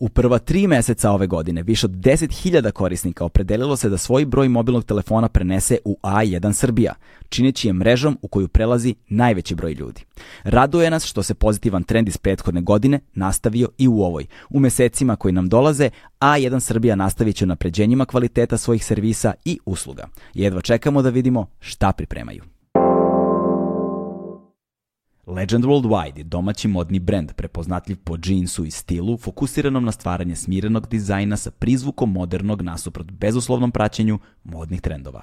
U prva tri meseca ove godine više od 10.000 korisnika opredelilo se da svoj broj mobilnog telefona prenese u A1 Srbija, čineći je mrežom u koju prelazi najveći broj ljudi. Raduje nas što se pozitivan trend iz prethodne godine nastavio i u ovoj. U mesecima koji nam dolaze, A1 Srbija nastavit će napređenjima kvaliteta svojih servisa i usluga. Jedva čekamo da vidimo šta pripremaju. Legend Worldwide je domaći modni brend prepoznatljiv po džinsu i stilu, fokusiranom na stvaranje smirenog dizajna sa prizvukom modernog nasuprot bezuslovnom praćenju modnih trendova.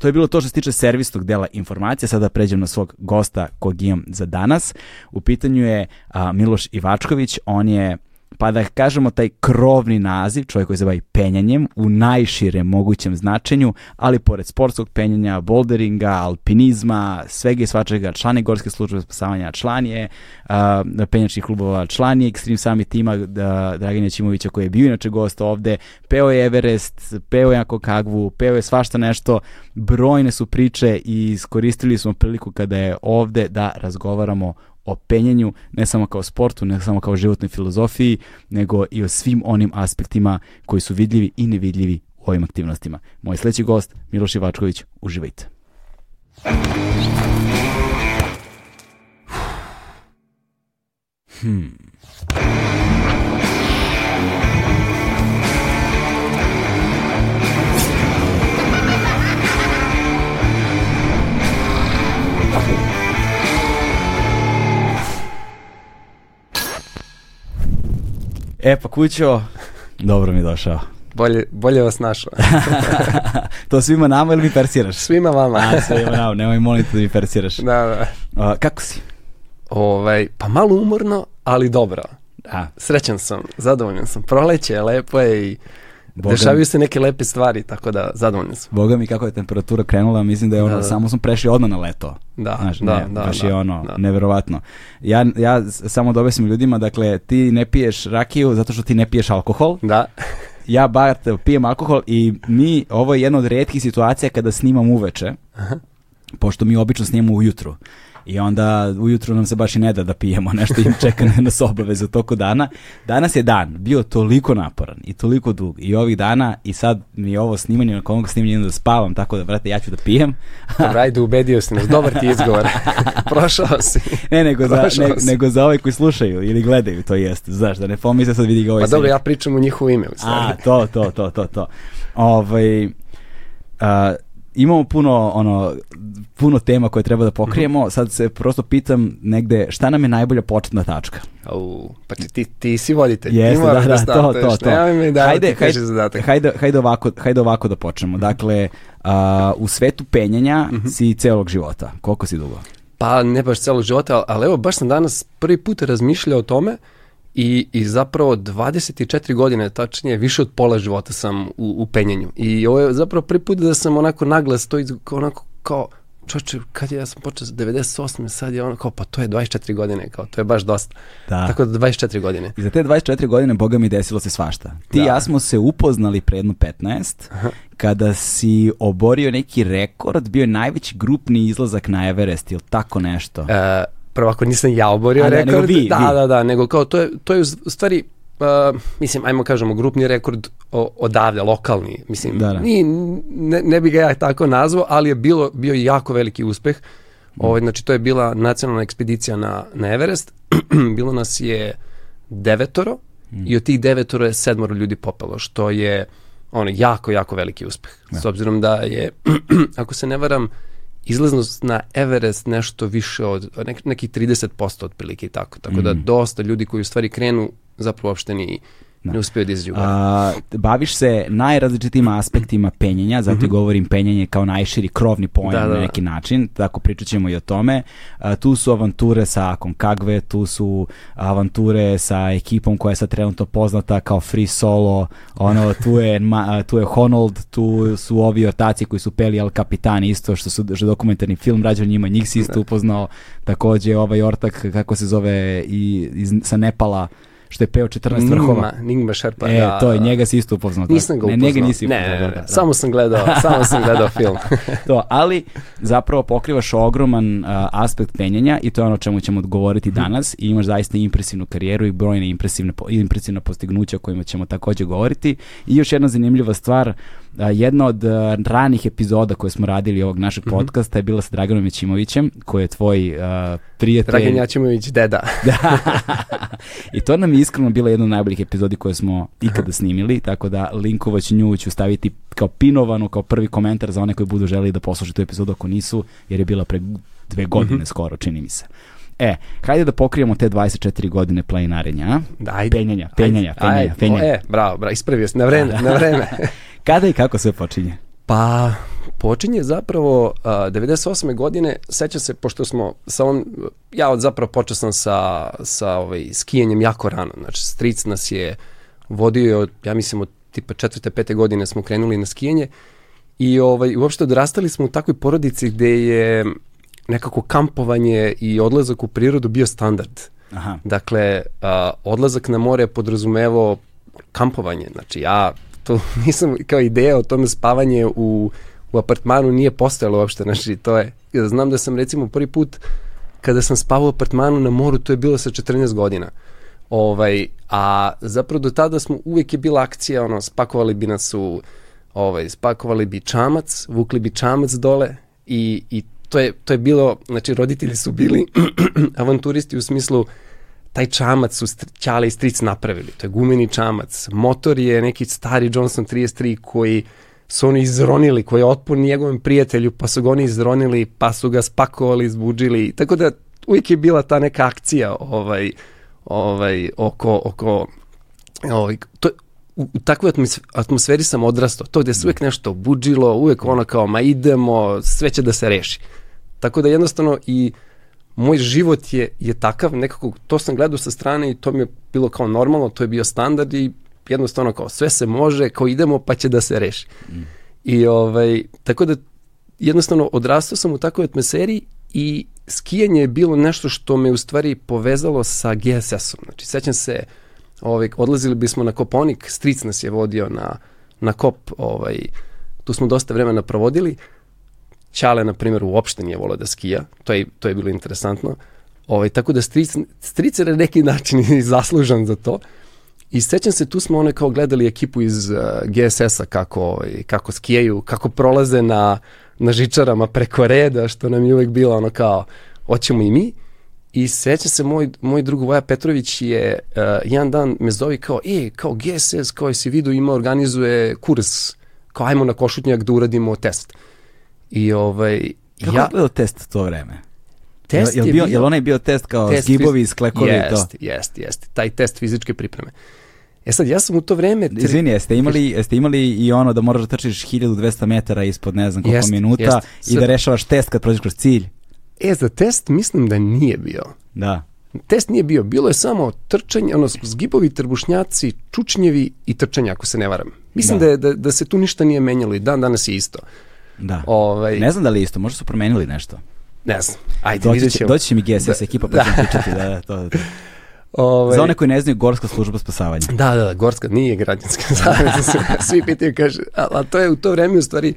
To je bilo to što se tiče servisnog dela informacija. Sada pređem na svog gosta kog imam za danas. U pitanju je Miloš Ivačković. On je pa da kažemo taj krovni naziv, čovjek koji se bavi penjanjem u najširem mogućem značenju, ali pored sportskog penjanja, boulderinga, alpinizma, svega i svačega, član je Gorske službe spasavanja, član je uh, penjačkih klubova, član je Extreme Summit tima uh, Draganja Ćimovića koji je bio inače gost ovde, peo je Everest, peo je Akokagvu, peo je svašta nešto, brojne su priče i iskoristili smo priliku kada je ovde da razgovaramo o penjenju, ne samo kao sportu, ne samo kao životnoj filozofiji, nego i o svim onim aspektima koji su vidljivi i nevidljivi u ovim aktivnostima. Moj sledeći gost, Miloš Ivačković, uživajte. Hmm. E pa kućo, dobro mi došao. Bolje, bolje vas našao. to svima nama ili mi persiraš? Svima vama. A, svima nama, nemoj moliti da mi persiraš. Da, da. A, kako si? Ovaj, pa malo umorno, ali dobro. A. Srećan sam, zadovoljan sam. Proleće, lepo je i Boga dešavaju se neke lepe stvari, tako da zadovoljan sam. Boga mi kako je temperatura krenula, mislim da je ono, da, da. samo smo prešli odmah na leto. Da, Znaš, da, ne, da. Baš da, je ono, da. neverovatno. Ja, ja samo da objasnim ljudima, dakle, ti ne piješ rakiju zato što ti ne piješ alkohol. Da. ja bar pijem alkohol i mi, ovo je jedna od redkih situacija kada snimam uveče, Aha. pošto mi obično snimamo ujutru. I onda ujutru nam se baš i ne da da pijemo, nešto im čeka na nas obaveze u toku dana. Danas je dan bio toliko naporan i toliko dug i ovih dana i sad mi ovo snimanje, na ovog snimanja da spavam, tako da, brate, ja ću da pijem. Dobro, ajde, ubedio si nas, dobar ti izgovor. Prošao si. Ne, nego za, ne, nego za ove koji slušaju ili gledaju, to jest, znaš, da ne pomisle sad vidi ga ovaj Pa dobro, ja pričam u njihovo ime, u A, to, to, to, to, to. Ovaj, a, imamo puno, ono, puno tema koje treba da pokrijemo, sad se prosto pitam negde šta nam je najbolja početna tačka. Au, pa ti, ti, ti si voditelj. Jeste, ti moraš da, da, to, to, to. Mi da Hajde, hajde, zadatak. hajde, hajde, ovako, hajde ovako da počnemo. Dakle, a, u svetu penjanja si celog života. Koliko si dugo? Pa ne baš celog života, ali, ali evo, baš sam danas prvi put razmišljao o tome i, i zapravo 24 godine, tačnije više od pola života sam u, u penjenju. I ovo je zapravo prvi put da sam onako naglas to iz, onako kao, čoče, kad je, ja sam počeo sa 98. sad je ono kao, pa to je 24 godine, kao, to je baš dosta. Da. Tako da 24 godine. I za te 24 godine, boga mi, desilo se svašta. Ti Da. ja smo se upoznali pre jedno 15, kada si oborio neki rekord, bio je najveći grupni izlazak na Everest ili tako nešto. E, prvo ako nisam ja oborio A ne, rekord, nego vi, da, vi. da, da, nego kao to je, to je u stvari, uh, mislim, ajmo kažemo, grupni rekord odavde, lokalni, mislim, Da, da. Ni, ne, ne bi ga ja tako nazvao, ali je bilo, bio jako veliki uspeh. Ovaj, znači, to je bila nacionalna ekspedicija na, na Everest, bilo nas je devetoro i od tih devetoro je sedmoro ljudi popelo, što je ono, jako, jako veliki uspeh. S obzirom da je, ako se ne varam, izlaznost na Everest nešto više od nek, nekih 30% otprilike i tako. Tako da dosta ljudi koji u stvari krenu zapravo uopšte ni ne uspiju da. A, baviš se najrazličitim aspektima penjenja, zato i govorim penjenje kao najširi krovni pojam Da, da, na da. neki način, tako pričat ćemo i o tome. A, tu su avanture sa Konkagve, tu su avanture sa ekipom koja je sad trenutno poznata kao Free Solo, ono, tu je, ma, tu je Honold, tu su ovi ortaci koji su peli Al Capitan isto, što su što dokumentarni film rađen njima, njih si isto upoznao, takođe ovaj ortak, kako se zove, i, iz, sa Nepala, što je peo 14 vrhova. Ningma, Ningma Sherpa. E, da, to je, njega si isto upoznao. Nisam ga ne, upoznao. njega nisi ne, upoznao. ne, ne, da, da. samo sam gledao, samo sam gledao film. to, ali zapravo pokrivaš ogroman a, aspekt penjanja i to je ono o čemu ćemo odgovoriti danas i imaš zaista impresivnu karijeru i brojne impresivne, impresivna postignuća o kojima ćemo takođe govoriti. I još jedna zanimljiva stvar, jedna od ranih epizoda koje smo radili ovog našeg podcasta je bila sa Draganom Jećimovićem, koji je tvoj a, prijatelj. Dragan Jačimović, deda. Da. I to nam je iskreno bila jedna od najboljih epizodi koje smo ikada snimili, tako da linkovać nju ću staviti kao pinovanu, kao prvi komentar za one koji budu želi da poslušaju tu epizodu ako nisu, jer je bila pre dve godine skoro, čini mi se. E, hajde da pokrijemo te 24 godine planinarenja, a? Da, ajde. Penjanja, penjanja, penjanja, penjanja. E, bravo, bravo, ispravio si, na vreme, na vreme. Kada i kako sve počinje? Pa, počinje zapravo uh, 98. godine, seća se, pošto smo sa on, ja od zapravo počeo sam sa, sa ovaj, skijanjem jako rano, znači stric nas je vodio, od, ja mislim od tipa četvrte, pete godine smo krenuli na skijanje i ovaj, uopšte odrastali smo u takvoj porodici gde je nekako kampovanje i odlazak u prirodu bio standard. Aha. Dakle, a, odlazak na more je podrazumevao kampovanje. Znači, ja to nisam, kao ideja o tome spavanje u, u apartmanu nije postojalo uopšte. Znači, to je, ja znam da sam recimo prvi put kada sam spavao u apartmanu na moru, to je bilo sa 14 godina. Ovaj, a zapravo do tada smo, uvijek je bila akcija, ono, spakovali bi nas u, ovaj, spakovali bi čamac, vukli bi čamac dole i, i to je, to je bilo, znači roditelji su bili avanturisti u smislu taj čamac su Ćale i stric napravili, to je gumeni čamac, motor je neki stari Johnson 33 koji su oni izronili, koji je otpun njegovom prijatelju, pa su ga oni izronili, pa su ga spakovali, izbuđili, tako da uvijek je bila ta neka akcija ovaj, ovaj, oko, oko ovaj, to, u, u takvoj atmos- atmosferi sam odrastao, to gde se uvijek nešto budžilo, uvijek ono kao, ma idemo, sve će da se reši. Tako da jednostavno i moj život je, je takav, nekako to sam gledao sa strane i to mi je bilo kao normalno, to je bio standard i jednostavno kao sve se može, kao idemo pa će da se reši. I ovaj, tako da jednostavno odrastao sam u takvoj atmosferi i skijanje je bilo nešto što me u stvari povezalo sa GSS-om. Znači, sećam se, ovaj, odlazili bismo na Koponik, stric nas je vodio na, na kop, ovaj, tu smo dosta vremena provodili, Ćale, na primjer, uopšte nije volao da skija, to je, to je bilo interesantno. Ovaj, tako da stric, stric je neki način i zaslužan za to. I sećam se, tu smo one kao gledali ekipu iz uh, GSS-a kako, ovaj, kako skijaju, kako prolaze na, na žičarama preko reda, što nam je uvek bilo ono kao, hoćemo i mi. I seća se, moj, moj drug Voja Petrović je uh, jedan dan me zove kao, e, kao GSS, kao si vidio, ima, organizuje kurs, kao ajmo na Košutnjak da uradimo test. I ovaj, Kako ja, je bio test to vreme? test jel, je bio, jel onaj bio test kao test zgibovi fiz- iz klekovi i to? Jest, jest, jest, taj test fizičke pripreme. E sad, ja sam u to vreme... tre- Izvini, jeste imali, jeste imali i ono da moraš da trčiš 1200 metara ispod ne znam koliko Jest, minuta jest. i da rešavaš test kad prođeš kroz cilj? E, za test mislim da nije bio. Da. Test nije bio, bilo je samo trčanje, ono, zgibovi, trbušnjaci, čučnjevi i trčanje, ako se ne varam. Mislim Da. da, je, da, da se tu ništa nije menjalo i dan danas je isto. Da. Ovaj, Ne znam da li isto, možda su promenili nešto. ne znam, ajde, Doći vidjet će, ćemo. doći će mi GSS Da. ekipa pa Da. ćemo pričati. Da, da, to, to. Ovaj, Za one koji ne znaju, Gorska služba spasavanja. Da, da, da, Gorska nije građanska zajednica, svi, svi pitaju, kaže, a, a to je u to vreme u stvari,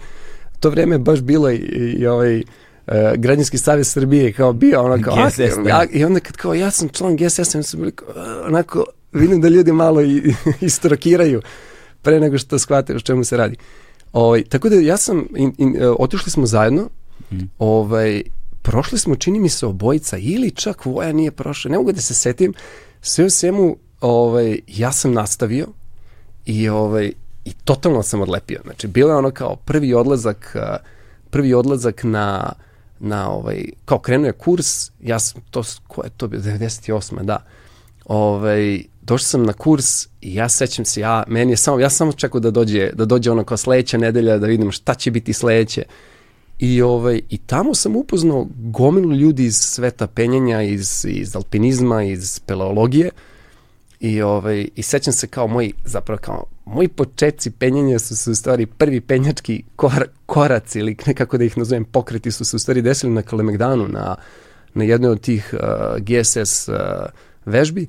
to vreme baš bilo i, i ovaj, Uh, građanski savez Srbije kao bio ono kao GSS, a, da. i onda kad kao ja sam član GSS onda su bili kao, onako vidim da ljudi malo i, istrokiraju pre nego što shvate o čemu se radi ovaj, tako da ja sam in, in, uh, otišli smo zajedno Mhm. ovaj, prošli smo čini mi se obojica ili čak Voja nije prošao ne mogu da se setim sve u svemu ovaj, ja sam nastavio i ovaj i totalno sam odlepio. Znači bilo je ono kao prvi odlazak a, prvi odlazak na na ovaj kao krenuo je kurs, ja sam to ko je to bio 98. da. Ovaj došao sam na kurs i ja sećam se ja meni je samo ja sam samo čekao da dođe da dođe ono kao sledeća nedelja da vidim šta će biti sledeće. I, ovaj, I tamo sam upoznao gomilu ljudi iz sveta penjanja, iz, iz alpinizma, iz paleologije. I, ovaj, I sećam se kao moji, zapravo kao, moji početci penjanja su se u stvari prvi penjački kor, koraci ili nekako da ih nazovem pokreti su se u stvari desili na Kalemegdanu, na, na jednoj od tih uh, GSS uh, vežbi.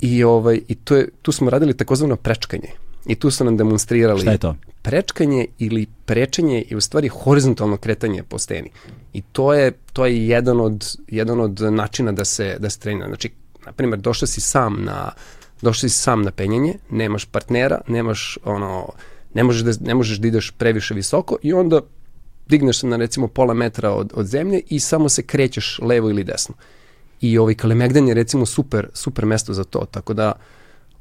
I, ovaj, i to je, tu smo radili takozvano prečkanje. I tu su nam demonstrirali... Šta je to? Prečkanje ili prečenje je u stvari horizontalno kretanje po steni. I to je, to je jedan, od, jedan od načina da se, da se trenira. Znači, na primjer, došao si sam na, došao si sam na penjanje, nemaš partnera, nemaš ono, ne možeš da, ne možeš da ideš previše visoko i onda digneš se na recimo pola metra od, od zemlje i samo se krećeš levo ili desno. I ovaj Kalemegdan je recimo super, super mesto za to, tako da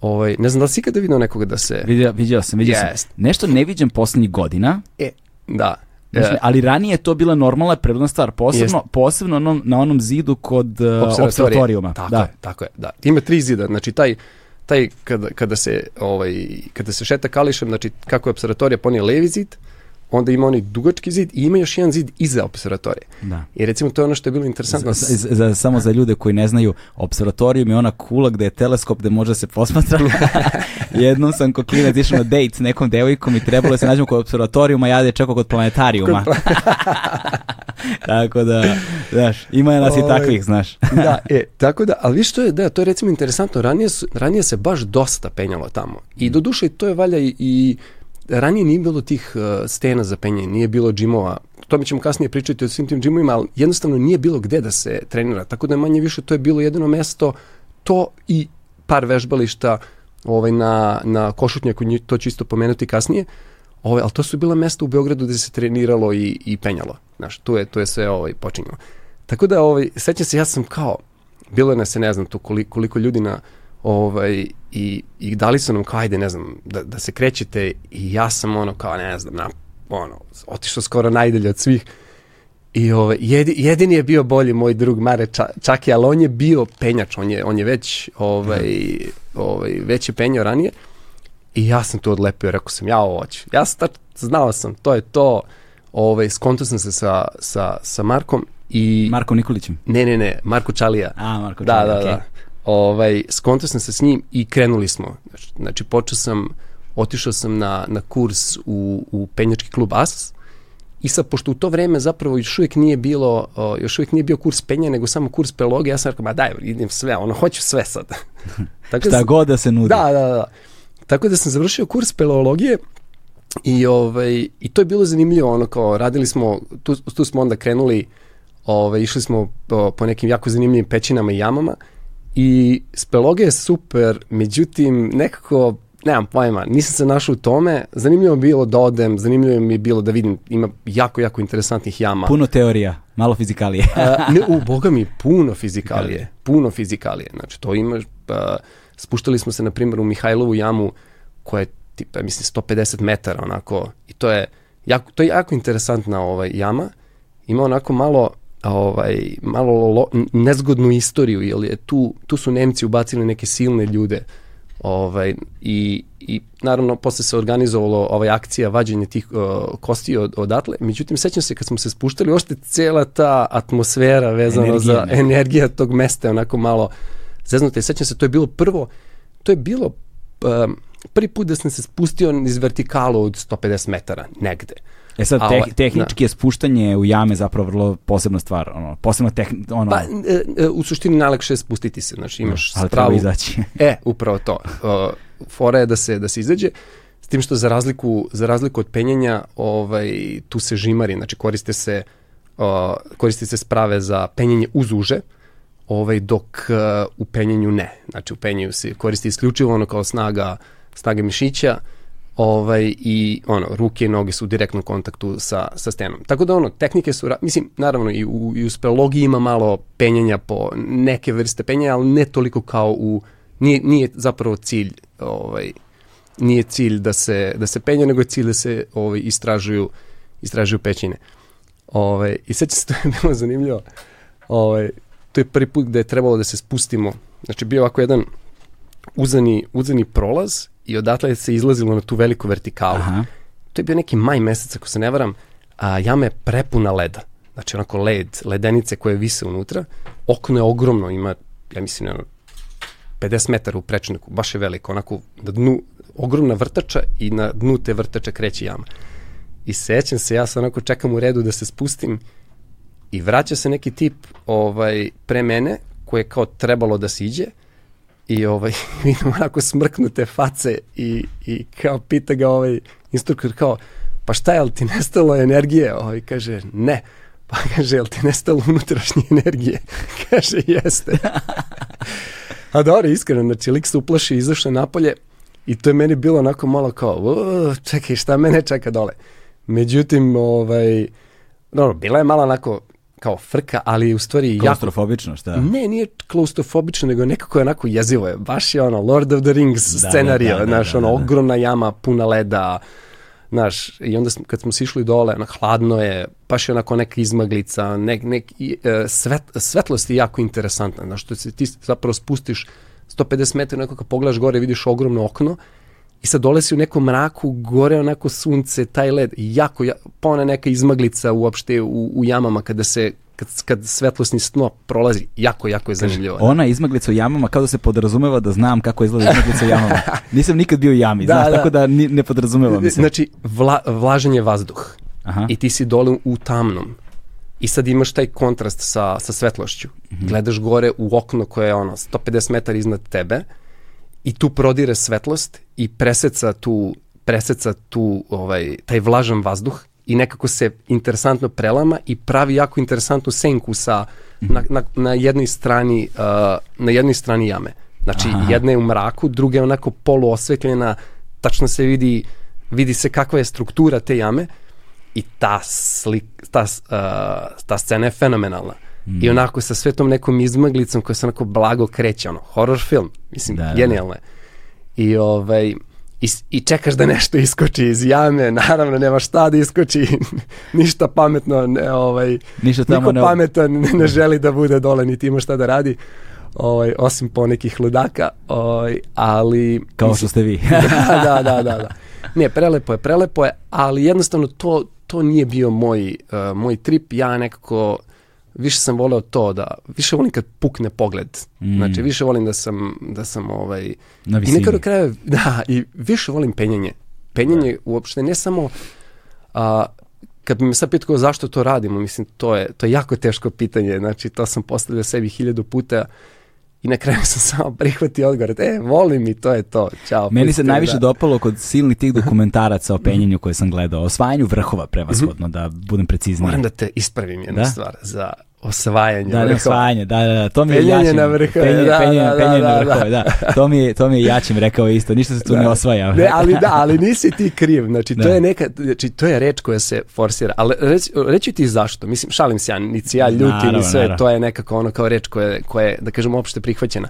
ovaj, ne znam da li si ikada vidio nekoga da se... Vidio, vidio sam, vidio Jest. sam. Nešto ne viđem poslednjih godina, E, da. Znači, ali ranije je to bila normalna prirodna stvar, posebno, Jest. posebno onom, na onom zidu kod uh, observatorijuma. Tako da. je, tako je, da. Ima tri zida, znači taj taj kada, kada se ovaj kada se šeta kališem, znači kako je observatorija ponije levi zid, onda ima onaj dugački zid i ima još jedan zid iza observatorije. Da. I recimo to je ono što je bilo interesantno. Za, za, za, samo za ljude koji ne znaju, observatorijum je ona kula gde je teleskop gde može da se posmatra. Jednom sam kod klinac išao na dejt s nekom devojkom i trebalo je da se nađemo kod observatorijuma, ja da je čekao kod planetarijuma. Tako da, znaš, ima nas i Ovaj, takvih, znaš. da, e, tako da, ali viš to je, da, to je recimo interesantno, ranije, su, ranije se baš dosta penjalo tamo. I do duše to je valja i, i ranije nije bilo tih uh, stena za penjanje, nije bilo džimova, to mi ćemo kasnije pričati o svim tim džimovima, ali jednostavno nije bilo gde da se trenira, tako da je manje više to je bilo jedino mesto, to i par vežbališta ovaj, na, na Košutnjaku, to ću isto pomenuti kasnije, ovaj, ali to su bila mesta u Beogradu gde se treniralo i, i penjalo, znaš, tu je, tu je sve ovaj, počinjalo. Tako da, ovaj, sećam se, ja sam kao, bilo je nas, ne znam, tu koliko, koliko ljudi na, ovaj, i, i dali su nam kao, ajde, ne znam, da, da se krećete i ja sam ono, kao, ne znam, na, ono, otišao skoro najdalje od svih i ovaj, jedi, jedini je bio bolji moj drug Mare Ča, Čaki, ali on je bio penjač, on je, on je već, ovaj, ovaj, već je penjao ranije i ja sam tu odlepio, rekao sam, ja ovo hoću. Ja sam tač, znao sam, to je to, ovaj, skonto sam se sa, sa, sa Markom i... Marko Nikolićem. Ne, ne, ne, Marko Čalija. A, Marko Da, Čalija, da, okej. da. Ovaj, skontao sam se s njim i krenuli smo. Znači, Znači, počeo sam, otišao sam na, na kurs u, u penjački klub AS i sad, pošto u to vreme zapravo još uvijek nije bilo, o, još uvijek nije bio kurs penja, nego samo kurs pelogije, ja sam rekao, ma daj, idem sve, ono, hoću sve sad. Tako Šta sam- god da se nudi. Da, da, da. Tako da sam završio kurs speleologije i, ovaj, i to je bilo zanimljivo, ono kao radili smo, tu, tu smo onda krenuli, ovaj, išli smo po, po nekim jako zanimljivim pećinama i jamama i speleologija je super, međutim nekako, nemam pojma, nisam se našao u tome, zanimljivo je bilo da odem, zanimljivo mi je bilo da vidim, ima jako, jako interesantnih jama. Puno teorija, malo fizikalije. A, ne, u, boga mi, puno fizikalije, puno fizikalije. Znači, to imaš, pa, spuštali smo se, na primjer, u Mihajlovu jamu, koja je, tipa, mislim, 150 metara, onako, i to je, jako, to je jako interesantna ovaj, jama, ima onako malo, ovaj, malo lo, nezgodnu istoriju, jer je tu, tu su Nemci ubacili neke silne ljude, ovaj, i, i naravno posle se organizovalo ovaj akcija vađenje tih uh, kosti od, odatle, međutim sećam se kad smo se spuštali, ošte cela ta atmosfera vezana Energija za neka. energija tog mesta onako malo zeznuta i sećam se, to je bilo prvo, to je bilo um, prvi put da sam se spustio iz vertikalu od 150 metara, negde. E sad, teh, ovaj- tehnički je spuštanje u jame zapravo vrlo posebna stvar, ono, posebno teh, ono, Pa, e, e, u suštini najlakše je spustiti se, znači imaš ali spravu, treba izaći. E, upravo to. Uh, fora je da se da se izađe s tim što za razliku za razliku od penjanja, ovaj tu se žimari, znači koriste se uh, koriste se sprave za penjanje uz uže. Ovaj dok uh, u penjanju ne. Znači u penjanju se koristi isključivo ono kao snaga snaga mišića. Ovaj i ono ruke i noge su u direktnom kontaktu sa sa stenom. Tako da ono tehnike su mislim naravno i u i u speleologiji ima malo penjanja po neke vrste penjanja, ali ne toliko kao u nije, nije zapravo cilj ovaj nije cilj da se da se penja nego je cilj da se ovaj istražuju istražuju pećine. Ovaj i sad se to je bilo zanimljivo. Ovaj to je prvi put gde je trebalo da se spustimo. Znači bio ovako jedan uzani uzani prolaz i odatle se izlazilo na tu veliku vertikalu. Aha. To je bio neki maj mesec, ako se ne varam, a jama je prepuna leda. Znači onako led, ledenice koje vise unutra. Okno je ogromno, ima, ja mislim, ono, 50 metara u prečniku, baš je veliko, onako na dnu, ogromna vrtača i na dnu te vrtače kreće jama. I sećam se, ja sam onako čekam u redu da se spustim i vraća se neki tip ovaj, pre mene koji je kao trebalo da siđe i ovaj, vidim onako smrknute face i, i kao pita ga ovaj instruktor kao, pa šta je, li ti nestalo energije? Ovaj kaže, ne. Pa kaže, jel ti nestalo unutrašnje energije? kaže, jeste. A dobro, iskreno, znači lik se uplaši, izašao napolje i to je meni bilo onako malo kao, čekaj, šta mene čeka dole? Međutim, ovaj, dobro, bila je malo onako kao frka, ali u stvari Klaustrofobično, šta? Ne, nije klaustrofobično, nego nekako je onako jezivo je. Baš je ono Lord of the Rings da, scenario, da, da, znaš, da, da, ono, da. ogromna jama, puna leda, znaš, i onda kad smo sišli dole, ono, hladno je, baš je onako neka izmaglica, nek, nek, e, svet, svetlost je jako interesantna, znaš, što se ti zapravo spustiš 150 metara, nekako kad pogledaš gore, vidiš ogromno okno, i sad dole si u nekom mraku, gore onako sunce, taj led, jako, pa ona neka izmaglica uopšte u, u jamama kada se kad, kad svetlosni snop prolazi, jako, jako je zanimljivo. Da. Ona izmaglica u jamama kao da se podrazumeva da znam kako izgleda izmaglica u jamama. Nisam nikad bio u jami, da, znaš, da. tako da ni, ne podrazumeva mi se. Znači, vla, vlažan je vazduh Aha. i ti si dole u tamnom. I sad imaš taj kontrast sa, sa svetlošću. Mm -hmm. Gledaš gore u okno koje je ono 150 metara iznad tebe i tu prodire svetlost i preseca tu preseca tu ovaj taj vlažan vazduh i nekako se interesantno prelama i pravi jako interesantnu senku sa na, na, na jednoj strani uh, na jednoj strani jame. Znači Aha. jedna je u mraku, druga je onako poluosvetljena, tačno se vidi vidi se kakva je struktura te jame i ta slik, ta, uh, ta scena je fenomenalna. Mm. I onako sa svetom nekom izmaglicom koja se onako blago kreće, ono, horror film, mislim, da, da. genijalno je. I ovaj, i, i čekaš da nešto iskoči iz jame, naravno nema šta da iskoči, ništa pametno, ne, ovaj, ništa tamo niko ne... pametan ne, ne želi da bude dole, niti ima šta da radi, ovaj, osim po nekih ludaka, ovaj, ali... Kao što ste vi. da, da, da, da, da. Ne, prelepo je, prelepo je, ali jednostavno to, to nije bio moj, uh, moj trip, ja nekako više sam voleo to da, više volim kad pukne pogled. Mm. Znači, više volim da sam, da sam ovaj... Na visini. I nekako kraja, da, i više volim penjanje. Penjanje da. uopšte ne samo... A, kad bi me sad pitao zašto to radimo, mislim, to je, to je jako teško pitanje. Znači, to sam postavljao sebi hiljadu puta I na kraju sam samo prihvatio odgovor, e, volim i to je to, čao. Meni se najviše da. dopalo kod silnih tih dokumentaraca o penjenju koje sam gledao, o osvajanju vrhova prevashodno, da budem precizniji. Moram da te ispravim jednu da? stvar, za osvajanje da, vrhova. osvajanje, da, da, da, to mi je penjanje jačim. na vrhove, penje, da, penje, da, penje da, na da, vrhove, da. To mi je, to mi je jačim rekao isto, ništa se tu da. ne osvaja. Ne, ali da, ali nisi ti kriv, znači to da. je neka, znači to je reč koja se forsira, ali reći, reći ti zašto, mislim, šalim se ja, niti ja ljutim i sve, naravno. to je nekako ono kao reč koja, koja je, da kažem, opšte prihvaćena.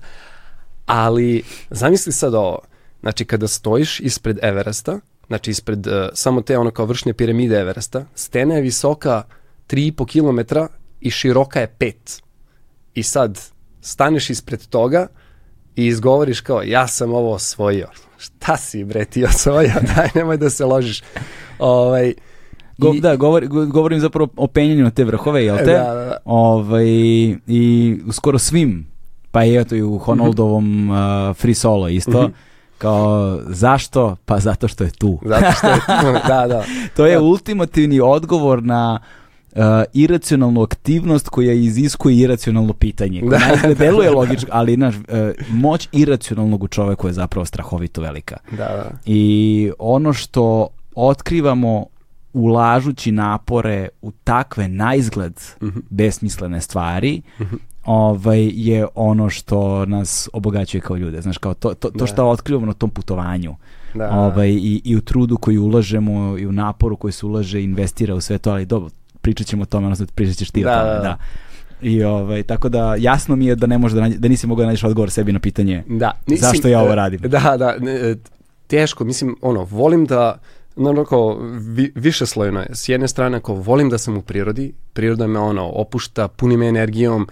Ali, zamisli sad ovo, znači kada stojiš ispred Everesta, znači ispred uh, samo te ono kao vršnje piramide Everesta, stena je visoka 3,5 km i široka je 5. I sad staneš ispred toga i izgovoriš kao ja sam ovo osvojio. Šta si bre ti osvojio? Daj, nemoj da se ložiš. Ovaj, Go, I, da, govor, govorim zapravo o penjanju na te vrhove, jel te? Da, da, da. Ovaj, I skoro svim pa i eto i u Honoldovom uh, free solo isto. Mm -hmm. Kao, zašto? Pa zato što je tu. Zato što je tu, da, da. to je da. ultimativni odgovor na uh, iracionalnu aktivnost koja iziskuje iracionalno pitanje. Koja da. ne deluje logično, ali naš, uh, moć iracionalnog u čoveku je zapravo strahovito velika. Da, da. I ono što otkrivamo ulažući napore u takve na izgled mm -hmm. besmislene stvari, mm -hmm ovaj, je ono što nas obogaćuje kao ljude. Znaš, kao to, to, to da. što otkrivamo na tom putovanju. Da. Ovaj, i, I u trudu koji ulažemo, i u naporu koji se ulaže, investira u sve to, ali dobro, pričat ćemo o tome, odnosno pričat ćeš ti da, o tome, da. da. I ovaj, tako da jasno mi je da ne može da, nađe, da nisi mogao da nađeš odgovor sebi na pitanje da, mislim, zašto ja ovo radim. Da, da, ne, teško, mislim, ono, volim da, no, kao, vi, više slojno je. S jedne strane, ako volim da sam u prirodi, priroda me ono, opušta, puni me energijom,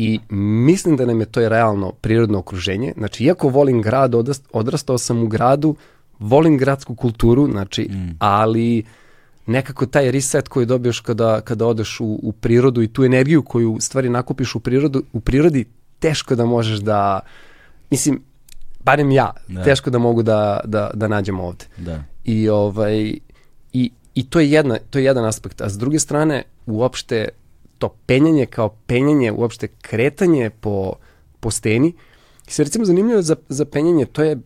i mislim da nam je to realno prirodno okruženje. Znači, iako volim grad, odrastao sam u gradu, volim gradsku kulturu, znači, mm. ali nekako taj reset koji dobiješ kada, kada odeš u, u prirodu i tu energiju koju stvari nakupiš u, prirodu, u prirodi, teško da možeš da, mislim, barem ja, da. teško da mogu da, da, da nađem ovde. Da. I, ovaj, i, i to, je jedna, to je jedan aspekt. A s druge strane, uopšte to penjanje kao penjanje, uopšte kretanje po, po steni, se recimo zanimljivo za, za penjanje, to je,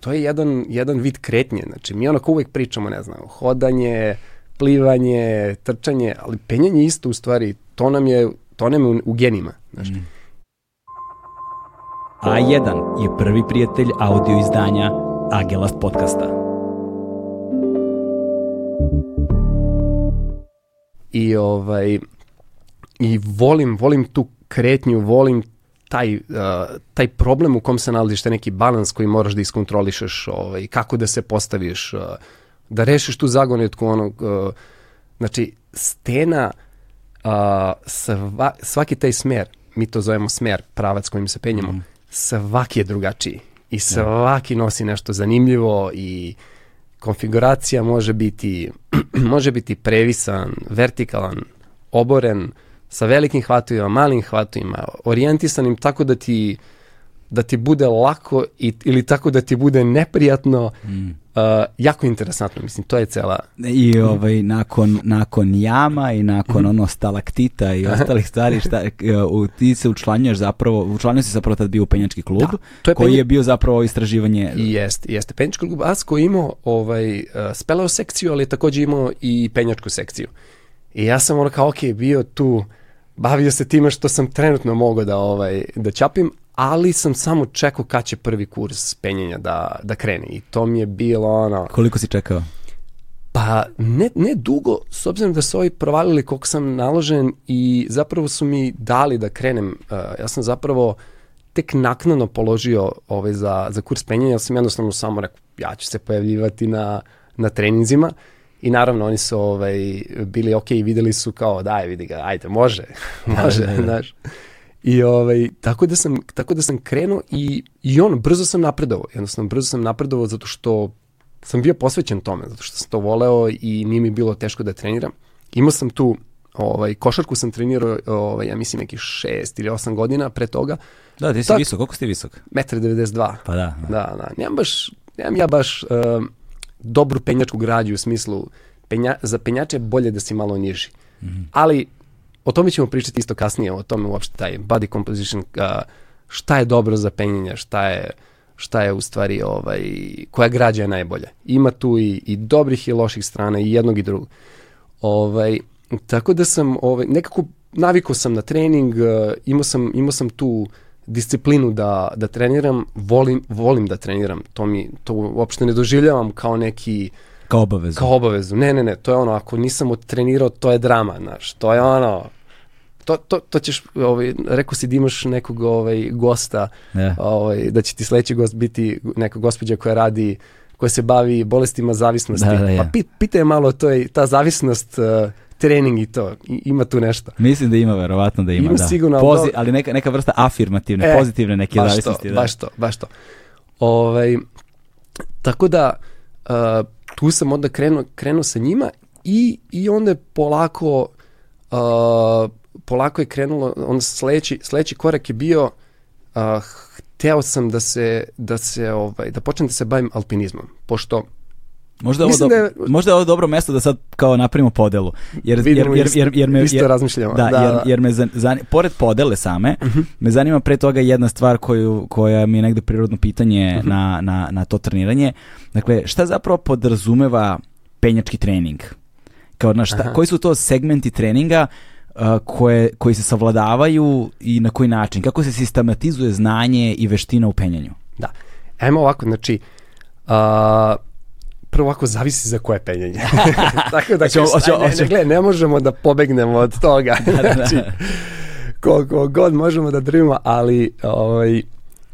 to je jedan, jedan vid kretnje. Znači, mi onako uvek pričamo, ne znam, hodanje, plivanje, trčanje, ali penjanje isto u stvari, to nam je, to nam je u, u genima. Znači. Mm. A1 je prvi prijatelj audio izdanja Agelast podcasta. I ovaj i volim, volim tu kretnju, volim taj, uh, taj problem u kom se nalaziš, taj neki balans koji moraš da iskontrolišeš, ovaj, kako da se postaviš, uh, da rešiš tu zagonetku onog, uh, znači, stena, uh, sva, svaki taj smer, mi to zovemo smer, pravac kojim se penjemo, mm. svaki je drugačiji i da. svaki nosi nešto zanimljivo i konfiguracija može biti, može biti previsan, vertikalan, oboren, sa velikim hvatovima, malim hvatovima, orijentisanim tako da ti da ti bude lako i, ili tako da ti bude neprijatno, mm. Uh, jako interesantno, mislim, to je cela... I ovaj, nakon, nakon jama i nakon mm. ono stalaktita i ostalih stvari, šta, uh, ti se učlanjuješ zapravo, učlanjuješ se zapravo tad bio u penjački klub, da, to je koji penj... je bio zapravo istraživanje... Jeste, jeste. Penjački klub AS koji imao ovaj, uh, speleo sekciju, ali je takođe imao i penjačku sekciju. I ja sam ono kao, ok, bio tu bavio se time što sam trenutno mogao da, ovaj, da čapim, ali sam samo čekao kad će prvi kurs penjenja da, da krene i to mi je bilo ono... Koliko si čekao? Pa ne, ne dugo, s obzirom da su ovi provalili koliko sam naložen i zapravo su mi dali da krenem. Uh, ja sam zapravo tek naknadno položio ovaj za, za kurs penjenja, ja sam jednostavno samo rekao ja ću se pojavljivati na, na treninzima I naravno oni su ovaj, bili ok i videli su kao daj vidi ga, ajde može, može, da, da, da. I ovaj, tako, da sam, tako da sam krenuo i, i on, brzo sam napredovao, jednostavno brzo sam napredovao zato što sam bio posvećen tome, zato što sam to voleo i nije mi bilo teško da treniram. Imao sam tu, ovaj, košarku sam trenirao, ovaj, ja mislim, nekih šest ili osam godina pre toga. Da, ti si tak, visok, koliko si visok? 1,92 Pa da. Da, da. da. Nemam baš, nemam ja baš, um, dobru penjačku građu u smislu penja, za penjače je bolje da si malo niži. Mm -hmm. Ali o tome ćemo pričati isto kasnije, o tome uopšte taj body composition, uh, šta je dobro za penjenje, šta je šta je u stvari ovaj koja građa je najbolja. Ima tu i, i dobrih i loših strana i jednog i drugog. Ovaj tako da sam ovaj nekako navikao sam na trening, uh, imao sam imao sam tu disciplinu da, da treniram, volim, volim da treniram, to mi, to uopšte ne doživljavam kao neki... Kao obavezu. Kao obavezu, ne, ne, ne, to je ono, ako nisam trenirao, to je drama, znaš, to je ono, to, to, to ćeš, ovaj, rekao si da imaš nekog ovaj, gosta, yeah. ovaj, da će ti sledeći gost biti neka gospođa koja radi koja se bavi bolestima zavisnosti. Da, da, ja. Pa pit, pitaj malo, to je ta zavisnost uh, trening i to. I, ima tu nešto. Mislim da ima, verovatno da ima. Ima da. sigurno. Pozi, ali neka, neka vrsta afirmativne, e, pozitivne neke baš zavisnosti. To, da. Baš to, baš to. Ovaj, tako da, uh, tu sam onda krenuo, krenuo sa njima i, i onda je polako, uh, polako je krenulo, onda sledeći, sledeći korak je bio, uh, hteo sam da se, da se, ovaj, da počnem da se bavim alpinizmom, pošto Možda ovo, do, da je, možda je ovo dobro mesto da sad kao napravimo podelu. Jer, jer, jer, jer, jer me, isto razmišljamo. Da, da, jer, da. jer me zanima, pored podele same, uh mhm. -huh. me zanima pre toga jedna stvar koju, koja mi je negde prirodno pitanje uh mhm. -huh. na, na, na to treniranje. Dakle, šta zapravo podrazumeva penjački trening? Kao, na šta, koji su to segmenti treninga uh, koje, koji se savladavaju i na koji način? Kako se sistematizuje znanje i veština u penjanju? Da. Ajmo ovako, znači, uh, prvo ovako zavisi za koje penjenje. Tako da, oću, oću, ne, ne, gle, ne možemo da pobegnemo od toga. Da, da. znači, koliko god možemo da držimo, ali ovaj,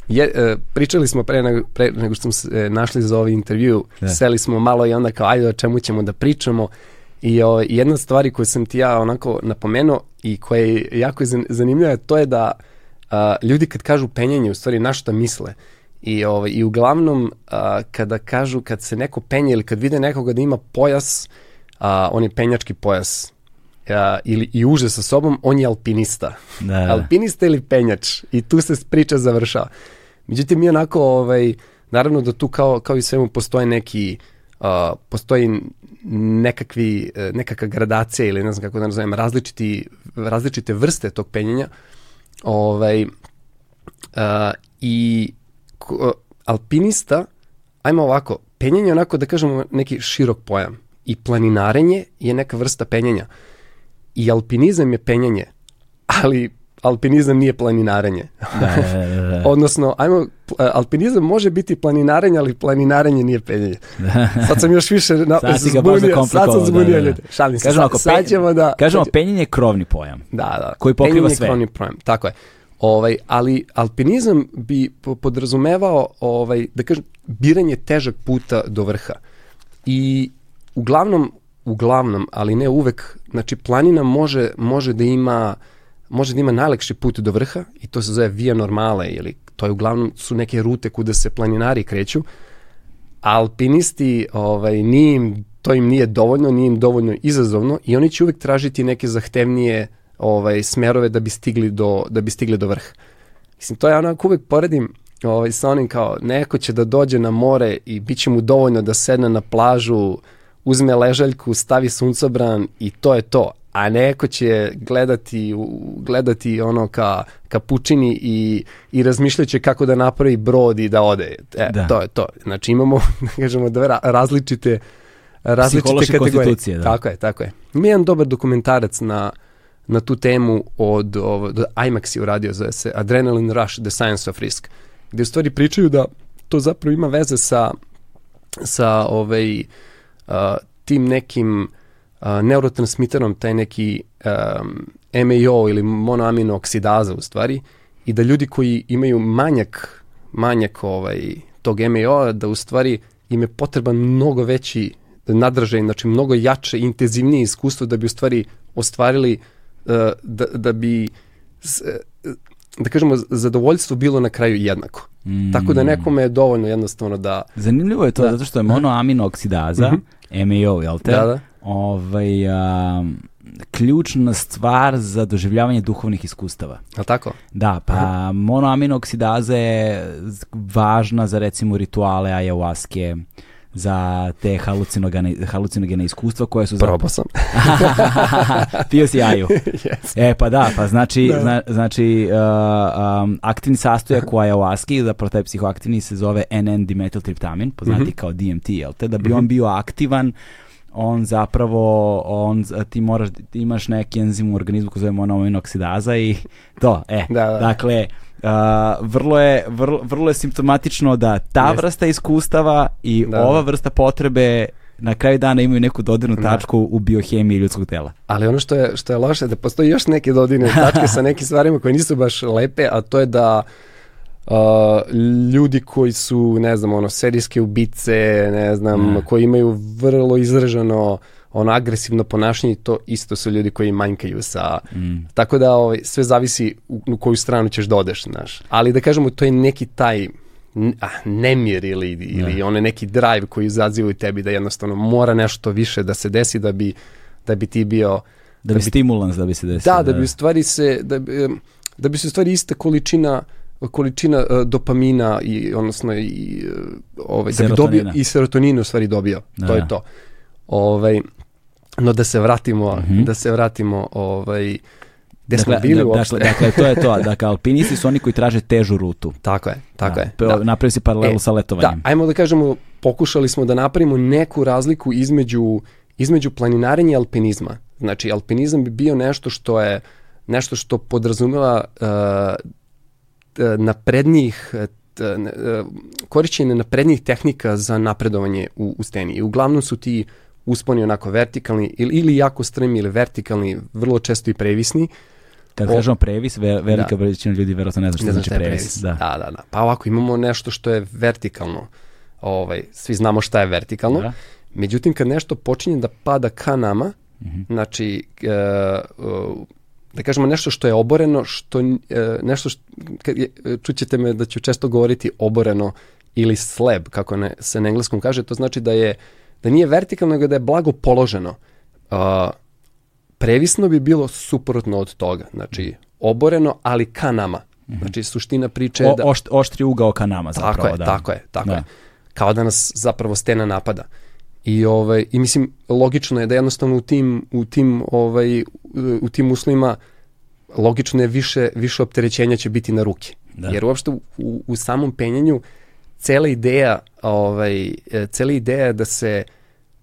je, e, pričali smo pre nego, pre nego što smo se e, našli za ovaj intervju, da. seli smo malo i onda kao ajde o čemu ćemo da pričamo i o, ovaj, jedna stvari koju sam ti ja onako napomenuo i koja je jako zanimljiva to je da a, ljudi kad kažu penjanje u stvari na šta misle. I, ovaj, i uglavnom a, kada kažu, kad se neko penje ili kad vide nekoga da ima pojas, a, on je penjački pojas a, ili i uže sa sobom, on je alpinista. Da. da. alpinista ili penjač. I tu se priča završava. Međutim, mi onako, ovaj, naravno da tu kao, kao i svemu postoje neki, uh, postoji nekakvi, e, nekakva gradacija ili ne znam kako da nazovem, različiti, različite vrste tog penjenja. Ovaj, Uh, I alpinista, ajmo ovako, penjanje je onako da kažemo neki širok pojam i planinarenje je neka vrsta penjanja i alpinizam je penjanje, ali alpinizam nije planinarenje. Da, da, da, da. Odnosno, ajmo, alpinizam može biti planinarenje, ali planinarenje nije penjanje. Sad sam još više na, Sad zbunio, sad sam zbunio da, da. ljude. Šalim se, Kažemo, sad, sad ćemo da... Kažemo, penjenje je krovni pojam. Da, da. Koji pokriva Penjanje je sve. krovni pojam, tako je. Ovaj, ali alpinizam bi po- podrazumevao, ovaj, da kažem, biranje težak puta do vrha. I uglavnom, uglavnom, ali ne uvek, znači planina može, može da ima može da ima najlakši put do vrha i to se zove via normale ili to je uglavnom su neke rute kuda se planinari kreću. Alpinisti, ovaj, nije im, to im nije dovoljno, nije im dovoljno izazovno i oni će uvek tražiti neke zahtevnije ovaj, smerove da bi stigli do, da bi stigli do vrha. Mislim, to ja onako uvek poredim ovaj, sa onim kao neko će da dođe na more i bit će mu dovoljno da sedne na plažu, uzme ležaljku, stavi suncobran i to je to. A neko će gledati, gledati ono ka, ka pučini i, i razmišljaće kako da napravi brod i da ode. E, Da. to je to. Znači imamo, da kažemo, dve ra- različite različite kategorije. da. Tako je, tako je. Ima jedan dobar dokumentarac na, na tu temu od, od IMAX je uradio, zove se Adrenaline Rush, The Science of Risk, gde u stvari pričaju da to zapravo ima veze sa, sa ovaj, uh, tim nekim uh, neurotransmiterom, taj neki um, MAO ili monoamino oksidaza u stvari, i da ljudi koji imaju manjak, manjak ovaj, tog MAO, da u stvari im je potreban mnogo veći nadražaj, znači mnogo jače, intenzivnije iskustvo da bi u stvari ostvarili uh, da, da bi uh, da kažemo zadovoljstvo bilo na kraju jednako. Mm. Tako da nekome je dovoljno jednostavno da Zanimljivo je to Da. zato što je monoamino oksidaza, MAO, jel te? Da, da. Ovaj, a, ključna stvar za doživljavanje duhovnih iskustava. li tako? Da, pa monoamino oksidaza je važna za recimo rituale ayahuaske, za te halucinogene, halucinogene iskustva koje su Probao sam. Pio si aju. yes. E pa da, pa znači, Da. zna, znači uh, um, aktivni sastojak u ayahuaski, zapravo taj psihoaktivni se zove NN-dimetiltriptamin, poznati Mhm. kao DMT, jel te? Da bi on bio aktivan, on zapravo, on, ti moraš, ti imaš neki enzim u organizmu koji zove monoamino oksidaza i to, e, Da, da. dakle, uh, vrlo, je, vrlo, vrlo je simptomatično da ta Jeste. vrsta iskustava i Da, ova da. vrsta potrebe na kraju dana imaju neku dodirnu Da. tačku u biohemiji ljudskog tela. Ali ono što je, što je loše, da postoji još neke dodirne tačke sa nekim stvarima koje nisu baš lepe, a to je da uh, ljudi koji su, ne znam, ono, serijske ubice, ne znam, Ne. koji imaju vrlo izraženo ono agresivno ponašanje, to isto su ljudi koji manjkaju sa... Mm. Tako da ovaj, sve zavisi u, u koju stranu ćeš da odeš, znaš. Ali da kažemo, to je neki taj ah, nemir ili, ili onaj neki drive koji izaziva u tebi da jednostavno mora nešto više da se desi da bi, da bi ti bio Da bi stimulans da bi se desio. da, da bi u stvari se, da bi, da bi se u stvari ista količina količina e, dopamina i odnosno i e, ovaj da bi dobio Serotonina. i serotonina u stvari dobio. Da, to da. je to. Ovaj no da se vratimo, Mhm. da se vratimo ovaj gde smo dakle, bili da- uopšte. dakle, dakle, to je to. Dakle, alpinisti su oni koji traže težu rutu. Tako je, tako da. je. Da. Napravio si paralelu E, sa Da, letovanjem. ajmo da kažemo, pokušali smo da napravimo neku razliku između, između planinarenja i alpinizma. Znači, alpinizam bi bio nešto što je nešto što podrazumeva uh, uh, naprednijih uh, uh, korišćenje naprednijih tehnika za napredovanje u, u steni. I uglavnom su ti usponi onako vertikalni ili, ili jako stremi ili vertikalni, vrlo često i previsni. Kad kažemo previs, ve, velika Da. većina ljudi verovatno ne zna što Ne znači previs. previs. Da. da, da, da. Pa ovako imamo nešto što je vertikalno. Ovaj, svi znamo šta je vertikalno. Da. Međutim, kad nešto počinje da pada ka nama, Mhm. znači, e, e, da kažemo nešto što je oboreno, što, e, nešto što, kad je, čućete me da ću često govoriti oboreno ili slab, kako ne, se na engleskom kaže, to znači da je da nije vertikalno, nego da je blago položeno. A, previsno bi bilo suprotno od toga. Znači, oboreno, ali ka nama. Znači, suština priče je Mhm. O, da... ošt, oštri ugao ka nama zapravo. Tako je, da. tako je, tako Da. je. Kao da nas zapravo stena napada. I ovaj i mislim logično je da jednostavno u tim u tim ovaj u tim uslovima logično je više više opterećenja će biti na ruke. Da. Jer uopšte u, u, u samom penjanju cela ideja, ovaj, e, cela ideja da se,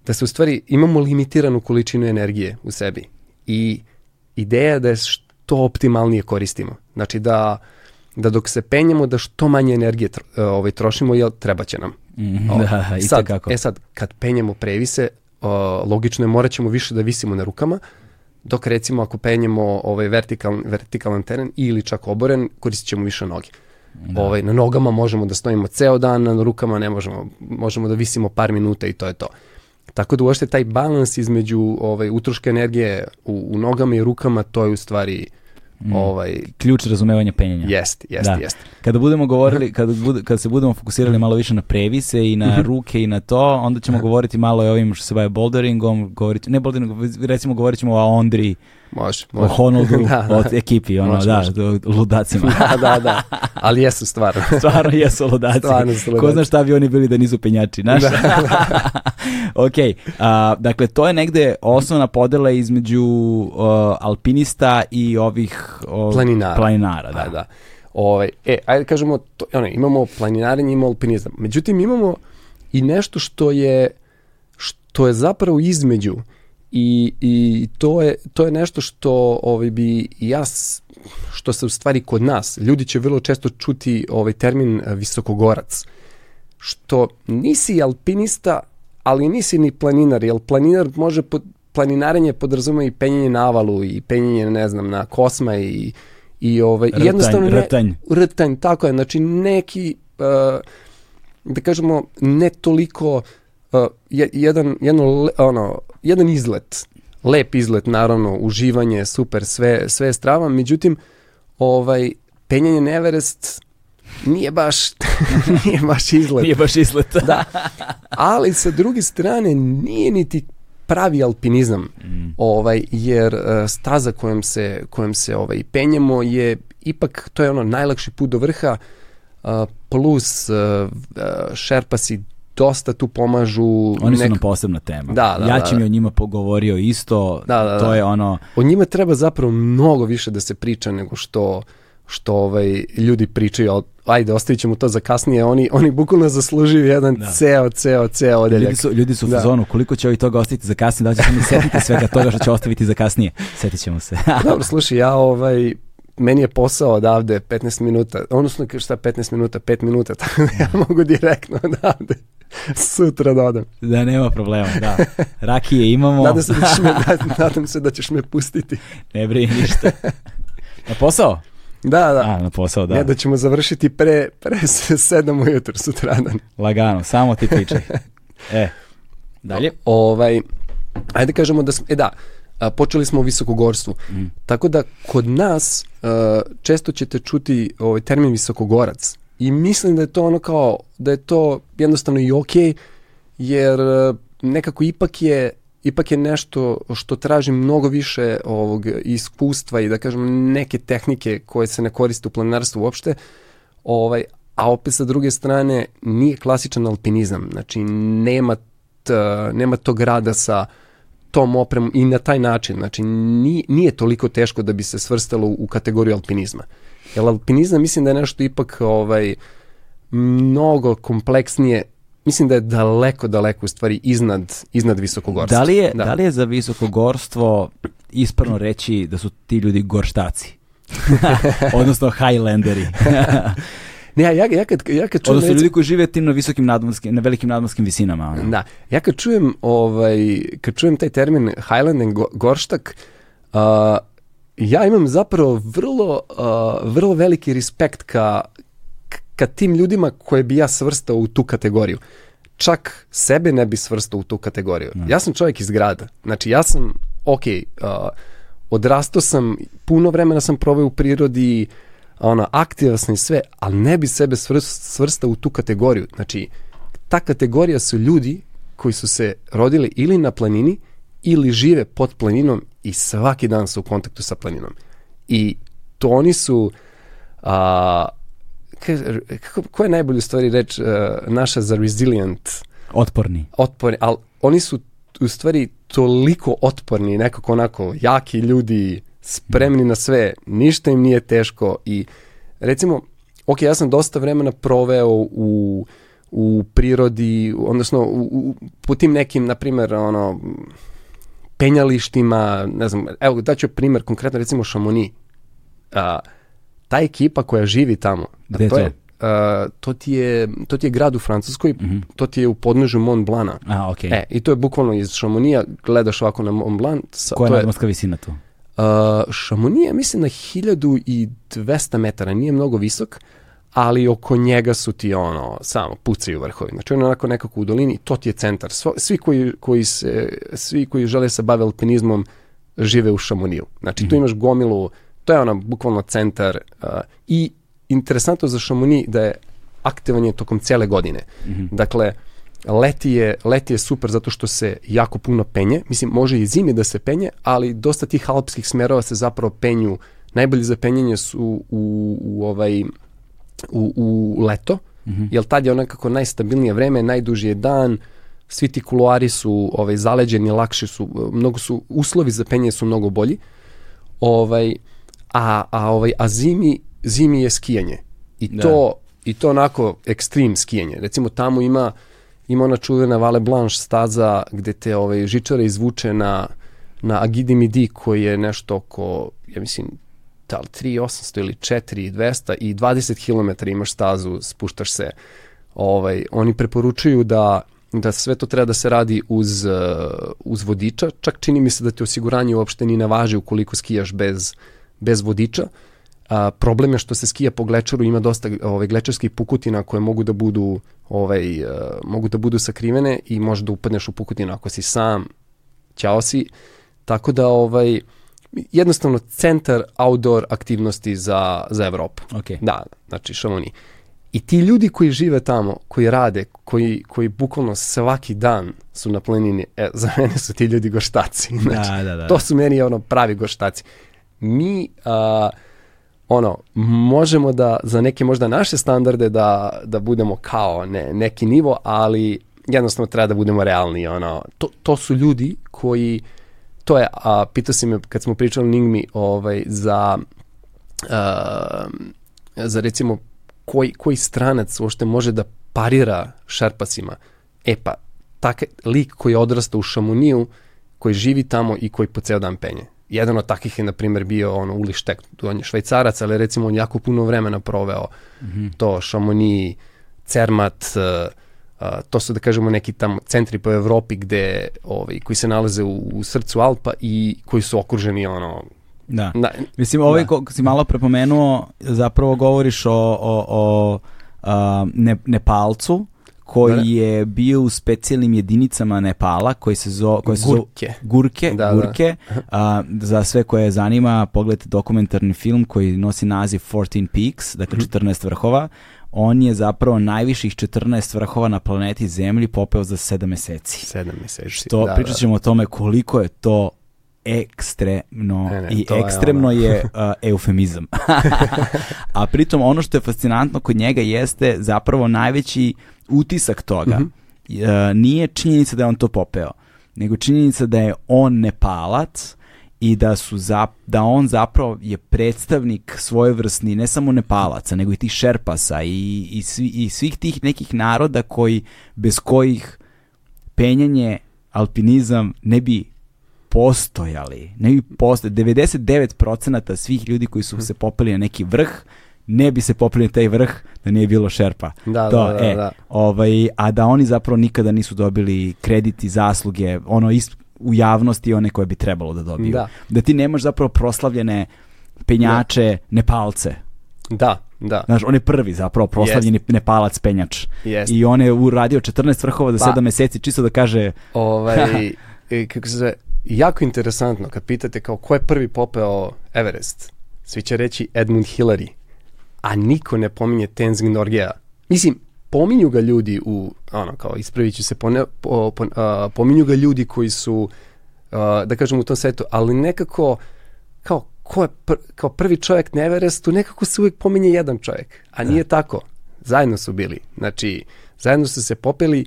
da se u stvari imamo limitiranu količinu energije u sebi i ideja da je što optimalnije koristimo. Znači da, da dok se penjamo da što manje energije e, ovaj, trošimo, jer treba će nam. Mm, o, da, i sad, kako. E sad, kad penjamo previse, o, logično je morat ćemo više da visimo na rukama, dok recimo ako penjemo ovaj vertikal, vertikalan teren ili čak oboren, koristit ćemo više noge. Da. Ovaj, na nogama možemo da stojimo ceo dan, na rukama ne možemo, možemo da visimo par minuta i to je to. Tako da uopšte taj balans između ovaj, utroške energije u, u nogama i rukama, to je u stvari mm. ovaj ključ razumevanja penjanja. Jeste, jeste, Da. jeste. Kada budemo govorili, kada, bude, kada se budemo fokusirali malo više na previse i na ruke i na to, onda ćemo govoriti malo i o ovim što se bave boulderingom, govoriti, ne boulderingom, recimo govorit ćemo o Ondri, Može, o može. Honoldu, Da, da. od ekipi, ono, Može, da, može. ludacima. da, da, da. Ali jesu stvarno. Stvarno jesu ludaci. Stvarno su Ko ludaci. zna šta bi oni bili da nisu penjači, znaš? ok, a, dakle, to je negde osnovna podela između o, alpinista i ovih o, Planinara. planinara da. Da, da. Ovaj, e, ajde kažemo, to, ono, imamo planinarenje, imamo alpinizam. Međutim, imamo i nešto što je, što je zapravo između i, i to, je, to je nešto što ovaj, bi ja, što se u stvari kod nas, ljudi će vrlo često čuti ovaj termin eh, visokogorac, što nisi alpinista, ali nisi ni planinar, jer planinar može, pod, planinarenje podrazuma i penjenje na avalu i penjenje, ne znam, na kosma i, i ovaj, Rtanj, jednostavno ne, rtanj. rtanj, tako je, znači neki, uh, da kažemo, ne toliko uh, je- jedan, jedno, ono, jedan izlet, lep izlet, naravno, uživanje, super, sve, sve je strava, međutim, ovaj, penjanje na Everest nije baš, nije baš izlet. Nije baš izlet. Da. Ali sa druge strane nije niti pravi alpinizam. Mm. Ovaj jer uh, staza kojom se kojom se ovaj penjemo je ipak to je ono najlakši put do vrha uh, plus uh, uh, šerpasi dosta tu pomažu Oni su nam posebna tema. Da, da, Jači da, mi da. o njima pogovorio isto. Da, da, to da. je ono, o njima treba zapravo mnogo više da se priča nego što što ovaj ljudi pričaju, ali ajde, ostavit ćemo to za kasnije, oni, oni bukvalno zaslužuju jedan Da. ceo, ceo, ceo odeljak. ljudi su, ljudi su u Da. fazonu, koliko će ovi toga ostaviti za kasnije, da li će se mi setiti svega toga što će ostaviti za kasnije. Setit ćemo se. Dobro, slušaj, ja ovaj, meni je posao odavde 15 minuta, odnosno šta 15 minuta, 5 minuta, tako da ja mogu direktno odavde sutra da odem. da, nema problema, da. Rakije imamo, Nadam se, da ćeš me, da, nadam se da ćeš me pustiti. ne brini ništa. Na posao? Da, da. A, na posao, da. Ne, da ćemo završiti pre, pre 7 ujutru sutradan. Lagano, samo ti pričaj. E, dalje. Ovaj, ajde kažemo da smo, e da, a, počeli smo o visokogorstvu. Mm. Tako da kod nas a, često ćete čuti ovaj termin visokogorac i mislim da je to ono kao, da je to jednostavno i okej, jer a, nekako ipak je ipak je nešto što traži mnogo više ovog iskustva i da kažem neke tehnike koje se ne koriste u planinarstvu uopšte, ovaj, a opet sa druge strane nije klasičan alpinizam, znači nema, t, nema tog rada sa tom opremom i na taj način, znači nije, nije toliko teško da bi se svrstalo u kategoriju alpinizma. Jer alpinizam mislim da je nešto ipak ovaj, mnogo kompleksnije, mislim da je daleko, daleko u stvari iznad, iznad visokogorstva. Da li, je, da. li je za visokogorstvo ispravno reći da su ti ljudi gorštaci? Odnosno highlanderi. Ne, ja, ja, ja kad, ja kad čujem... Odnosno ljudi koji žive tim na visokim nadmorskim, na velikim nadmorskim visinama. Ono. Da, ja kad čujem, ovaj, kad čujem taj termin Highland and Go- Gorštak, uh, ja imam zapravo vrlo, uh, vrlo veliki respekt ka, ka tim ljudima koje bi ja svrstao u tu kategoriju. Čak sebe ne bi svrstao u tu kategoriju. Ja sam čovjek iz grada. Znači ja sam, ok, uh, odrastao sam, puno vremena sam proveo u prirodi, ono, aktivan sam i sve, ali ne bi sebe svrs- svrstao u tu kategoriju. Znači, ta kategorija su ljudi koji su se rodili ili na planini ili žive pod planinom i svaki dan su u kontaktu sa planinom. I to oni su a, ka- kako, koja je najbolja u stvari reč a, naša za resilient Otporni. otporni, ali oni su u stvari toliko otporni, nekako onako jaki ljudi, spremni na sve, ništa im nije teško i recimo ok, ja sam dosta vremena proveo u, u prirodi, odnosno u, u, po tim nekim, na primer, ono, penjalištima, ne znam, evo daću primer konkretno recimo Šamoni. A, ta ekipa koja živi tamo, Gde to je je a, to ti je to ti je grad u Francuskoj, mm -hmm. to ti je u podnožju Mont Blana. A, okej. E, i to je bukvalno iz Šamonija, gledaš ovako na Mont Blanc. Sa, Koja je nadmorska visina tu? Uh, Šamonije, mislim na 1200 metara, nije mnogo visok, ali oko njega su ti ono, samo pucaju vrhovi. Znači on je onako nekako u dolini, to ti je centar. Svi, koji, koji se, svi koji žele se bave alpinizmom žive u Šamoniju. Znači mm -hmm. tu imaš gomilu, to je ono bukvalno centar uh, i interesantno za Šamoni da je aktivan je tokom cele godine. Mm -hmm. Dakle, leti je, leti je super zato što se jako puno penje. Mislim, može i zimi da se penje, ali dosta tih alpskih smerova se zapravo penju. Najbolji za penjenje su u, u ovaj u, u leto, mm -hmm. jer tad je onakako najstabilnije vreme, najduži je dan, svi ti kuluari su ovaj, zaleđeni, lakši su, mnogo su, uslovi za penje su mnogo bolji. Ovaj, a, a, ovaj, a zimi, zimi je skijanje. I Da. to, i to onako ekstrem skijanje. Recimo tamo ima ima ona čuvena Vale Blanche staza gde te ovaj, žičara izvuče na, na Agidi Midi koji je nešto oko, ja mislim, da li 3800 ili 4200 i 20 km imaš stazu, spuštaš se. Ovaj, oni preporučuju da da sve to treba da se radi uz, uh, uz vodiča, čak čini mi se da te osiguranje uopšte ni ne važi ukoliko skijaš bez, bez vodiča. A, problem je što se skija po glečeru, ima dosta ovaj, glečerskih pukutina koje mogu da budu ovaj, uh, mogu da budu sakrivene i možeš da upadneš u pukutinu ako si sam, ćao si. Tako da ovaj, jednostavno centar outdoor aktivnosti za, za Evropu. Okej. Da, znači Šamoni. I ti ljudi koji žive tamo, koji rade, koji, koji bukvalno svaki dan su na planini, e, za mene su ti ljudi goštaci. Znači, Da, da, da. To su meni ono pravi goštaci. Mi, a, ono, možemo da za neke možda naše standarde da, da budemo kao ne, neki nivo, ali jednostavno treba da budemo realni. Ono, to, to su ljudi koji, to je, a, pitao si me kad smo pričali Ningmi ovaj, za, a, za recimo koji, koji stranac uopšte može da parira šerpasima. E pa, tak lik koji je odrastao u Šamoniju, koji živi tamo i koji po ceo dan penje. Jedan od takvih je, na primjer, bio ono, Uli Štek, on je švajcarac, ali recimo on jako puno vremena proveo mm -hmm. to, Šamoni, Cermat, uh, to su da kažemo neki tamo centri po Evropi gde, ovaj, koji se nalaze u, u srcu Alpa i koji su okruženi ono, Da. na, Mislim, ovaj Da. ko si malo prepomenuo, zapravo govoriš o, o, o a, ne, Nepalcu, koji Da, da. je bio u specijalnim jedinicama Nepala, koji se zove... Koje se zove- Gurke. Gurke, Da, da. Gurke. A, za sve koje zanima, pogledajte dokumentarni film koji nosi naziv 14 Peaks, dakle Mhm. 14 vrhova. On je zapravo najviših 14 vrhova na planeti Zemlji popeo za 7 meseci. sedam meseci. Što da, pričat ćemo o tome koliko je to ekstremno Ne, ne, i to je ekstremno ono. je, uh, eufemizam. A pritom ono što je fascinantno kod njega jeste zapravo najveći utisak toga. Mhm. Uh, nije činjenica da je on to popeo, nego činjenica da je on Nepalac i da su zap, da on zapravo je predstavnik svojevrsni ne samo Nepalaca, nego i tih Šerpasa i, i, svi, i svih tih nekih naroda koji bez kojih penjanje, alpinizam ne bi postojali. Ne bi postojali. 99% svih ljudi koji su se popeli na neki vrh ne bi se popeli na taj vrh da nije bilo šerpa. Da, to, da, da, e, da. Ovaj, a da oni zapravo nikada nisu dobili kredit i zasluge ono is, u javnosti one koje bi trebalo da dobiju. Da. da ti nemaš zapravo proslavljene penjače Nepalce. Da, da. Znaš, on je prvi zapravo proslavljeni Nepalac penjač. Jest. I on je uradio 14 vrhova za Pa. 7 meseci, čisto da kaže Ovaj, e, kako se zove, jako interesantno kad pitate kao ko je prvi popeo Everest, svi će reći Edmund Hillary, a niko ne pominje Tenzing Norgea. Mislim, pominju ga ljudi u, ono, kao ispravit ću se, pone, po, po, a, pominju ga ljudi koji su, a, da kažem, u tom svetu, ali nekako, kao, ko je pr, kao prvi čovjek na Everestu, nekako se uvijek pominje jedan čovjek, a nije tako. Zajedno su bili. Znači, zajedno su se popeli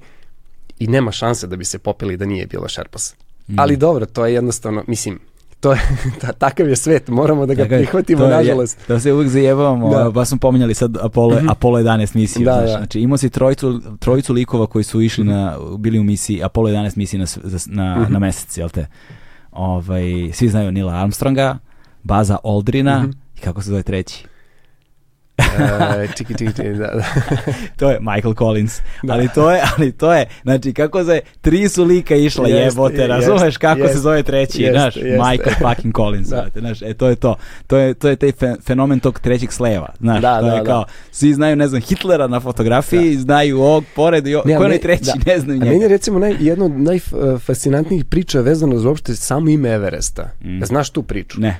i nema šanse da bi se popeli da nije bilo Šerpas. Mm. Ali dobro, to je jednostavno, mislim, to je, ta, takav je svet, moramo da ga Tako je, prihvatimo, to je- nažalost. Da se uvijek zajebavamo, Da. da. pa smo pominjali sad Apollo, Apollo 11 misiju, Da, znaš, da. znači imao si trojicu, trojicu likova koji su išli na, bili u misiji, Apollo 11 misiji na, na, Mhm. na mesec, jel te? Ovaj, svi znaju Nila Armstronga, Baza Aldrina Mhm. i kako se zove treći? E, čiki, čiki, čiki, da, da. To je Michael Collins. Ali to je, ali to je, znači kako se, tri su lika išla Jeste, jebote, razumeš kako jeste, se zove treći, jeste, znaš, jeste. Michael fucking Collins, Da. znate, znaš, e to je to. To je, to je taj fe- fenomen tog trećeg sleva, znaš, Da, to da, je da. kao, svi znaju, ne znam, Hitlera na fotografiji, znaju ovog pored, i ko je onaj meni- treći, da. ne znaju A meni je njega. recimo naj, jedna od najfascinantnijih priča vezano za uopšte samo ime Everesta. Znaš tu priču? Mm. Ne,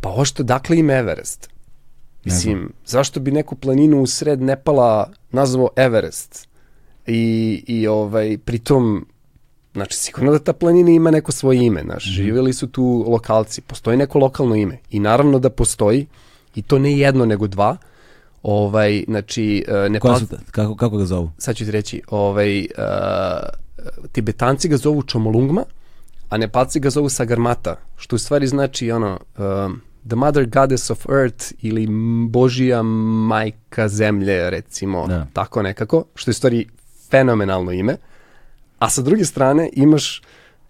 Pa ošto, dakle ime Everest? Mislim, zašto bi neku planinu u sred Nepala nazvao Everest? I, i ovaj, pritom, znači sigurno da ta planina ima neko svoje ime, znaš, Mhm. živjeli su tu lokalci, postoji neko lokalno ime i naravno da postoji, i to ne jedno nego dva, ovaj, znači, uh, koja Nepal, su, kako, kako ga zovu? sad ću ti reći, ovaj, uh, Tibetanci ga zovu Čomolungma, a Nepalci ga zovu Sagarmata, što u stvari znači ono, um, the mother goddess of earth ili Božija majka zemlje, recimo, Da. tako nekako, što je stvari fenomenalno ime. A sa druge strane imaš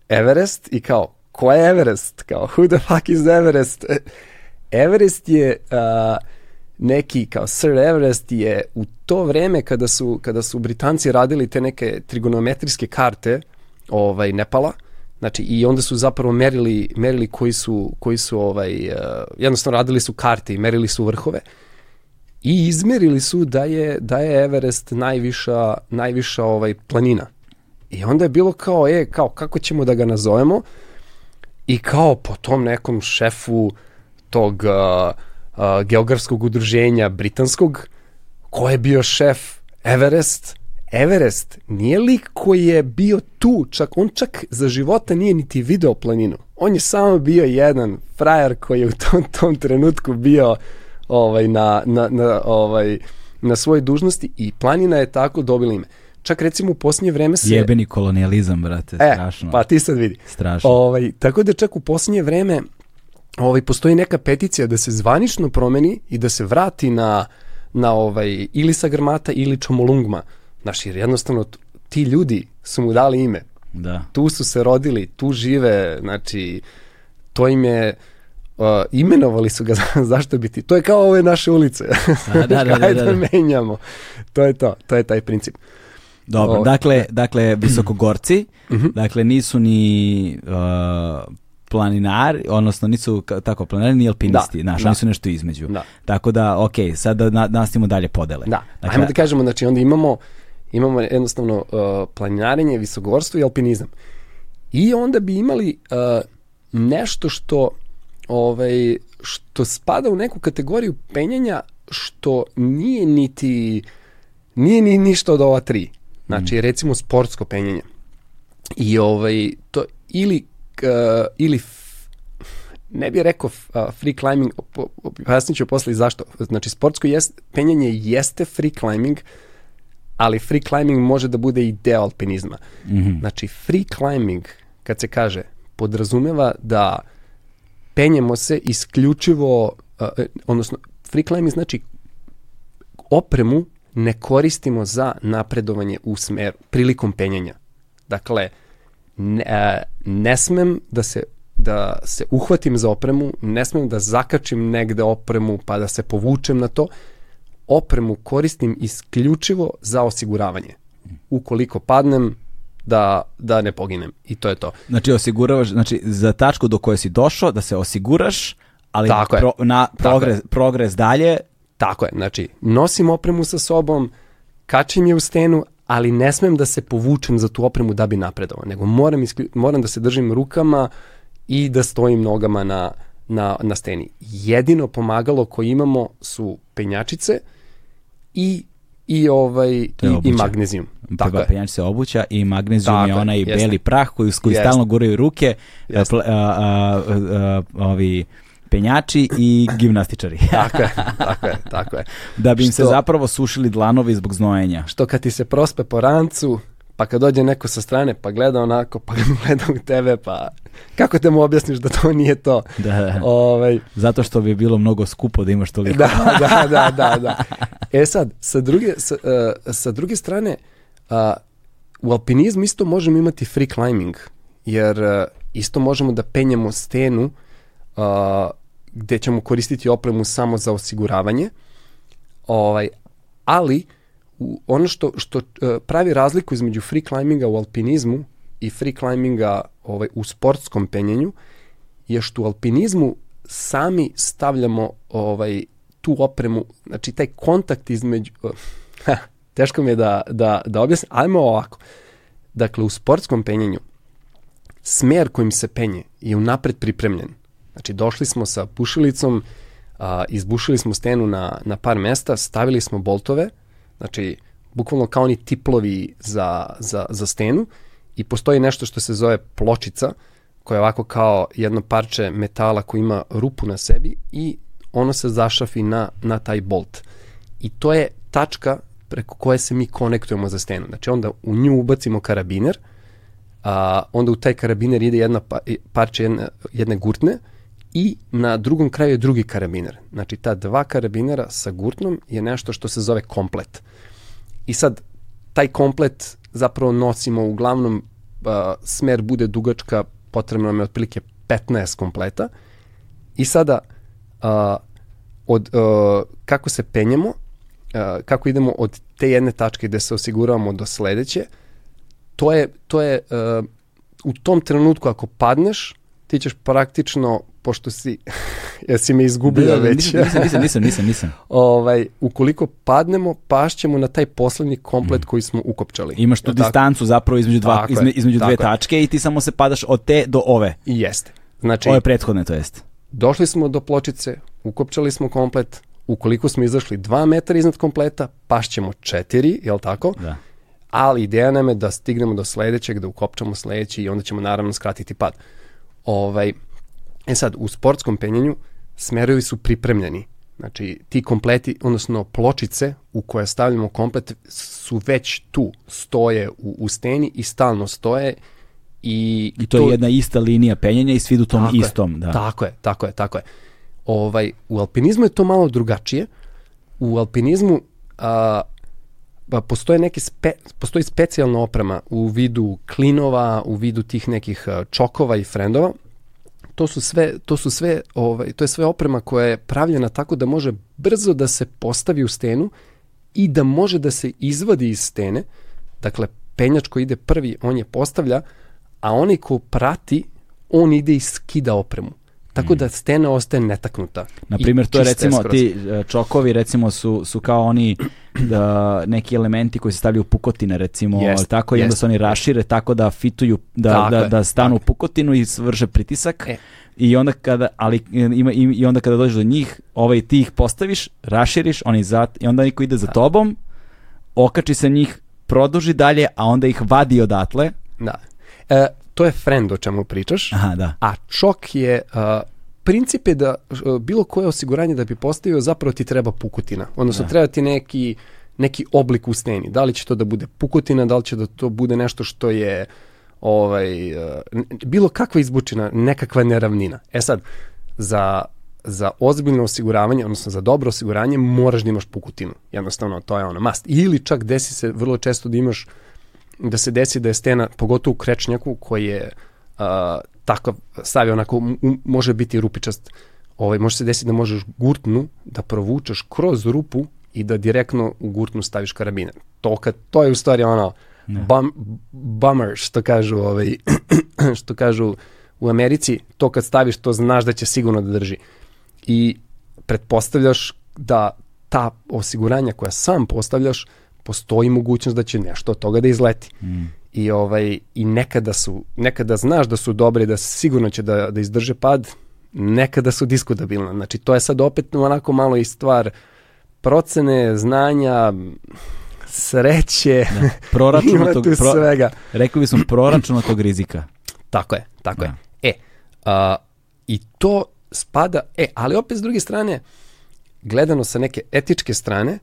Everest i kao, ko je Everest? Kao, who the fuck is Everest? E, Everest je a, neki, kao Sir Everest je u to vreme kada su, kada su Britanci radili te neke trigonometrijske karte ovaj, Nepala, Znači i onda su zapravo merili, merili koji su, koji su ovaj, uh, jednostavno radili su karte i merili su vrhove i izmerili su da je, da je Everest najviša, najviša ovaj, planina. I onda je bilo kao, e, kao, kako ćemo da ga nazovemo? I kao po tom nekom šefu tog uh, uh, geografskog udruženja britanskog, ko je bio šef Everest? Everest nije lik koji je bio tu, čak on čak za života nije niti video planinu. On je samo bio jedan frajer koji je u tom, tom trenutku bio ovaj, na, na, na, ovaj, na svojoj dužnosti i planina je tako dobila ime. Čak recimo u posljednje vreme se... Jebeni kolonijalizam, brate, E, strašno. pa ti sad vidi. Strašno. Ovaj, tako da čak u posljednje vreme ovaj, postoji neka peticija da se zvanično promeni i da se vrati na, na ovaj, ili Sagrmata ili Čomolungma. Znaš, jer jednostavno ti ljudi su mu dali ime. Da. Tu su se rodili, tu žive, znači, to im je, uh, imenovali su ga, zašto biti, to je kao ove naše ulice. A, da, da, da, Ajde da, da. menjamo. To je to, to je taj princip. Dobro, O- dakle, dakle, visokogorci, Mhm. dakle, nisu ni uh, planinari, odnosno nisu tako planinari, ni alpinisti, Da, znaš, da. oni su nešto između. Da. Tako da, ok, sad da na, nastavimo dalje podele. Da, Dakle, ajmo da kažemo, znači onda imamo, imamo jednostavno uh, planinarenje, visogorstvo i alpinizam. I onda bi imali uh, nešto što ovaj, što spada u neku kategoriju penjanja što nije niti nije ni ništa od ova tri. Znači, recimo sportsko penjanje. I ovaj, to ili, uh, ili ne bih rekao a, free climbing, objasnit ću posle i zašto. Znači, sportsko jest, penjanje jeste free climbing, ali free climbing može da bude i deo alpinizma. Mhm. Znači, free climbing, kad se kaže, podrazumeva da penjemo se isključivo, e, odnosno, free climbing znači opremu ne koristimo za napredovanje u smeru, prilikom penjanja. Dakle, ne, a, ne smem da se da se uhvatim za opremu, ne smem da zakačim negde opremu pa da se povučem na to. Opremu koristim isključivo za osiguravanje. Ukoliko padnem, da, da ne poginem. I to je to. Znači, osiguravaš, znači, za tačku do koje si došao, da se osiguraš, ali Tako pro, na Tako progres, progres dalje, Tako je, znači, nosim opremu sa sobom, kačim je u stenu, ali ne smem da se povučem za tu opremu da bi napredovao, nego moram, isklju- moram da se držim rukama i da stojim nogama na, na, na steni. Jedino pomagalo koje imamo su penjačice i, i, ovaj, i, i magnezijum. Tako je. penjač se obuća i magnezijum Tako je onaj jeste. beli prah koji, koji Jeste. stalno guraju ruke, Jeste. pl- a, a, a, a, ovi penjači i gimnastičari. Tako je, tako je, tako je. da bi im se Što- zapravo sušili dlanovi zbog znojenja. Što kad ti se prospe po rancu, pa kad dođe neko sa strane, pa gleda onako, pa gleda u tebe, pa kako te mu objasniš da to nije to? Da, da. Ovaj, Zato što bi bilo mnogo skupo da imaš toliko. da, da, da, da, da. E sad, sa druge, sa, uh, sa druge strane, uh, u alpinizmu isto možemo imati free climbing, jer uh, isto možemo da penjemo stenu uh, gde ćemo koristiti opremu samo za osiguravanje, ovaj, ali u, ono što, što uh, pravi razliku između free climbinga u alpinizmu i free climbinga ovaj, u sportskom penjenju je što u alpinizmu sami stavljamo ovaj tu opremu, znači taj kontakt između ha, teško mi je da, da, da objasnim, ajmo ovako. Dakle, u sportskom penjenju smer kojim se penje je unapred pripremljen. Znači, došli smo sa bušilicom, a, izbušili smo stenu na, na par mesta, stavili smo boltove, znači, bukvalno kao oni tiplovi za, za, za stenu i postoji nešto što se zove pločica, koja je ovako kao jedno parče metala koji ima rupu na sebi i ono se zašafi na, na taj bolt. I to je tačka preko koje se mi konektujemo za stenu. Znači onda u nju ubacimo karabiner, a, onda u taj karabiner ide jedna pa, parče jedne, jedne gurtne i na drugom kraju je drugi karabiner. Znači ta dva karabinera sa gurtnom je nešto što se zove komplet. I sad taj komplet zapravo nosimo uglavnom a, smer bude dugačka, potrebno nam je otprilike 15 kompleta i sada a, od, a, kako se penjemo, a, kako idemo od te jedne tačke gde se osiguravamo do sledeće, to je, to je a, u tom trenutku ako padneš, ti ćeš praktično, pošto si, jesi me izgubio Da, da, da, već, Nisam, nisam, nisam, nisam, nisam. ovaj, ukoliko padnemo, pašćemo na taj poslednji komplet koji smo ukopčali. Imaš tu tako? distancu zapravo između, dva, Tako izme, između dve tako je. tačke i ti samo se padaš od te do ove. I jeste. Znači, Ove prethodne, to jest. došli smo do pločice, ukopčali smo komplet, ukoliko smo izašli 2 metra iznad kompleta, pašćemo 4, jel tako? Da. Ali ideja nam je da stignemo do sledećeg, da ukopčamo sledeći i onda ćemo naravno skratiti pad. Ovaj, e sad, u sportskom penjenju smerovi su pripremljeni. Znači, ti kompleti, odnosno pločice u koje stavljamo komplet su već tu, stoje u, u steni i stalno stoje i, I to, je jedna ista linija penjenja i svi idu tom Tako je, istom. Da. Tako je, tako je, tako je. Ovaj, u alpinizmu je to malo drugačije. U alpinizmu a, pa postoje neke spe, postoji specijalna oprema u vidu klinova, u vidu tih nekih a, čokova i frendova. To su sve, to su sve, ovaj, to je sve oprema koja je pravljena tako da može brzo da se postavi u stenu i da može da se izvadi iz stene. Dakle, penjač koji ide prvi, on je postavlja, a onaj ko prati, on ide i skida opremu. Tako da stena ostaje netaknuta. Na primjer, to je recimo, skroz. ti e, čokovi recimo su, su kao oni da, neki elementi koji se stavljaju u pukotine recimo, Jest, tako i onda se oni rašire tako da fituju, da, Tako da, da stanu u pukotinu i vrše pritisak. E. I onda kada, ali ima, i, i onda kada dođeš do njih, ovaj, ti ih postaviš, raširiš, oni za, i onda niko ide za tobom, okači se njih, produži dalje, a onda ih vadi odatle. Da. E, to je friend o čemu pričaš. Aha, da. A čok je, uh, princip je da uh, bilo koje osiguranje da bi postavio zapravo ti treba pukotina. Odnosno Da. treba ti neki, neki oblik u steni. Da li će to da bude pukotina, da li će da to bude nešto što je ovaj, uh, bilo kakva izbučina, nekakva neravnina. E sad, za, za ozbiljno osiguravanje, odnosno za dobro osiguranje, moraš da imaš pukotinu. Jednostavno, to je ono must. Ili čak desi se vrlo često da imaš da se desi da je stena, pogotovo u krečnjaku koji je uh, takav, stavi onako, m- m- može biti rupičast, ovaj, može se desiti da možeš gurtnu da provučeš kroz rupu i da direktno u gurtnu staviš karabiner. To, kad, to je u stvari ono, bum, bummer, što kažu, ovaj, što kažu u Americi, to kad staviš, to znaš da će sigurno da drži. I pretpostavljaš da ta osiguranja koja sam postavljaš, postoji mogućnost da će nešto od toga da izleti. Mm. I ovaj i nekada su nekada znaš da su dobre da sigurno će da da izdrže pad, nekada su diskutabilne. Znači to je sad opet onako malo i stvar procene, znanja, sreće. Da. Proračunatog, pro, svega. rekli bismo proračunatog rizika. Tako je, tako Da. je. E, a, i to spada, e, ali opet s druge strane, gledano sa neke etičke strane,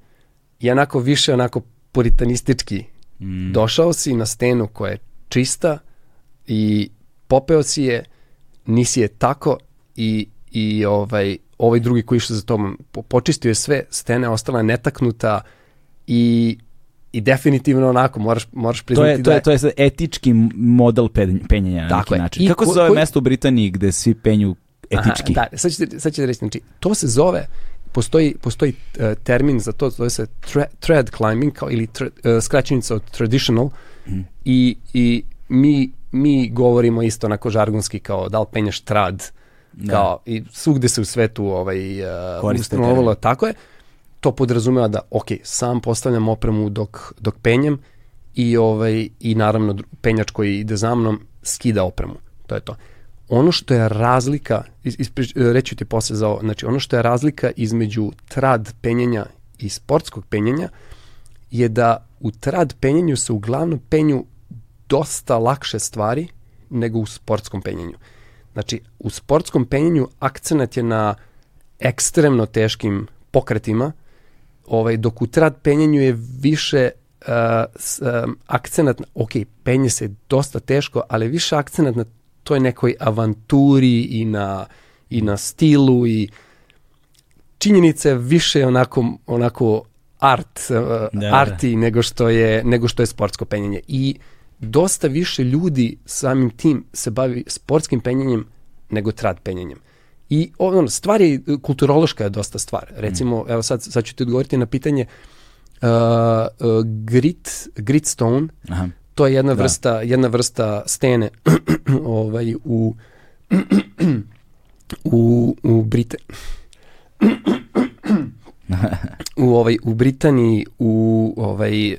je onako više onako puritanistički Mm. Došao si na stenu koja je čista i popeo si je, nisi je tako i, i ovaj, ovaj drugi koji išao za tobom počistio je sve, stena ostala netaknuta i i definitivno onako moraš moraš priznati to je, to je, to je, to je etički model penjenja na neki način. Kako se zove ko, mesto u Britaniji gde svi penju etički? Aha, da, sad ćete, sad ćete reći, znači, to se zove, postoji, postoji uh, termin za to, zove se tra, thread climbing, kao, ili tra, uh, skraćenica od traditional, mm. i, i mi, mi govorimo isto onako žargonski kao da li penjaš trad, da. kao, i svugde se u svetu ovaj, uh, ustanovalo, tako je, to podrazumeva da, ok, sam postavljam opremu dok, dok penjem i, ovaj, i naravno penjač koji ide za mnom skida opremu. To je to. Ono što je razlika, isprič, reću ti posle za ovo, znači ono što je razlika između trad penjenja i sportskog penjenja je da u trad penjenju se uglavnom penju dosta lakše stvari nego u sportskom penjenju. Znači, u sportskom penjenju akcenat je na ekstremno teškim pokretima, ovaj, dok u trad penjenju je više uh, s, um, akcenat, ok, penje se dosta teško, ali više akcenat na toj nekoj avanturi i na, i na stilu i činjenica je više onako, onako art, uh, da, arti da. nego što je nego što je sportsko penjenje i dosta više ljudi samim tim se bavi sportskim penjenjem nego trad penjenjem. I ono, stvar je, kulturološka je dosta stvar. Recimo, mm. evo sad, sad ću ti odgovoriti na pitanje uh, uh, grit, gritstone, Aha. To je jedna da. vrsta, jedna vrsta stene ovaj, u, u, u Brite... u ovaj u Britaniji u ovaj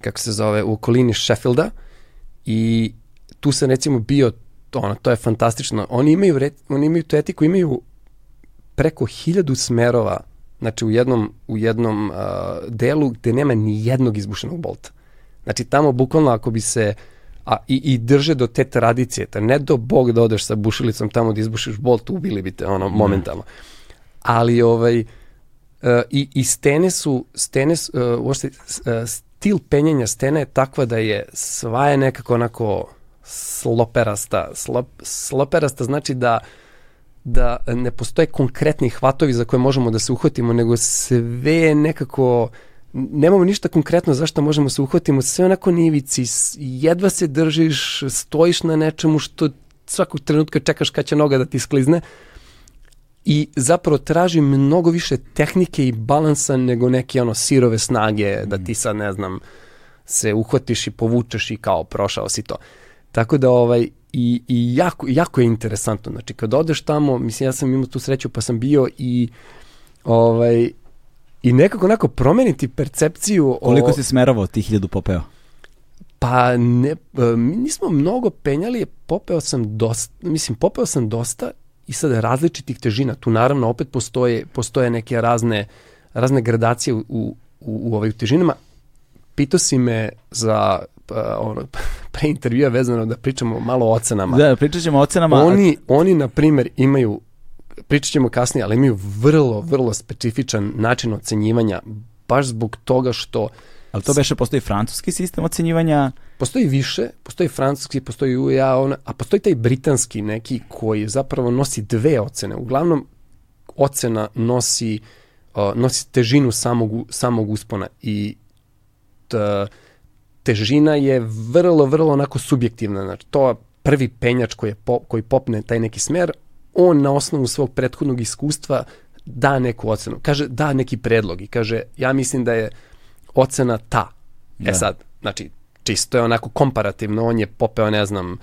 kako se zove u okolini Sheffielda i tu se recimo bio ono, to je fantastično. Oni imaju, oni imaju tu etiku, imaju preko hiljadu smerova, znači u jednom, u jednom uh, delu gde nema ni jednog izbušenog bolta. Znači tamo bukvalno ako bi se a, i, i drže do te tradicije, ta ne do bog da odeš sa bušilicom tamo da izbušiš bolt, ubili bi te ono mm. momentalno. Ali ovaj, uh, i, i stene su, stene, uh, uopšte, uh, stil penjenja stene je takva da je sva je nekako onako sloperasta. Slop, sloperasta znači da da ne postoje konkretni hvatovi za koje možemo da se uhvatimo, nego sve je nekako nemamo ništa konkretno zašto možemo se uhvatimo, sve onako nivici, jedva se držiš, stojiš na nečemu što svakog trenutka čekaš kad će noga da ti sklizne i zapravo traži mnogo više tehnike i balansa nego neke ono sirove snage da ti sad ne znam se uhvatiš i povučeš i kao prošao si to. Tako da ovaj, i, i jako, jako je interesantno. Znači, kad odeš tamo, mislim, ja sam imao tu sreću pa sam bio i ovaj, i nekako onako promeniti percepciju Koliko o... si smerovao tih hiljadu popeo? Pa ne, e, mi nismo mnogo penjali, popeo sam dosta, mislim, popeo sam dosta i sad različitih težina. Tu naravno opet postoje, postoje neke razne, razne gradacije u, u, u, ovoj težinama. Pitao si me za pa, ono, pre intervjua vezano da pričamo malo o ocenama. Da, pričat ćemo o ocenama. Oni, oni na primer, imaju, pričat ćemo kasnije, ali imaju vrlo, vrlo specifičan način ocenjivanja, baš zbog toga što... Ali to beše postoji francuski sistem ocenjivanja? Postoji više, postoji francuski, postoji UEA, ona, a postoji taj britanski neki koji zapravo nosi dve ocene. Uglavnom, ocena nosi, uh, nosi težinu samog, samog uspona i t, težina je vrlo, vrlo onako subjektivna. Znači, to prvi penjač koji, je po, koji popne taj neki smer, on na osnovu svog prethodnog iskustva da neku ocenu. Kaže, da neki predlog i kaže, ja mislim da je ocena ta. E da. E sad, znači, čisto je onako komparativno, on je popeo, ne znam,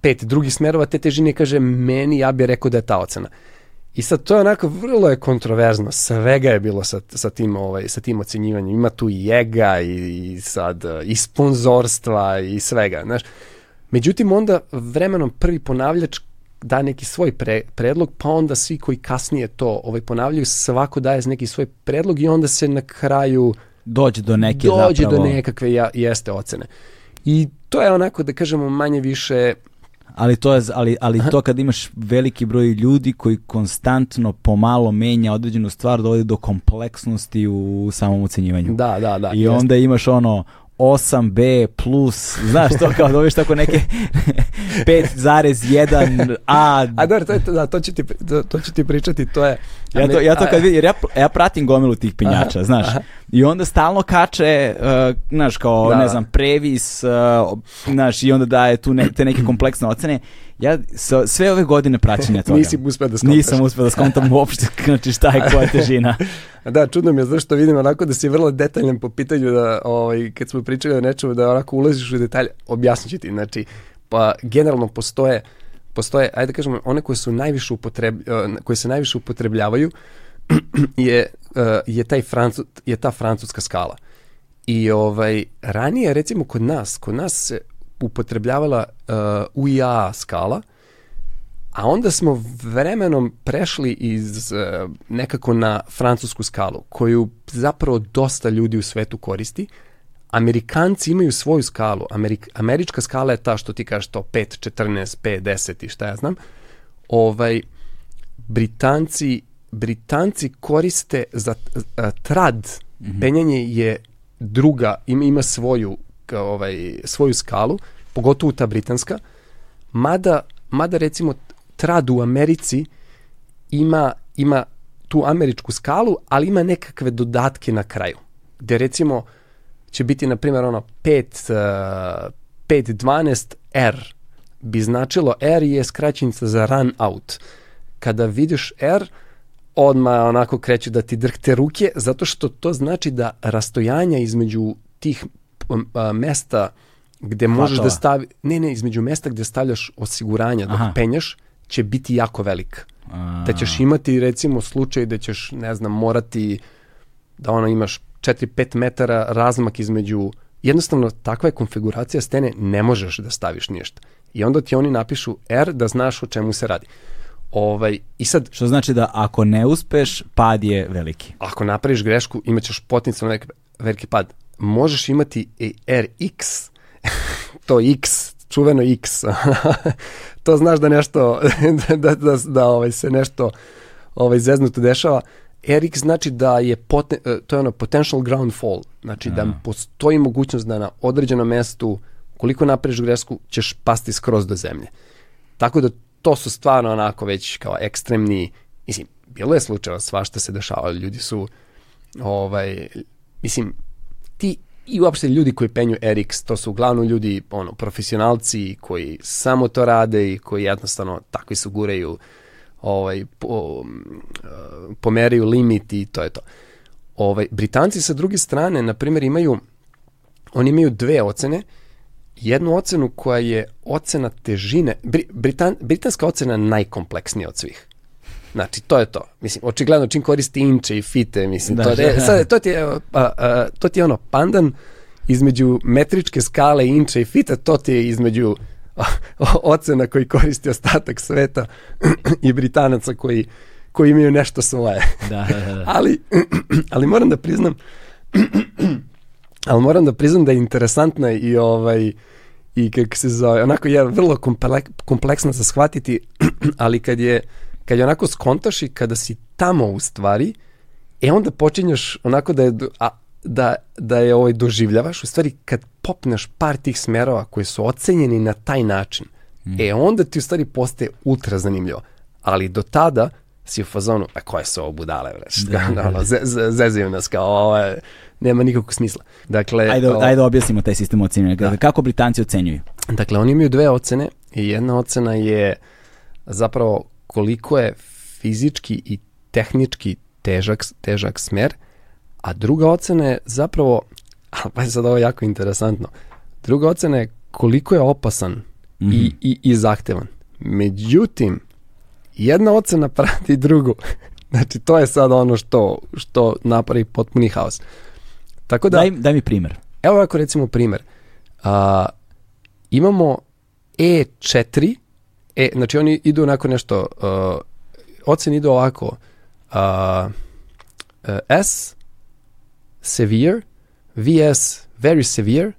pet drugih smerova te težine kaže, meni, ja bih rekao da je ta ocena. I sad to je onako vrlo je kontroverzno, svega je bilo sa, sa, tim, ovaj, sa tim ocenjivanjem. Ima tu i ega i, i sad i sponzorstva i svega, znaš. Međutim, onda vremenom prvi ponavljač da neki svoj pre, predlog, pa onda svi koji kasnije to ovaj, ponavljaju, svako daje neki svoj predlog i onda se na kraju dođe do neke dođe zapravo... do nekakve ja, jeste ocene. I to je onako da kažemo manje više ali to je ali ali to kad imaš veliki broj ljudi koji konstantno pomalo menja određenu stvar dovodi do kompleksnosti u samom ocenjivanju. Da, da, da. I jest. onda imaš ono 8B plus, znaš to kao dobiješ tako neke 5,1 A. A dobro, to, je, da, to, ću ti, to, to ću ti pričati, to je... Ja to, ja to kad vidim, jer ja, ja pratim gomilu tih pinjača, aha, znaš, aha. i onda stalno kače, uh, znaš, kao, da, ne znam, previs, uh, znaš, i onda daje tu ne, te neke kompleksne ocene. Ja sa, sve ove godine praćenja toga. Nisi uspeo da skontaš. Nisam uspeo da skontam uopšte, znači šta je koja težina. da, čudno mi je zašto vidim onako da si vrlo detaljan po pitanju da, ovaj, kad smo pričali o nečemu, da onako ulaziš u detalje, objasnit ću ti, znači, pa generalno postoje postoje, ajde da kažemo, one koje su najviše upotreb, koje se najviše upotrebljavaju je, je, taj Francu, je ta francuska skala. I ovaj, ranije, recimo kod nas, kod nas se upotrebljavala uh, UIA skala, a onda smo vremenom prešli iz uh, nekako na francusku skalu, koju zapravo dosta ljudi u svetu koristi, Amerikanci imaju svoju skalu. Amerik, američka skala je ta što ti kažeš to 5, 14, 5, 10 i šta ja znam. Ovaj, Britanci, Britanci koriste za a, trad, mm -hmm. penjanje je druga, ima, ima svoju, ovaj, svoju skalu, pogotovo ta britanska, mada, mada recimo trad u Americi ima, ima tu američku skalu, ali ima nekakve dodatke na kraju. Gde recimo će biti, na primjer, ono 5, uh, 512 R bi značilo R je skraćenica za run out. Kada vidiš R, odmah onako kreću da ti drhte ruke, zato što to znači da rastojanja između tih a, mesta gde možeš Hvatova. da stavi, ne, ne, između mesta gde stavljaš osiguranja dok Aha. penješ, će biti jako velik. A. Da ćeš imati recimo slučaj da ćeš, ne znam, morati da ono imaš 4-5 metara razmak između jednostavno takva je konfiguracija stene, ne možeš da staviš ništa. I onda ti oni napišu R da znaš o čemu se radi. Ovaj, i sad, Što znači da ako ne uspeš, pad je veliki. Ako napraviš grešku, imaćeš potencijalno veliki, veliki pad. Možeš imati i RX, to X, čuveno X. to znaš da nešto, da, da, da, da ovaj, se nešto ovaj, zeznuto dešava. RX znači da je poten, e, to je ono potential ground fall, znači da mm. postoji mogućnost da na određenom mestu koliko napraviš gresku ćeš pasti skroz do zemlje. Tako da to su stvarno onako već kao ekstremni, mislim, bilo je slučajeva svašta se dešavalo, ljudi su ovaj, mislim, ti i uopšte ljudi koji penju RX, to su uglavnom ljudi, ono, profesionalci koji samo to rade i koji jednostavno takvi su guraju ovaj, po, pomeraju limit i to je to. Ovaj, Britanci sa druge strane, na primjer, imaju, oni imaju dve ocene, jednu ocenu koja je ocena težine, Bri, Britan, britanska ocena najkompleksnija od svih. Znači, to je to. Mislim, očigledno čim koristi inče i fite, mislim, da, to, je, sad, to, ti je, a, a, to ti je ono pandan između metričke skale inče i fita, to ti je između ocena koji koristi ostatak sveta i Britanaca koji, koji imaju nešto svoje. Da, da, da. ali, ali moram da priznam ali moram da priznam da je interesantna i ovaj i kako se zove, onako je vrlo komplek, kompleksna za shvatiti, ali kad je, kad je onako skontaš i kada si tamo u stvari, e onda počinješ onako da je, a, da, da je ovaj doživljavaš, u stvari kad popneš par tih smerova koji su ocenjeni na taj način, mm. e onda ti u stvari postaje ultra zanimljivo. Ali do tada si u fazonu, a koje su ovo budale, bre, da, da, da. Ze, zezaju nas kao, ovo je, nema nikakvog smisla. Dakle, ajde, o, ajde objasnimo taj sistem ocenjanja. Da. Kako Britanci ocenjuju? Dakle, oni imaju dve ocene i jedna ocena je zapravo koliko je fizički i tehnički težak, težak smer, A druga ocena je zapravo, pa je sad ovo jako interesantno, druga ocena je koliko je opasan mm -hmm. i, mhm. i, i zahtevan. Međutim, jedna ocena prati drugu. Znači, to je sad ono što, što napravi potpuni haos. Tako da, daj, daj mi primer. Evo ovako recimo primer. A, imamo E4, e, znači oni idu onako nešto, uh, ocene idu ovako, uh, uh, S, severe, VS very severe,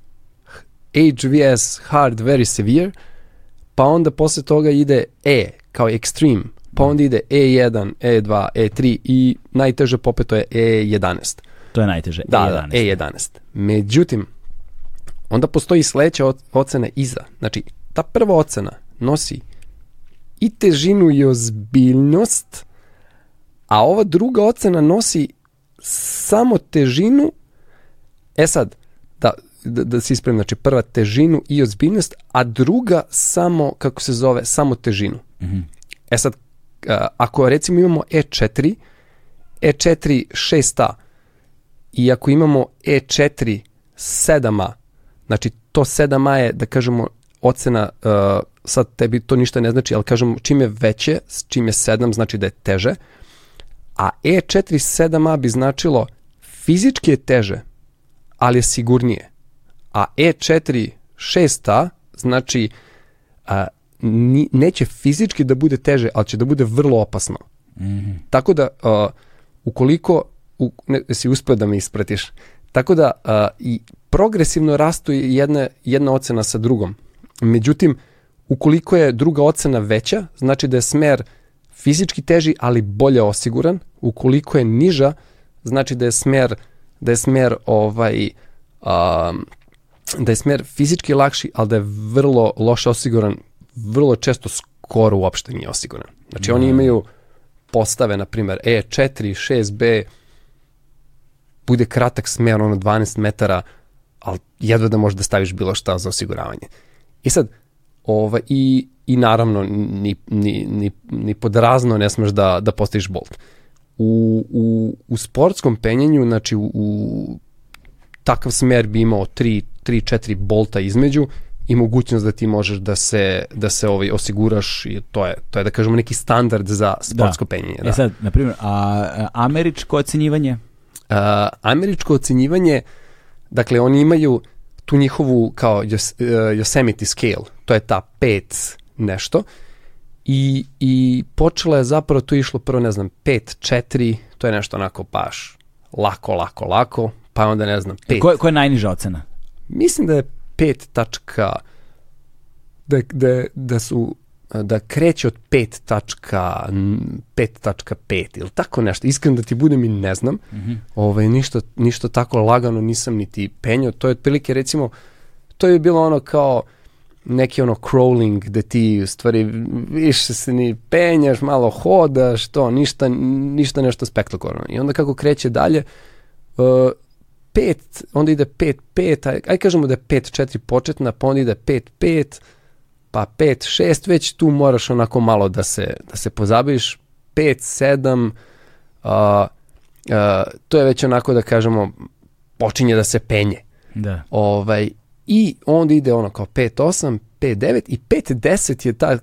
HVS hard very severe, pa onda posle toga ide E kao extreme, pa onda ide E1, E2, E3 i najteže popeto je E11. To je najteže, da, E11. Da, E11. Međutim, onda postoji sledeća ocena iza. Znači, ta prva ocena nosi i težinu i ozbiljnost, a ova druga ocena nosi samo težinu, e sad, da, da, da se ispravim, znači prva težinu i ozbiljnost, a druga samo, kako se zove, samo težinu. E sad, ako recimo imamo E4, E4 6A i ako imamo E4 7A, znači to 7A je, da kažemo, ocena, uh, sad tebi to ništa ne znači, ali kažemo čim je veće, čim je 7 znači da je teže, a E4 7A bi značilo fizički je teže, ali je sigurnije. A E4 6A znači a, ni, neće fizički da bude teže, ali će da bude vrlo opasno. Tako da, uh, ukoliko, u, ne, si uspeo da me ispratiš, tako da uh, i progresivno rastu jedna, jedna ocena sa drugom. Međutim, ukoliko je druga ocena veća, znači da je smer fizički teži, ali bolje osiguran. Ukoliko je niža, znači da je smer, da je smer ovaj, um, da je smer fizički lakši, ali da je vrlo loše osiguran, vrlo često skoro uopšte nije osiguran. Znači oni imaju postave, na primjer, E4, 6B, bude kratak smer, ono 12 metara, ali jedva da možeš da staviš bilo šta za osiguravanje. I sad, ovaj, i, i naravno, ni, ni, ni, ni pod razno ne smeš da, da postaviš bolt. U, u, u sportskom penjenju, znači u, u takav smer bi imao 3-4 bolta između i mogućnost da ti možeš da se da se ovaj osiguraš i to je to je da kažemo neki standard za sportsko penjenje, da. E sad, na primjer, a, a američko ocenjivanje? Uh, američko ocenjivanje, dakle oni imaju tu njihovu kao Yos, uh, Yosemite scale, to je ta pet nešto i, i počela je zapravo, je išlo prvo ne znam 5, 4, to je nešto onako baš lako, lako, lako, pa onda ne znam 5. Ko, je- ko je najniža ocena? Mislim da je 5 tačka da, da, da su da kreće od 5 tačka 5.5 ili tako nešto. Iskreno da ti budem i ne znam. Mm -hmm. ovaj, ništa, ništa tako lagano nisam niti penio. To je otprilike recimo, to je bilo ono kao neki ono crawling gde ti u stvari više se ni penjaš, malo hodaš, to, ništa, ništa nešto spektakularno. I onda kako kreće dalje, uh, 5, onda ide 5, 5, aj, aj kažemo da je 5, 4 početna, pa onda ide 5, 5, pa 5, 6, već tu moraš onako malo da se, da se pozabaviš, 5, 7, uh, uh, to je već onako da kažemo, počinje da se penje. Da. Ovaj, I onda ide ono kao 5, 8, 5, 9 i 5, 10 je ta,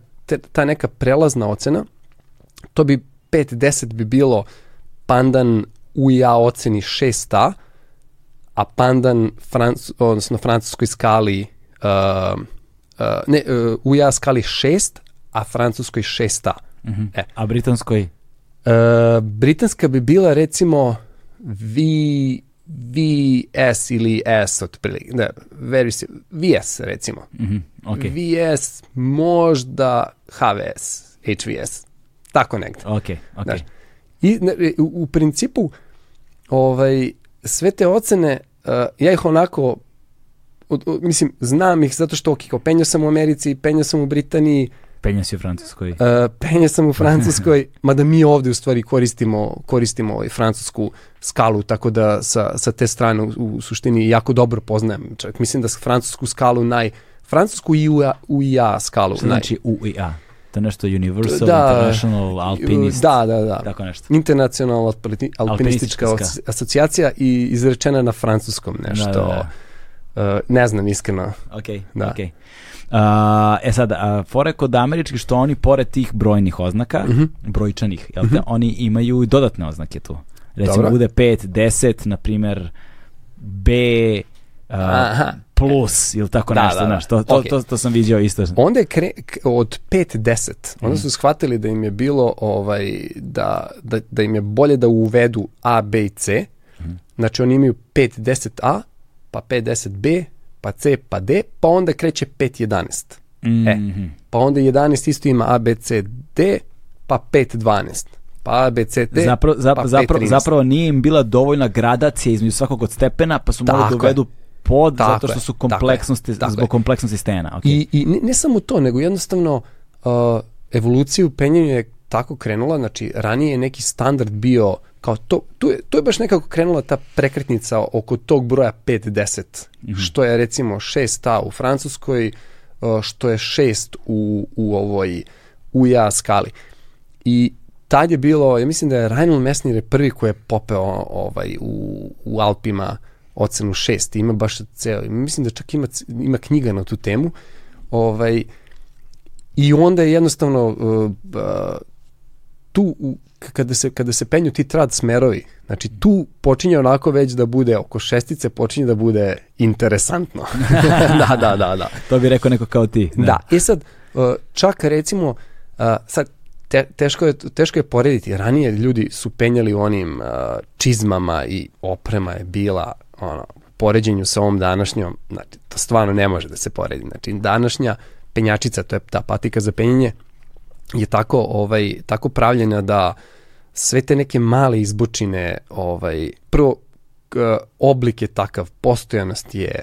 ta neka prelazna ocena. To bi 5, 10 bi bilo pandan u ja oceni 6A, a pandan Franc, odnosno francuskoj skali uh, uh, ne, uh, u ja skali 6, a francuskoj 6A. Mhm. E. A britanskoj? Uh, britanska bi bila recimo V, VS ili S otprilike. Da, very, VS recimo. Mhm, ok. VS, možda HVS, HVS. Tako negde. Ok, ok. Znaš, I ne, u, u principu ovaj, sve te ocene, uh, ja ih onako od, od, mislim, znam ih zato što, ok, kao penjao sam u Americi, penjao sam u Britaniji, Penja si u Francuskoj. Uh, penja sam u Francuskoj, mada mi ovde u stvari koristimo, koristimo ovaj francusku skalu, tako da sa, sa te strane u, u suštini jako dobro poznajem. Čak mislim da francusku skalu naj... Francusku i UIA, UIA skalu Što naj... znači UIA? To je nešto Universal, Da. International, Alpinist, Da, da, da. tako nešto. Internacionalna alpini- alpinistička Alpinistička. asoci- asocijacija i izrečena na francuskom nešto. Da, da, Uh, ne znam iskreno. Ok, Da. ok. Uh, e sad, uh, fore kod američkih što oni pored tih brojnih oznaka, Mhm. brojčanih, jel te, oni imaju i dodatne oznake tu. Recimo Dobro. bude 5, 10, na primjer B uh, Aha. plus ili tako Da, nešto, da, da. znaš, to, to, Ok. to, to sam vidio isto. Onda je kre, od 5-10, Mhm. onda su shvatili da im je bilo ovaj, da, da, da im je bolje da uvedu A, B i C. Mhm. Znači oni imaju 5-10A, pa 5-10B, pa C, pa D, pa onda kreće 5-11. E, Mhm. pa onda 11 isto ima A, B, C, D, pa 5-12. Pa A, B, C, D, Zapravo, zap, pa zapravo, 5-13. zapravo nije im bila dovoljna gradacija između svakog od stepena, pa su morali da je. uvedu pod Tako zato što su kompleksnosti, tako zbog je. kompleksnosti stena. Okay. I, i ne, ne samo to, nego jednostavno uh, evolucija u penjanju je tako krenula, znači ranije je neki standard bio kao to, tu je, tu je baš nekako krenula ta prekretnica oko tog broja 5-10, mm -hmm. što je recimo 6A u Francuskoj, što je 6 u, u ovoj UJA skali. I tad je bilo, ja mislim da je Reinhold Messner je prvi koji je popeo ovaj, u, u Alpima ocenu 6, ima baš ceo, mislim da čak ima, ima knjiga na tu temu, ovaj, i onda je jednostavno uh, uh, tu u, kada se, kada se penju ti trad smerovi, znači tu počinje onako već da bude oko šestice, počinje da bude interesantno. da, da, da, da. to bi rekao neko kao ti. Da, da. i sad, uh, čak recimo, uh, sad, te, teško, je, teško je porediti, ranije ljudi su penjali onim uh, čizmama i oprema je bila ono, poređenju sa ovom današnjom, znači, to stvarno ne može da se poredi. Znači, današnja penjačica, to je ta patika za penjenje, je tako ovaj tako pravljena da sve te neke male izbočine ovaj prvo oblik je takav postojanost je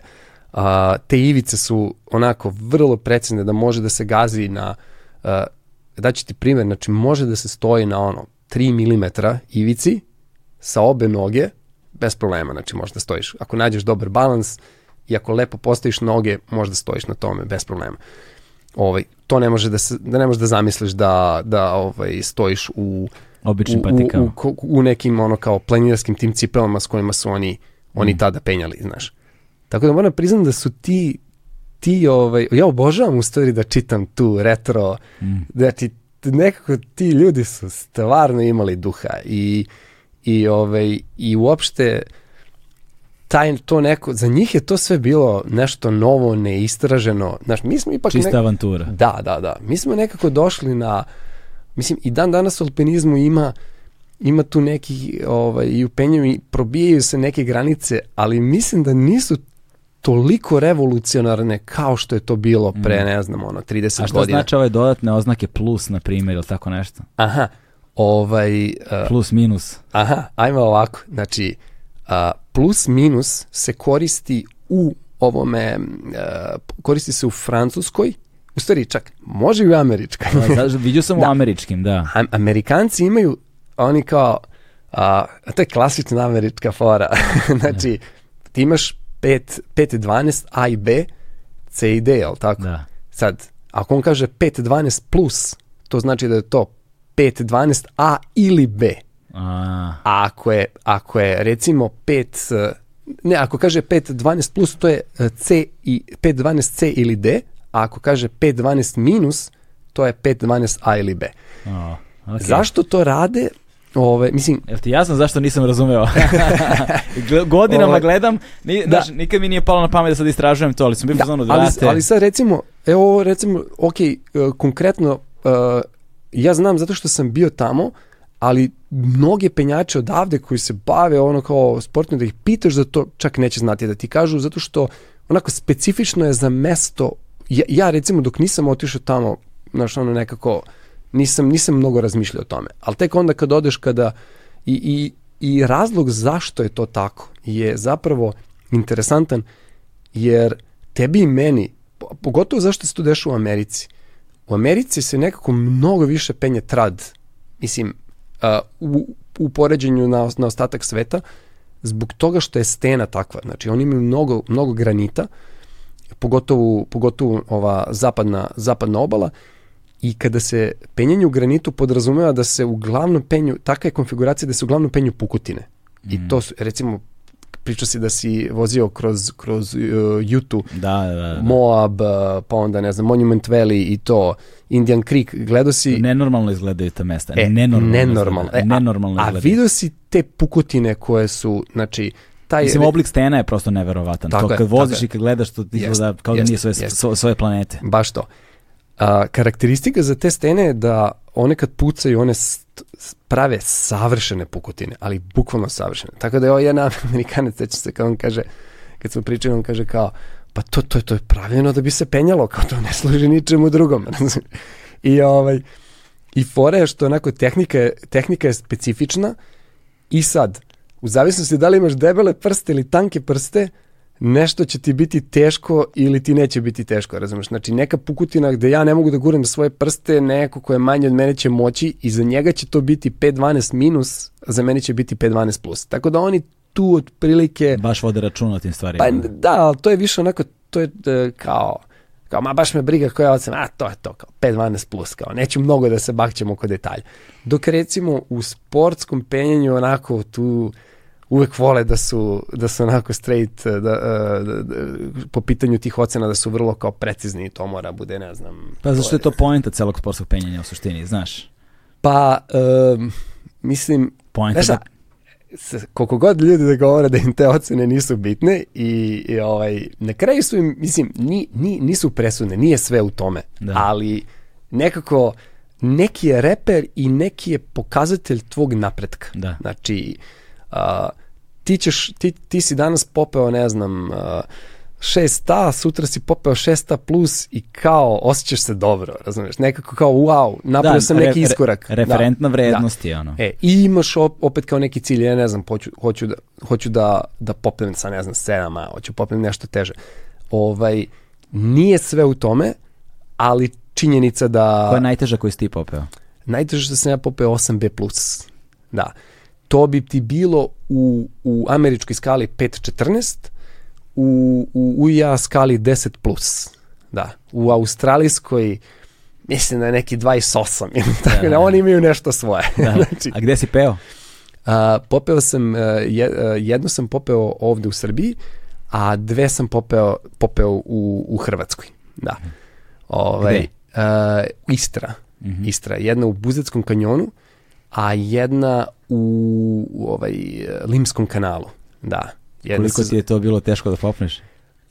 a, te ivice su onako vrlo precizne da može da se gazi na a, daću ti primjer znači može da se stoji na ono 3 mm ivici sa obe noge bez problema znači može da stojiš ako nađeš dobar balans i ako lepo postaviš noge možda stojiš na tome bez problema ovaj, to ne može da, se, da ne možeš da zamisliš da, da ovaj, stojiš u, Običnim u, u, u, u, nekim ono kao planinarskim tim cipelama s kojima su oni, oni mm. tada penjali, znaš. Tako da moram priznam da su ti, ti ovaj, ja obožavam u stvari da čitam tu retro, mm. da ti nekako ti ljudi su stvarno imali duha i, i, ovaj, i uopšte taj, to neko, za njih je to sve bilo nešto novo, neistraženo. Znaš, mi smo ipak... Čista nek... avantura. Da, da, da. Mi smo nekako došli na... Mislim, i dan danas u alpinizmu ima ima tu neki, ovaj, i u penjama probijaju se neke granice, ali mislim da nisu toliko revolucionarne kao što je to bilo pre, mm. ne znam, ono, 30 godina. A što godina. znači ove dodatne oznake plus, na primjer, ili tako nešto? Aha, ovaj... Uh, plus, minus. Aha, ajmo ovako, znači, uh, plus minus se koristi u ovome, uh, koristi se u Francuskoj, u stvari čak, može i u američkoj. da, vidio sam da. u američkim, da. A, Amerikanci imaju, oni kao, a, to je klasična američka fora, znači, da. ti imaš 5, 5, 12, A i B, C i D, jel tako? Da. Sad, ako on kaže 5, 12 plus, to znači da je to 5, 12 A ili B. A, A ako je, ako je recimo 5, ne, ako kaže 5, 12 plus, to je C i 5, 12 C ili D, a ako kaže 5, 12 minus, to je 5, 12 A ili B. a, okay. Zašto to rade? Ove, mislim, Jel ti jasno zašto nisam razumeo? Godinama Ove, gledam, ni, da. znaš, nikad mi nije palo na pamet da sad istražujem to, ali sam bio da, ali, da ali sad recimo, evo recimo, ok, uh, konkretno, uh, ja znam zato što sam bio tamo, ali mnoge penjače odavde koji se bave ono kao sportno da ih pitaš za to čak neće znati da ti kažu zato što onako specifično je za mesto. Ja, ja recimo dok nisam otišao tamo znaš ono nekako nisam, nisam mnogo razmišljao o tome. Ali tek onda kad odeš kada i, i, i razlog zašto je to tako je zapravo interesantan jer tebi i meni pogotovo zašto se to dešava u Americi. U Americi se nekako mnogo više penje trad mislim u, u poređenju na, na ostatak sveta zbog toga što je stena takva. Znači oni imaju mnogo, mnogo granita, pogotovo, pogotovo ova zapadna, zapadna obala i kada se penjanje u granitu podrazumeva da se uglavnom penju, takva je konfiguracija da se uglavnom penju pukutine. Mm. I to su, recimo, pričao si da si vozio kroz, kroz uh, Jutu, da, da, da. Moab, uh, pa onda ne znam, Monument Valley i to, Indian Creek, gledao si... Nenormalno izgledaju te mesta. E, nenormalno. Nenormalno. E, nenormalno a, a vidio si te pukotine koje su, znači, taj... Mislim, oblik stena je prosto neverovatan. Tako to je, kad voziš i kad gledaš, to izgleda kao da nije svoje, svoje planete. Baš to. A, karakteristika za te stene je da one kad pucaju, one prave savršene pukotine, ali bukvalno savršene. Tako da je ovo jedan amerikanac, sećam se kao on kaže, kad smo pričali, on kaže kao, pa to, to, to je pravljeno da bi se penjalo, kao to ne služi ničemu drugom. I ovaj, i fora je što onako tehnika je, tehnika je specifična i sad, u zavisnosti da li imaš debele prste ili tanke prste, nešto će ti biti teško ili ti neće biti teško, razumeš? Znači neka pukutina gde ja ne mogu da guram svoje prste, neko ko je manje od mene će moći i za njega će to biti 5-12 minus, a za mene će biti 5-12 plus. Tako da oni tu otprilike... Baš vode računa o tim stvarima. Pa da, ali to je više onako, to je e, kao, kao ma baš me briga koja ocena, a to je to, kao 5-12 plus, kao neću mnogo da se bakćemo oko detalja. Dok recimo u sportskom penjanju onako tu uvek vole da su, da su onako straight da, da, da, da, po pitanju tih ocena da su vrlo kao precizni i to mora bude, ne znam. Pa zašto je to poenta celog sportskog penjanja u suštini, znaš? Pa, um, mislim, Poenta da, koliko god ljudi da govore da im te ocene nisu bitne i, i ovaj, na kraju su im, mislim, ni, ni, nisu presudne, nije sve u tome, Da. ali nekako neki je reper i neki je pokazatelj tvog napretka. Da. Znači, a, ti, ćeš, ti, ti si danas popeo, ne znam, a, 6A, sutra si popeo 6A plus i kao osjećaš se dobro, razumeš? Nekako kao wow, napravio sam neki re- re- iskorak. Referentna Da, vrednost je ono. E, i imaš op- opet kao neki cilj, ja ne znam, hoću, hoću, da, hoću da, da popnem sa, ne znam, sedama, hoću popnem nešto teže. Ovaj, nije sve u tome, ali činjenica da... Koja je najteža koju si ti popeo? Najteže što sam ja popeo 8B+. Da. To bi ti bilo u, u američkoj skali 5.14, u, u UIA skali 10+. Da. U australijskoj mislim da je neki 28 ili tako da, da. oni imaju nešto svoje. Da. znači, A gde si peo? a, popeo sam, je, a, jednu sam popeo ovde u Srbiji, a dve sam popeo, popeo u, u Hrvatskoj. Da. Ovaj, Gde? a, Istra. Istra. Jedna u Buzetskom kanjonu, a jedna u, u ovaj, Limskom kanalu. Da. Jedna Koliko se- ti je to bilo teško da popneš?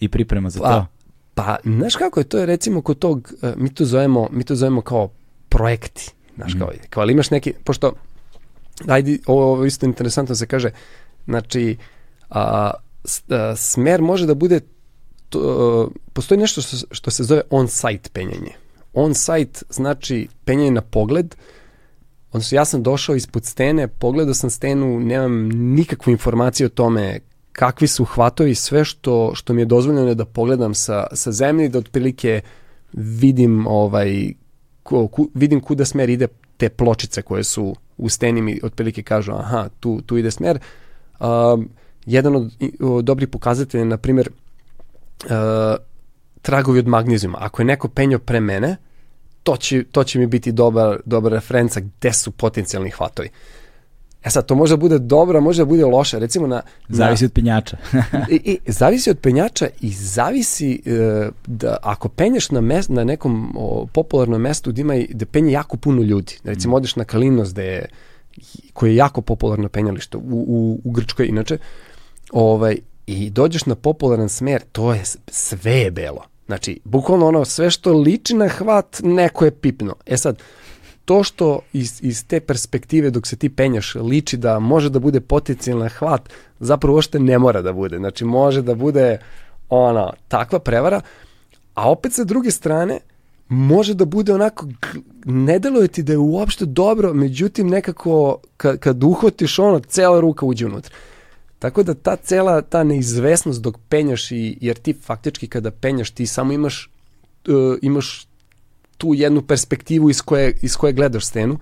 I priprema za to? Pa, pa, znaš kako je to je recimo kod tog, uh, mi to zovemo, mi to zovemo kao projekti, znaš kao, kao ali imaš neki, pošto, ajde, ovo, ovo isto interesantno se kaže, znači, a, s- a, smer može da bude, to, postoji nešto što, što se zove on-site penjanje. On-site znači penjanje na pogled, odnosno ja sam došao ispod stene, pogledao sam stenu, nemam nikakvu informaciju o tome kakvi su hvatovi, sve što, što mi je dozvoljeno je da pogledam sa, sa zemlje, da otprilike vidim ovaj ko, ku, vidim kuda smer ide te pločice koje su u steni mi otprilike kažu aha, tu, tu ide smer. Um, jedan od, od dobrih pokazatelja je, na primjer, uh, tragovi od magnezijuma. Ako je neko penjo pre mene, to će, to će mi biti dobar, dobra referenca gde su potencijalni hvatovi. E sad, to može da bude dobro, a može da bude loše. Recimo na... Zavisi od penjača. I, i, zavisi od penjača i zavisi e, da ako penješ na, mes, na nekom o, popularnom mestu gde, ima, i- gde penje jako puno ljudi, recimo odeš na Kalinos gde je, koje je jako popularno penjalište u, u, u Grčkoj inače, ovaj, i dođeš na popularan smer, to je sve je belo. Znači, bukvalno ono, sve što liči na hvat, neko je pipno. E sad, to što iz, iz te perspektive dok se ti penjaš liči da može da bude potencijalna hvat, zapravo uopšte ne mora da bude. Znači može da bude ona takva prevara, a opet sa druge strane može da bude onako, ne deluje ti da je uopšte dobro, međutim nekako kad, kad uhvatiš ono, cela ruka uđe unutra. Tako da ta cela ta neizvesnost dok penjaš i jer ti faktički kada penjaš ti samo imaš uh, imaš tu jednu perspektivu iz koje, iz koje gledaš scenu.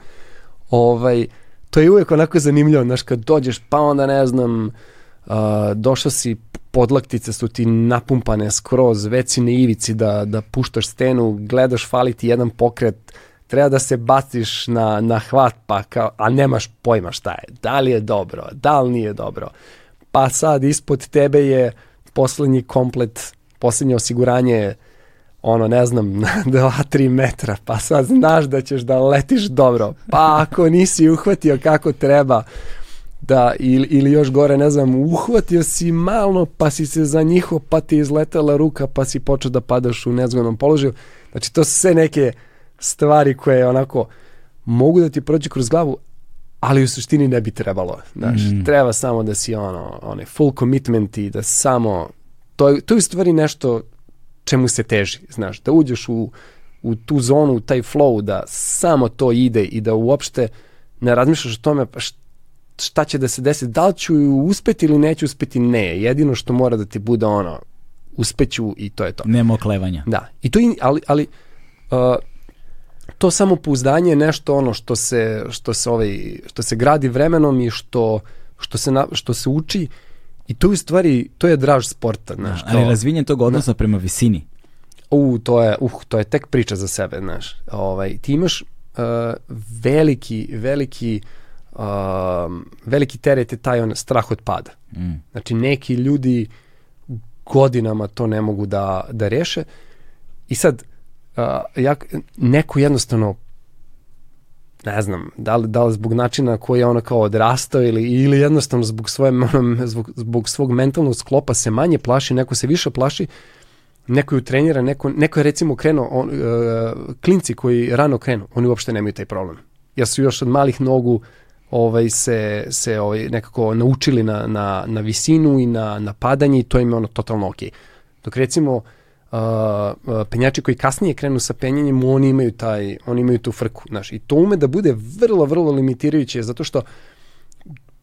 Ovaj, to je uvek onako zanimljivo, znaš, kad dođeš, pa onda ne znam, uh, došao si, podlaktice su ti napumpane skroz, već si na ivici da, da puštaš stenu, gledaš, fali ti jedan pokret, treba da se baciš na, na hvat, pa kao, a nemaš pojma šta je, da li je dobro, da li nije dobro, pa sad ispod tebe je poslednji komplet, poslednje osiguranje ono, ne znam, na 2-3 metra, pa sad znaš da ćeš da letiš dobro, pa ako nisi uhvatio kako treba, da, ili, ili još gore, ne znam, uhvatio si malo, pa si se za njiho, pa ti je izletela ruka, pa si počeo da padaš u nezgodnom položaju. Znači, to su sve neke stvari koje onako mogu da ti prođe kroz glavu, ali u suštini ne bi trebalo. Znaš, mm. treba samo da si ono, onaj full commitment i da samo, to, je- to je u stvari nešto čemu se teži, znaš, da uđeš u, u tu zonu, u taj flow, da samo to ide i da uopšte ne razmišljaš o tome pa št- šta će da se desi, da li ću uspeti ili neću uspeti, ne. Jedino što mora da ti bude ono, uspeću i to je to. Nema oklevanja. Da. I to, ali, ali uh, to samopouzdanje je nešto ono što se, što se, ovaj, što se gradi vremenom i što, što, se, na, što se uči i to je u stvari, to je draž sporta, znaš. Ali razvinjen tog odnosa prema visini. U, to je, uh, to je tek priča za sebe, znaš. Ovaj, ti imaš uh, veliki, veliki, uh, veliki teret je taj on, strah od pada. Mm. Znači, neki ljudi godinama to ne mogu da, da reše i sad, ja, neko jednostavno ne znam, da li, da li zbog načina koji je ono kao odrastao ili, ili jednostavno zbog, svoje, zbog, zbog svog mentalnog sklopa se manje plaši, neko se više plaši, neko ju trenira, neko, neko je recimo krenuo, on, uh, klinci koji rano krenu, oni uopšte nemaju taj problem. Jer su još od malih nogu ovaj, se, se ovaj, nekako naučili na, na, na visinu i na, na padanje i to im je ono totalno okej. Dok recimo uh, uh, penjači koji kasnije krenu sa penjanjem, oni imaju taj, oni imaju tu frku, znaš, i to ume da bude vrlo, vrlo limitirajuće, zato što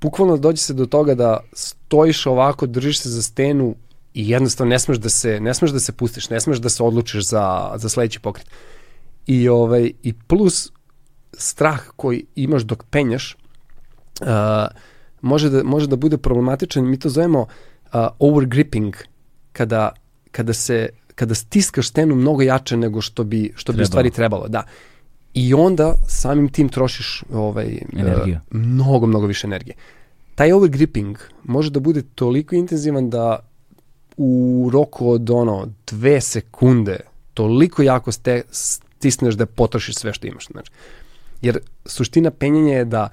bukvalno dođe se do toga da stojiš ovako, držiš se za stenu i jednostavno ne smeš da se, ne smeš da se pustiš, ne smeš da se odlučiš za, za sledeći pokret. I, ovaj, I plus strah koji imaš dok penjaš uh, može, da, može da bude problematičan, mi to zovemo uh, overgripping, kada, kada se kada stiskaš stenu mnogo jače nego što bi što bi u Trebalo. stvari trebalo, da. I onda samim tim trošiš ovaj Energiju. uh, mnogo mnogo više energije. Taj overgripping može da bude toliko intenzivan da u roku od ono dve sekunde toliko jako ste, stisneš da potrošiš sve što imaš. Znači. Jer suština penjenja je da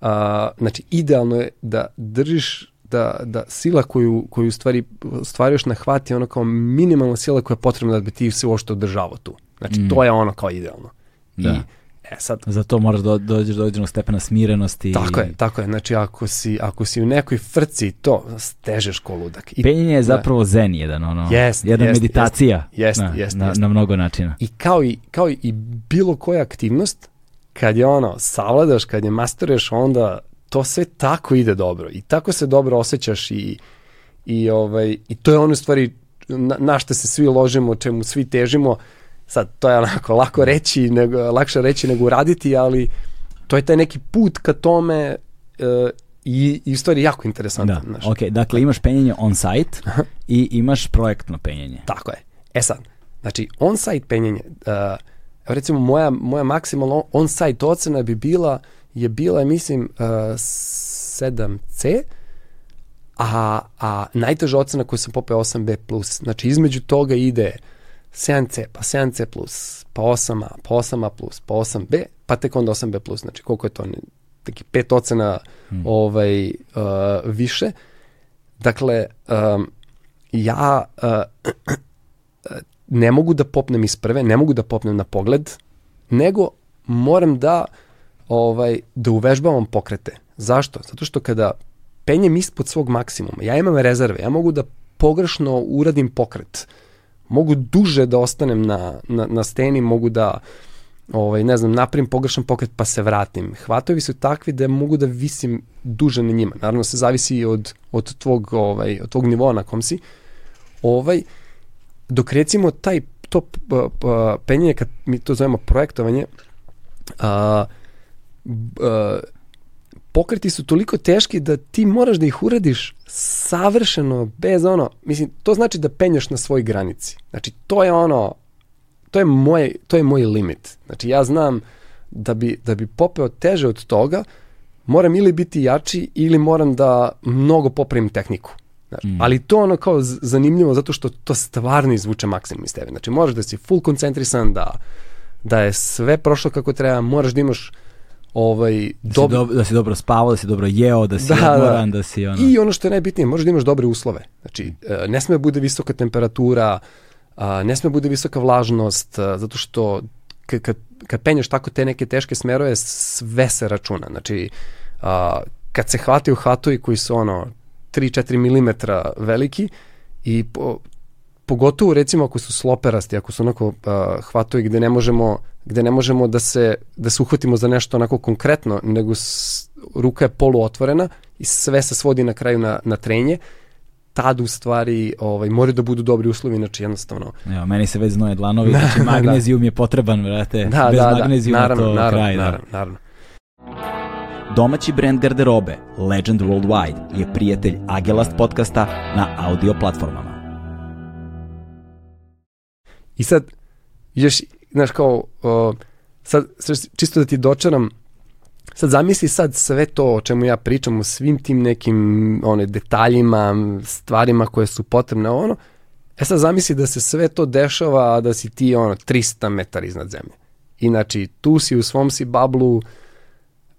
a, znači idealno je da držiš da, da sila koju, koju stvari stvaruješ na hvat je ono kao minimalna sila koja je potrebna da bi ti se uopšte održavao tu. Znači Mm. to je ono kao idealno. Da. I, e sad, Za to moraš da dođeš do određenog stepena smirenosti. tako i- je, tako je. Znači ako si, ako si u nekoj frci to, stežeš ko ludak. I, Penjenje je zapravo zen jedan, ono, Jest, jedna jest, meditacija jest, na, jest, na, jest. na mnogo načina. I kao i, kao i bilo koja aktivnost, kad je ono, savladaš, kad je masteruješ, onda to sve tako ide dobro i tako se dobro osjećaš i, i, ovaj, i to je ono stvari na, na što se svi ložimo, čemu svi težimo. Sad, to je onako lako reći, nego, lakše reći nego uraditi, ali to je taj neki put ka tome e, i, i stvari jako interesantan. Da, znaš. ok, dakle imaš penjenje on-site i imaš projektno penjenje. Tako je. E sad, znači on-site penjenje, uh, evo recimo moja, moja maksimalna on-site ocena bi bila, je bila, mislim, uh, 7C, a, a najteža ocena koju sam popeo 8B+. Znači između toga ide 7C, pa 7C+, pa 8A, pa 8A+, pa 8B, pa tek onda 8B+. Znači koliko je to? Taki pet ocena ovaj, uh, više. Dakle, um, ja uh, ne mogu da popnem iz prve, ne mogu da popnem na pogled, nego moram da ovaj da uvežbavam pokrete. Zašto? Zato što kada penjem ispod svog maksimuma, ja imam rezerve, ja mogu da pogrešno uradim pokret. Mogu duže da ostanem na, na, na steni, mogu da ovaj, ne znam, napravim pogrešan pokret pa se vratim. Hvatovi su takvi da mogu da visim duže na njima. Naravno se zavisi od, od, tvog, ovaj, od tvog nivoa na kom si. Ovaj, dok recimo taj to p- p- penjanje, kad mi to zovemo projektovanje, a, a, pokreti su toliko teški da ti moraš da ih uradiš savršeno, bez ono, mislim, to znači da penjaš na svoj granici. Znači, to je ono, to je moj, to je moj limit. Znači, ja znam da bi, da bi popeo teže od toga, moram ili biti jači ili moram da mnogo popravim tehniku. Znači, mm. Ali to ono kao zanimljivo zato što to stvarno izvuče maksimum iz tebe. Znači moraš da si full koncentrisan, da, da je sve prošlo kako treba, moraš da imaš ovaj, Da si, dob... dob, da si dobro spavao, da si dobro jeo, da si Da, da. odmoran, da, si ono... I ono što je najbitnije, možeš da imaš dobre uslove. Znači, e, ne sme da bude visoka temperatura, ne sme da bude visoka vlažnost, zato što kad, kad, kad penješ tako te neke teške smerove, sve se računa. Znači, a, kad se hvataju hvatovi koji su ono 3-4 mm veliki i po, pogotovo recimo ako su sloperasti, ako su onako uh, hvatovi gde ne možemo gde ne možemo da se da se uhvatimo za nešto onako konkretno, nego s, ruka je poluotvorena i sve se svodi na kraju na, na trenje, tad u stvari ovaj, moraju da budu dobri uslovi, znači jednostavno. Evo, meni se već znoje dlanovi, da, znači magnezijum da. je potreban, vrate, da, bez da, da. magnezijuma naravno, to naravno, kraj. Naravno, da. naravno. Domaći brend garderobe Legend Worldwide je prijatelj Agelast podcasta na audio platformama. I sad, još, znaš, kao, uh, sad, čisto da ti dočaram, sad zamisli sad sve to o čemu ja pričam, o svim tim nekim one, detaljima, stvarima koje su potrebne, ono, e sad zamisli da se sve to dešava, da si ti ono 300 metara iznad zemlje. I znači, tu si u svom si bablu,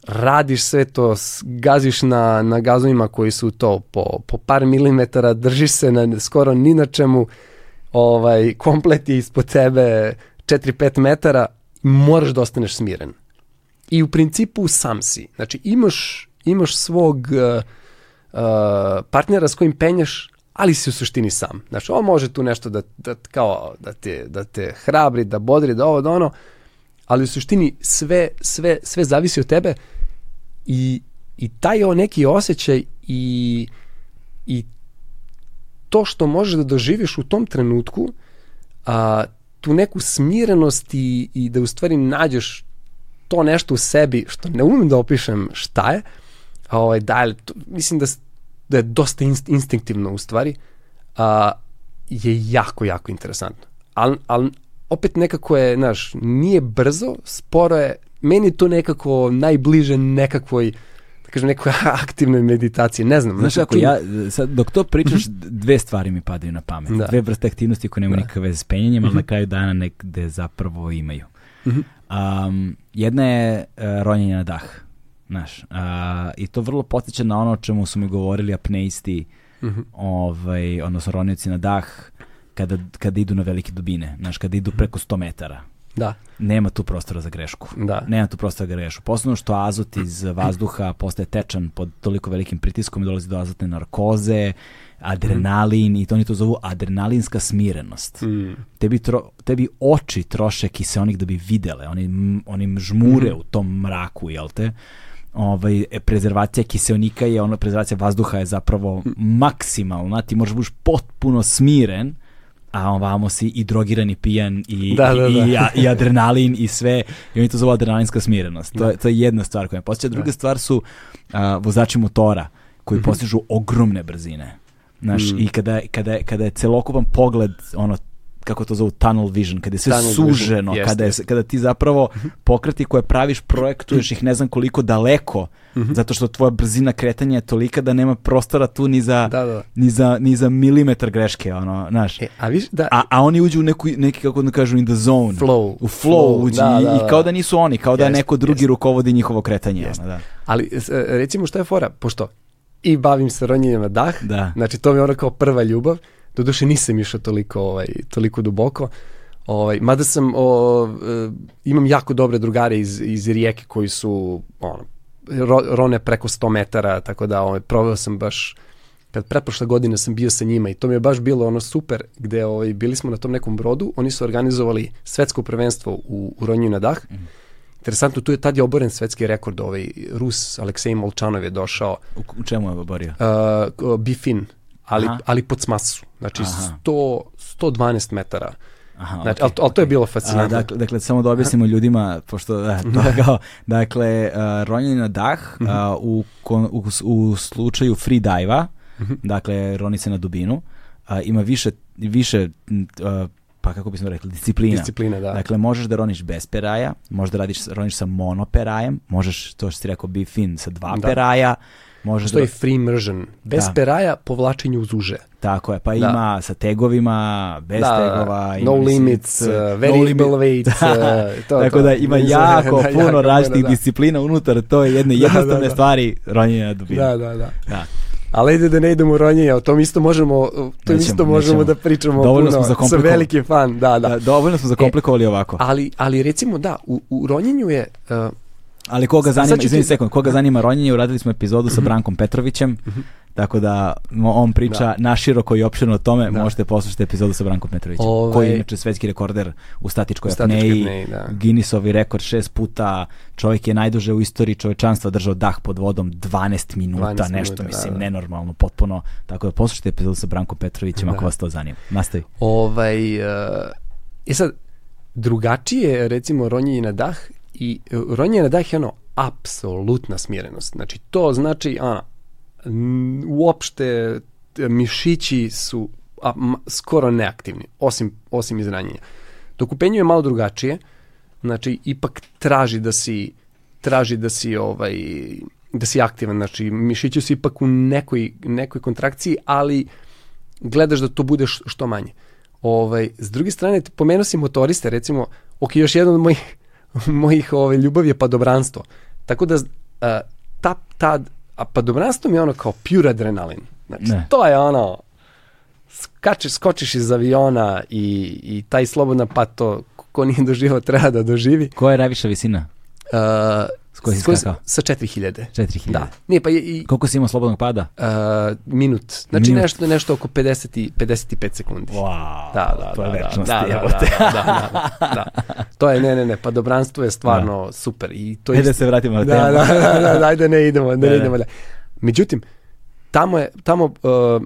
radiš sve to, gaziš na, na gazovima koji su to po, po par milimetara, držiš se na skoro ni na čemu, ovaj, komplet je ispod tebe 4-5 metara, moraš da ostaneš smiren. I u principu sam si. Znači imaš, imaš svog uh, uh, partnera s kojim penješ, ali si u suštini sam. Znači on može tu nešto da, da, kao, da, te, da te hrabri, da bodri, da ovo, da ono, ali u suštini sve, sve, sve zavisi od tebe i, i taj o neki osjećaj i, i to što možeš da doživiš u tom trenutku, a, tu neku smirenost i, i da u stvari nađeš to nešto u sebi što ne umem da opišem šta je, a ovaj, da, to, mislim da, da je dosta inst, instinktivno u stvari, a, je jako, jako interesantno. Ali al, opet nekako je, znaš, nije brzo, sporo je, meni je to nekako najbliže nekakvoj da kažem, nekoj aktivnoj meditaciji, ne znam. Znaš kako, ja, sad, dok to pričaš, dve stvari mi padaju na pamet. Da. Dve vrste aktivnosti koje nemaju da. nikakve veze s penjenjem, ali na kraju dana negde zapravo imaju. Um, jedna je uh, ronjenje na dah. Znaš, uh, I to vrlo potiče na ono o čemu su mi govorili apneisti, uh -huh. ovaj, odnosno ronioci na dah, kada, kada idu na velike dubine, znaš, kada idu preko 100 metara. Da. Nema tu prostora za grešku. Da. Nema tu prostora za grešku. Posledno što azot iz vazduha postaje tečan pod toliko velikim pritiskom i dolazi do azotne narkoze, adrenalin mm. i to oni to zovu adrenalinska smirenost. Mm. Tebi, tro, tebi oči troše kiseonik da bi videle, oni, oni žmure mm. u tom mraku, jel te? ovaj, prezervacija kiseonika je ono, prezervacija vazduha je zapravo maksimalna, ti možeš buš potpuno smiren, a ovamo si i drogiran i pijan i, da, da, i, da. i, i adrenalin i sve i oni to zovu adrenalinska smirenost. To, je, to je jedna stvar koja me posjeća. Druga da. stvar su uh, vozači motora koji mm -hmm. postižu ogromne brzine. Znaš, mm. i kada, kada, kada je celokupan pogled ono kako to zovu tunnel vision, kada je sve tunnel suženo, vision. kada, je, kada ti zapravo pokreti koje praviš, projektuješ ih ne znam koliko daleko, mm -hmm. zato što tvoja brzina kretanja je tolika da nema prostora tu ni za, da, da. Ni za, ni za milimetar greške, ono, znaš. E, a, viš, da, a, a oni uđu u neku, neki, kako da kažu, in the zone. Flow. U flow, flow uđu da, i, da, da. i kao da nisu oni, kao da neko drugi jest. rukovodi njihovo kretanje. Jest. Ono, da. Ali recimo što je fora, pošto i bavim se ronjenjem na dah, da. znači to mi je ono kao prva ljubav, Doduše nisam išao toliko, ovaj, toliko duboko. Ovaj, mada sam, o, e, imam jako dobre drugare iz, iz Rijeke koji su ono, ro, rone preko 100 metara, tako da ovaj, proveo sam baš kad pretprošle godine sam bio sa njima i to mi je baš bilo ono super gde ovaj, bili smo na tom nekom brodu, oni su organizovali svetsko prvenstvo u, u ronju na dah. Mm. Interesantno, tu je tad je oboren svetski rekord, ovaj Rus Aleksej Molčanov je došao. U, u čemu je oborio? Uh, Bifin, ali, ali pod smasu. Znači Aha. 100, 112 metara. Aha, znači, okay, ali, ali to je bilo fascinantno. dakle, dakle, samo da objasnimo ljudima, pošto, da, to kao, dakle, uh, ronjenje na dah uh, u, u, u slučaju free dive-a, uh mhm. -huh. dakle, roni se na dubinu, uh, ima više, više uh, pa kako bismo rekli, disciplina. Disciplina, da. Dakle, možeš da roniš bez peraja, možeš da radiš, roniš sa monoperajem, možeš, to što si rekao, bi fin sa dva da. peraja, Može Postoji da... free immersion. Bez da. peraja, povlačenju uz uže. Tako je, pa da. ima sa tegovima, bez da, tegova. No limits, uh, very no weight. Uh, to, Tako to. da ima jako da, puno različitih da. disciplina unutar to je jedne da, jednostavne da, da. stvari ronjenja na dubinu. Da, da, da. da. Ali ajde da ne idemo u ronjenje, o tom isto možemo, to nećemo, isto možemo nećemo. da pričamo dovoljno puno, smo sam veliki fan, da, da. da dovoljno smo zakomplikovali e, ovako. Ali, ali recimo da, u, u ronjenju je, uh, Ali koga zanima, izvini ti... sekund, koga zanima ronjenje, uradili smo epizodu sa mhm. Brankom Petrovićem, -hmm. tako da on priča Da. naširoko i opširno o tome, Da. možete poslušati epizodu sa Brankom Petrovićem, Ovaj- koji je inače svetski rekorder u statičkoj U statičkoj apneji, apneji, da. Guinnessovi rekord šest puta, čovjek je najduže u istoriji čovečanstva držao dah pod vodom 12 minuta, 12 nešto minuta, mislim da, da. nenormalno, potpuno, tako da poslušajte epizodu sa Brankom Petrovićem ako Da. vas to zanima. Nastavi. Ovaj, uh, I sad, drugačije je recimo ronjenje na dah i uh, ronjenje na dah je ono apsolutna smirenost. Znači to znači n- uopšte mišići su a, ma, skoro neaktivni, osim, osim iz ranjenja. Dok u penju je malo drugačije, znači ipak traži da si traži da si ovaj da si aktivan, znači mišići su ipak u nekoj, nekoj kontrakciji, ali gledaš da to bude što manje. Ovaj, s druge strane, pomenuo si motoriste, recimo, ok, još jedan od mojih, mojih ovaj, ljubavi je padobranstvo. Tako da, a, ta, ta, a padobranstvo mi je ono kao pure adrenalin. Znači, Ne. to je ono, skačeš, skočiš iz aviona i, i taj slobodan pad to ko nije doživao treba da doživi. Koja je najviša visina? Uh, S koje si skakao? Sa 4000. 4000. Da. Nije, pa je, i, Koliko si imao slobodnog pada? uh, minut. Znači Minut. nešto, nešto oko 50 i, 55 sekundi. Wow, Da, da, to je da, da, večnost, da, da, da, da, da, da. To je, ne, ne, ne, pa dobranstvo je stvarno super. I to je da se vratimo na da, temu. da, da, da, da, ajde ne idemo, da, Da, ne da. idemo. Da. Međutim, tamo je, tamo uh,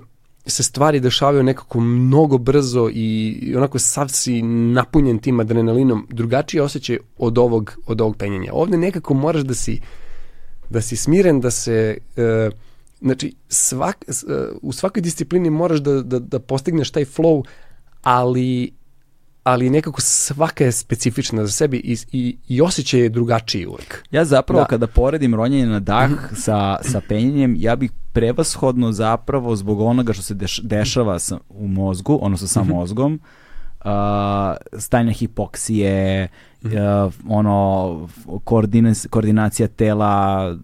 se stvari dešavaju nekako mnogo brzo i, onako sav si napunjen tim adrenalinom, drugačiji osjećaj od ovog, od ovog penjenja. Ovde nekako moraš da si, da si smiren, da se... Uh, znači, svak, uh, u svakoj disciplini moraš da, da, da postigneš taj flow, ali ali nekako svaka je specifična za sebi i, i, i osjećaj je drugačiji uvek. Ja zapravo Da. Mhm. kada poredim ronjenje na dah sa, sa penjenjem, ja bih prevashodno zapravo zbog onoga što se deš, dešava sa, u mozgu, odnosno sa Mhm. mozgom, uh, stanje hipoksije, Mhm. uh, ono, koordinac, koordinacija tela, uh,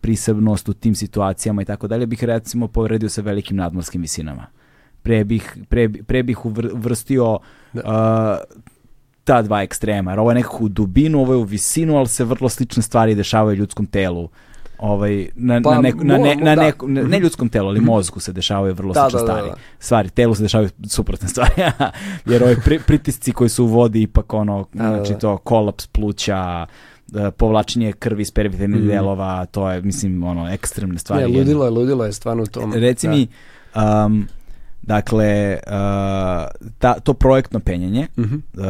prisebnost u tim situacijama i tako dalje, bih recimo povredio sa velikim nadmorskim visinama. Pre bih, pre, pre bih uvr, uvrstio uh, ta dva ekstrema, jer ovo je nekako u dubinu, ovo je u visinu, ali se vrlo slične stvari dešavaju u ljudskom telu. Ovaj, na, Pa, na, neku, na, ne, na da. neku, ne, ne ljudskom telu, ali mozgu se dešavaju vrlo Da, slične da, da, stvari. da. Stvari, telu se dešavaju suprotne stvari. jer ovaj pri, pritisci koji su u vodi ipak ono, Da, da, znači da. to kolaps pluća, povlačenje krvi iz periferinih Mhm. delova, to je, mislim, ono, ekstremne stvari. Ne, ludilo je, ludilo je stvarno u tom. Reci da. mi, um, dakle, uh, ta, to projektno penjanje Mhm. uh,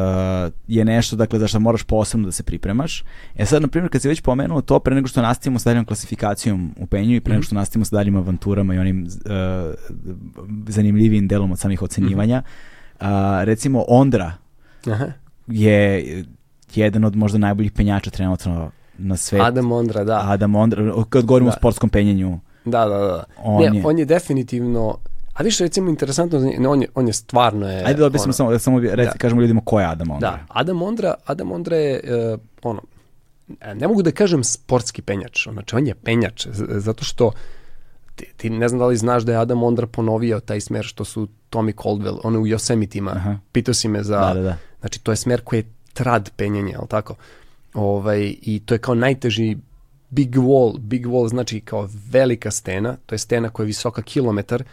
je nešto, dakle, za što moraš posebno da se pripremaš. E sad, na primjer, kad si već pomenuo to, pre nego što nastavimo sa daljom klasifikacijom u penju i pre nego Mhm. što nastavimo sa daljim avanturama i onim uh, zanimljivijim delom od samih ocenjivanja, Mhm. uh, recimo Ondra Aha. je jedan od možda najboljih penjača trenutno na svetu. Adam Ondra, da. Adam Ondra, kad govorimo Da. o sportskom penjenju, Da, da, da. On ne, je- on je definitivno, a više recimo interesantno, ne, on je, on je stvarno je... Ajde da objasnimo ono, samo, samo bi- reci, Da. kažemo ljudima ko je Adam Ondra. Da, Adam Ondra, Adam Ondra je, uh, ono, e, ne mogu da kažem sportski penjač, znači on je penjač, zato što ti, ti ne znam da li znaš da je Adam Ondra ponovio taj smer što su Tommy Caldwell, ono u Yosemitima, Aha. pitao si me za, Da, da, da. znači to je smer koji je trad penjanje, jel tako? Ovaj, I to je kao najteži big wall, big wall znači kao velika stena, to je stena koja je visoka kilometar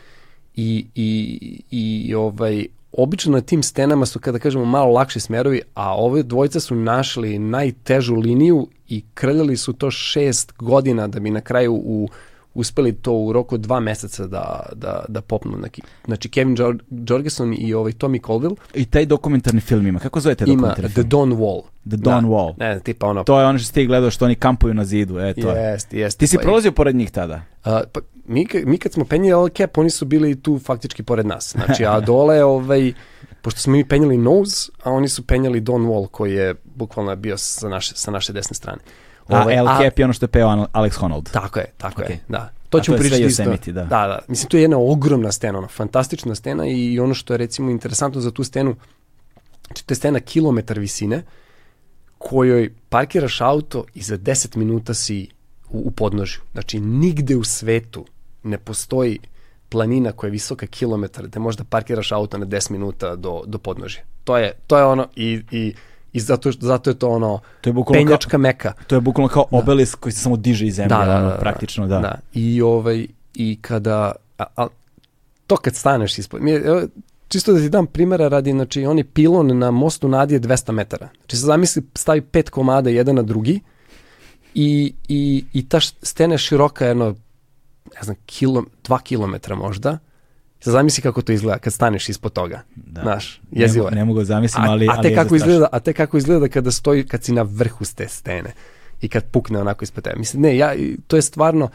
i, i, i ovaj, obično na tim stenama su, kada kažemo, malo lakši smerovi, a ove dvojica su našli najtežu liniju i krljali su to šest godina da bi na kraju u, uspeli to u roku dva meseca da, da, da popnu. Znači, Kevin Jor Jorgenson i ovaj Tommy Colville I taj dokumentarni film ima. Kako zove taj ima dokumentarni The film? Dawn Wall. The Dawn Wall. Ne, tipa ono... To je ono što ti gledao što oni kampuju na zidu. E, to je. Jest, jest. Ti si Pa- prolazio pored njih tada? A, pa, mi, mi kad smo penjali El Cap, oni su bili tu faktički pored nas. Znači, a dole, ovaj, pošto smo mi penjali Nose, a oni su penjali Don Wall, koji je bukvalno bio sa naše, sa naše desne strane. A Ovaj, El Cap je ono što je peo Alex Honnold. Tako je, tako Okej. je, da. To A ćemo pričati isto. Yosemite, da. da, da. Mislim, to je jedna ogromna stena, ona, fantastična stena i ono što je recimo interesantno za tu stenu, znači to je stena kilometar visine, kojoj parkiraš auto i za 10 minuta si u, u podnožju. Znači, nigde u svetu ne postoji planina koja je visoka kilometar gde možda parkiraš auto na 10 minuta do, do podnožja. To je, to je ono i, i, i zato, zato je to ono To je bukvalno kao- penjačka meka. To je bukvalno kao obelisk koji se samo diže iz zemlje, ono, praktično, da. da. I, ovaj, I kada, a, a to kad staneš ispod, mi, evo, čisto da ti dam primjera radi, znači oni pilon na mostu Nadije 200 metara. Znači se zamisli stavi pet komada jedan na drugi i, i, i ta stena je široka jedno, ne znam, kilo, dva kilometra možda. Sad zamisli kako to izgleda kad staneš ispod toga. Da. Znaš, jezivo je. Ne, mogu da zamislim, ali... A, a, te kako izgleda, a te kako izgleda kada stoji, kad si na vrhu ste stene i kad pukne onako ispod tebe. Mislim, ne, ja, to je stvarno...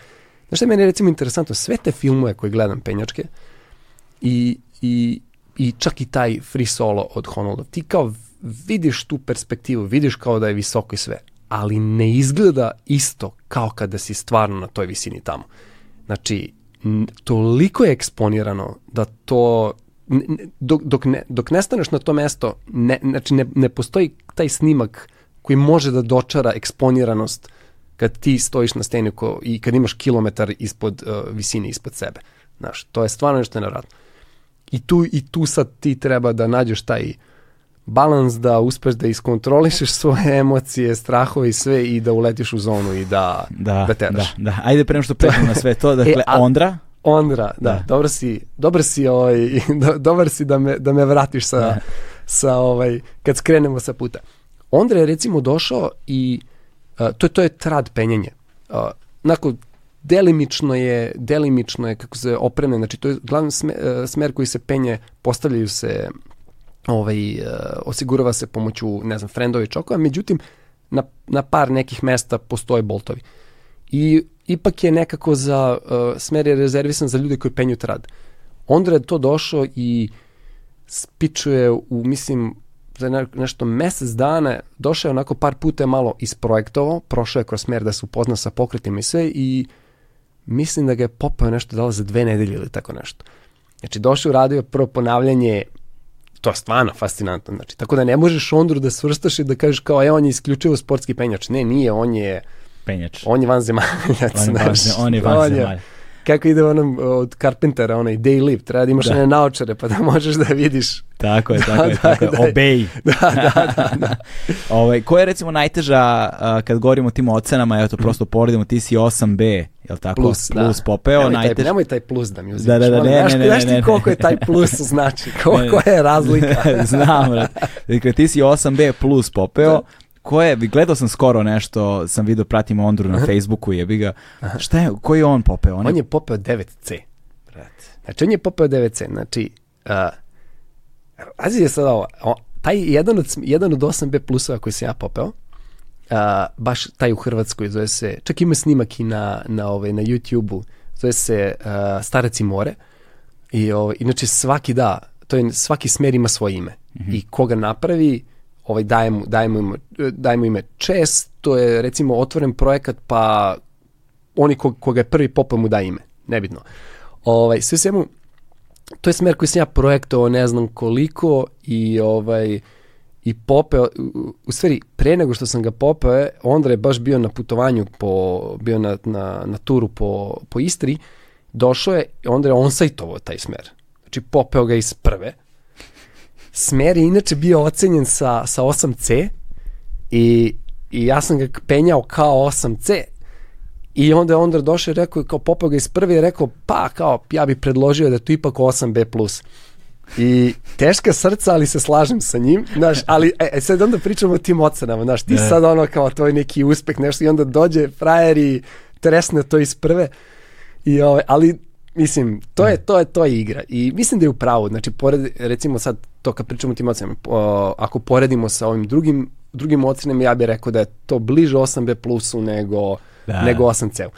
Znaš što je meni recimo interesantno? Sve te filmove koje gledam penjačke i, i, i čak i taj free solo od Honolda, ti kao vidiš tu perspektivu, vidiš kao da je visoko i sve, ali ne izgleda isto kao kada si stvarno na toj visini tamo. Znači, toliko je eksponirano da to dok, dok, ne, dok ne staneš na to mesto, ne, znači ne, ne postoji taj snimak koji može da dočara eksponiranost kad ti stojiš na steni ko, i kad imaš kilometar ispod uh, visine ispod sebe. Znaš, to je stvarno nešto nevjerojatno. I tu, I tu sad ti treba da nađeš taj balans da uspeš da iskontrolišeš svoje emocije, strahove i sve i da uletiš u zonu i da, da, da teraš. Da, da. Ajde prema što pređemo na sve to, dakle, e, a, Ondra? Ondra, da, da. dobro si, dobar si, ovaj, do, dobar si da me, da me vratiš sa, da. sa ovaj, kad skrenemo sa puta. Ondra je recimo došao i uh, to, to je trad penjenje. Uh, nakon delimično je, delimično je kako se opremljen, znači to je glavni smer, smer koji se penje, postavljaju se ovaj, uh, osigurava se pomoću, ne znam, friendovi čokova, međutim, na, na par nekih mesta postoje boltovi. I ipak je nekako za, uh, smer je rezervisan za ljude koji penju trad. Ondra je to došao i spičuje u, mislim, za ne, nešto mesec dana, došao je onako par puta malo isprojektovao, prošao je kroz smer da se upozna sa pokretima i sve i mislim da ga je popao nešto dala za dve nedelje ili tako nešto. Znači, došao uradio prvo ponavljanje to je stvarno fascinantno. Znači, tako da ne možeš Ondru da svrstaš i da kažeš kao, e, on je isključivo sportski penjač. Ne, nije, on je... Penjač. On je vanzemaljac, on, znaš. on je vanzemaljac. Kako ide onom od Carpentera, onaj day live, treba da imaš da. one naočare pa da možeš da vidiš. Tako je, tako da, je, tako da, je. Obey. Da, da, da. da. ovaj, ko je recimo najteža uh, kad govorimo o tim ocenama, evo to prosto poredimo, ti si 8B, jel tako? Plus, plus da. popeo. Nemoj, najtež... taj, nemoj taj plus da mi uzimaš. Da, da, da, ne, ne, ne, ne, Znaš ti koliko je taj plus znači, koliko je razlika. Znam, dakle ti si 8B plus popeo, da ko je, gledao sam skoro nešto, sam vidio, pratim Ondru na Facebooku, jebi ga. Šta je, koji je on popeo? On, on je popeo 9C. Brate. Znači, on je popeo 9C. Znači, uh, Azi je sad ovo, o, taj jedan od, jedan od 8B plusova koji sam ja popeo, uh, baš taj u Hrvatskoj zove se, čak ima snimak i na, na, ovaj, na YouTube-u, zove se uh, Starac i more. I, ovaj, inače svaki da, to je, svaki smer ima svoje ime. Mm -hmm. I koga napravi, ovaj, dajemo, dajemo, ime, dajemo ime Čes, to je recimo otvoren projekat, pa oni ko, koga je prvi popao mu da ime, nebitno. Ovaj, sve svemu, to je smer koji sam ja projektovao ne znam koliko i ovaj i popeo, u stvari pre nego što sam ga popeo, Ondra je baš bio na putovanju, po, bio na, na, na turu po, po Istri, došao je, Ondra je onsajtovao taj smer. Znači popeo ga iz prve, Smer je inače bio ocenjen sa, sa 8C i, i ja sam ga penjao kao 8C i onda je Ondra došao i rekao, kao popao ga iz prve i rekao, pa kao ja bih predložio da je to ipak 8B+. I teška srca, ali se slažem sa njim, znaš, ali e, e sad onda pričamo o tim ocenama, znaš, ti ne. sad ono kao tvoj neki uspeh, nešto i onda dođe frajer i tresne to iz prve, i, ovaj, ali mislim, to je, to je, to je igra i mislim da je u pravu, znači, pored, recimo sad to kad pričamo o tim ocenama, ako poredimo sa ovim drugim, drugim ocenama, ja bih rekao da je to bliže 8B plusu nego, da. nego 8C-u.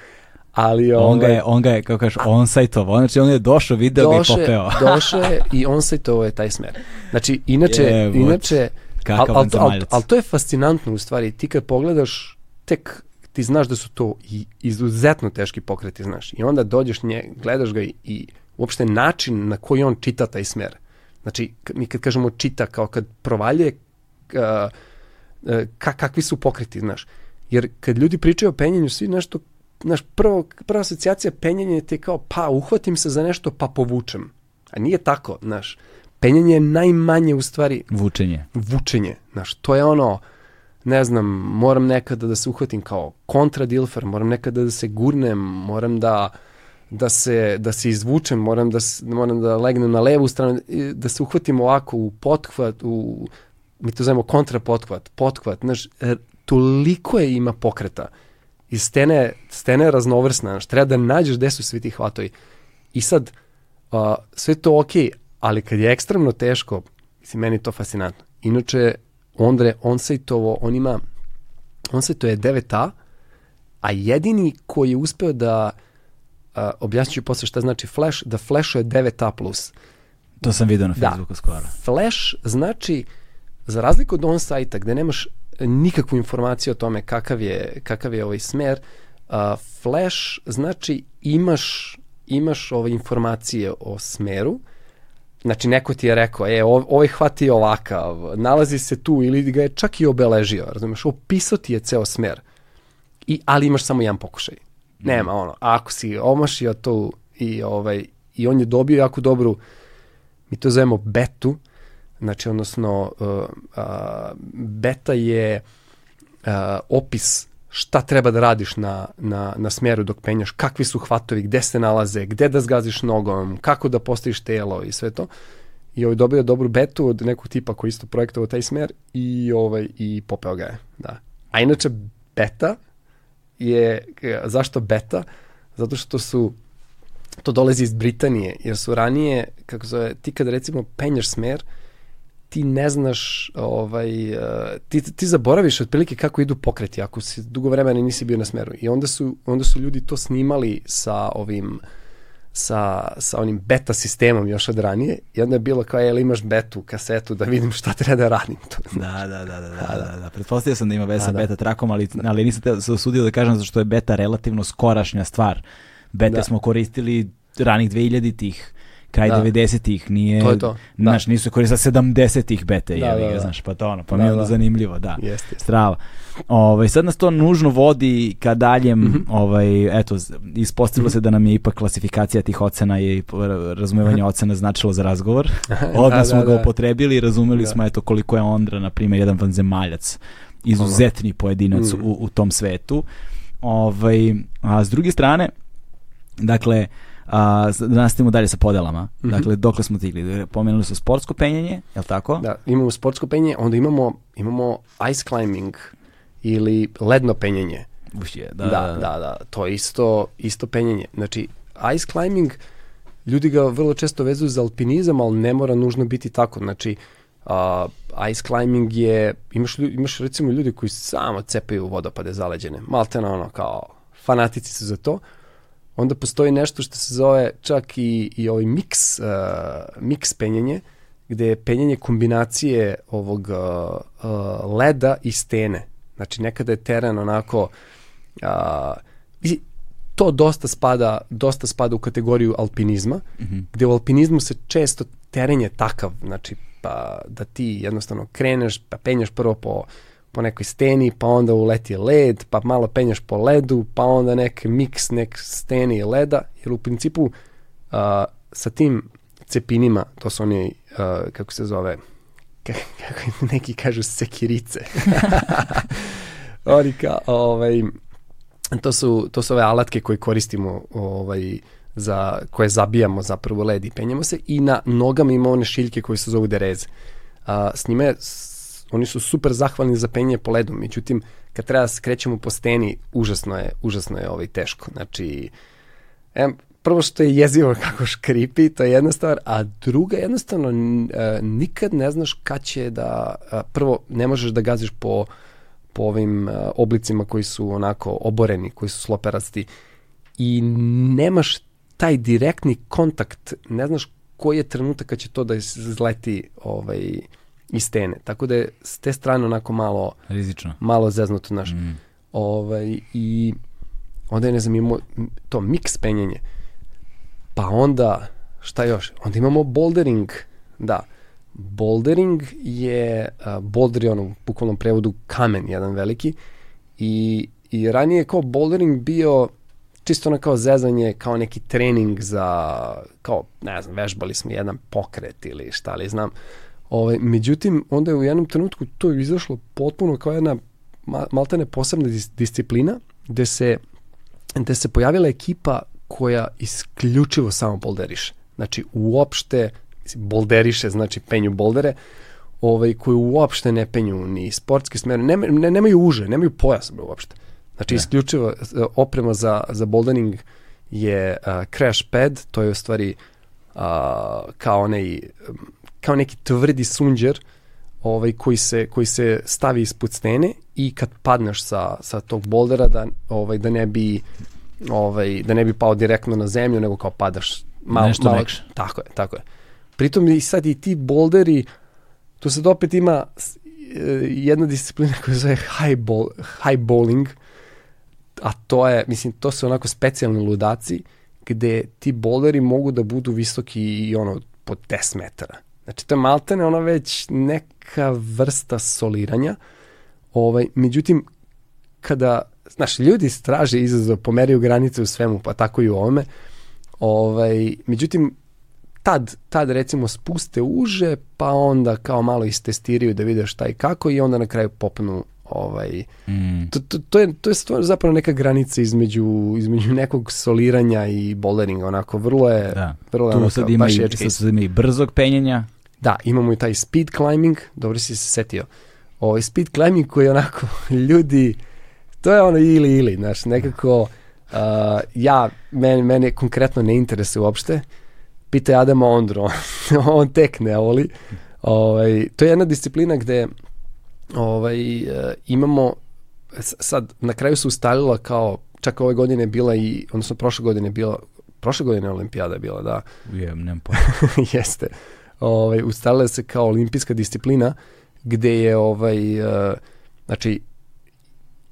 Ali ovaj, on ga je, on ga je, kako kažeš, on sajtovao, znači on je došao, video doše, ga i popeo. došao je i on sajtovao je taj smer. Znači, inače, je, inače, ali al, al, al, al to je fascinantno u stvari, ti kad pogledaš, tek ti znaš da su to i izuzetno teški pokreti, znaš, i onda dođeš nje, gledaš ga i, i uopšte način na koji on čita taj smer Znači, mi kad kažemo čita, kao kad provaljuje, uh, ka, kakvi su pokreti, znaš. Jer kad ljudi pričaju o penjanju, svi nešto, znaš, prvo, prva asocijacija penjanje ti je kao, pa, uhvatim se za nešto, pa povučem. A nije tako, znaš. Penjanje je najmanje u stvari... Vučenje. Vučenje, znaš. To je ono, ne znam, moram nekada da se uhvatim kao kontradilfer, moram nekada da se gurnem, moram da da se, da se izvučem, moram da, moram da legnem na levu stranu, da se uhvatim ovako u pothvat, u, mi to zovemo kontrapothvat, pothvat, znaš, e, toliko je ima pokreta. I stene, stena je raznovrsna, znaš, treba da nađeš gde su svi ti hvatovi. I sad, a, sve to okej, ali kad je ekstremno teško, mislim, meni je to fascinantno. Inače, Ondre Onsajtovo, on ima, Onsajto je 9A, a jedini koji je uspeo da, a, objasnit ću posle šta znači flash, da flashuje 9A+. To sam vidio na Da. Facebooku skoro. Flash znači, za razliku od on sajta gde nemaš nikakvu informaciju o tome kakav je, kakav je ovaj smer, uh, Flash znači imaš, imaš ove informacije o smeru, znači neko ti je rekao, e, ov- ovaj hvat je ovakav, nalazi se tu ili ga je čak i obeležio, razumeš, opisao ti je ceo smer, I, ali imaš samo jedan pokušaj. Nema ono, ako si omašio to i, ovaj, i on je dobio jako dobru, mi to zovemo betu, znači odnosno uh, uh, beta je uh, opis šta treba da radiš na, na, na smjeru dok penjaš, kakvi su hvatovi, gde se nalaze, gde da zgaziš nogom, kako da postaviš telo i sve to. I ovaj dobio dobru betu od nekog tipa koji isto projektovao taj smer i ovaj i popeo ga je, da. A inače beta je, zašto beta? Zato što su to dolazi iz Britanije, jer su ranije, kako zove, ti kad recimo penjaš smer, ti ne znaš, ovaj, uh, ti, ti zaboraviš otprilike kako idu pokreti ako si dugo vremena nisi bio na smeru. I onda su, onda su ljudi to snimali sa ovim sa, sa onim beta sistemom još od ranije i onda je bilo kao, jel imaš betu, kasetu da vidim šta treba da radim. To, Da, da, da, da, da, da, da. Pretpostavio sam da ima veze sa Da, da. beta trakom, ali, ali nisam te se usudio da kažem zato što je beta relativno skorašnja stvar. Beta Da. smo koristili ranih 2000-ih, kraj Da. 90-ih, nije, To je to, da. znaš, nisu koristili 70-ih bete, Da, jevi da, da. znaš, pa to ono, pa Da, mi je onda da. zanimljivo, da. Jeste. Strava. Ovaj sad nas to nužno vodi ka daljem, Mhm. ovaj eto ispostavilo se da nam je ipak klasifikacija tih ocena i p- razumevanje ocena značilo za razgovor. Odmah Da, smo da, ga da. upotrebili i razumeli Da. smo eto koliko je Ondra na primjer jedan vanzemaljac izuzetni pojedinac Mhm. u, u tom svetu. Ovaj a s druge strane dakle a, da nastavimo dalje sa podelama. Mhm. Dakle, dokle smo stigli? Pomenuli su sportsko penjanje, je li tako? Da, imamo sportsko penjenje, onda imamo, imamo ice climbing ili ledno penjenje. Uš je, Da, da, da, da, to je isto, isto penjenje. Znači, ice climbing, ljudi ga vrlo često vezuju za alpinizam, ali ne mora nužno biti tako. Znači, uh, ice climbing je, imaš, imaš recimo ljudi koji samo cepaju vodopade zaleđene, malte na ono kao fanatici su za to. Onda postoji nešto što se zove čak i, i ovaj mix, uh, mix penjenje, gde je penjenje kombinacije ovog uh, uh, leda i stene. Znači, nekada je teren onako a, i to dosta spada, dosta spada u kategoriju alpinizma, Mhm. gde u alpinizmu se često teren je takav, znači pa da ti jednostavno kreneš, pa penješ prvo po, po nekoj steni, pa onda uleti led, pa malo penješ po ledu, pa onda nek miks, nek steni i leda, jer u principu a, sa tim cepinima, to su oni, a, kako se zove, ka- kako neki kažu sekirice. oni ka, ovaj, to su, to su ove alatke koje koristimo ovaj, za, koje zabijamo zapravo led i penjemo se i na nogama ima one šiljke koje se zovu dereze. A, s njime, s- oni su super zahvalni za penje po ledu, međutim, kad treba da skrećemo po steni, užasno je, užasno je ovaj teško. Znači, em, prvo što je jezivo kako škripi, to je jedna stvar, a druga jednostavno e, nikad ne znaš kad će da, a, prvo ne možeš da gaziš po, po ovim e, oblicima koji su onako oboreni, koji su sloperasti i nemaš taj direktni kontakt, ne znaš koji je trenutak kad će to da izleti ovaj, iz stene. Tako da je s te strane onako malo, Rizično. malo zeznuto naš. Mm. Ovaj, I onda je, ne znam, imamo to mix penjenje. Pa onda, šta još? Onda imamo bouldering. Da, bouldering je, uh, boulder je ono u bukvalnom prevodu kamen jedan veliki i, i ranije je kao bouldering bio čisto ono kao zezanje, kao neki trening za, kao, ne znam, vežbali smo jedan pokret ili šta li znam. Ovaj, međutim, onda je u jednom trenutku to izašlo potpuno kao jedna ma, maltene posebna dis, disciplina, gde se, gde se pojavila ekipa koja isključivo samo bolderiše. Znači, uopšte bolderiše, znači penju boldere, ovaj, koji uopšte ne penju ni sportske smere, nema, ne, nemaju uže, nemaju pojas uopšte. Znači, Da. isključivo oprema za, za bouldering je uh, crash pad, to je u stvari uh, kao, onaj, um, kao neki tvrdi sunđer ovaj, koji, se, koji se stavi ispod stene i kad padneš sa, sa tog boldera da, ovaj, da ne bi ovaj, da ne bi pao direktno na zemlju, nego kao padaš malo, Nešto malo, mekše. Tako je, tako je. Pritom i sad i ti bolderi, tu sad opet ima e, jedna disciplina koja se zove high, ball, high bowling, a to je, mislim, to su onako specijalni ludaci gde ti bolderi mogu da budu visoki i ono po 10 metara. Znači, to je maltene ono već neka vrsta soliranja. Ovaj, međutim, kada, znaš, ljudi straže izazov, pomeraju granice u svemu, pa tako i u ovome. Ovaj, međutim, tad, tad recimo spuste uže, pa onda kao malo istestiraju da vide šta i kako i onda na kraju popnu ovaj, Mm. to, to, to, je, to je stvar, zapravo neka granica između, između nekog soliranja i boulderinga, onako, vrlo je, Da. vrlo je Tu ono sad ima, baš i, sad, ima i brzog penjenja. Da, imamo i taj speed climbing, dobro si se setio. Ovaj speed climbing koji je onako, ljudi, to je ono ili ili, znaš, nekako, uh, ja, meni, mene konkretno ne interesuje uopšte, pitaj Adama Ondru, on, tek ne voli. Ovaj, to je jedna disciplina gde ovaj, uh, imamo, sad, na kraju se ustalila kao, čak ove godine je bila i, odnosno prošle godine je bila, prošle godine olimpijada je bila, da, Je, nemam pojma. jeste. Ovaj, ustalila se kao olimpijska disciplina gde je ovaj, uh, znači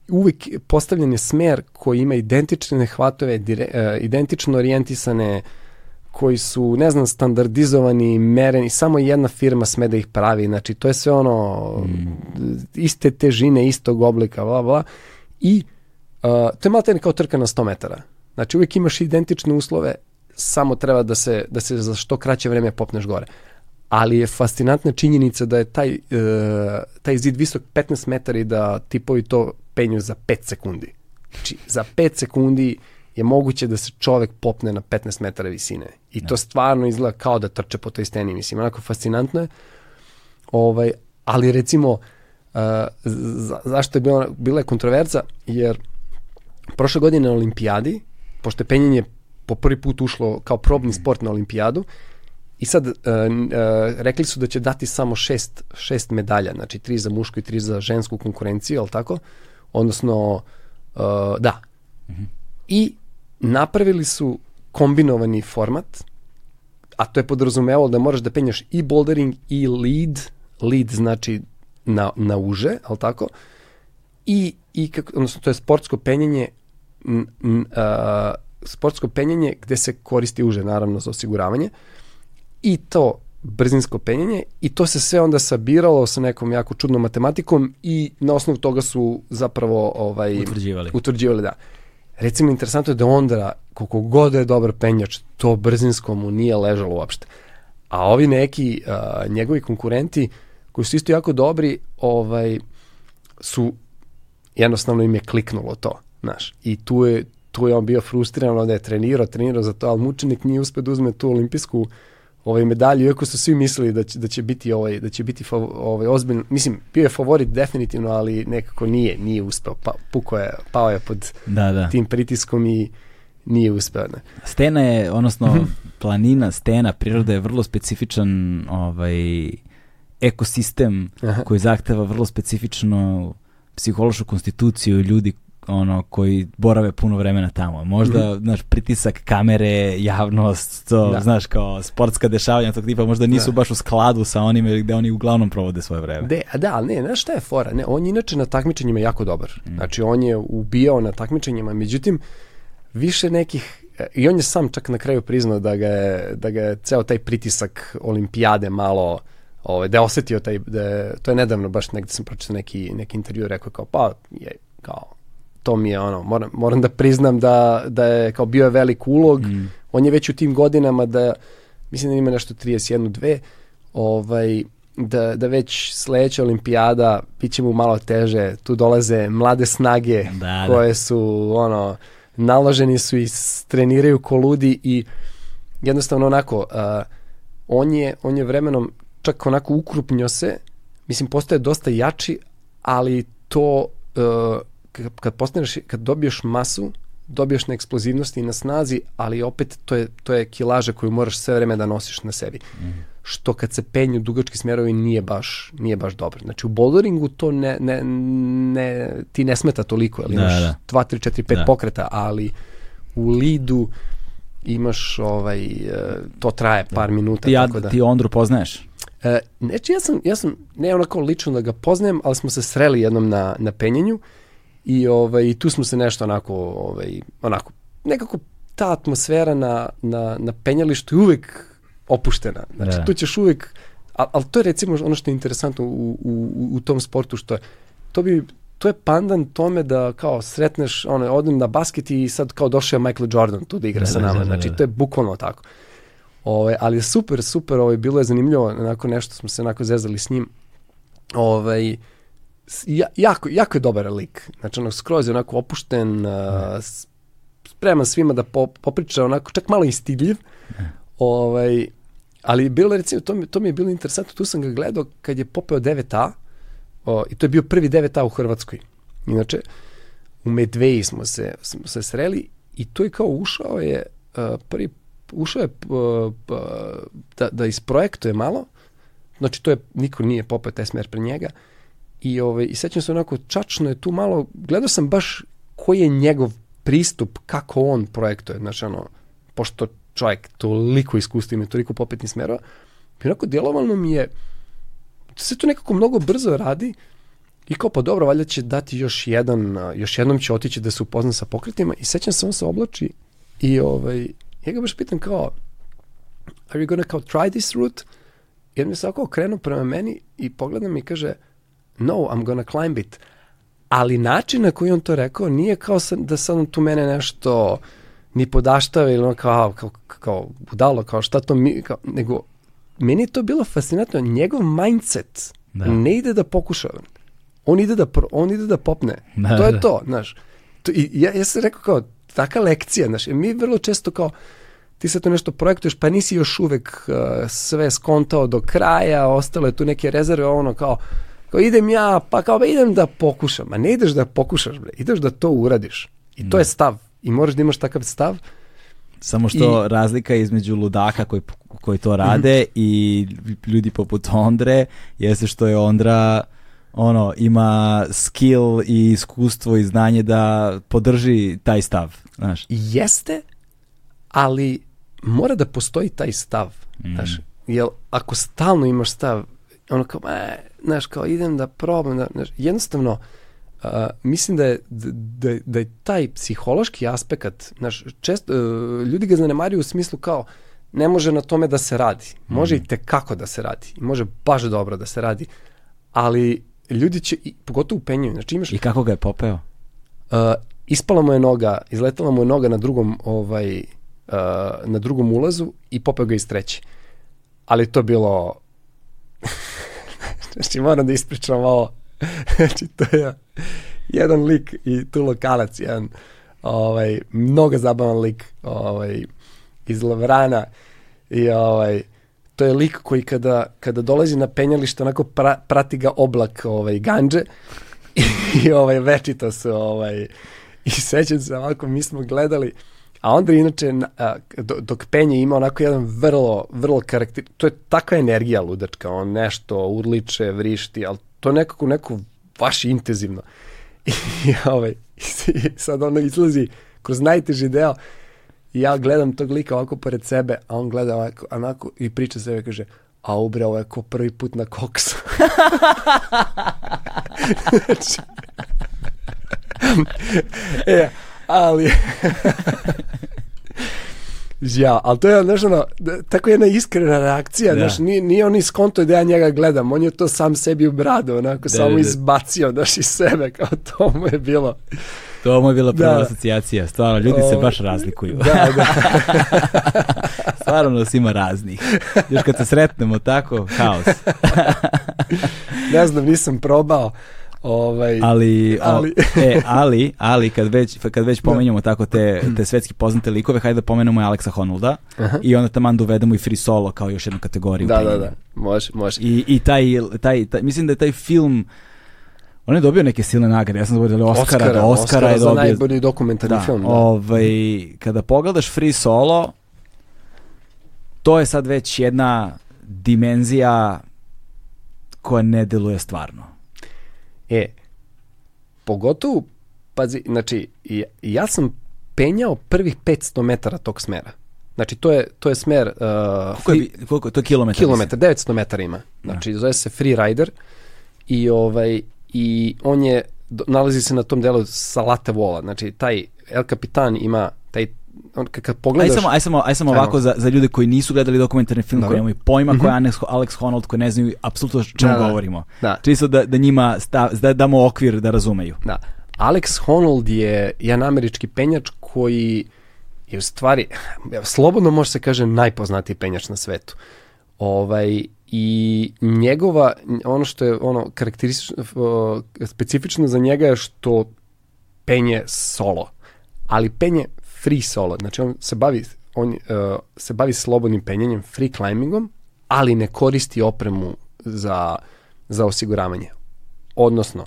uvek postavljen je smer koji ima identične hvatove, dire, uh, identično orijentisane koji su, ne znam, standardizovani, mereni, samo jedna firma sme da ih pravi, znači to je sve ono iste težine, istog oblika, bla, bla, i uh, to je malo kao trka na 100 metara. Znači uvijek imaš identične uslove, samo treba da se, da se za što kraće vreme popneš gore. Ali je fascinantna činjenica da je taj, uh, taj zid visok 15 metara i da tipovi to penju za 5 sekundi. Znači, za 5 sekundi je moguće da se čovek popne na 15 metara visine. I to stvarno izgleda kao da trče po toj steni. Mislim, onako fascinantno je. Ovaj, ali recimo, uh, za, zašto je bila, bila je kontroverza? Jer prošle godine na olimpijadi, pošto je penjenje po prvi put ušlo kao probni sport na olimpijadu, i sad uh, uh, rekli su da će dati samo šest, šest medalja, znači tri za mušku i tri za žensku konkurenciju, ali tako? Odnosno, uh, da. I napravili su kombinovani format, a to je podrazumevalo da moraš da penjaš i bouldering i lead, lead znači na, na uže, ali tako? I, i kako, odnosno to je sportsko penjanje n, n, a, sportsko penjanje gde se koristi uže naravno za osiguravanje i to brzinsko penjanje i to se sve onda sabiralo sa nekom jako čudnom matematikom i na osnovu toga su zapravo ovaj Utvrđivali. utvrđivali da. Recimo, interesantno je da Ondra, koliko god je dobar penjač, to brzinsko mu nije ležalo uopšte. A ovi neki uh, njegovi konkurenti, koji su isto jako dobri, ovaj, su, jednostavno im je kliknulo to, znaš. I tu je, tu je on bio frustriran, onda je trenirao, trenirao za to, ali mučenik nije uspio da uzme tu olimpijsku ovaj medalju, iako su svi mislili da će, da će biti ovaj da će biti fav, ovaj ozbiljno, mislim bio je favorit definitivno, ali nekako nije, nije uspeo. Pa puko je, pao je pod Da, da. tim pritiskom i nije uspeo. Ne. Stena je, odnosno Mhm. planina, stena, priroda je vrlo specifičan ovaj, ekosistem Aha. koji zahteva vrlo specifičnu psihološku konstituciju ljudi ono koji borave puno vremena tamo. Možda, znaš, pritisak kamere, javnost, to. Da. znaš, kao sportska dešavanja tog tipa možda nisu Da. baš u skladu sa onime gde oni uglavnom provode svoje vreme. De, a da, ali ne, znaš šta je fora? Ne, on je inače na takmičenjima jako dobar. Mm. Znači, on je ubijao na takmičenjima, međutim, više nekih, i on je sam čak na kraju priznao da ga je, da ga je ceo taj pritisak olimpijade malo, ovaj, da je osetio taj, da je, to je nedavno baš negde sam pročitao neki, neki intervju, rekao kao, pa, je, kao, to mi je ono, moram, moram da priznam da, da je kao bio je velik ulog, Mm. on je već u tim godinama da, mislim da ima nešto 31, 2, ovaj, da, da već sledeća olimpijada bit će mu malo teže, tu dolaze mlade snage Da, da. koje su ono naloženi su i treniraju ko ludi i jednostavno onako, uh, on, je, on je vremenom čak onako ukrupnio se, mislim postaje dosta jači, ali to uh, kad postaneš, kad dobiješ masu, dobiješ na eksplozivnosti i na snazi, ali opet to je, to je kilaža koju moraš sve vreme da nosiš na sebi. Mm. Što kad se penju dugački smerovi nije baš, nije baš dobro. Znači u boulderingu to ne, ne, ne, ti ne smeta toliko, ali da, imaš da. 2, 3, 4, 5 da. pokreta, ali u lidu imaš ovaj, e, to traje par da. minuta. Ti, ja, tako da. ti Ondru poznaješ? E, neći, ja sam, ja sam, ne onako lično da ga poznajem, ali smo se sreli jednom na, na penjenju i ovaj, tu smo se nešto onako, ovaj, onako, nekako ta atmosfera na, na, na penjalištu je uvek opuštena. Znači, da. tu ćeš uvek, ali al to je recimo ono što je interesantno u, u, u tom sportu, što je, to bi, to je pandan tome da kao sretneš, ono, odem na basket i sad kao došao je Michael Jordan tu da igra da, sa da, nama. Da, da, znači, to je bukvalno tako. Ove, ovaj, ali super, super, ovaj, bilo je zanimljivo, onako nešto smo se onako zezali s njim. Ovaj, ja, jako, jako je dobar lik. Znači, ono, skroz je onako opušten, uh, spreman svima da po, popriča, onako, čak malo i stidljiv. Ovaj, ali bilo, recimo, to mi, to mi je bilo interesantno, tu sam ga gledao kad je popeo 9A, o, i to je bio prvi 9A u Hrvatskoj. Inače, u Medveji smo se, smo se sreli i to je kao ušao je, uh, prvi, ušao je uh, da, da isprojektuje malo, znači to je, niko nije popeo taj smer pre njega, I, ove, i sećam se onako, čačno je tu malo, gledao sam baš koji je njegov pristup, kako on projektuje, znači ono, pošto čovjek toliko iskustva ima, toliko popetnih smerova, i onako djelovalo mi je, se to nekako mnogo brzo radi, I kao pa dobro, valjda će dati još jedan, još jednom će otići da se upozna sa pokretima i sećam se on se oblači i ovaj, ja ga baš pitam kao, are you gonna kao try this route? I on mi se ovako okrenuo prema meni i pogleda mi i kaže, no, I'm gonna climb it. Ali način na koji on to rekao nije kao sam, da sam tu mene nešto ni podaštava ili ono kao, kao, kao budalo, kao šta to mi, kao, nego meni je to bilo fascinantno, njegov mindset da. ne ide da pokuša, on ide da, on ide da popne. Da, to je da. to, znaš. To, i ja, ja sam rekao kao, taka lekcija, znaš, mi vrlo često kao, ti sad to nešto projektuješ, pa nisi još uvek uh, sve skontao do kraja, ostalo je tu neke rezerve, ono kao, kao idem ja, pa kao ba idem da pokušam. A ne ideš da pokušaš, bre, ideš da to uradiš. I to da. je stav. I moraš da imaš takav stav. Samo što I... razlika između ludaka koji, koji to rade mm. i ljudi poput Ondre jeste što je Ondra ono, ima skill i iskustvo i znanje da podrži taj stav, znaš. Jeste, ali mora da postoji taj stav, mm. znaš. Jel, ako stalno imaš stav, ono kao, e, znaš, kao idem da probam, da, znaš, jednostavno, uh, mislim da je, da, da je taj psihološki aspekt, znaš, često, uh, ljudi ga zanemaruju u smislu kao, ne može na tome da se radi. Može mm. i tekako da se radi. Može baš dobro da se radi. Ali ljudi će, i, pogotovo u penju, znači imaš... I kako ga je popeo? Uh, ispala mu je noga, izletala mu je noga na drugom, ovaj, uh, na drugom ulazu i popeo ga iz treće. Ali to bilo Znači, moram da ispričam ovo. znači, to je jedan lik i tu lokalac, jedan ovaj, mnogo zabavan lik ovaj, iz Lavrana i ovaj, to je lik koji kada, kada dolazi na penjalište onako pra, prati ga oblak ovaj, ganđe i, ovaj, večito su ovaj, i sećam se ovako, mi smo gledali A onda inače, dok penje ima onako jedan vrlo, vrlo karakter, to je takva energija ludačka, on nešto urliče, vrišti, ali to nekako, neko baš intenzivno. I, ovaj, i sad ono izlazi kroz najteži deo i ja gledam tog lika ovako pored sebe, a on gleda ovako, onako i priča sebe, kaže, a ubre, ovo je ko prvi put na koksu. znači, e, ali... Ja, ali to je, znaš, ono, tako jedna iskrena reakcija, da. znaš, nije, nije on iskonto da ja njega gledam, on je to sam sebi ubrado, onako, da, samo da, da. izbacio, znaš, iz sebe, kao to mu je bilo. To mu je bila prva da. asocijacija, stvarno, ljudi o, se baš razlikuju. Da, da. stvarno nas ima raznih. Još kad se sretnemo tako, haos. ne znam, nisam probao, Ovaj, Ali, ali. O, e, ali, ali kad već, kad već pomenjamo tako te, te svetski poznate likove, hajde da pomenemo i Aleksa Honolda Aha. i onda taman dovedemo i Free Solo kao još jednu kategoriju. da, da, da, može, može. I, i taj, taj, taj, mislim da je taj film, on je dobio neke silne nagrade, ja sam zaboravio da li Oscara, da Oscara, je za dobio. najbolji dokumentarni da, film. Da. Ovaj, kada pogledaš Free Solo, to je sad već jedna dimenzija koja ne deluje stvarno. E, pogotovo, pazi, znači, ja, ja sam penjao prvih 500 metara tog smera. Znači, to je, to je smer... Uh, Koliko je, bi- koliko, to je kilometar? kilometar, 900 metara ima. Znači, zove se Free Rider i ovaj i on je nalazi se na tom delu Salate Vola. Znači, taj El Capitan ima on kad, kad Aj pogledaš samo, aj samo, aj samo ovako za, za ljude koji nisu gledali dokumentarni film, Dobro. koji nemaju pojma ko je Alex, Alex Honnold, koji ne znaju apsolutno o čemu Da, da. govorimo. Da. Čisto da, da njima sta, da damo okvir da razumeju. Da. Alex Honnold je jedan američki penjač koji je u stvari, slobodno može se kaže, najpoznatiji penjač na svetu. Ovaj, I njegova, ono što je ono karakteristično, specifično za njega je što penje solo, ali penje free solo. Znači on se bavi, on uh, se bavi slobodnim penjanjem, free climbingom, ali ne koristi opremu za, za osiguravanje. Odnosno,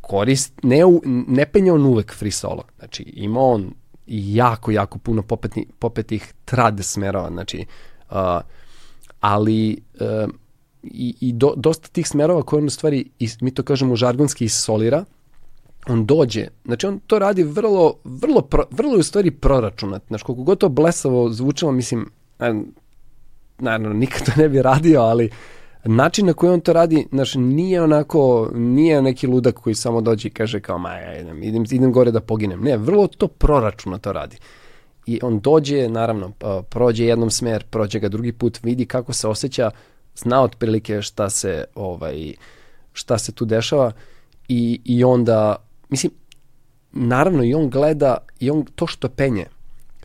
korist, ne, u, ne penje on uvek free solo. Znači, ima on jako, jako puno popetni, popetih trad smerova. Znači, uh, ali uh, i, i do, dosta tih smerova koje on u stvari, mi to kažemo žargonski, isolira, on dođe, znači on to radi vrlo, vrlo, pro, vrlo u stvari proračunat. Znači, koliko god to blesavo zvučalo, mislim, naravno, nikad to ne bi radio, ali način na koji on to radi, znači, nije onako, nije neki ludak koji samo dođe i kaže kao, ma, ja idem, idem, idem gore da poginem. Ne, vrlo to proračuna to radi. I on dođe, naravno, pa, prođe jednom smer, prođe ga drugi put, vidi kako se osjeća, zna otprilike šta se, ovaj, šta se tu dešava i, i onda, mislim, naravno i on gleda, i on to što penje,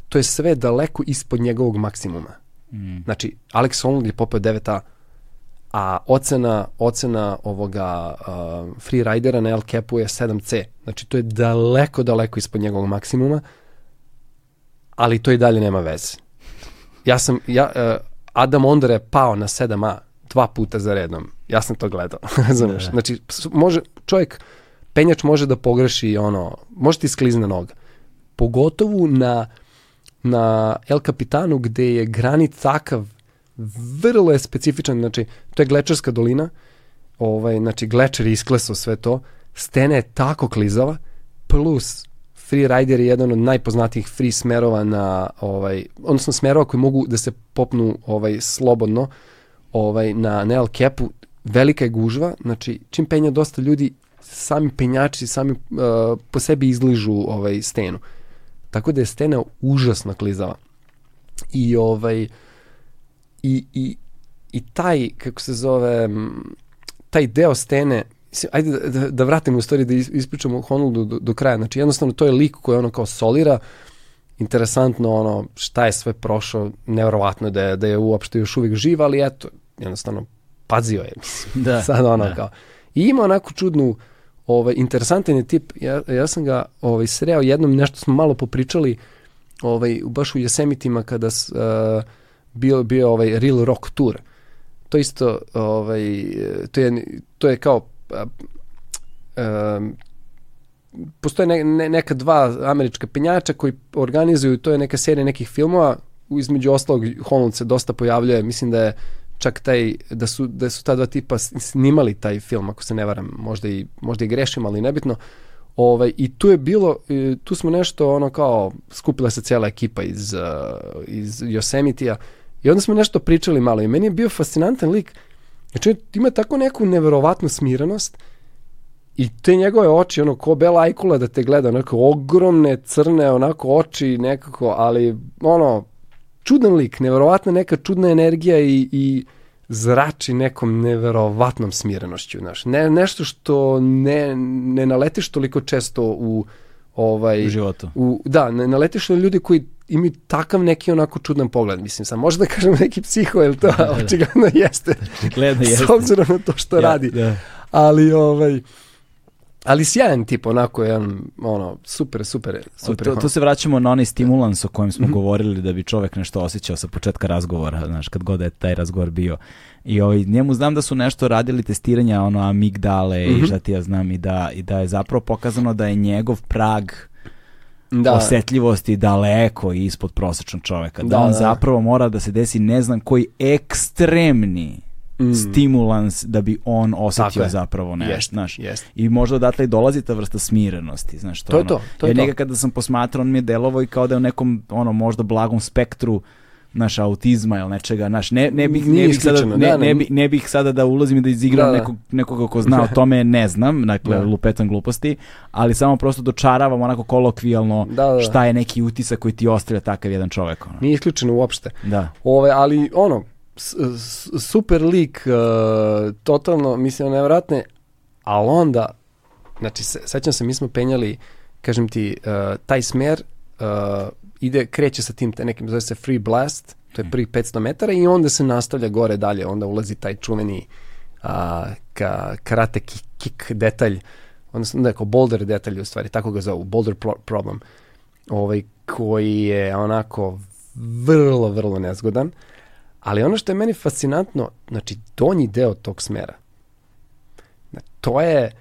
to je sve daleko ispod njegovog maksimuma. Mm. Znači, Alex Honnold je popeo 9A, a ocena, ocena ovoga uh, freeridera na El Capu je 7C. Znači, to je daleko, daleko ispod njegovog maksimuma, ali to i dalje nema veze. Ja sam, ja, uh, Adam Ondra je pao na 7A dva puta za redom. Ja sam to gledao, razumeš? Da. Znači, može, čovjek, penjač može da pogreši ono, može ti sklizne noga. Pogotovo na, na El Capitanu gde je granit takav vrlo je specifičan, znači to je glečerska dolina, ovaj, znači glečer je isklesao sve to, stena je tako klizava, plus freerider je jedan od najpoznatijih free smerova na, ovaj, odnosno smerova koji mogu da se popnu ovaj, slobodno ovaj, na, na El Capu, velika je gužva, znači čim penja dosta ljudi, sami penjači sami uh, po sebi izližu ovaj, stenu. Tako da je stena užasno klizava. I ovaj i, i, i taj, kako se zove, taj deo stene, ajde da, da, da vratimo u stvari da is- ispričamo Honoldu do, do kraja. Znači jednostavno to je lik koji ono kao solira, interesantno ono šta je sve prošao, nevjerovatno da je, da je uopšte još uvijek živ, ali eto, jednostavno pazio je, mislim. Da, Sad ono da. kao. I ima onako čudnu, ovaj, interesantan je tip, ja, ja sam ga ovaj, sreo jednom, nešto smo malo popričali, ovaj, baš u Jesemitima kada uh, bio, bio ovaj Real Rock Tour. To isto, ovaj, to je, to je kao, um, postoje ne, ne, neka dva američka penjača koji organizuju, to je neka serija nekih filmova, između ostalog Holland se dosta pojavljuje, mislim da je čak taj, da su, da su ta dva tipa snimali taj film, ako se ne varam, možda i, možda i grešim, ali nebitno. Ovaj, I tu je bilo, e, tu smo nešto ono kao, skupila se cijela ekipa iz, uh, iz Yosemitija i onda smo nešto pričali malo i meni je bio fascinantan lik, znači ima tako neku neverovatnu smirenost i te njegove oči, ono, ko Bela Ajkula da te gleda, onako ogromne, crne, onako oči nekako, ali ono, čudan lik, neverovatna neka čudna energija i, i zrači nekom neverovatnom smirenošću, znaš. Ne, nešto što ne, ne naletiš toliko često u ovaj u životu. u, da, ne naletiš na ljudi koji imaju takav neki onako čudan pogled, mislim sam, možda da kažem neki psiho, jer to očigledno jeste, Gledno s jeste. obzirom na to što Ja, radi, Da. ali ovaj, Ali sjajan tip, onako jedan, ono, super, super, super. To, to se vraćamo na onaj stimulans o kojem smo govorili da bi čovek nešto osjećao sa početka razgovora, znaš, kad god je taj razgovor bio. I ovaj, njemu znam da su nešto radili testiranja, ono, amigdale i šta ti ja znam, i da, i da je zapravo pokazano da je njegov prag da, osetljivosti daleko ispod prosječnog čoveka. Da, Da, on da. zapravo mora da se desi ne znam koji ekstremni stimulans da bi on osetio zapravo nešto, Jest, znaš. jest. I možda odatle i dolazi ta vrsta smirenosti, znaš. To je ono, to, to je to. njega kada sam posmatrao, on mi je delovao i kao da je u nekom, ono, možda blagom spektru naš autizma ili nečega, naš ne, ne bih, ne bih sada, ne, da, ne, ne. bi, ne bih sada da ulazim i da izigram Da, da. nekog, nekoga ko zna o tome, ne znam, dakle, Da. lupetam gluposti, ali samo prosto dočaravam onako kolokvijalno Da, da. šta je neki utisak koji ti ostavlja takav jedan čovek. Ono. Nije isključeno uopšte. Da. Ove, ali ono, super lik, uh, totalno, mislim, nevratne, ali onda, znači, se, sećam se, mi smo penjali, kažem ti, uh, taj smer uh, ide, kreće sa tim te nekim, zove se Free Blast, to je prvih 500 metara i onda se nastavlja gore dalje, onda ulazi taj čuveni uh, ka, karate kick, kick detalj, odnosno da, kao boulder detalj u stvari, tako ga zovu, boulder pro- problem, ovaj, koji je onako vrlo, vrlo nezgodan. Ali ono što je meni fascinantno, znači donji deo tog smera, to je,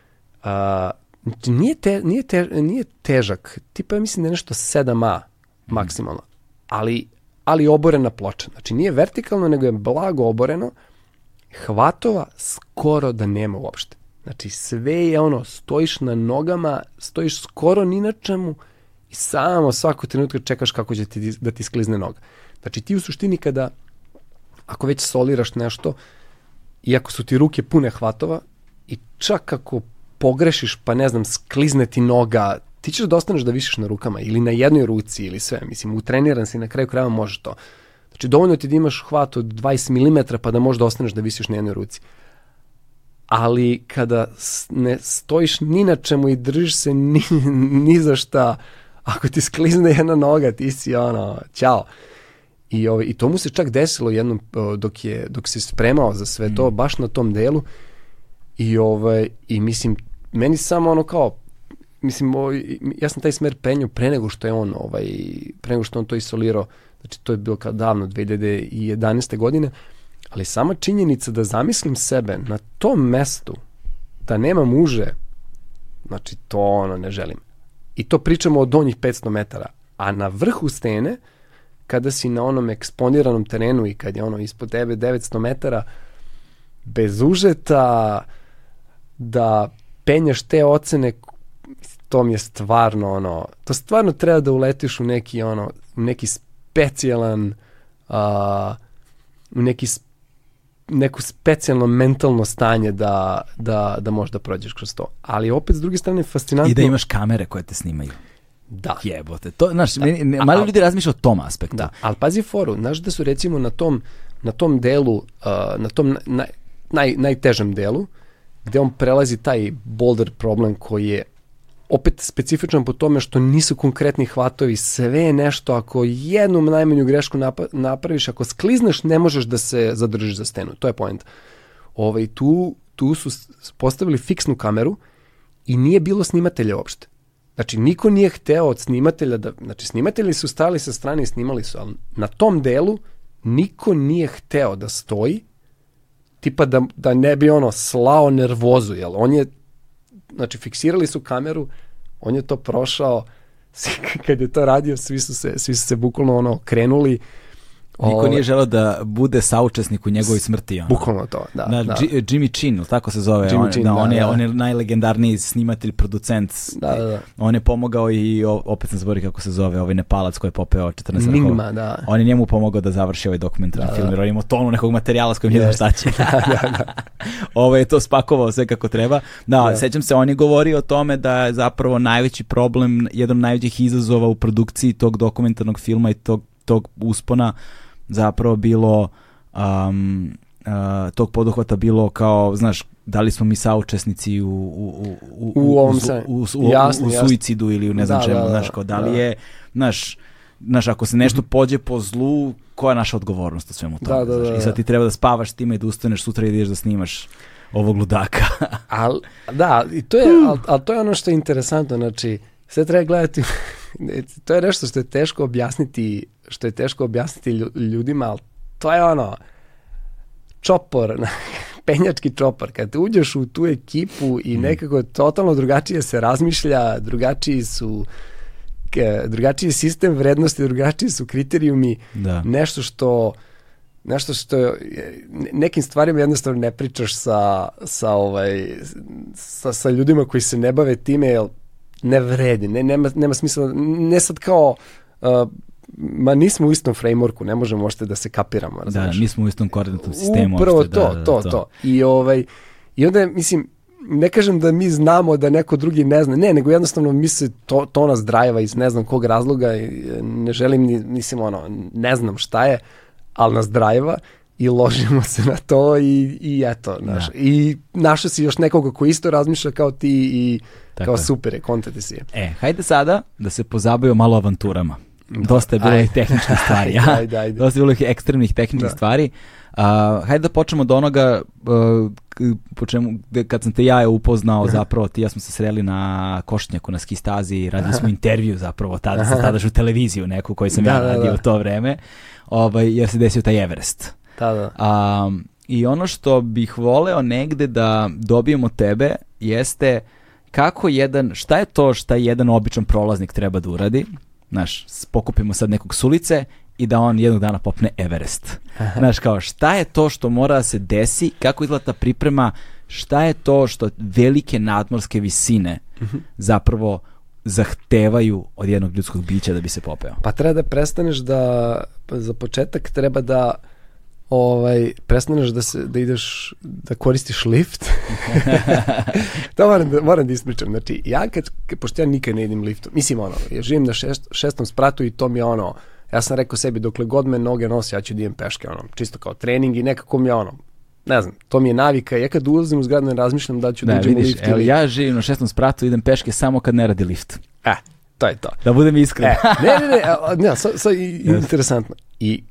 a, znači, nije, te, nije, te, nije težak, tipa ja mislim da je nešto 7A maksimalno, ali, ali oborena ploča. Znači nije vertikalno, nego je blago oboreno, hvatova skoro da nema uopšte. Znači sve je ono, stojiš na nogama, stojiš skoro ni na čemu i samo svako trenutka čekaš kako će ti, da ti sklizne noga. Znači ti u suštini kada, ako već soliraš nešto, i ako su ti ruke pune hvatova, i čak ako pogrešiš, pa ne znam, sklizne ti noga, ti ćeš da ostaneš da visiš na rukama ili na jednoj ruci ili sve. Mislim, utreniran si na kraju krajeva možeš to. Znači, dovoljno ti da imaš hvat od 20 mm pa da možeš da ostaneš da visiš na jednoj ruci. Ali kada ne stojiš ni na čemu i držiš se ni, ni za šta, ako ti sklizne jedna noga, ti si ono, ćao. I, ovaj, I to mu se čak desilo jednom dok, je, dok se spremao za sve to, baš na tom delu. I, ovaj, I mislim, meni samo ono kao, mislim, ovaj, ja sam taj smer penju pre nego što je on, ovaj, pre nego što on to isolirao, znači to je bilo kao davno, 2011. godine, ali sama činjenica da zamislim sebe na tom mestu, da nema muže, znači to ono ne želim. I to pričamo o donjih 500 metara, a na vrhu stene, kada si na onom eksponiranom terenu i kad je ono ispod tebe 900 metara, bez užeta, da penjaš te ocene, to mi je stvarno ono, to stvarno treba da uletiš u neki ono, u neki specijalan, a, u neki neko specijalno mentalno stanje da, da, da možeš da prođeš kroz to. Ali opet, s druge strane, fascinantno... I da imaš kamere koje te snimaju. Da. Jebote. To, znaš, meni, ne, a- malo ljudi razmišlja o tom aspektu. Da, ali pazi foru, znaš da su recimo na tom, na tom delu, uh, na tom naj, naj, najtežem delu, gde on prelazi taj boulder problem koji je opet specifičan po tome što nisu konkretni hvatovi, sve je nešto, ako jednu najmanju grešku napraviš, ako sklizneš, ne možeš da se zadržiš za stenu. To je point. Ovaj, tu, tu su postavili fiksnu kameru i nije bilo snimatelja uopšte. Znači, niko nije hteo od snimatelja da... Znači, snimatelji su stali sa strane i snimali su, ali na tom delu niko nije hteo da stoji, tipa da, da ne bi ono slao nervozu, jel? On je, znači, fiksirali su kameru, on je to prošao, kad je to radio, svi su se, svi su se bukvalno ono krenuli. Niko nije želeo da bude saučesnik u njegovoj smrti. Ono. Bukvalno to, da. Na, da. Jimmy Chin, tako se zove. Jimmy on, Chin, da, da, on, je, da. on je najlegendarniji snimatelj, producent. Da, da, da. On je pomogao i, opet sam zaboravio kako se zove, ovaj Nepalac koji je popeo 14 vrhova. Ningma, da. On je njemu pomogao da završi ovaj dokumentarni Da, film, da. jer on ima tonu nekog materijala s kojim ne znam šta će. da, da. Ovo je to spakovao sve kako treba. Da, Da. sećam se, on je govorio o tome da je zapravo najveći problem, jedan od najvećih izazova u produkciji tog dokumentarnog filma i tog, tog uspona zapravo bilo um, uh, tog poduhvata bilo kao, znaš, da li smo mi saučesnici u, u, u, u, U ovom u, u, u, jasno, u jasno. suicidu ili u ne znam Da, čemu, da, da, znaš, kao da li da. je, znaš, znaš, ako se nešto pođe po zlu, koja je naša odgovornost u svemu tome? Da, da, znaš? da, I sad da. ti treba da spavaš s time i da ustaneš sutra i da ideš da snimaš ovog ludaka. Al, da, i to je, al, al to je ono što je interesantno, znači, sve treba gledati, to je nešto što je teško objasniti, što je teško objasniti lju- ljudima, ali to je ono, čopor, penjački čopor, kad uđeš u tu ekipu i nekako totalno drugačije se razmišlja, drugačiji su drugačiji sistem vrednosti, drugačiji su kriterijumi, Da. nešto što nešto što nekim stvarima jednostavno ne pričaš sa, sa, ovaj, sa, sa ljudima koji se ne bave time, jer ne vredi, ne, nema, nema smisla, ne sad kao uh, ma nismo u istom frameworku, ne možemo možete da se kapiramo, Da, razumeš? mi smo u istom koordinatnom sistemu. Upravo uopšte, to, da, da, to, to, I, ovaj, I onda, mislim, ne kažem da mi znamo da neko drugi ne zna, ne, nego jednostavno mi se to, to nas drajeva iz ne znam kog razloga e, ne želim, ni, mislim, ono, ne znam šta je, ali nas drajeva i ložimo se na to i, i eto, naš, Da. i našao si još nekoga ko isto razmišlja kao ti i Tako kao je. super je, kontate si je. E, hajde sada da se pozabavimo malo avanturama. Dosta je bilo Ajde. tehničkih stvari. Ajde, ajde, ajde. Dosta je bilo ekstremnih tehničkih Da. stvari. A, hajde da počnemo od onoga uh, po čemu, kad sam te ja upoznao zapravo, ti ja smo se sreli na Košnjaku, na ski stazi, radili smo intervju zapravo tada, sa tadašnju televiziju neku koju sam Da, ja da, radio da. u to vreme, ovaj, jer se desio taj Everest. Da, da. A, I ono što bih voleo negde da dobijemo tebe jeste kako jedan, šta je to šta jedan običan prolaznik treba da uradi, znaš, pokupimo sad nekog s ulice i da on jednog dana popne Everest. Znaš, kao šta je to što mora da se desi, kako izgleda ta priprema, šta je to što velike nadmorske visine zapravo zahtevaju od jednog ljudskog bića da bi se popeo. Pa treba da prestaneš da, za početak treba da ovaj, prestaneš da, se, da ideš, da koristiš lift. to moram da, moram da ispričam. Znači, ja kad, pošto ja nikad ne idem liftom, mislim ono, ja živim na šest, šestom spratu i to mi je ono, ja sam rekao sebi, dokle god me noge nose, ja ću da idem peške, ono, čisto kao trening i nekako mi je ono, ne znam, to mi je navika. Ja kad ulazim u zgradu ne razmišljam da ću da, Da, uđem lift evo, ili... ja živim na šestom spratu, idem peške samo kad ne radi lift. E, to je to. Da budem iskren. E, ne, ne, ne, a, ne, sa, sa, i, interesantno. I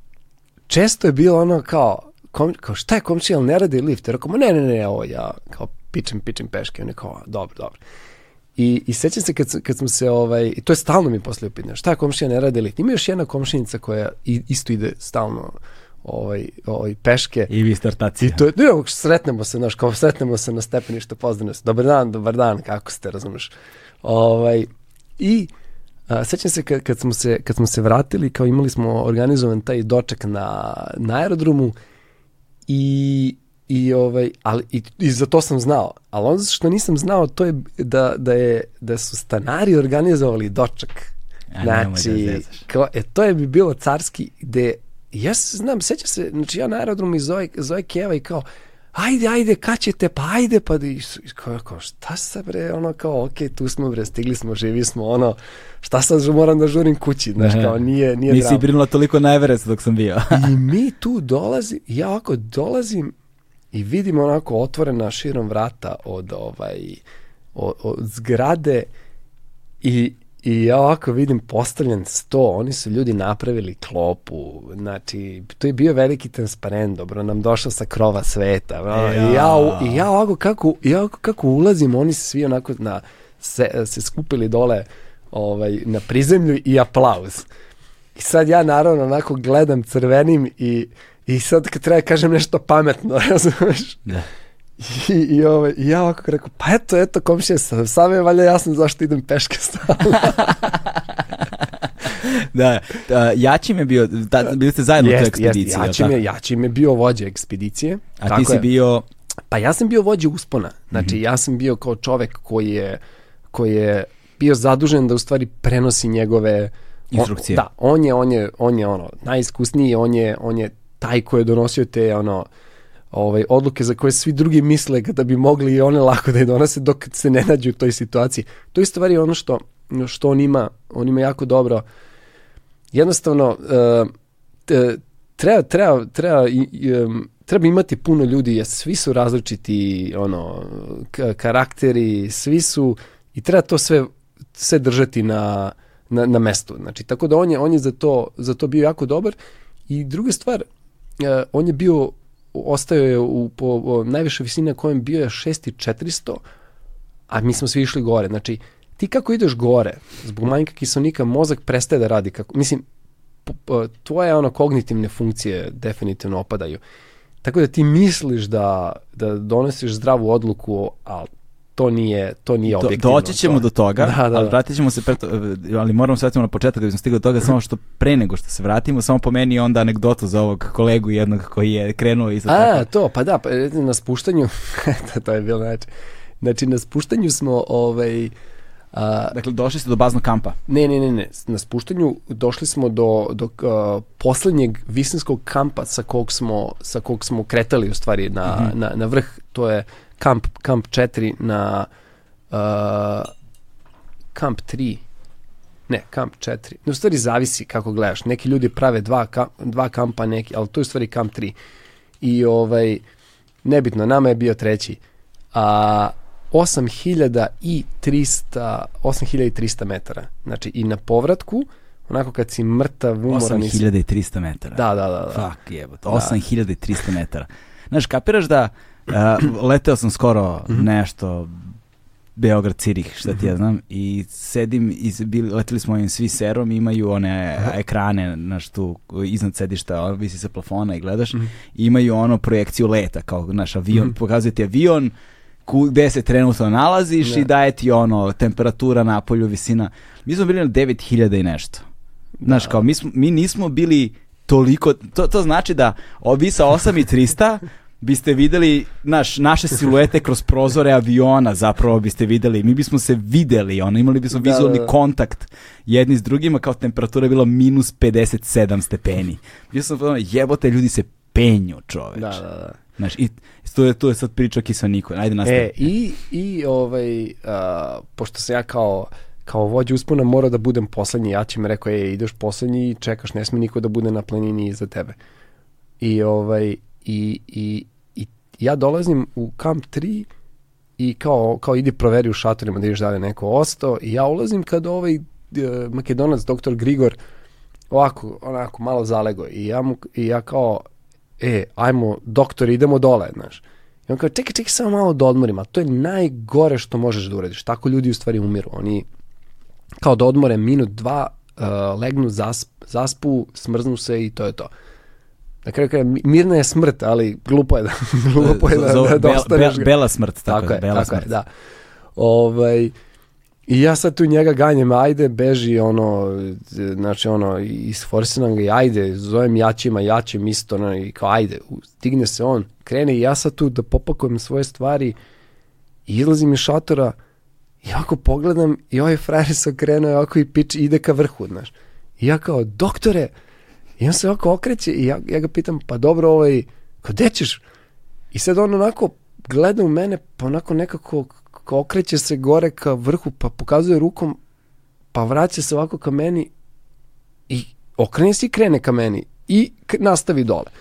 često je bilo ono kao, kom, kao šta je komšija, ali ne radi lift? Ja rekao, ne, ne, ne, ovo ja kao pičem, pičem peške. On je kao, dobro, dobro. I, i sećam se kad, kad smo se, ovaj, i to je stalno mi posle upitne, šta je komšija ne radi lift? Ima još jedna komšinica koja isto ide stalno ovaj, ovaj, peške. I vi startacija. I to je, ne, sretnemo se, znaš, kao sretnemo se na stepeništu, pozdravljamo se, dobar dan, dobar dan, kako ste, razumeš? Ovaj, I a, sećam se kad, kad, smo se kad smo se vratili, kao imali smo organizovan taj doček na, na aerodromu i I, ovaj, ali, i, i za to sam znao. Ali ono što nisam znao, to je da, da, je, da su stanari organizovali doček. A, da znači, zezaš. kao, e, to je bi bilo carski, gde, ja se znam, seća se, znači ja na aerodromu i zove, zove Keva i kao, ajde, ajde, kad ćete, pa ajde, pa i, kao, kao, šta se bre, ono kao, ok, tu smo bre, stigli smo, živi smo, ono, šta sad moram da žurim kući, znaš, kao, nije, nije Nisi drama. brinula toliko na Everest dok sam bio. I mi tu dolazi, ja ovako dolazim i vidim onako otvorena širom vrata od ovaj od, od zgrade i I ja ovako vidim postavljen sto, oni su ljudi napravili klopu, znači, to je bio veliki transparent, dobro, nam došao sa krova sveta, ja. I, ja, i ja ovako kako, ja ovako kako ulazim, oni se svi onako na, se, se skupili dole ovaj, na prizemlju i aplauz. I sad ja naravno onako gledam crvenim i, i sad kad treba kažem nešto pametno, razumeš? Da. I, i, ovaj, i ja ovako rekao, pa eto, eto, komšije, sam, sam je valjda jasno zašto idem peške stalno. da, a, Jačim je bio, da, bili ste zajedno u toj ekspediciji. jel Jačim je, Jačim je bio vođa ekspedicije. A tako ti si je. bio, Pa ja sam bio vođa uspona. Znači, Mhm. ja sam bio kao čovek koji je, koji je bio zadužen da u stvari prenosi njegove Instrukcije. On, da, on je, on je, on je ono, najiskusniji, on je, on je taj koji je donosio te ono, ovaj, odluke za koje svi drugi misle da bi mogli i one lako da je donose dok se ne nađu u toj situaciji. To je stvari ono što, što on ima, on ima jako dobro. Jednostavno, t- treba, treba, treba, treba imati puno ljudi, jer svi su različiti ono, karakteri, svi su, i treba to sve, sve držati na, na, na mestu. Znači, tako da on je, on je za, to, za to bio jako dobar. I druga stvar, uh, on je bio ostao je u, po, po najviše visine na kojem bio je 6400, a mi smo svi išli gore. Znači, ti kako ideš gore, zbog manjka kiselnika, mozak prestaje da radi kako, mislim, tvoje ono kognitivne funkcije definitivno opadaju. Tako da ti misliš da, da donosiš zdravu odluku, ali to nije, to nije objektivno. Do, doći ćemo to. do toga, da, da, ali da. vratit ćemo se, preto, ali moramo se vratiti na početak da bismo stigli do toga, samo što pre nego što se vratimo, samo pomeni onda anegdotu za ovog kolegu jednog koji je krenuo iza A, tako. to, pa da, pa, na spuštanju, to je bilo znači, znači na spuštanju smo, ovaj, A, dakle, došli ste do baznog kampa? Ne, ne, ne, ne. Na spuštanju došli smo do, do uh, poslednjeg visinskog kampa sa kog smo, sa kog smo kretali u stvari na, mm -hmm. na, na vrh. To je kamp, kamp 4 na uh, kamp 3 ne, kamp 4. No, u stvari zavisi kako gledaš. Neki ljudi prave dva, kamp, dva kampa, neki, ali to je u stvari kamp 3. I ovaj, nebitno, nama je bio treći. A 8300 8300 metara. Znači i na povratku onako kad si mrtav, umoran. 8300 metara. Da, da, da. da. Fuck jebot, 8300 metara. Znaš, kapiraš da uh, leteo sam skoro mhm. nešto Beograd, Cirih, šta ti ja mhm. znam, i sedim, i bili, leteli smo ovim svi serom, imaju one Aha. ekrane, znaš, tu, iznad sedišta, visi se plafona i gledaš, mm -hmm. imaju ono projekciju leta, kao, naš avion, mm -hmm. pokazuje ti avion, gde se trenutno nalaziš ne. i daje ti ono temperatura na polju, visina. Mi smo bili na 9000 i nešto. Znaš, da. kao mi, smo, mi nismo bili toliko, to, to znači da vi sa 8300 biste videli naš, naše siluete kroz prozore aviona zapravo biste videli, mi bismo se videli ono, imali bismo da, vizualni da, da. kontakt jedni s drugima kao temperatura je bila minus 57 stepeni. Mi smo jebote ljudi se penju čoveč. Da, da, da. Znaš, i to je, to je sad priča Kisaniko. Ajde nastavi. E, i, i ovaj, uh, pošto se ja kao kao vođa uspona mora da budem poslednji, ja ćem rekao, ej, ideš poslednji i čekaš, ne sme niko da bude na planini iza tebe. I, ovaj, i, i, i ja dolazim u kamp 3 i kao, kao idi proveri u šatorima da ideš da li neko ostao i ja ulazim kad ovaj uh, makedonac, doktor Grigor, ovako, onako, malo zalego i ja, mu, i ja kao, e, ajmo, doktor, idemo dole, znaš. I on kao, čekaj, čekaj, samo malo da odmorim, a to je najgore što možeš da uradiš. Tako ljudi u stvari umiru. Oni kao da odmore minut, dva, uh, legnu, zasp, zaspu, smrznu se i to je to. Na kraju kraja, mirna je smrt, ali glupo je da, glupo je da, da, da ostaneš. Be, bela smrt, tako, tako je, bela tako smrt. Je, da. Ovaj, I ja sad tu njega ganjem, ajde, beži, ono, znači, ono, isforsiram ga i ajde, zovem jačima, jačim isto, ono, i kao, ajde, stigne se on, krene i ja sad tu da popakujem svoje stvari, i izlazim iz šatora, i ovako pogledam, i ovaj frajer se okrenuo, ovako i pič, ide ka vrhu, znaš. I ja kao, doktore, i on se ovako okreće, i ja, ja ga pitam, pa dobro, ovaj, kao, gde ćeš? I sad on onako gleda u mene, pa onako nekako okreće se gore ka vrhu, pa pokazuje rukom, pa vraća se ovako ka meni i okrene se i krene ka meni i nastavi dole.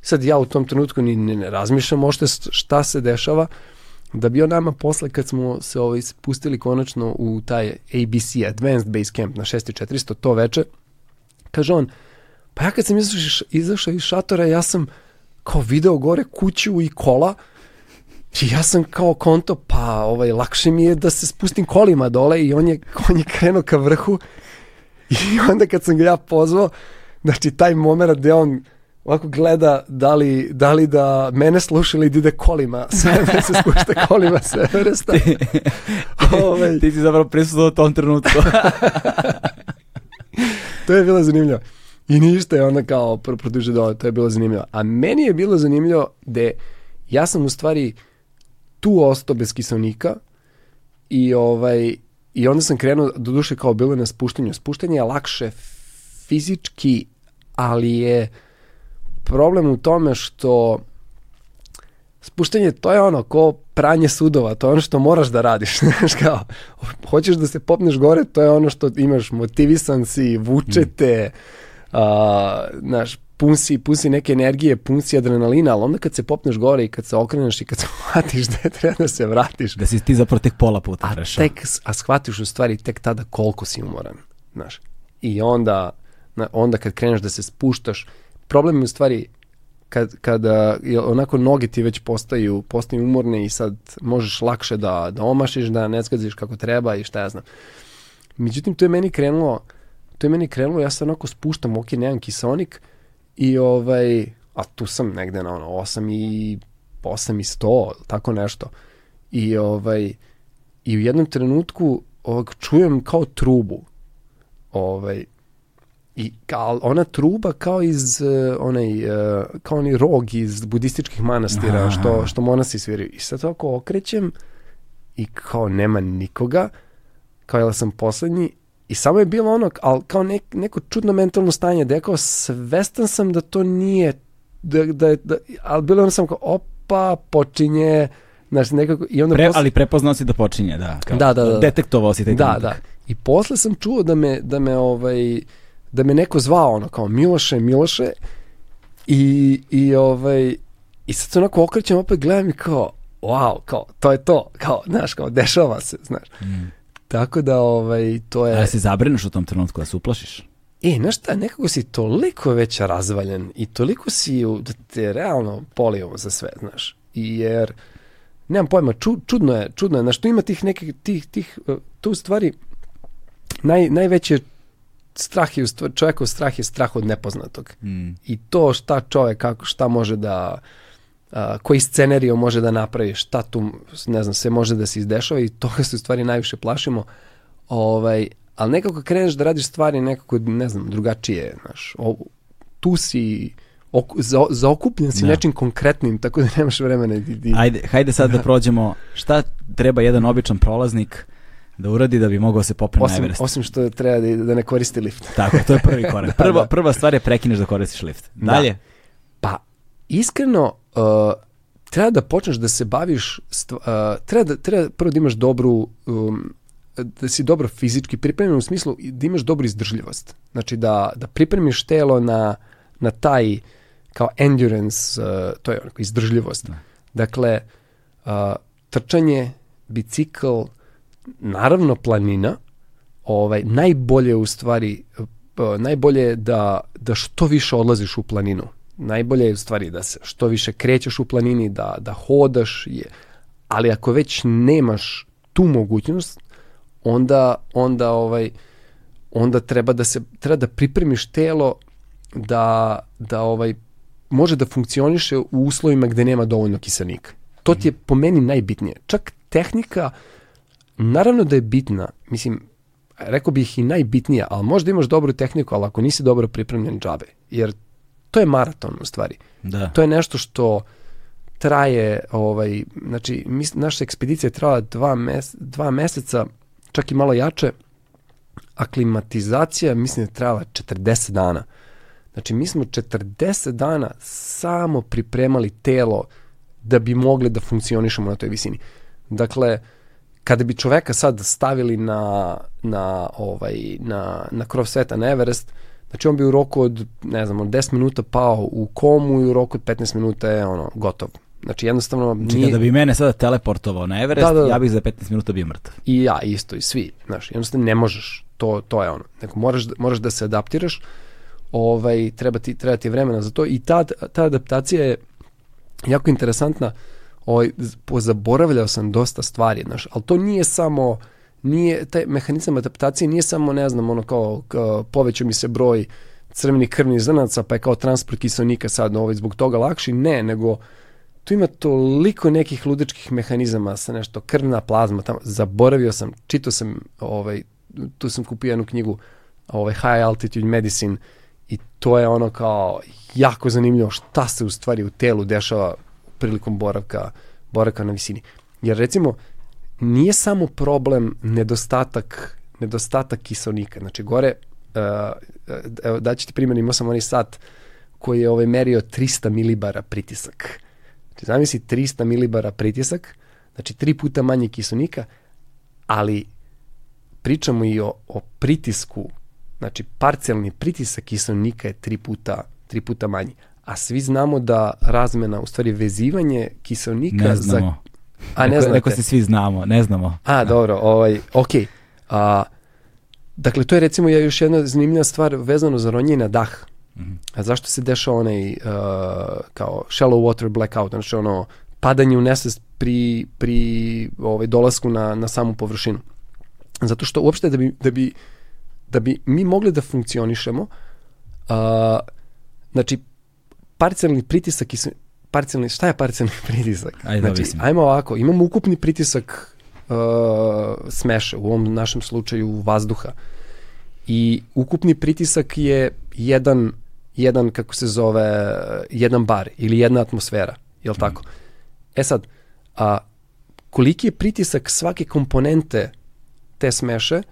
Sad ja u tom trenutku ni ne, ne razmišljam ošte šta se dešava, da bi on nama posle kad smo se ovaj, spustili konačno u taj ABC, Advanced Base Camp na 6400 to veče, kaže on, pa ja kad sam izašao, iz šatora, ja sam kao video gore kuću i kola, I ja sam kao konto, pa ovaj, lakše mi je da se spustim kolima dole i on je, on je krenuo ka vrhu i onda kad sam ga ja pozvao, znači taj moment gde on ovako gleda da li, da li da mene sluša ili da ide kolima sve se spušta kolima sa Everesta. ti, ovaj. ti si zapravo prisutno u tom trenutku. to je bilo zanimljivo. I ništa je onda kao produžio dole, to je bilo zanimljivo. A meni je bilo zanimljivo da ja sam u stvari tu ostao bez kiselnika i ovaj i onda sam krenuo do duše kao bilo na spuštanju. Spuštanje je lakše fizički, ali je problem u tome što spuštanje to je ono ko pranje sudova, to je ono što moraš da radiš, znaš kao, hoćeš da se popneš gore, to je ono što imaš, motivisan si, vučete, mm. A, znaš, pun si, pun si neke energije, pun si adrenalina, ali onda kad se popneš gore i kad se okreneš i kad se shvatiš da je treba da se vratiš. Da si ti zapravo tek pola puta a prešao. Tek, a shvatiš u stvari tek tada koliko si umoran, znaš. I onda, onda kad kreneš da se spuštaš, problem je u stvari kad, kada onako noge ti već postaju, postaju umorne i sad možeš lakše da, da omašiš, da ne zgaziš kako treba i šta ja znam. Međutim, to je meni krenulo, to je meni krenulo, ja se onako spuštam, ok, nemam kisonik i ovaj, a tu sam negde na ono 8 i 8 i 100, tako nešto. I ovaj, i u jednom trenutku ovak, čujem kao trubu. Ovaj, I kao, ona truba kao iz uh, onaj, uh, kao onaj rog iz budističkih manastira Aha. što, što monasi sviraju. I sad ovako okrećem i kao nema nikoga, kao jel sam poslednji i samo je bilo ono, ali kao nek, neko čudno mentalno stanje, da ja kao svestan sam da to nije, da, da, da ali bilo je ono sam kao, opa, počinje, znaš, nekako, i onda Pre, posle- ali prepoznao si da počinje, da. Kao, Da, da, da. Detektovao si taj Da, da. I posle sam čuo da me, da me ovaj, da me neko zvao ono kao Miloše, Miloše i, i ovaj, i sad se onako okrećem opet gledam i kao, wow, kao, to je to, kao, znaš, kao, dešava se, znaš. Mm. Tako da, ovaj, to je... A se zabrineš u tom trenutku da se uplašiš? E, znaš šta, nekako si toliko već razvaljen i toliko si u, da te realno poli ovo za sve, znaš. I jer, nemam pojma, ču, čudno je, čudno je, znaš, tu ima tih nekih, tih, tih, uh, tu stvari, naj, najveće strah je, čovjekov strah je strah od nepoznatog. Mm. I to šta čovjek, kako, šta može da, a, koji scenario može da napravi, šta tu, ne znam, sve može da se izdešava i toga se u stvari najviše plašimo. Ovaj, ali nekako kreneš da radiš stvari nekako, ne znam, drugačije, znaš, o, tu si oku, za, zaokupljen si Da. nečim konkretnim, tako da nemaš vremena. Di, di. Ajde, hajde sad da prođemo. Šta treba jedan običan prolaznik da uradi da bi mogao se popne na Osim, Everest? osim što treba da, da ne koristi lift. Tako, to je prvi korak. Da, Prva, da. prva stvar je prekineš da koristiš lift. Da. Dalje? Pa, iskreno, uh, treba da počneš da se baviš, stva, uh, treba, da, treba prvo da imaš dobru, um, da si dobro fizički pripremljen u smislu da imaš dobru izdržljivost. Znači da, da pripremiš telo na, na taj kao endurance, uh, to je onako izdržljivost. Da. Dakle, uh, trčanje, bicikl, naravno planina, ovaj, najbolje je u stvari, uh, najbolje je da, da što više odlaziš u planinu. Najbolje je u stvari da se što više krećeš u planini, da, da hodaš, je. ali ako već nemaš tu mogućnost, onda, onda ovaj, onda treba da se treba da pripremiš telo da, da ovaj može da funkcioniše u uslovima gde nema dovoljno kiselnika. To ti je po meni najbitnije. Čak tehnika, naravno da je bitna, mislim, rekao bih i najbitnija, ali možda imaš dobru tehniku, ali ako nisi dobro pripremljen džabe, jer to je maraton u stvari. Da. To je nešto što traje, ovaj, znači, mis, naša ekspedicija je trajala dva, mes, dva meseca, čak i malo jače, aklimatizacija, mislim da je trajala 40 dana. Znači, mi smo 40 dana samo pripremali telo da bi mogli da funkcionišemo na toj visini. Dakle, kada bi čoveka sad stavili na, na, ovaj, na, na krov sveta, na Everest, znači on bi u roku od, ne znam, od 10 minuta pao u komu i u roku od 15 minuta je ono, gotov. Znači jednostavno Znači, nije, kada bi mene sada teleportovao na Everest, Da, da, da. ja bih za 15 minuta bio mrtav. i ja isto i svi, znaš, jednostavno ne možeš, to, to je ono, neko moraš, da- moraš da se adaptiraš, ovaj, treba ti, treba ti vremena za to i ta, ta adaptacija je jako interesantna, ovaj, pozaboravljao sam dosta stvari, znaš, ali to nije samo, nije, taj mehanizam adaptacije nije samo, ne znam, ono kao, kao povećao mi se broj crvenih krvnih zrnaca, pa je kao transport kiselnika sad ovaj, zbog toga lakši, ne, nego tu ima toliko nekih ludačkih mehanizama sa nešto krvna plazma tamo. Zaboravio sam čitao sam ovaj tu sam kupio jednu knjigu ovaj High Altitude Medicine i to je ono kao jako zanimljivo šta se u stvari u telu dešava prilikom boravka boravka na visini. Jer recimo nije samo problem nedostatak nedostatak kiselnika. Znači gore uh, evo daću ti primjer imao sam onaj sat koji je ovaj merio 300 milibara pritisak. Znači, zamisli 300 milibara pritisak, znači tri puta manje kiselnika, ali pričamo i o, o pritisku, znači parcijalni pritisak kiselnika je tri puta, tri puta manji. A svi znamo da razmena, u stvari vezivanje kiselnika za... A ne znate. Rekao si svi znamo, ne znamo. A, dobro, ovaj, okej. A, dakle, to je recimo još jedna zanimljiva stvar vezano za ronjenje na dah. A zašto se dešava onaj uh, kao shallow water blackout, znači ono padanje u nesvest pri, pri ovaj, dolasku na, na samu površinu. Zato što uopšte da bi, da bi, da bi mi mogli da funkcionišemo, uh, znači parcijalni pritisak i parcijalni, šta je parcijalni pritisak? Ajde da znači, objasnim. ajmo ovako, imamo ukupni pritisak uh, smeše, u ovom našem slučaju vazduha. I ukupni pritisak je jedan, jedan kako se zove, jedan bar ili jedna atmosfera, je li tako? E sad, a, koliki je pritisak svake komponente te smeše,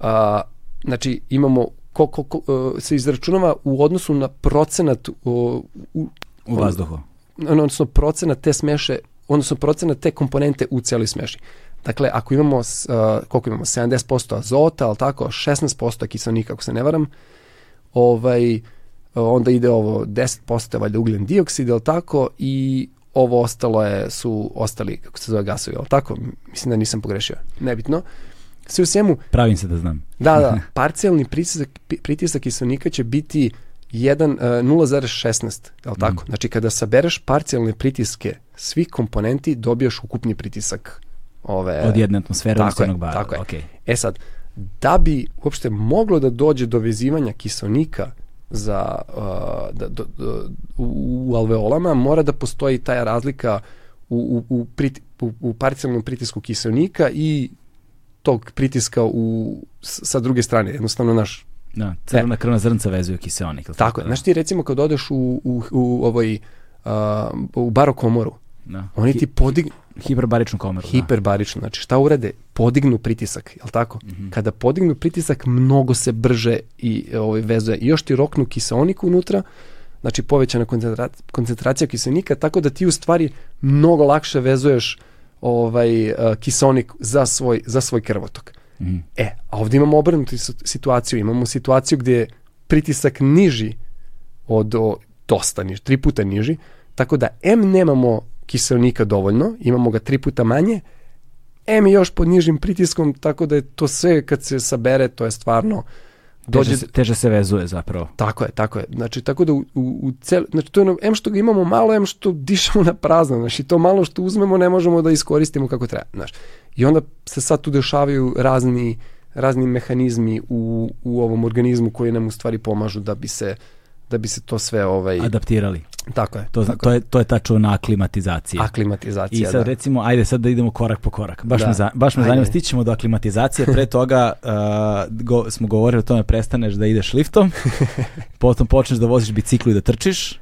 a, znači imamo ko, ko, ko, e, se izračunava u odnosu na procenat u, u, U vazduhu. Odnosno procenat te smeše, odnosno procenat te komponente u celoj smeši. Dakle, ako imamo, uh, koliko imamo, 70% azota, ali tako, 16% kiselnika, ako se ne varam, ovaj, onda ide ovo 10% je valjda ugljen dioksid, ali tako, i ovo ostalo je, su ostali, kako se zove gasovi, ali tako, mislim da nisam pogrešio, nebitno. Sve u svemu, Pravim se da znam. da, da, parcijalni pritisak, pritisak kiselnika će biti 1, uh, 0,16, je li tako? Znači, kada sabereš parcijalne pritiske svih komponenti, dobijaš ukupni pritisak ove... Od jedne atmosfere Tako je, bara. tako je. okej. E sad, da bi uopšte moglo da dođe do vezivanja kiselnika za, uh, da, do, do, u, u alveolama, mora da postoji taj razlika u, u, u, priti, u, u parcijalnom pritisku kiselnika i tog pritiska u, sa druge strane. Jednostavno, naš, Da, crvena krvna zrnca vezuju kiseonik. E. tako je. da? Znaš ti recimo kad odeš u, u, u ovoj, uh, u barokomoru, Da. oni Hi- ti podignu, hiperbaričnu komeru. hiperbarično, znači šta urade? Podignu pritisak, jel tako? Mhm. Kada podignu pritisak, mnogo se brže i ovaj, vezuje. I još ti roknu kiseonik unutra, znači povećana koncentra koncentracija kiselnika, tako da ti u stvari mnogo lakše vezuješ ovaj uh, kiseonik za svoj, za svoj krvotok. Mhm. E, a ovdje imamo obrnutu si- situaciju. Imamo situaciju gdje je pritisak niži od o, dosta niži, tri puta niži, tako da M nemamo kiselnika dovoljno, imamo ga tri puta manje, M je još pod nižim pritiskom, tako da je to sve kad se sabere, to je stvarno dođe... Teže, se, teže se vezuje zapravo. Tako je, tako je. Znači, tako da u, u, cel, znači, to je ono, M što ga imamo malo, M što dišemo na prazno, znači, to malo što uzmemo ne možemo da iskoristimo kako treba, znaš. I onda se sad tu dešavaju razni, razni mehanizmi u, u ovom organizmu koji nam u stvari pomažu da bi se da bi se to sve ovaj Adaptirali. tako je To, tako to, je, to je ta čuvena aklimatizacija. aklimatizacija I sad da. recimo, ajde sad da idemo korak po korak. Baš Da. me, za, baš me Ajde. zanima, stićemo do aklimatizacije, pre toga uh, go, smo govorili o tome prestaneš da ideš liftom, potom počneš da voziš biciklu i da trčiš,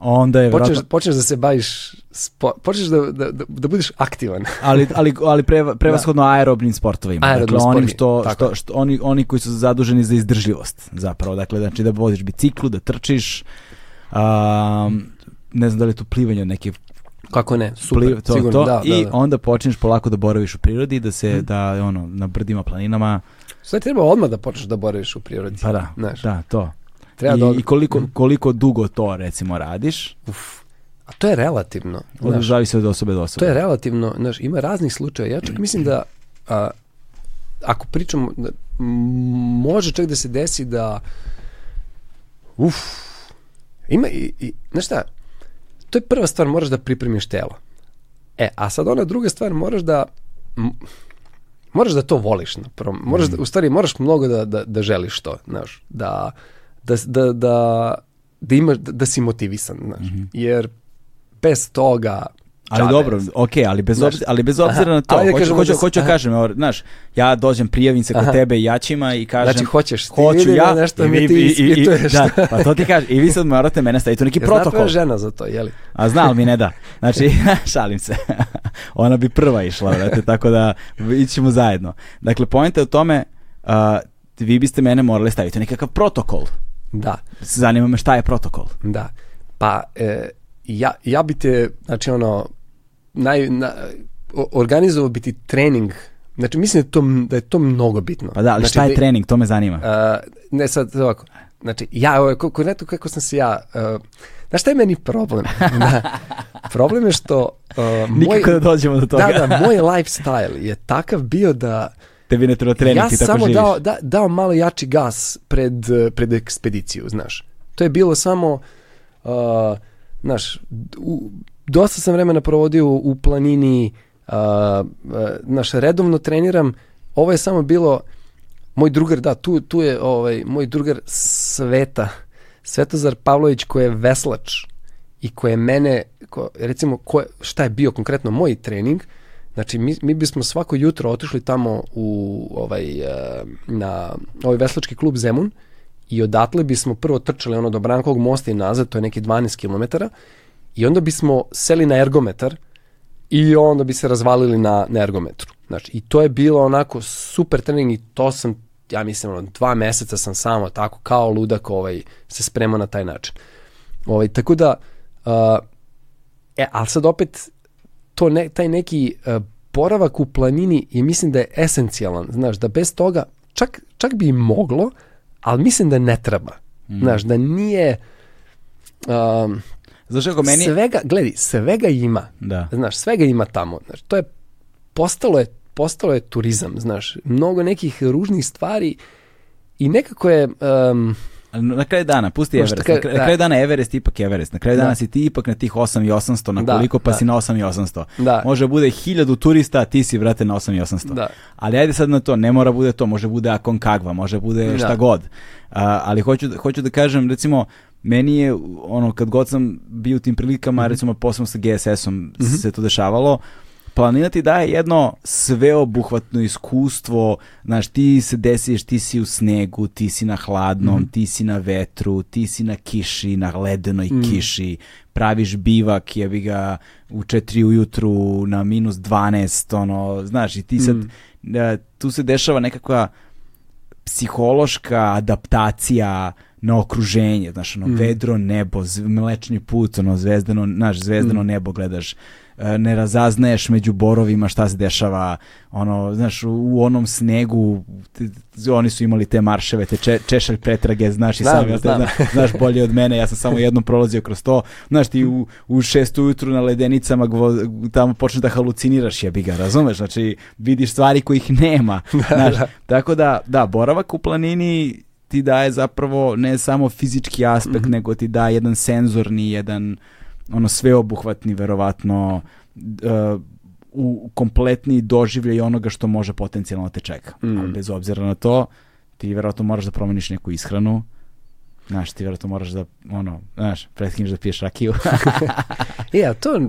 onda je počneš, vjerojatno- počneš da se baviš spo, počneš da, da, da, da budeš aktivan ali, ali, ali preva, prevashodno aerobnim sportovima. Aerobnim dakle, onim što, što, što, oni, oni koji su zaduženi za izdržljivost zapravo. Dakle, znači da voziš biciklu, da trčiš, um, ne znam da li je to plivanje neke kako ne super Pliv- to, sigurno to, da, i da, da. onda počneš polako da boraviš u prirodi, da se, da, ono, na brdima, planinama, Sve treba odmah da počneš da boraviš u prirodi pa da, Znaš, da, to. Treba I, da I koliko, koliko dugo to, recimo, radiš, a to je relativno znaš. zavisi od osobe do osobe. To je relativno, znaš, ima raznih slučaja. Ja čak mislim da a, ako pričamo, da, može čak da se desi da uf, ima i, i znaš šta, to je prva stvar, moraš da pripremiš telo. E, a sad ona druga stvar, moraš da m, moraš da to voliš na prvom. Moraš da, u stvari, moraš mnogo da, da, da želiš to, znaš, da, da, da, da, da, imaš, da, da si motivisan, znaš, jer bez toga Ali džabe. dobro, ok, ali bez, Znaš, obzira, ali bez obzira aha, na to, ajde hoću, hoću, da hoću aha. kažem, evo, znaš, ja dođem, prijavim se kod Aha. tebe i jačima i kažem, Znači, hoćeš ti, hoću vidim ja, ja nešto i me vi- ti i- i- i- ispituješ. Da, pa to ti kažem, i vi sad morate mene staviti u neki zna protokol. tvoja žena za to, jeli? A zna, ali mi ne da. Znači, šalim se. Ona bi prva išla, vrate, tako da ićemo zajedno. Dakle, pojenta je u tome, uh, vi biste mene morali staviti u nekakav protokol. Da, Zanima me šta je protokol. da. Pa, e, ja, ja bi te, znači ono, naj, na, organizovao bi ti trening, znači mislim da je to, da je to mnogo bitno. Pa da, ali znači, šta je da- trening, to me zanima. A, ne sad ovako, znači ja, ko- konkretno kako sam se ja, uh, znaš šta je meni problem? da, problem je što uh, moj, Nikako da dođemo do toga. da, da, moj lifestyle je takav bio da Tebi ne treba trening, ja ti tako samo živiš. dao, da, dao malo jači gas pred, eh, pred ekspediciju, znaš. To je bilo samo, uh, znaš, u, dosta sam vremena provodio u planini, uh, uh, znaš, redovno treniram, ovo je samo bilo, moj drugar, da, tu, tu je ovaj, moj drugar Sveta, Svetozar Pavlović koji je veslač i koji je mene, ko, recimo, ko, šta je bio konkretno moj trening, Znači, mi, mi bismo svako jutro otišli tamo u ovaj, eh, na ovaj veslački klub Zemun i odatle bismo prvo trčali ono do Brankovog mosta i nazad, to je neki 12 km, i onda bismo seli na ergometar i onda bi se razvalili na, na ergometru. Znači, i to je bilo onako super trening i to sam, ja mislim, ono, dva meseca sam samo tako kao ludak ovaj, se spremao na taj način. Ovaj, tako da, uh, e, ali sad opet, to ne, taj neki uh, boravak u planini je mislim da je esencijalan, znaš, da bez toga čak, čak bi i moglo, ali mislim da ne treba. Mm. Znaš, da nije... Um, Znaš kako meni... Svega, gledaj, svega ima. Da. Znaš, svega ima tamo. Znaš, to je, postalo je, postalo je turizam, znaš. Mnogo nekih ružnih stvari i nekako je... Um, Na kraju dana, pusti Everest. Na kraju, da. na kraju dana Everest ipak Everest. Na kraju da. dana si ti ipak na tih 8 i 800, na da, koliko pa da. si na 8 i 800. Da. Može bude hiljadu turista, a ti si vrate na 8 i 800. Da. Ali ajde sad na to, ne mora bude to, može bude Aconcagua, može bude šta da. god. A, ali hoću, hoću da kažem, recimo, meni je, ono, kad god sam bio u tim prilikama, mm -hmm. recimo posebno sa GSS-om mm -hmm. se to dešavalo, planina ti daje jedno sveobuhvatno iskustvo, znaš, ti se desiš, ti si u snegu, ti si na hladnom, mm. ti si na vetru, ti si na kiši, na ledenoj mm. kiši, praviš bivak, jebi ga u 4 ujutru na minus 12, ono, znaš, i ti sad, mm. tu se dešava nekakva psihološka adaptacija na okruženje, znaš, ono, mm. vedro nebo, mlečni put, ono, zvezdano, znaš, zvezdano mm. nebo gledaš, ne razaznaješ među borovima šta se dešava, ono, znaš, u onom snegu oni su imali te marševe, te če, češalj pretrage, znaš i sam, znam. Te, znaš bolje od mene, ja sam samo jednom prolazio kroz to, znaš ti u, u šest ujutru na ledenicama gvo, tamo počneš da haluciniraš jebi ga, razumeš, znači vidiš stvari kojih nema, da, znaš, da. tako da, da, boravak u planini ti daje zapravo ne samo fizički aspekt, mm -hmm. nego ti daje jedan senzorni, jedan ono sveobuhvatni verovatno uh, u kompletni doživljaj onoga što može potencijalno da te čeka. Mm. Ali bez obzira na to, ti verovatno moraš da promeniš neku ishranu, znaš, ti verovatno moraš da, ono, znaš, pretkineš da piješ rakiju. e, a to,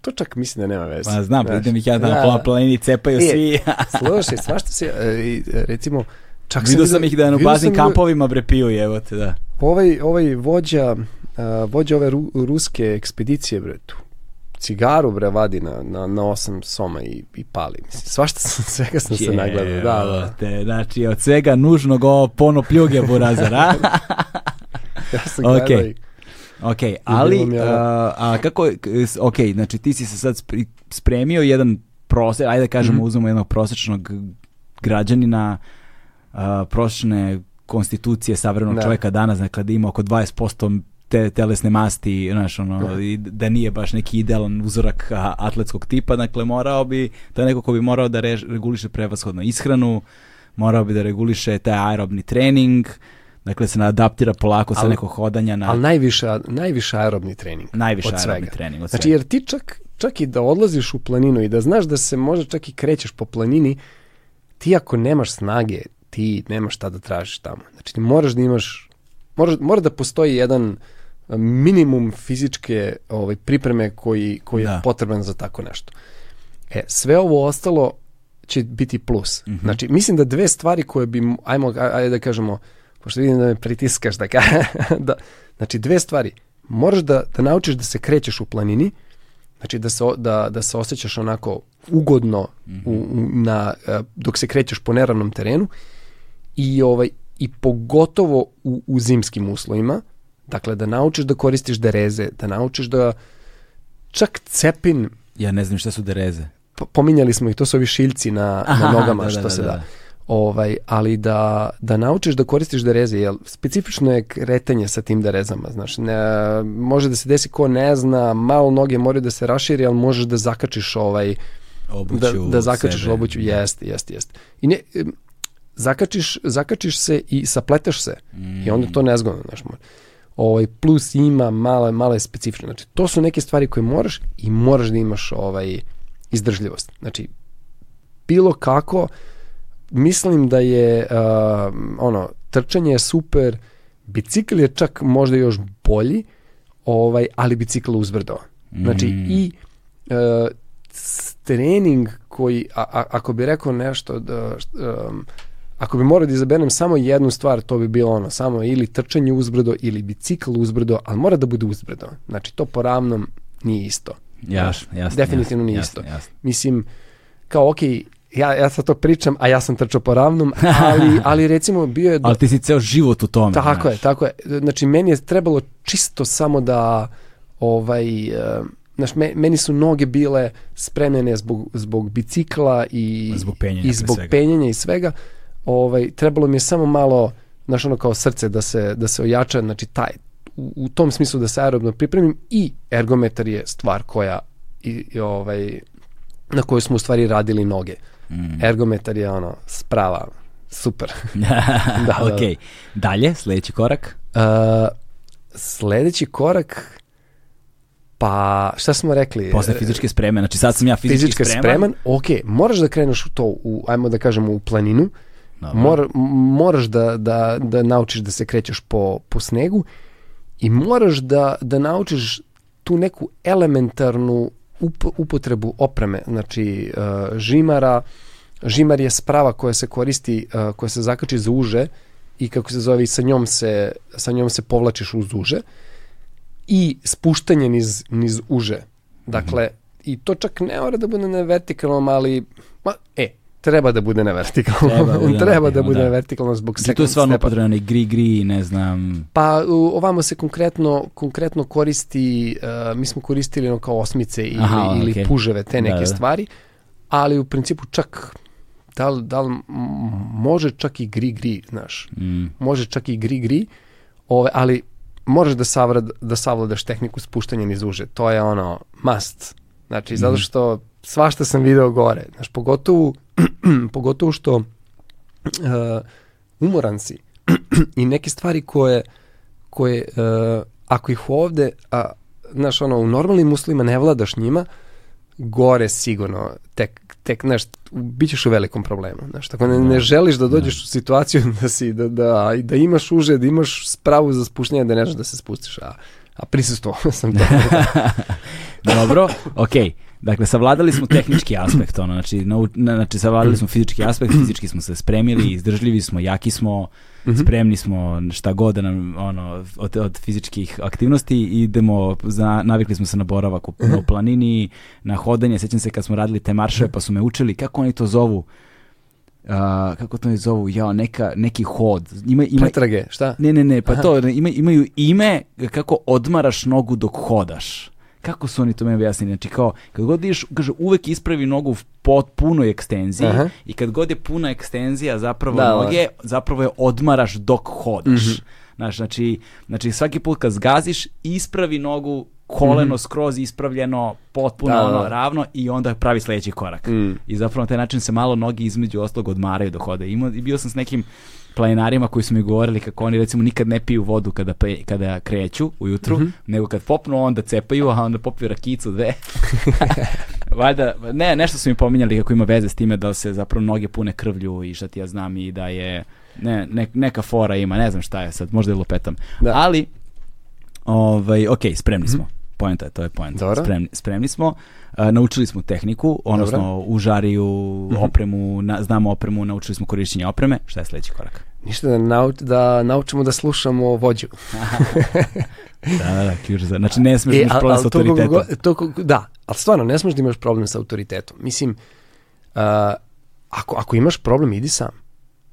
to čak mislim da nema veze. Pa znam, znaš, idem ih ja da, da na planini cepaju e, svi. slušaj, svašta se, e, recimo, čak vidio sam ih da na baznim kampovima bre piju, evo te, da. Ovaj, ovaj vođa vođa ove ru, ruske ekspedicije, bre, tu cigaru, bre, vadi na, na, na osam soma i, i pali. Mislim, svašta sam, svega sam se nagledao. Da, da. Te, znači, od svega nužnog ovo pono pljuge burazar, a? ja sam okay. gledao i Ok, ali, uh, a kako, ok, znači ti si se sad spremio jedan prosek, ajde da kažemo, mm -hmm. uzmemo jednog prosečnog građanina, uh, prosečne konstitucije savremenog da. čovjeka danas, dakle da ima oko 20% te telesne masti, znaš, ono, da. i da nije baš neki idealan uzorak atletskog tipa, dakle morao bi, to je neko ko bi morao da rež, reguliše prevashodno ishranu, morao bi da reguliše taj aerobni trening, dakle se adaptira polako sa nekog hodanja na... Ali najviše, najviše aerobni trening. Najviše od aerobni svega. trening od Znači, jer ti čak, čak i da odlaziš u planinu i da znaš da se možda čak i krećeš po planini, ti ako nemaš snage, ti nemaš šta da tražiš tamo. Znači, ti moraš da imaš, mora, mora da postoji jedan minimum fizičke ovaj, pripreme koji, koji da. je potreban za tako nešto. E, sve ovo ostalo će biti plus. Mm -hmm. Znači, mislim da dve stvari koje bi, ajmo, ajde da kažemo, pošto vidim da me pritiskaš, da, da znači dve stvari. Moraš da, da naučiš da se krećeš u planini, znači da se, da, da se osjećaš onako ugodno mm -hmm. u, u, na, dok se krećeš po neravnom terenu i, ovaj, i pogotovo u, u zimskim uslovima, Dakle, da naučiš da koristiš dereze, da naučiš da čak cepin... Ja ne znam šta su dereze. Pominjali smo ih, to su ovi šiljci na, Aha, na nogama da, što da, se da. da. Ovaj, ali da, da naučiš da koristiš dereze, jer specifično je kretanje sa tim derezama, znaš, ne, može da se desi ko ne zna, malo noge moraju da se raširi, ali možeš da zakačiš ovaj, obuću da, da zakačiš sebe. obuću, jeste, jeste, jeste. I ne, zakačiš, zakačiš se i sapleteš se mm. i onda to nezgodno, znaš, ovaj, plus ima male, male specifične. Znači, to su neke stvari koje moraš i moraš da imaš ovaj, izdržljivost. Znači, bilo kako, mislim da je uh, ono, trčanje je super, bicikl je čak možda još bolji, ovaj, ali bicikl uzbrdo. Znači, Mm. i uh, trening koji, a, a, ako bi rekao nešto da, um, ako bi morao da izaberem samo jednu stvar, to bi bilo ono, samo ili trčanje uzbrdo ili bicikl uzbrdo, ali mora da bude uzbrdo. Znači, to po ravnom nije isto. Jasno, jasno. definitivno nije jasno, isto. Jasno. Mislim, kao, ok, ja, ja sad to pričam, a ja sam trčao po ravnom, ali, ali recimo bio je... Ali ti si ceo život u tome. Tako znaš. je, tako je. Znači, meni je trebalo čisto samo da, ovaj, e, znaš, me, meni su noge bile spremljene zbog, zbog bicikla i Zbog penjenja, i zbog penjenja i svega. Ovaj, trebalo mi je samo malo, znaš, ono kao srce da se, da se ojača, znači, taj, u, u tom smislu da se aerobno pripremim i ergometar je stvar koja i, i ovaj, na kojoj smo u stvari radili noge. Mm. Ergometar je ono, sprava, super. da, da. ok. Dalje, sledeći korak. Uh, sledeći korak, pa šta smo rekli? Posle fizičke spreme. Znači sad sam ja fizički Fizički spreman. spreman. Ok, moraš da kreneš u to, u, ajmo da kažemo u planinu. Dobro. Mor, moraš da, da, da naučiš da se krećeš po, po snegu i moraš da, da naučiš tu neku elementarnu up, upotrebu opreme, znači uh, žimara, žimar je sprava koja se koristi, uh, koja se zakači za uže i kako se zove, i sa njom se, sa njom se povlačiš uz uže i spuštanje niz, niz uže. Dakle, i to čak ne mora da bude na vertikalnom, ali, ma, e, treba da bude na vertikalnom. Treba da bude treba da bude da. na vertikalnom zbog Znači, tu je stvarno i gri gri, ne znam. Pa u, ovamo se konkretno konkretno koristi, uh, mi smo koristili ono kao osmice ili, Aha, ili okej. puževe, te Da, neke da. stvari, ali u principu čak da li, da li može čak i gri gri, znaš, Mm. može čak i gri gri, ove, ali možeš da, savrad, da savladaš tehniku spuštanja niz uže, to je ono must, znači zato što svašta sam video gore, znaš, pogotovo, pogotovo što uh, umoran si i neke stvari koje, koje uh, ako ih ovde, a, znaš, ono, u normalnim uslovima ne vladaš njima, gore sigurno, tek, tek, znaš, bit ćeš u velikom problemu, znaš, tako ne, ne želiš da dođeš u situaciju da si, da, da, da imaš uže, da imaš spravu za spuštenje, da ne znaš da se spustiš, a, a prisustvovao sam to. Dobro, ok. Dakle, savladali smo tehnički aspekt, ono, znači, nau, na, znači savladali smo fizički aspekt, fizički smo se spremili, izdržljivi smo, jaki smo, spremni smo šta god da nam, ono, od, od fizičkih aktivnosti, idemo, za, navikli smo se na boravak u, u planini, na hodanje, sećam se kad smo radili te marševe, pa su me učili, kako oni to zovu, a, kako to ne zovu, jao, neka, neki hod, ima, ima, Pretrage, šta? ne, ne, ne, pa to, ima, imaju ime kako odmaraš nogu dok hodaš. Kako su oni to meni objasnili? Znači kao, kad god ideš, kaže, uvek ispravi nogu u potpunoj ekstenziji Aha. i kad god je puna ekstenzija zapravo Da, da. noge, zapravo je odmaraš dok hodaš. Znaš, znači, znači svaki put kad zgaziš, ispravi nogu koleno skroz ispravljeno, potpuno Da, da, ono, da. ravno i onda pravi sledeći korak. Mm. I zapravo na taj način se malo noge između ostalog odmaraju dok hode. Imao, i bio sam s nekim planinarima koji su mi govorili kako oni recimo nikad ne piju vodu kada, pe, kada kreću ujutru, nego kad popnu onda cepaju, a onda popiju rakicu dve. Valjda, ne, nešto su mi pominjali kako ima veze s time da se zapravo noge pune krvlju i šta ti ja znam i da je ne, ne, neka fora ima, ne znam šta je sad, možda je lupetam. Da. Ali, ovaj, ok, spremni smo. Poenta je, to je poenta. Dobro. Spremni, spremni smo. A, naučili smo tehniku, odnosno u žariju, opremu, na, znamo opremu, naučili smo korišćenje opreme. Šta je sledeći korak? Ništa da, nauč, da naučimo da slušamo vođu. Da, da, da, ključ za... Znači, ne smeš da E, imaš a- problem sa to autoritetom. go- to kako- da, ali stvarno, ne smeš da imaš problem sa autoritetom. Mislim, uh, ako, ako imaš problem, idi sam.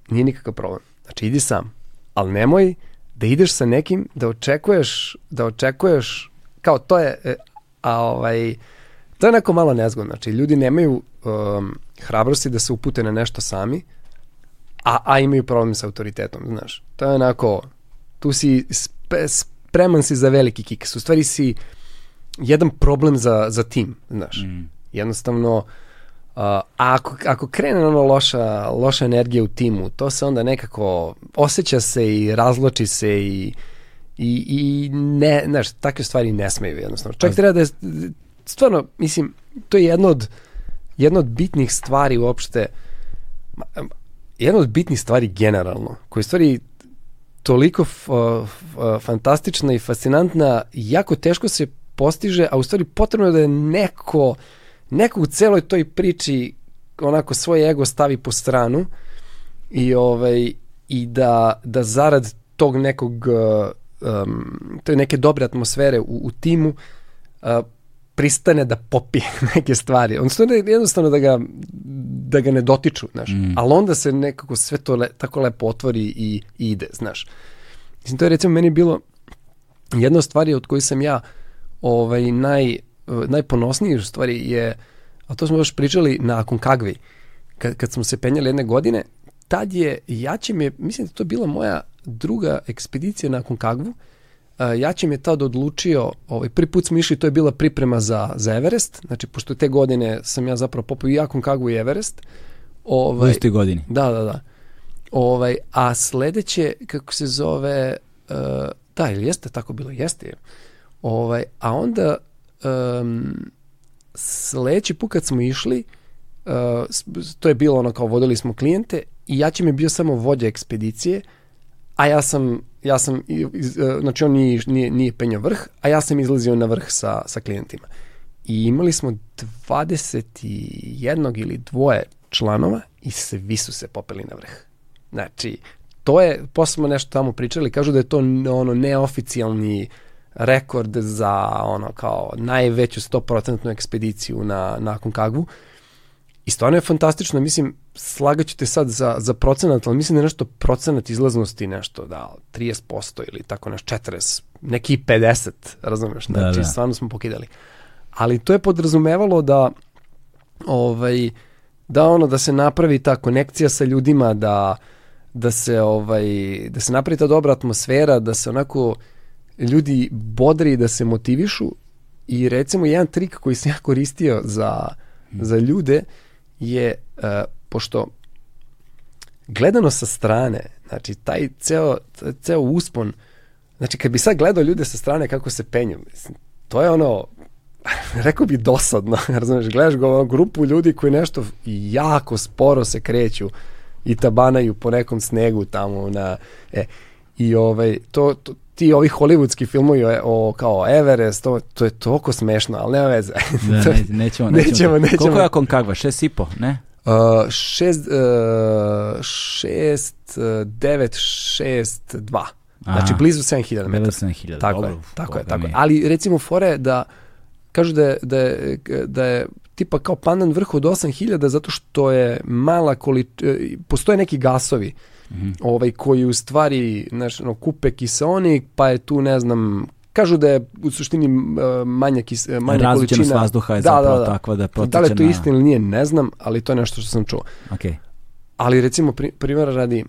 Nije nikakav problem. Znači, idi sam. Ali nemoj da ideš sa nekim, da očekuješ, da očekuješ, kao to je, e, a ovaj, to je neko malo nezgodno. Znači, ljudi nemaju um, hrabrosti da se upute na nešto sami, a, a imaju problem sa autoritetom, znaš. To je onako, tu si spe, spreman si za veliki kiks. U stvari si jedan problem za, za tim, znaš. Mm. Jednostavno, uh, a ako, ako krene ono loša, loša energija u timu, to se onda nekako osjeća se i razloči se i, I, i ne, znaš, takve stvari ne smeju jednostavno. Čak treba da je, stvarno, mislim, to je jedno od, jedno od bitnih stvari uopšte, ma, jedna od bitnih stvari generalno, koja je stvari toliko f, f, fantastična i fascinantna, jako teško se postiže, a u stvari potrebno je da je neko, neko u celoj toj priči onako svoj ego stavi po stranu i ovaj i da da zarad tog nekog um, to je neke dobre atmosfere u, u timu uh, pristane da popije neke stvari. On stvarno jednostavno da ga, da ga ne dotiču, znaš. Mm. Ali onda se nekako sve to le, tako lepo otvori i, i ide, znaš. Mislim, to je recimo meni bilo jedna od stvari od kojih sam ja ovaj, naj, najponosniji u stvari je, a to smo još pričali na Aconcagvi, kad, kad smo se penjali jedne godine, tad je, Jačim je, mislim da to bila moja druga ekspedicija na Aconcagvu, Jačim je tad odlučio, ovaj, prvi put smo išli, to je bila priprema za, za Everest, znači pošto te godine sam ja zapravo popao i Aconcagvu i Everest. Ovaj, u istoj godini. Da, da, da. Ovaj, a sledeće, kako se zove, uh, da, ili jeste tako bilo? Jeste. Ovaj, a onda um, sledeći put kad smo išli, uh, to je bilo ono kao vodili smo klijente i ja će mi bio samo vođa ekspedicije, a ja sam, ja sam iz, uh, znači on nije, nije, nije penjao vrh, a ja sam izlazio na vrh sa, sa klijentima. I imali smo 21 ili dvoje članova i svi su se popeli na vrh. Znači, to je, posle smo nešto tamo pričali, kažu da je to ono neoficijalni rekord za ono kao najveću 100% ekspediciju na, na Aconcagvu. I stvarno je fantastično, mislim, slagaću te sad za, za procenat, ali mislim da je nešto procenat izlaznosti nešto, da, 30% ili tako nešto, 40, neki 50, razumeš, da, znači da, da. stvarno smo pokidali. Ali to je podrazumevalo da ovaj, da ono, da se napravi ta konekcija sa ljudima, da da se ovaj da se napravi ta dobra atmosfera, da se onako ljudi bodri da se motivišu i recimo jedan trik koji sam ja koristio za, za ljude je uh, pošto gledano sa strane, znači taj ceo, ceo uspon, znači kad bi sad gledao ljude sa strane kako se penju, mislim, to je ono, rekao bi dosadno, razumeš, gledaš go, grupu ljudi koji nešto jako sporo se kreću, i tabanaju po nekom snegu tamo na e, i ovaj to, to ti ovi hollywoodski filmovi o, o kao Everest, to, to je toliko smešno, ali nema veze. Da, ne, nećemo, nećemo, nećemo, nećemo. Koliko je Aconcagua? Šest i po, ne? Uh, šest, uh, šest, uh, devet, šest, dva. Znači blizu 7000 metara. Blizu 7000, tako dobro. Je, tako je, tako je. Ali recimo fore da kažu da je, da je, da je tipa kao pandan vrh od 8000 zato što je mala količina, postoje neki gasovi mm -hmm. ovaj, koji u stvari znaš, no, kupe kiseonik, pa je tu ne znam kažu da je u suštini uh, manja, kis, e, manja količina. vazduha je da, zapravo da, da. takva da potiče Da li je to istina ili nije, ne znam, ali to je nešto što sam čuo. Okay. Ali recimo, pri, primjera radi,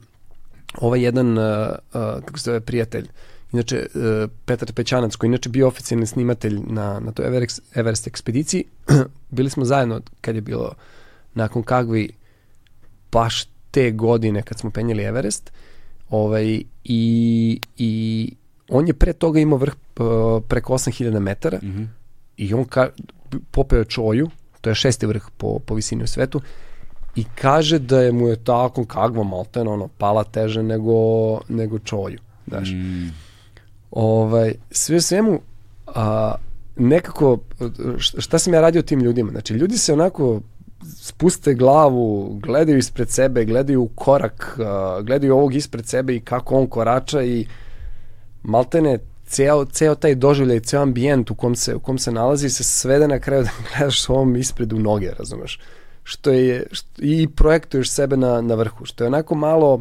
ovaj jedan, uh, uh, kako se zove, prijatelj, Inače, uh, Petar Pećanac, koji inače bio oficijalni snimatelj na, na toj Everest, Everest ekspediciji, bili smo zajedno kad je bilo nakon Kagvi baš te godine kad smo penjeli Everest ovaj, i, i on je pre toga imao vrh uh, preko 8000 metara mm -hmm. i on ka, popeo čoju, to je šesti vrh po, po visini u svetu, i kaže da je mu je tako kakva malten ono pala teže nego, nego čoju. Znaš. Mm. Ovaj, sve svemu, a, nekako, šta sam ja radio tim ljudima? Znači, ljudi se onako spuste glavu, gledaju ispred sebe, gledaju korak, uh, gledaju ovog ispred sebe i kako on korača i maltene ceo, ceo taj doživljaj, ceo ambijent u kom se, u kom se nalazi se svede na kraju da gledaš ovom ispred u noge, razumeš? Što je, što, i projektuješ sebe na, na vrhu, što je onako malo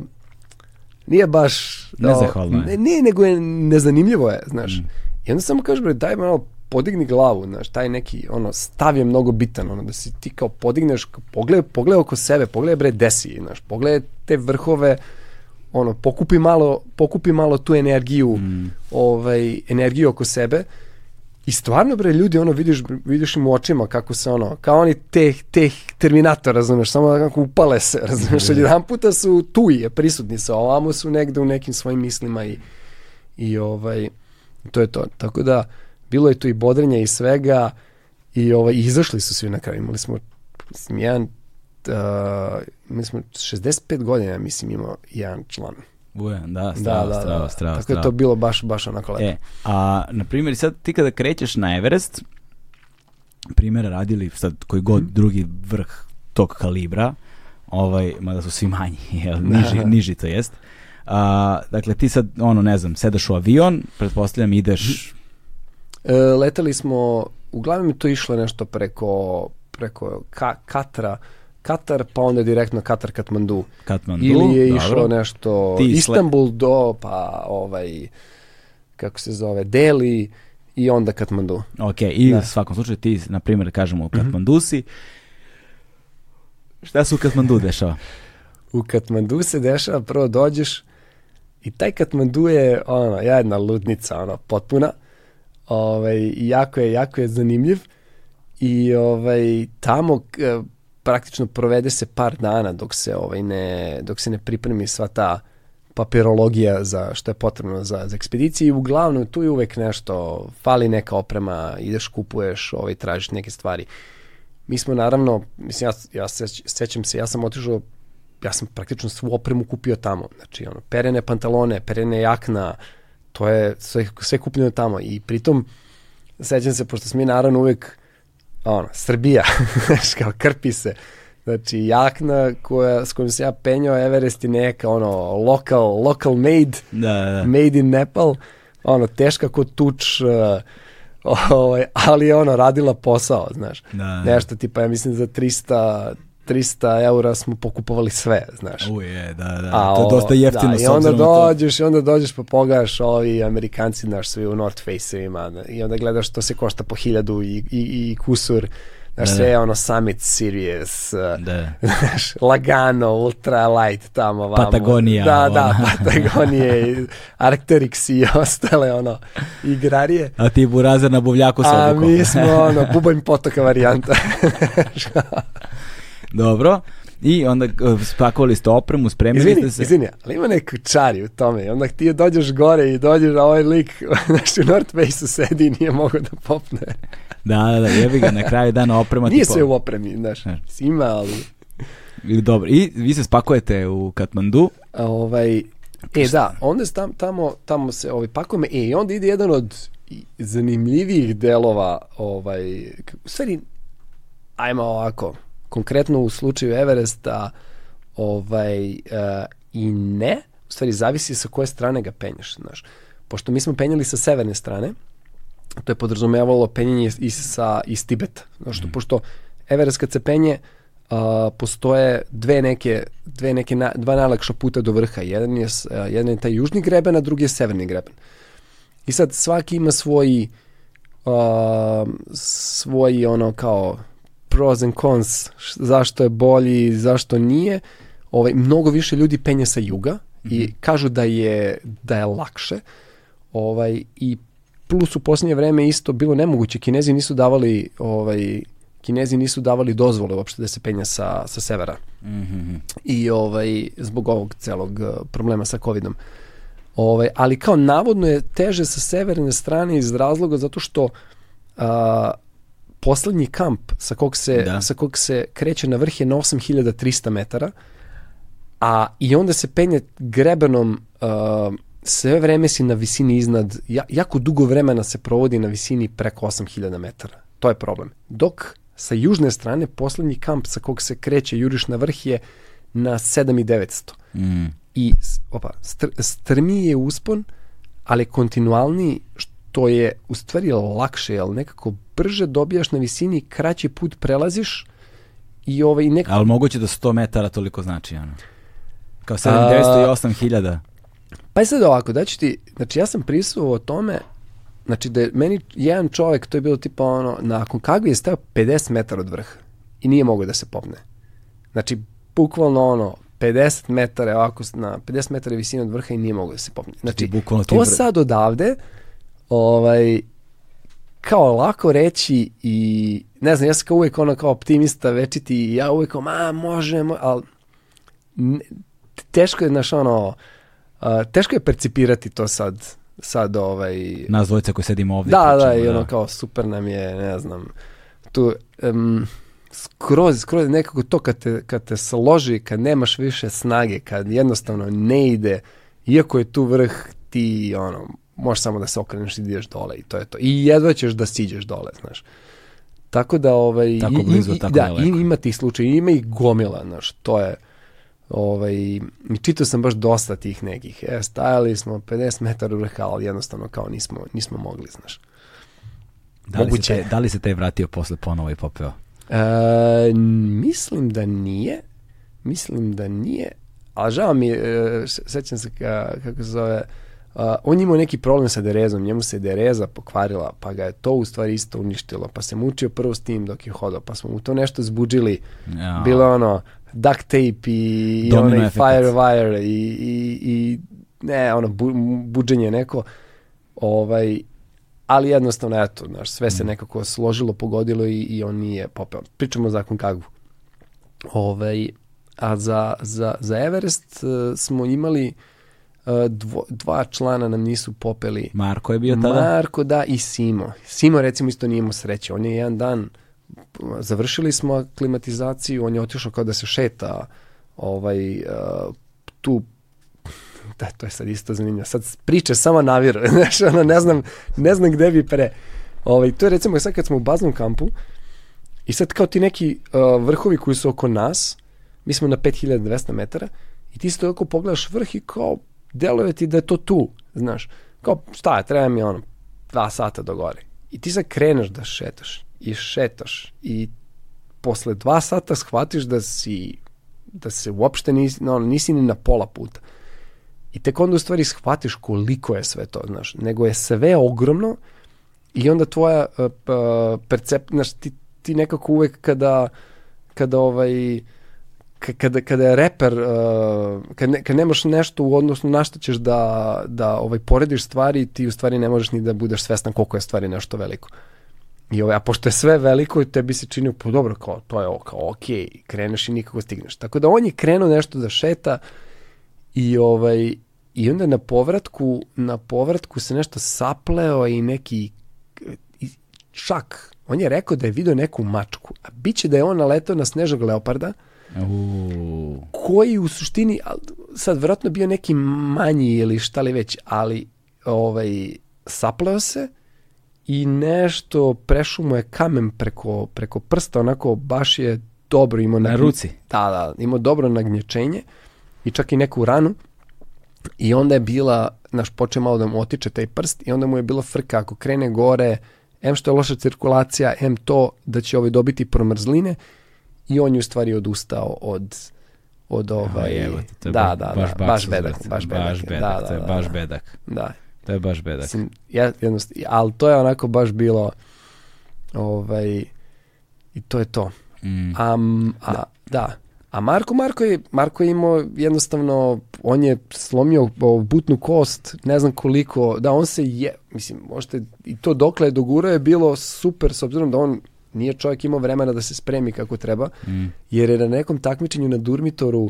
nije baš... Nezahvalno je. Ne, ne, nego je nezanimljivo je, znaš. Mm. I onda samo kažeš, bre, daj malo podigni glavu, znaš, taj neki, ono, stav je mnogo bitan, ono, da si ti kao podigneš, pogledaj, pogledaj oko sebe, pogledaj, bre, desi, znaš, pogledaj te vrhove, ono, pokupi malo, pokupi malo tu energiju, mm. ovaj, energiju oko sebe I stvarno, bre, ljudi, ono, vidiš, vidiš im u očima kako se, ono, kao oni teh, teh terminator, razumeš, samo da kako upale se, razumeš, od jedan puta su tu je, prisutni se, ovamo su negde u nekim svojim mislima i, I ovaj, to je to. Tako da, bilo je tu i bodrenja i svega i ovaj, izašli su svi na kraju. Imali smo, mislim, jedan, uh, mi smo 65 godina, mislim, imao jedan član. Uje, da, strava, da, da, strava, da. strava, Tako strava. je to bilo baš, baš onako lepo. E, a na primjer sad ti kada krećeš na Everest, primjera radili sad koji god Mhm. drugi vrh tog kalibra, ovaj, mada su svi manji, jel, niži, niži to jest. A, dakle, ti sad, ono, ne znam, sedaš u avion, pretpostavljam ideš, E, leteli smo, uglavnom je to išlo nešto preko, preko ka, Katra, Katar, pa onda direktno Katar Katmandu. Katmandu, Ili je dobro. išlo nešto Ti sle- Istanbul do, pa ovaj, kako se zove, Delhi i onda Katmandu. Ok, i Da. Mhm. u svakom slučaju ti, na primjer, kažemo u Katmandu si, šta se u Katmandu dešava? U Katmandu se dešava, prvo dođeš i taj Katmandu je ono, jedna ludnica, ono, potpuna. Ovaj, jako je, jako je zanimljiv i ovaj, tamo praktično provede se par dana dok se ovaj ne dok se ne pripremi sva ta papirologija za što je potrebno za, za ekspediciju i uglavnom tu je uvek nešto, fali neka oprema, ideš kupuješ, ovaj, tražiš neke stvari. Mi smo naravno, mislim, ja, ja seć, sećam se, ja sam otišao, ja sam praktično svu opremu kupio tamo. Znači, ono, perene pantalone, perene jakna, to je sve, sve kupljeno tamo. I pritom, sećam se, pošto smo mi naravno uvek, ono, Srbija, znaš, kao krpi se. Znači, jakna koja, s kojom se ja penjao Everest i neka, ono, local, local made, Da, da, da. made in Nepal, ono, teška kod tuč, uh, ovaj, ali je ono, radila posao, znaš. Da, da. Nešto tipa, ja mislim za 300, 300 eura smo pokupovali sve, znaš. Uje, da, da, A, to je dosta jeftino da, I onda dođeš, i onda dođeš pa pogledaš ovi Amerikanci, znaš, svi u North Face-evima i onda gledaš to se košta po hiljadu i, i, i kusur, znaš, Da, sve da. je ono Summit Series, Da. znaš, Lagano, Ultra Light tamo vamo. Patagonija, Da, ono. da, Patagonije, Arcteryx i ostale ono igrarije. A ti burazer na buvljaku sa A mi smo ono, bubanj potoka varijanta. Dobro. I onda spakovali ste opremu, spremili Izvini, ste se. izvini, ali ima neku čari u tome. Onda ti dođeš gore i dođeš na ovaj lik, znaš, u North Face-u sedi i nije mogao da popne. Da, da, da, jebi ga na kraju dana oprema. Nije sve u opremi, znaš, ima, ali... Dobro, i vi se spakujete u Katmandu. A, Ovaj, e da, onda tam, tamo, tamo se ovaj, pakujemo, e, i onda ide jedan od zanimljivijih delova, ovaj, u stvari, ajmo ovako, konkretno u slučaju Everesta, ovaj, uh, i ne, u stvari zavisi sa koje strane ga penješ, znaš. Pošto mi smo penjali sa severne strane, to je podrazumevalo penjanje iz, sa, iz Tibeta. Znaš, što, pošto Everest kad se penje, uh, postoje dve neke, dve neke na, dva najlakša puta do vrha. Jedan je, uh, jedan je taj južni greben, a drugi je severni greben. I sad svaki ima svoj uh, svoj ono kao pros and cons, zašto je bolji, zašto nije. Ovaj, mnogo više ljudi penje sa juga i kažu da je, da je lakše. Ovaj, I plus u posljednje vreme isto bilo nemoguće. Kinezi nisu davali ovaj, Kinezi nisu davali dozvole uopšte da se penja sa, sa severa. Mhm. I ovaj, zbog ovog celog eh, problema sa covidom. Ovaj, ali kao navodno je teže sa severne strane iz razloga zato što a, poslednji kamp sa kog, se, Da. sa kog se kreće na vrh je na 8300 metara, a i onda se penje grebenom a, sve vreme si na visini iznad, ja, jako dugo vremena se provodi na visini preko 8000 metara. To je problem. Dok sa južne strane poslednji kamp sa kog se kreće juriš na vrh je na 7900 Mm. i opa, str, strmiji je uspon, ali kontinualni što je u stvari lakše, jer nekako brže dobijaš na visini, kraći put prelaziš i ovaj nekako Ali moguće da 100 metara toliko znači, ono. Kao 7900 i 8000. Pa je sad ovako, da ću ti, znači ja sam prisuo o tome, znači da je meni jedan čovek, to je bilo tipa ono, na Konkagvi je stao 50 metara od vrha i nije mogao da se popne. Znači, bukvalno ono, 50 metara, ovako na 50 metara visine od vrha i nije mogao da se popne. Znači, bukvalno ti to sad odavde, ovaj, kao lako reći i ne znam, ja sam kao uvijek ono kao optimista večiti i ja uvijek kao, ma možemo, ali ne- teško je, znaš, ono, teško je percipirati to sad sad ovaj... Nas dvojica koji sedimo ovdje. Da, da, pričamo, i ono kao super nam je, ne znam, tu um, skroz, skroz nekako to kad te, kad te složi, kad nemaš više snage, kad jednostavno ne ide, iako je tu vrh, ti ono, možeš samo da se okreneš i da ideš dole i to je to. I jedva ćeš da siđeš dole, znaš. Tako da, ovaj, Tako i- blizu, i, tako da, i- ima tih slučaja, ima ih gomila, znaš, to je, ovaj, i čitao sam baš dosta tih nekih, e, stajali smo 50 metara u vrha, ali jednostavno kao nismo, nismo mogli, znaš. Da li, se moguće. taj, da li se taj vratio posle ponovo i popeo? E, mislim da nije. Mislim da nije. Ali žao mi e, se- sećam se ka, kako se zove, a, on je imao neki problem sa derezom, njemu se dereza pokvarila, pa ga je to u stvari isto uništilo, pa se mučio prvo s tim dok je hodao, pa smo mu to nešto zbuđili, Ja. bilo ono duct tape i, i onaj efekat. firewire i, i, i ne, ono, bu, buđenje neko, ovaj, ali jednostavno, eto, znaš, sve se nekako složilo, pogodilo i, i on nije popeo. Pričamo za Konkagu. Ovaj, a za, za, za Everest uh, smo imali uh, dvo, dva člana nam nisu popeli. Marko je bio tada? Marko, da, i Simo. Simo, recimo, isto nije imao sreće. On je jedan dan, završili smo aklimatizaciju, on je otišao kao da se šeta ovaj, uh, tu da, to je sad isto zanimljivo. Sad priče samo naviru, znaš, ono, ne znam, ne znam gde bi pre. Ovaj, to je recimo sad kad smo u baznom kampu i sad kao ti neki uh, vrhovi koji su oko nas, mi smo na 5200 metara i ti se oko pogledaš vrh i kao deluje ti da je to tu, znaš. Kao šta treba mi ono, dva sata do gore. I ti sad kreneš da šetaš i šetaš i posle dva sata shvatiš da si da se uopšte nisi, no, nisi ni na pola puta. I tek onda u stvari shvatiš koliko je sve to, znaš, nego je sve ogromno i onda tvoja uh, uh, percep, znaš, ti, ti nekako uvek kada, kada ovaj, k- kada, kada je reper, uh, kad, ne, kad nemaš nešto u odnosu na što ćeš da, da ovaj, porediš stvari, ti u stvari ne možeš ni da budeš svestan koliko je stvari nešto veliko. I ovaj, a pošto je sve veliko, tebi se čini, pa dobro, kao, to je o- kao ok, kreneš i nikako stigneš. Tako da on je krenuo nešto da šeta i ovaj i onda na povratku na povratku se nešto sapleo i neki i čak on je rekao da je video neku mačku a biće da je on naletao na snežnog leoparda Uuu. koji u suštini sad vjerojatno bio neki manji ili šta li već ali ovaj sapleo se i nešto prešao mu je kamen preko, preko prsta onako baš je dobro imao Na ruci? da, da, imao dobro nagnječenje i čak i neku ranu i onda je bila, naš počeo malo da mu otiče taj prst i onda mu je bilo frka ako krene gore, em što je loša cirkulacija, em to da će ovaj dobiti promrzline i on je u stvari odustao od od ovaj, evo te, to je da, baš- da, baš da, baš bedak, baš bedak, Baš bedak, da, da, to je da, baš da, bedak. da. To je baš bedak. Mislim, ja, jednost, ali to je onako baš bilo ovaj, i to je to. Mm. A, a, da. A Marko, Marko je, Marko je imao jednostavno, on je slomio butnu kost, ne znam koliko, da on se je, mislim, možete, i to dokle je dogurao je bilo super, s obzirom da on nije čovjek imao vremena da se spremi kako treba, Mm. jer je na nekom takmičenju na Durmitoru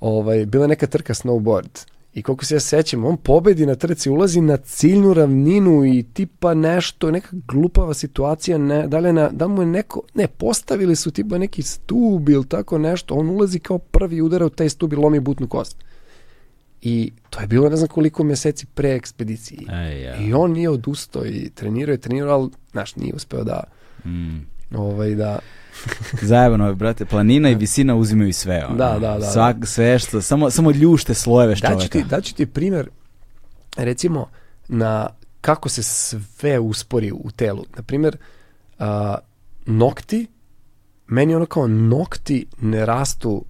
ovaj, bila neka trka snowboard i koliko se ja sećam, on pobedi na trci, ulazi na ciljnu ravninu i tipa nešto, neka glupava situacija, ne, da, li na, da mu je neko, ne, postavili su tipa neki stub ili tako nešto, on ulazi kao prvi udara u taj stub i lomi butnu kost. I to je bilo ne znam koliko meseci pre ekspedicije. Ej, ja. I on nije odustao i trenirao je, trenirao, ali, znaš, nije uspeo da, Mm. ovaj, da, Zajebano je, brate, planina i visina uzimaju sve. Ono. Da, da, da, Svak, sve što, samo, samo ljušte slojeve Daću čoveka. ti, daću ti primjer, recimo, na kako se sve uspori u telu. Na primjer, a, nokti, meni ono kao nokti ne rastu,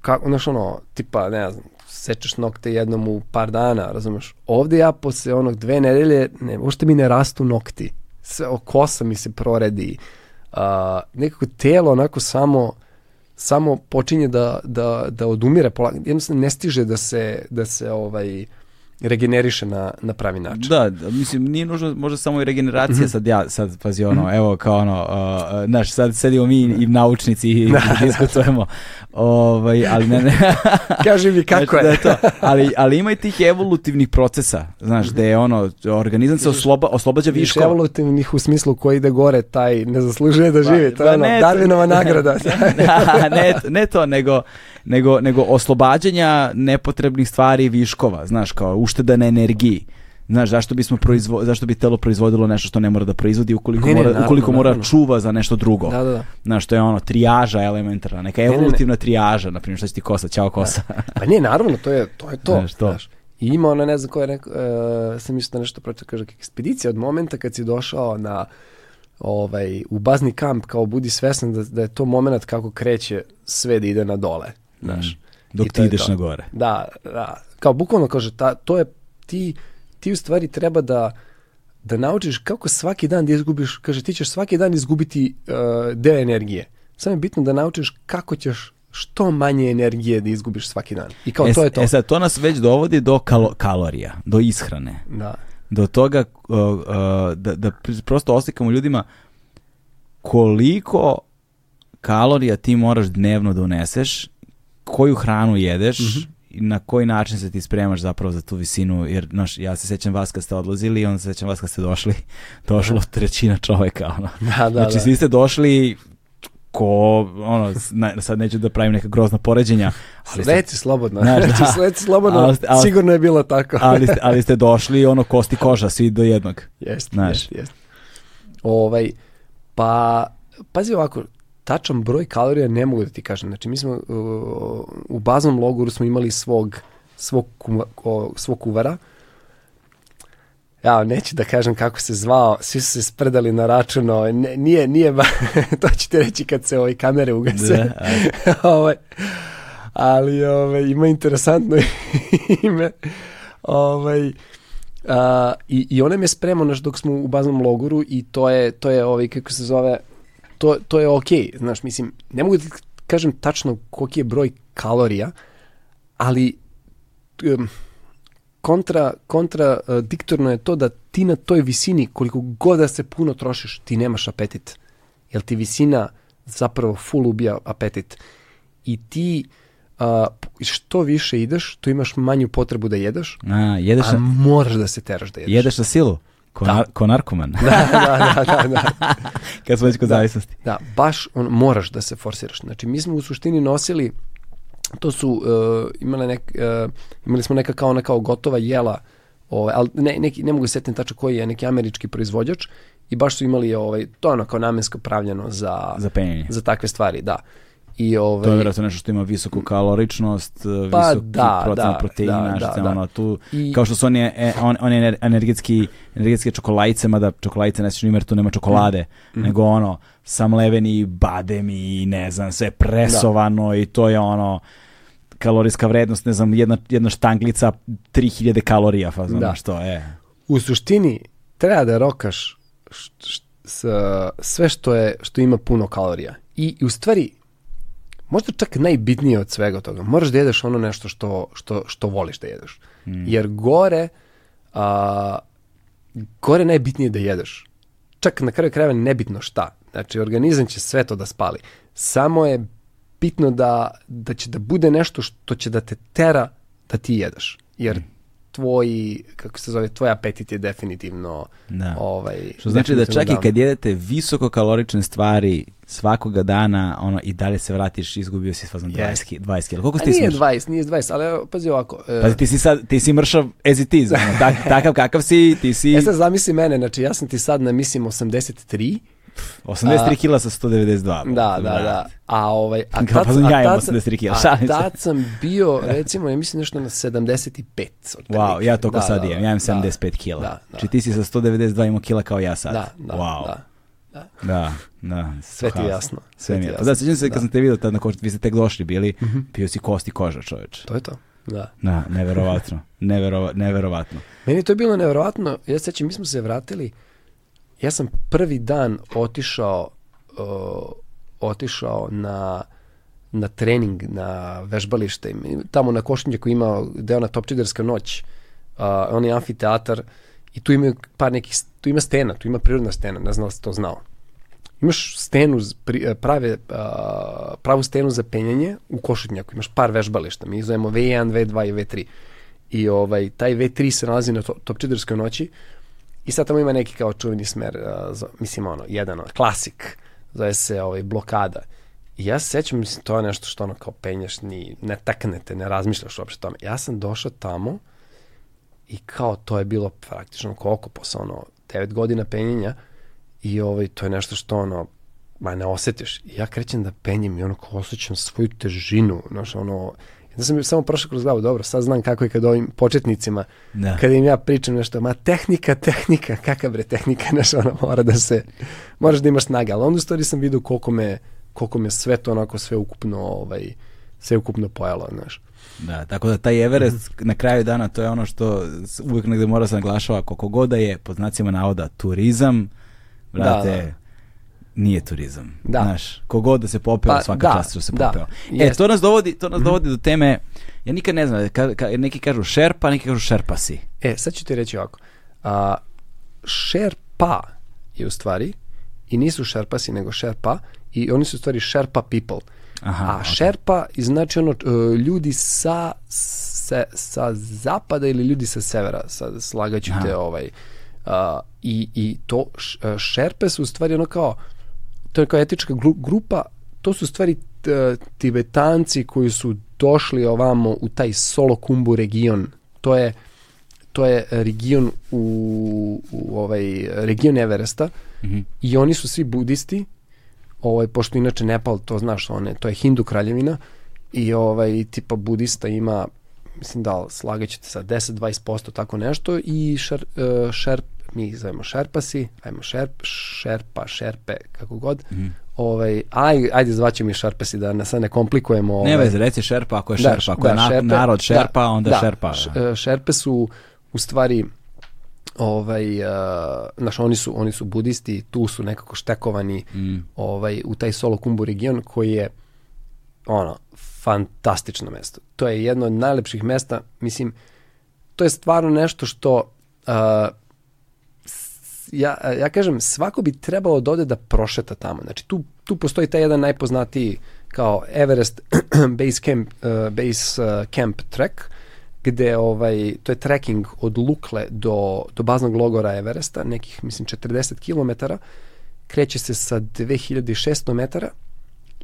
kako, znaš ono, tipa, ne znam, sečeš nokte jednom u par dana, razumeš? Ovde ja posle onog dve nedelje, ne, uopšte mi ne rastu nokti. Sve, kosa mi se proredi, a, nekako telo onako samo samo počinje da, da, da odumire polako, jednostavno ne stiže da se, da se ovaj, regeneriše na, na pravi način. Da, da, mislim, nije nužno možda samo i regeneracija, sad ja, sad pazi ono, evo kao ono, uh, uh, znaš, sad sedimo mi i naučnici i diskutujemo, ovaj, ali ne, ne. Kaži mi kako Znači, je. da je to. Ali, ali ima i tih evolutivnih procesa, znaš, gde je ono, organizam se osloba, oslobađa viškova. evolutivnih u smislu ko ide gore, taj ne zaslužuje da živi. To je Pa ono, ne, Darwinova nagrada. ne, ne to, nego, nego, nego oslobađanja nepotrebnih stvari i viškova, znaš, kao ušteda na energiji. Znaš, zašto, bismo proizvo, zašto bi telo proizvodilo nešto što ne mora da proizvodi ukoliko, Ne, ne, mora, naravno, ukoliko mora naravno. čuva za nešto drugo. da, da, da. Znaš, to je ono, trijaža elementarna, neka ne, ne. evolutivna trijaža, na primjer, šta će ti kosa, ćao kosa. Pa ne, naravno, to je to. Je to Znaš, to. I ima ona, ne znam ko je rekao, e, sam isto nešto pročitao, kaže, ekspedicija od momenta kad si došao na ovaj, u bazni kamp, kao budi svestan da, da je to moment kako kreće sve da ide na dole. Znaš. Dok I to ti ideš to. na gore. Da, da. Kao bukvalno kaže, ta, to je, ti, ti u stvari treba da, da naučiš kako svaki dan da izgubiš, kaže ti ćeš svaki dan izgubiti uh, deo energije. Samo je bitno da naučiš kako ćeš što manje energije da izgubiš svaki dan. I kao e, to je to. E sad, to nas već dovodi do kalo- kalorija, do ishrane. Da. do toga uh, uh, da, da pr- prosto oslikamo ljudima koliko kalorija ti moraš dnevno da uneseš, koju hranu jedeš i na koji način se ti spremaš zapravo za tu visinu, jer znaš, ja se sećam vas kad ste odlazili i onda se sećam vas kad ste došli, došlo trećina čoveka, ono. Da, da, znači da. svi ste došli ko, ono, na- sad neću da pravim neka grozna poređenja, ali ste, Reci slobodno. Znaš, Reci, da. reci slobodno. Ali ali- Sigurno je bilo tako. ali, ste, ali ste došli ono kosti koža, svi do jednog. Jeste, jeste, jeste. Ovaj, pa, pazi ovako, tačan broj kalorija ne mogu da ti kažem. Znači, mi smo uh, u baznom logoru smo imali svog, svog, kuma- o, svog kuvara. Ja neću da kažem kako se zvao, svi su se spredali na račun, ovaj, ne, nije, nije, ba, to ću ti reći kad se ovaj kamere ugase. Da, ovaj, ali ovaj, ima interesantno ime. Ovaj, a, i, I ona me spremao naš dok smo u baznom logoru i to je, to je ovaj, kako se zove, to, to je okej, znaš, mislim, ne mogu da ti kažem tačno koliki je broj kalorija, ali um, kontra, kontra uh, diktorno je to da ti na toj visini, koliko god da se puno trošiš, ti nemaš apetit. Jer ti visina zapravo full ubija apetit. I ti uh, što više ideš, to imaš manju potrebu da jedeš, A, jedeš, a na, moraš da se teraš da jedeš. jedeš na silu? Ko, Da. nar- ko narkoman. da, da, da, da, da. Kad smo već kod zavisnosti. Da, baš on, moraš da se forsiraš. Znači, mi smo u suštini nosili, to su, uh, imali, nek, uh, imali smo neka kao, kao gotova jela, ovaj, ali ne, neki, ne mogu se setiti tačno koji je neki američki proizvođač i baš su imali, ovaj, to je ono kao namensko pravljeno za, Za penjenje. za takve stvari, da. I, ovaj, To je vjerojatno nešto što ima visoku kaloričnost, Pa visoki da, procenat da, proteina, da, što da, je da. ono tu, I- kao što su oni, e, on, ener- energetski, energetske čokoladice, mada čokoladice ne jer tu nema čokolade, Mhm. nego ono, samleveni badem i ne znam, sve presovano i to je ono, kalorijska vrednost, ne znam, jedna, jedna štanglica 3000 kalorija, fazon, Da. što je. u suštini treba da rokaš š, š, s, sve što je što ima puno kalorija. I, i u stvari možda čak najbitnije od svega toga. Moraš da jedeš ono nešto što, što, što voliš da jedeš. Jer gore a, gore je najbitnije da jedeš. Čak na kraju krajeva nebitno šta. Znači, organizam će sve to da spali. Samo je bitno da, da će da bude nešto što će da te tera da ti jedeš. Jer tvoj, kako se zove, tvoj apetit je definitivno Da. ovaj, Što znači da čak i kad jedete visoko kalorične stvari svakoga dana, ono, i dalje se vratiš, izgubio si fazon 20, Jest. ki- 20 kila. Koliko ti nije smršao? 20, nije 20, ali pazi ovako. e, Pa ti si sad, ti si mršav as it is, ono, tak, takav kakav si, ti si E sad zamisli mene, znači ja sam ti sad na mislim 83, 83 kila sa 192. da, da, da, a ovaj, a tad, pa ja imam tad sam- 83 kila, a tad sam bio, recimo, ja mislim nešto na 75. otprilike. Wow, ja toliko Da, sad da, imam, ja imam da, 75 kila. Da, da. Znači ti si sa 192 imao kila kao ja sad. Da, da, wow. da. da. Da, da. Sve ti je jasno, Sve sve mi je. je Pa da, jasno. sjećam se kad Da. sam te vidio tad na koštu, vi ste tek došli bili, pio si kosti koža čoveč. To je to, da. Da, neverovatno. Neverova, neverovatno. Meni je to bilo nevjerojatno, ja se sjećam, mi smo se vratili, ja sam prvi dan otišao, uh, otišao na, na trening, na vežbalište, tamo na Košnjaku imao deo na Topčiderska noć, on je amfiteatar i tu ima par nekih, tu ima stena, tu ima prirodna stena, ne znam da to znao. Imaš stenu, prave, a, pravu stenu za penjanje u Košutnjaku, imaš par vežbališta, mi zovemo V1, V2 i V3. I ovaj, taj V3 se nalazi na to, Topčiderskoj noći i sad tamo ima neki kao čuveni smer, za, mislim ono, jedan, klasik, zove se ovaj, blokada. I ja se sećam, mislim, to je nešto što ono kao penjaš, ni, ne taknete, ne razmišljaš uopšte tome. Ja sam došao tamo i kao to je bilo praktično koliko posle ono 9 godina penjenja i ovaj, to je nešto što ono ma ne osetiš. I ja krećem da penjem i ono kao osjećam svoju težinu, znaš, ono, da sam samo prošao kroz glavu, dobro, sad znam kako je kad ovim početnicima, da. kada im ja pričam nešto, ma tehnika, tehnika, kakav bre tehnika, znaš, ono, mora da se, moraš da imaš snage, ali onda u stvari sam vidio koliko me, koliko me sve to onako sve ukupno, ovaj, sve ukupno pojelo, znaš. Da, tako da taj Everest mm -hmm. na kraju dana to je ono što uvijek negde mora se naglašava koliko god da je pod znacima navoda turizam, brate, da, da. Nije turizam. Da. Znaš, kogod da se popeo, pa, svaka da, čast što se da, popeo. Da, e, to nas dovodi, to nas mm -hmm. dovodi do teme, ja nikad ne znam, ka, ka, neki kažu šerpa, neki kažu šerpasi. E, sad ću ti reći ovako. A, šerpa je u stvari, i nisu šerpasi, nego šerpa, i oni su u stvari šerpa people. Aha, A okay. šerpa znači ono e, ljudi sa, se, sa zapada ili ljudi sa severa, sad slagaću te ovaj. Uh, i, I to e, šerpe su u stvari ono kao to je kao etička grupa, to su stvari tibetanci koji su došli ovamo u taj Solokumbu region. To je to je region u, u ovaj region Everesta mm -hmm. i oni su svi budisti ovaj, pošto inače Nepal, to znaš, one, to je Hindu kraljevina i ovaj, tipa budista ima mislim da slagaćete sa 10-20% tako nešto i šer, uh, šerp, mi ih zovemo šerpasi, ajmo šerp, šerpa, šerpe, kako god. Mm. Ovaj, aj, ajde zvaćemo mi šerpasi da ne, sad ne komplikujemo. Ovaj. Ne veze, reci šerpa ako je da, šerpa, ako da, je na, šerpe, narod šerpa, da, onda da, šerpa. Da. Šerpe su u stvari ovaj uh, znaš, oni su oni su budisti, tu su nekako štekovani mm. ovaj u taj Solokumbu region koji je ono fantastično mesto. To je jedno od najlepših mesta, mislim to je stvarno nešto što uh, ja, ja kažem, svako bi trebalo da ode da prošeta tamo. Znači, tu, tu postoji taj jedan najpoznatiji kao Everest Base Camp, uh, base, uh, camp Trek, gde ovaj, to je trekking od Lukle do, do baznog logora Everesta, nekih, mislim, 40 km, kreće se sa 2600 metara,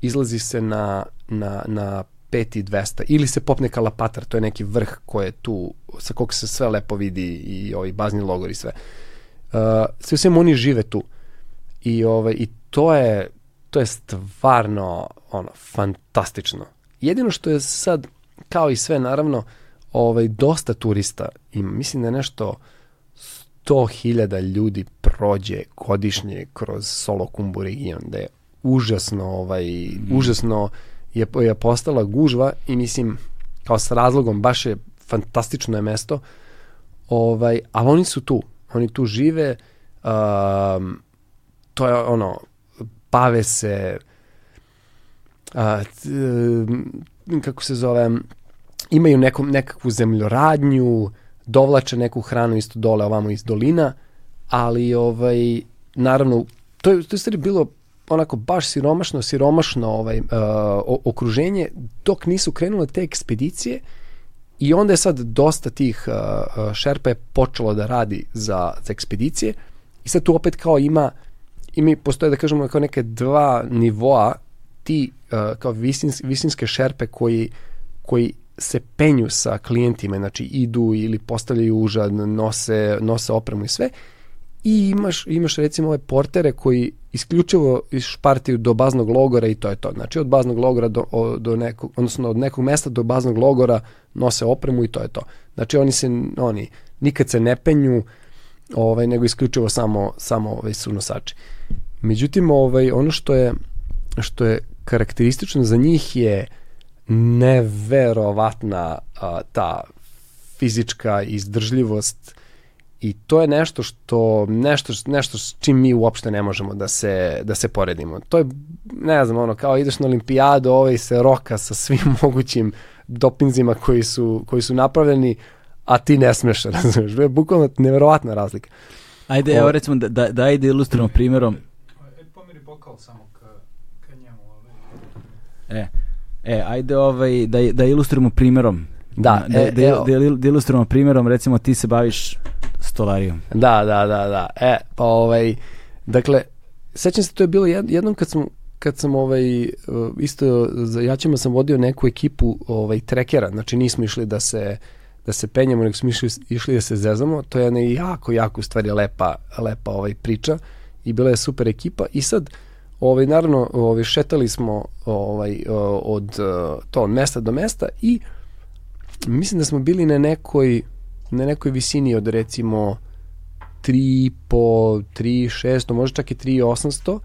izlazi se na, na, na 5200 ili se popne Kalapatar, to je neki vrh koji je tu, sa kog se sve lepo vidi i ovaj bazni logor i sve. Uh, sve svem oni žive tu. I, ovaj, i to je to je stvarno ono fantastično. Jedino što je sad kao i sve naravno ovaj, dosta turista ima. Mislim da je nešto 100.000 ljudi prođe godišnje kroz Solokumbu region, da je užasno, ovaj, mm. užasno je, je postala gužva i mislim, kao s razlogom, baš je fantastično je mesto, ovaj, ali oni su tu, oni tu žive, um, to je ono, bave se, uh, kako se zove, imaju nekom, nekakvu zemljoradnju, dovlače neku hranu isto dole ovamo iz dolina, ali ovaj, naravno, to je, to je stvari bilo onako baš siromašno, siromašno ovaj, uh, okruženje dok nisu krenule te ekspedicije i onda je sad dosta tih uh, šerpa je počelo da radi za, za ekspedicije i sad tu opet kao ima ima postoje da kažemo kao neke dva nivoa ti uh, kao visins, visinske šerpe koji koji se penju sa klijentima, znači idu ili postavljaju užad, nose, nose opremu i sve i imaš, imaš recimo ove portere koji isključivo išpartiju do baznog logora i to je to. Znači od baznog logora do, do nekog, odnosno od nekog mesta do baznog logora nose opremu i to je to. Znači oni se, oni nikad se ne penju, ovaj, nego isključivo samo, samo ovaj, su nosači. Međutim, ovaj, ono što je, što je karakteristično za njih je neverovatna a, ta fizička izdržljivost i to je nešto što nešto nešto s čim mi uopšte ne možemo da se da se poredimo. To je ne znam, ono kao ideš na olimpijadu, ovaj se roka sa svim mogućim dopinzima koji su koji su napravljeni, a ti ne smeš, razumeš, to je bukvalno neverovatna razlika. Ajde, evo recimo, da, da, da ajde ilustrujemo primjerom. E, pomeri bokal samo ka, ka njemu. Ovaj. E, e ajde ovaj, da, da ilustrujemo primjerom. Da, da, e, da, da, il- da ilustrujemo primjerom, recimo ti se baviš stolarijom. Da, da, da, da. E, pa ovaj, dakle, sećam se, to je bilo jed- jednom kad sam, kad sam ovaj, uh, isto za jačima sam vodio neku ekipu ovaj, trekera, znači nismo išli da se da se penjemo, nego smo išli, išli da se zezamo, to je jedna jako, jako stvari lepa, lepa ovaj, priča i bila je super ekipa i sad ovaj, naravno ovaj, šetali smo ovaj, o- od uh, to mesta do mesta i mislim da smo bili na nekoj na nekoj visini od recimo 3 po 3 600, možda čak i 3 800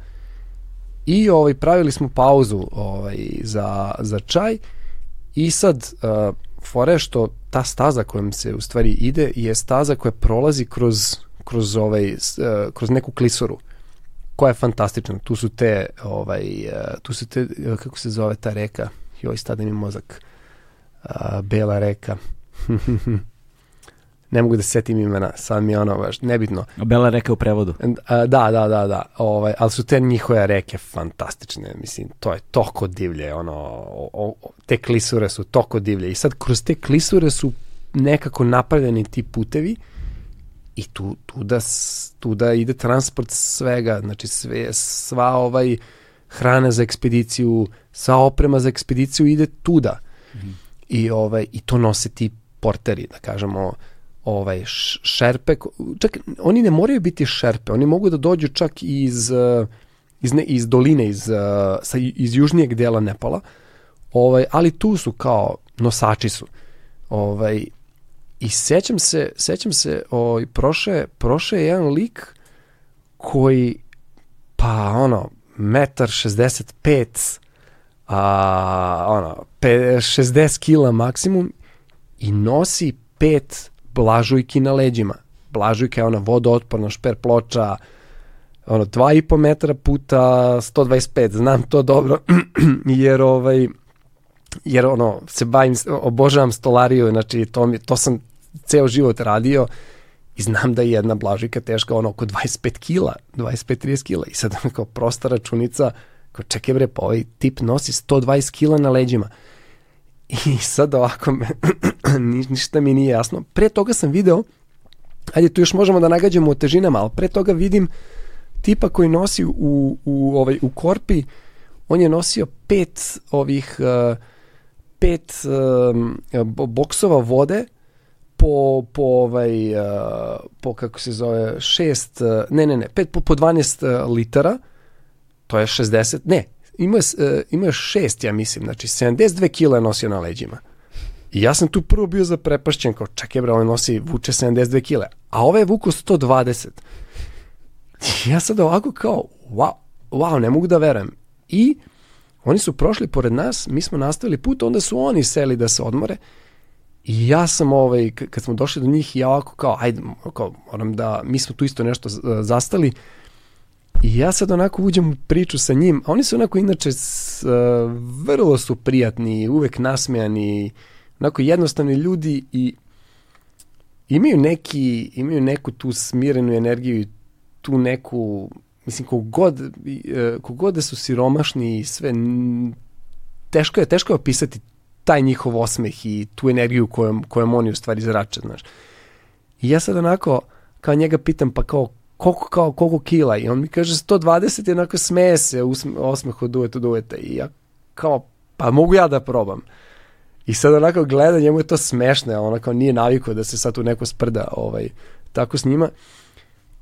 i ovaj pravili smo pauzu ovaj za za čaj i sad uh, fore što ta staza kojom se u stvari ide je staza koja prolazi kroz kroz ovaj uh, kroz neku klisuru koja je fantastična. Tu su te ovaj uh, tu su te uh, kako se zove ta reka? Joj, stade mi mozak. Uh, Bela reka. ne mogu da se setim imena, sad mi je ono baš nebitno. Bela reka u prevodu. Da, da, da, da. Ovaj, ali su te njihove reke fantastične. Mislim, to je toko divlje. Ono, o, o, te klisure su toko divlje. I sad kroz te klisure su nekako napravljeni ti putevi i tu, tu, da, tu da ide transport svega. Znači, sve, sva ovaj hrana za ekspediciju, sva oprema za ekspediciju ide tuda. I, ovaj, I to nose ti porteri, da kažemo, ovaj šerpe, čak oni ne moraju biti šerpe, oni mogu da dođu čak iz uh, iz, ne, iz doline, iz, uh, sa, iz južnijeg dela Nepala, ovaj, ali tu su kao nosači su. Ovaj, I sećam se, sećam se, ovaj, proše, proše je jedan lik koji, pa ono, metar 65, a, ono, pe, 60 kila maksimum i nosi pet blažujki na leđima. Blažujka je ona vodootporna šper ploča, ono 2,5 metara puta 125, znam to dobro, jer ovaj jer ono se bavim, obožavam stolariju, znači to, mi, to sam ceo život radio i znam da je jedna blažika teška ono oko 25 kila, 25-30 kila i sad kao prosta računica, kao čekaj bre, pa ovaj tip nosi 120 kila na leđima. I sad ovako, me, ni- ništa mi nije jasno. Pre toga sam video, ajde tu još možemo da nagađamo o težinama, ali pre toga vidim tipa koji nosi u, u, ovaj, u korpi, on je nosio pet ovih, uh, pet um, bo- boksova vode, po, po ovaj, uh, po kako se zove, šest, ne, ne, ne, pet po, po 12 uh, litara, to je 60, ne, ima uh, ima šest, ja mislim, znači 72 kila je nosio na leđima. I ja sam tu prvo bio zaprepašćen, kao čekaj bre, on nosi, vuče 72 kile, a ovaj je vuko 120. I ja sad ovako kao, wow, wow, ne mogu da verujem. I oni su prošli pored nas, mi smo nastavili put, onda su oni seli da se odmore I ja sam, ovaj, kad smo došli do njih, ja ovako kao, ajde, kao, moram da, mi smo tu isto nešto zastali, I ja sad onako uđem u priču sa njim, a oni su onako inače s, uh, vrlo su prijatni, uvek nasmejani, onako jednostavni ljudi i imaju neki, imaju neku tu smirenu energiju i tu neku, mislim, kogod, uh, kogod da su siromašni i sve, teško je, teško je opisati taj njihov osmeh i tu energiju kojom, kojom oni u stvari zrače, znaš. I ja sad onako, kao njega pitam, pa kao, koliko, kao, koliko kila? I on mi kaže 120 i onako smeje se osmeh od uveta do uveta. I ja kao, pa mogu ja da probam. I sad onako gleda, njemu je to smešno, a ona kao nije navikao da se sad tu neko sprda ovaj, tako s njima.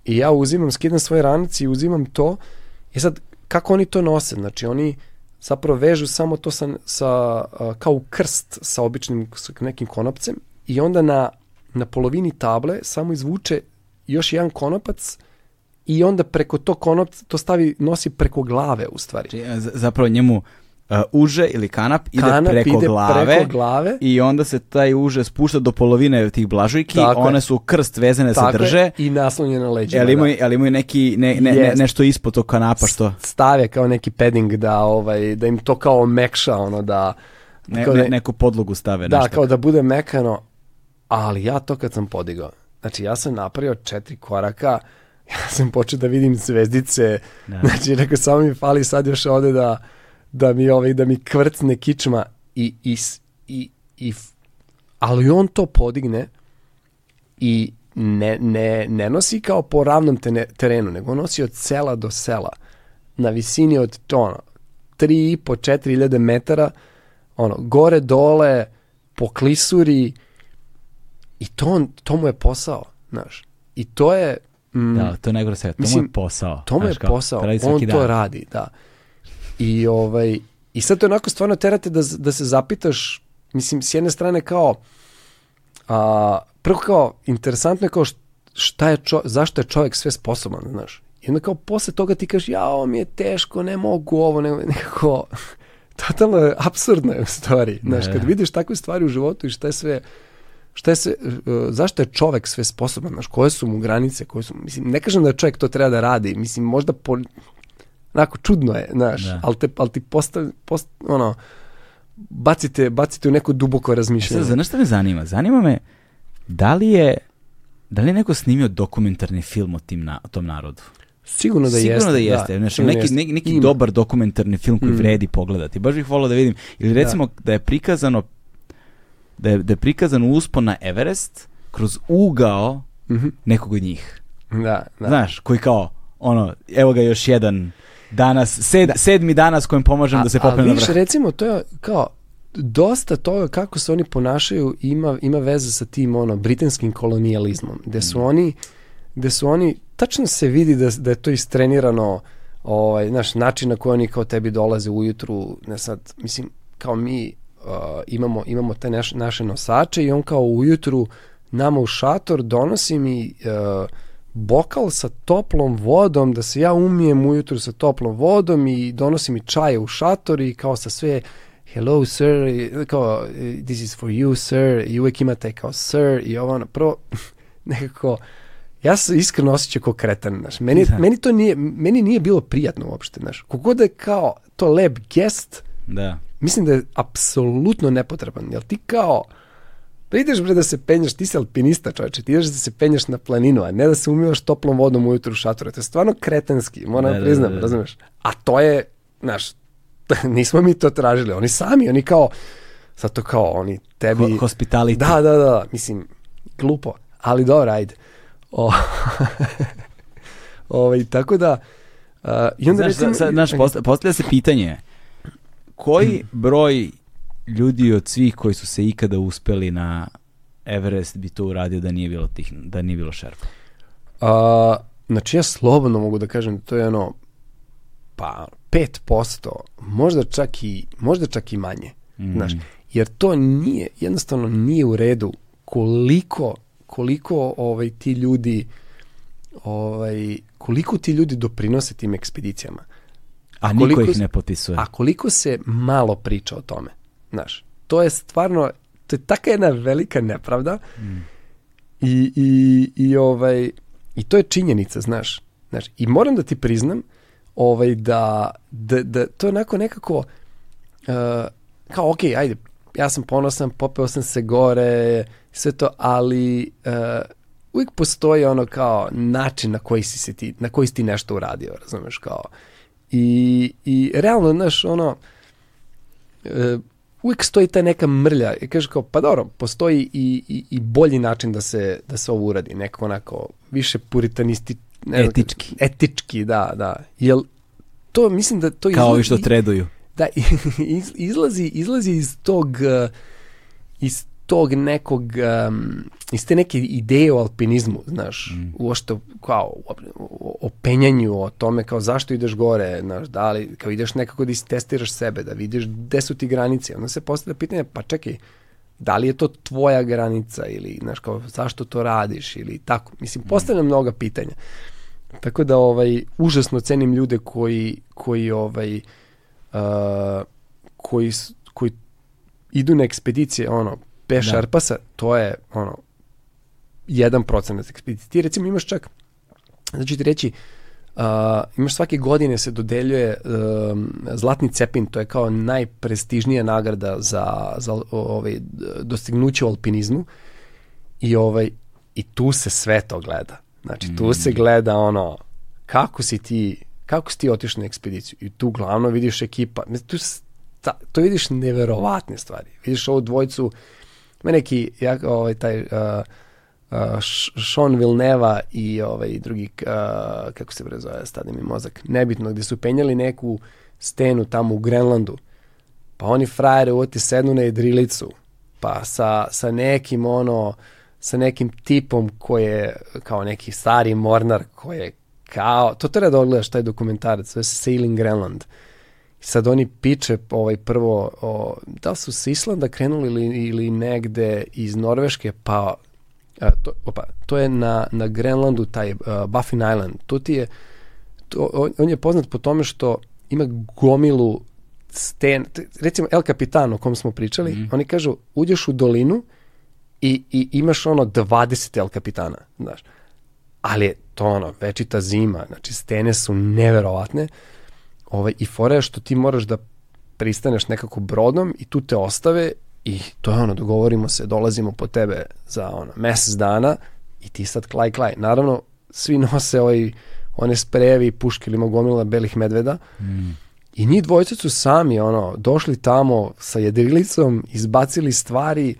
I ja uzimam, skidam svoj ranac i uzimam to. I sad, kako oni to nose? Znači, oni zapravo vežu samo to sa, sa kao u krst sa običnim sa nekim konopcem i onda na, na polovini table samo izvuče još jedan konopac i onda preko to konopca to stavi, nosi preko glave u stvari. Znači, z- zapravo njemu uh, uže ili kanap ide Kanap preko ide glave preko glave. i onda se taj uže spušta do polovine tih blažujki, Tako je. one su u krst vezane se Tako je, drže. I naslonje na leđima. Ali imaju, ali imaju neki, ne, ne, ne, Jest. nešto ispod tog kanapa što stave kao neki padding da ovaj da im to kao mekša ono da ne, kao ne, da- neku podlogu stave. da nešto. kao da bude mekano Ali ja to kad sam podigao, znači ja sam napravio četiri koraka, ja sam počeo da vidim zvezdice, Da. znači rekao samo mi fali sad još ovde da, da mi ovaj da mi kvrcne kičma i, i, i, i ali on to podigne i ne, ne, ne nosi kao po ravnom terenu, nego nosi od sela do sela na visini od ono, 3,5, 4 metara, ono, gore, dole, po klisuri i to, on, to mu je posao, znaš. I to je... Mm, Da, to je najgore sve. To mu Mislim, je posao. to mu je kao, posao, radi on svaki to dan. radi, da. I, ovaj, I sad to onako stvarno terate da, da se zapitaš, mislim, s jedne strane kao, a, prvo kao, interesantno je kao št- šta je čo, zašto je čovjek sve sposoban, znaš. I onda kao posle toga ti kažeš, ja, ovo mi je teško, ne mogu ovo, ne, nekako, totalno je absurdno je u stvari. Znaš, kad vidiš takve stvari u životu i šta je sve, šta je sve, uh, zašto je čovek sve sposoban, znaš, koje su mu granice, koje su, mislim, ne kažem da čovjek to treba da radi, mislim, možda po, onako čudno je, znaš, Da. ali, te, ali ti postav, post, ono, bacite, bacite u neko duboko Sad, razmišljanje. znaš šta me zanima? Zanima me da li je da li je neko snimio dokumentarni film o, tim na, o tom narodu? Sigurno da Sigurno jeste. da jeste. Znaš, sigurno neki, jeste. neki, neki dobar dokumentarni film koji Mm. vredi pogledati. Baš bih volao da vidim. Ili recimo da, je prikazano da je, da je prikazan uspon na Everest kroz ugao Mhm. nekog od njih. Da, da. Znaš, koji kao, ono, evo ga još jedan danas, sed, sedmi danas kojem pomažem da se A- popne na vrh. recimo, to je kao, dosta toga kako se oni ponašaju ima, ima veze sa tim ono britanskim kolonijalizmom, gde Mm. su oni gde su oni, tačno se vidi da, da je to istrenirano ovaj, znaš, način na koji oni kao tebi dolaze ujutru, ne sad, mislim, kao mi uh, imamo, imamo te naš, naše nosače i on kao ujutru nama u šator donosi mi uh, bokal sa toplom vodom, da se ja umijem ujutru sa toplom vodom i donosi mi čaj u šator i kao sa sve hello sir, kao this is for you sir i uvek imate kao sir i ovo ono, prvo nekako ja se iskreno osjećam kao kretan, znaš. Meni, Da. meni to nije, meni nije bilo prijatno uopšte, znaš. Kogod je kao to lep gest, Da. mislim da je apsolutno nepotreban, jel ti kao, pa ideš bre da se penjaš, ti si alpinista čoveče, ti ideš da se penjaš na planinu, a ne da se umivaš toplom vodom ujutru u šatoru, to je stvarno kretenski, moram Da, da, da, priznam, da, da. razumeš? A to je, znaš, nismo mi to tražili, oni sami, oni kao, sad to kao, oni tebi... Ho- hospitality. Da, da, da, mislim, glupo, ali dobro, ajde. O, ovaj, tako da, uh, i onda Znaš, recimo... sad, znaš, posta- postavlja se pitanje koji broj ljudi od svih koji su se ikada uspeli na Everest bi to uradio da nije bilo tih, da nije bilo šerpa. A, znači ja slobodno mogu da kažem da to je ono pa 5%, možda čak i možda čak i manje. Mm. Znaš, jer to nije jednostavno nije u redu koliko koliko ovaj ti ljudi ovaj koliko ti ljudi doprinose tim ekspedicijama. A koliko niko ih se- ne potpisuje. A koliko se malo priča o tome. Znaš, to je stvarno to je taka jedna velika nepravda. I, i, i ovaj i to je činjenica, znaš. Znaš, i moram da ti priznam ovaj da da, da to je onako nekako uh, kao ok, ajde, ja sam ponosan, popeo sam se gore, sve to, ali uh, uvijek postoji ono kao način na koji si se ti, na koji si ti nešto uradio, razumeš, kao i, i realno, znaš, ono e, uvijek stoji ta neka mrlja i kaže kao, pa dobro, postoji i, i, i bolji način da se, da se ovo uradi, neko onako više puritanisti, ne znam, Etički. etički, da, da, jel to mislim da to Kao ovi što treduju. da, iz- izlazi, izlazi iz tog uh, iz tog nekog um, iz te neke ideje o alpinizmu, znaš, mm. uošte kao o, o, penjanju, o tome kao zašto ideš gore, znaš, da li, kao ideš nekako da istestiraš sebe, da vidiš gde su ti granice, onda se postavlja pitanje, pa čekaj, da li je to tvoja granica ili, znaš, kao zašto to radiš ili tako, mislim, postavljam mnoga pitanja. Tako da, ovaj, užasno cenim ljude koji, koji ovaj, uh, koji, koji idu na ekspedicije, ono, peš Da. Šarpasa, to je, ono, jedan procenat ekspedicije. Ti recimo imaš čak, znači ti reći, uh, imaš svake godine se dodeljuje um, Zlatni cepin, to je kao najprestižnija nagrada za, za ovaj, dostignuće u alpinizmu I, ovaj, I tu se sve to gleda. Znači, tu se gleda ono, kako si ti, kako si ti otišao na ekspediciju. I tu glavno vidiš ekipa. Tu, ta, to vidiš neverovatne stvari. Vidiš ovu dvojcu, ima neki, ja, ovaj, taj, uh, uh, Sean Vilneva i ovaj drugi, uh, kako se bre zove, stade mi mozak, nebitno, gde su penjali neku stenu tamo u Grenlandu, pa oni frajere uvoti sednu na jedrilicu, pa sa, sa nekim ono, sa nekim tipom koji je kao neki stari mornar koji je kao, to treba da odgledaš taj dokumentarac, to je Sailing Grenland. I sad oni piče ovaj prvo, o, da li su sa Islanda krenuli ili, ili negde iz Norveške, pa a, to, opa, to je na, na Grenlandu taj uh, Baffin Island. To ti je, to, on, on je poznat po tome što ima gomilu sten, recimo El Capitan o kom smo pričali, Mhm. oni kažu uđeš u dolinu i, i imaš ono 20 El Capitana, znaš. Ali je to ono, večita zima, znači stene su neverovatne ovaj, i fora je što ti moraš da pristaneš nekako brodom i tu te ostave i to je ono, dogovorimo se, dolazimo po tebe za ono, mesec dana i ti sad klaj klaj. Naravno, svi nose ovaj, one sprejevi i puške ili gomila belih medveda i njih dvojica su sami ono, došli tamo sa jedrilicom, izbacili stvari,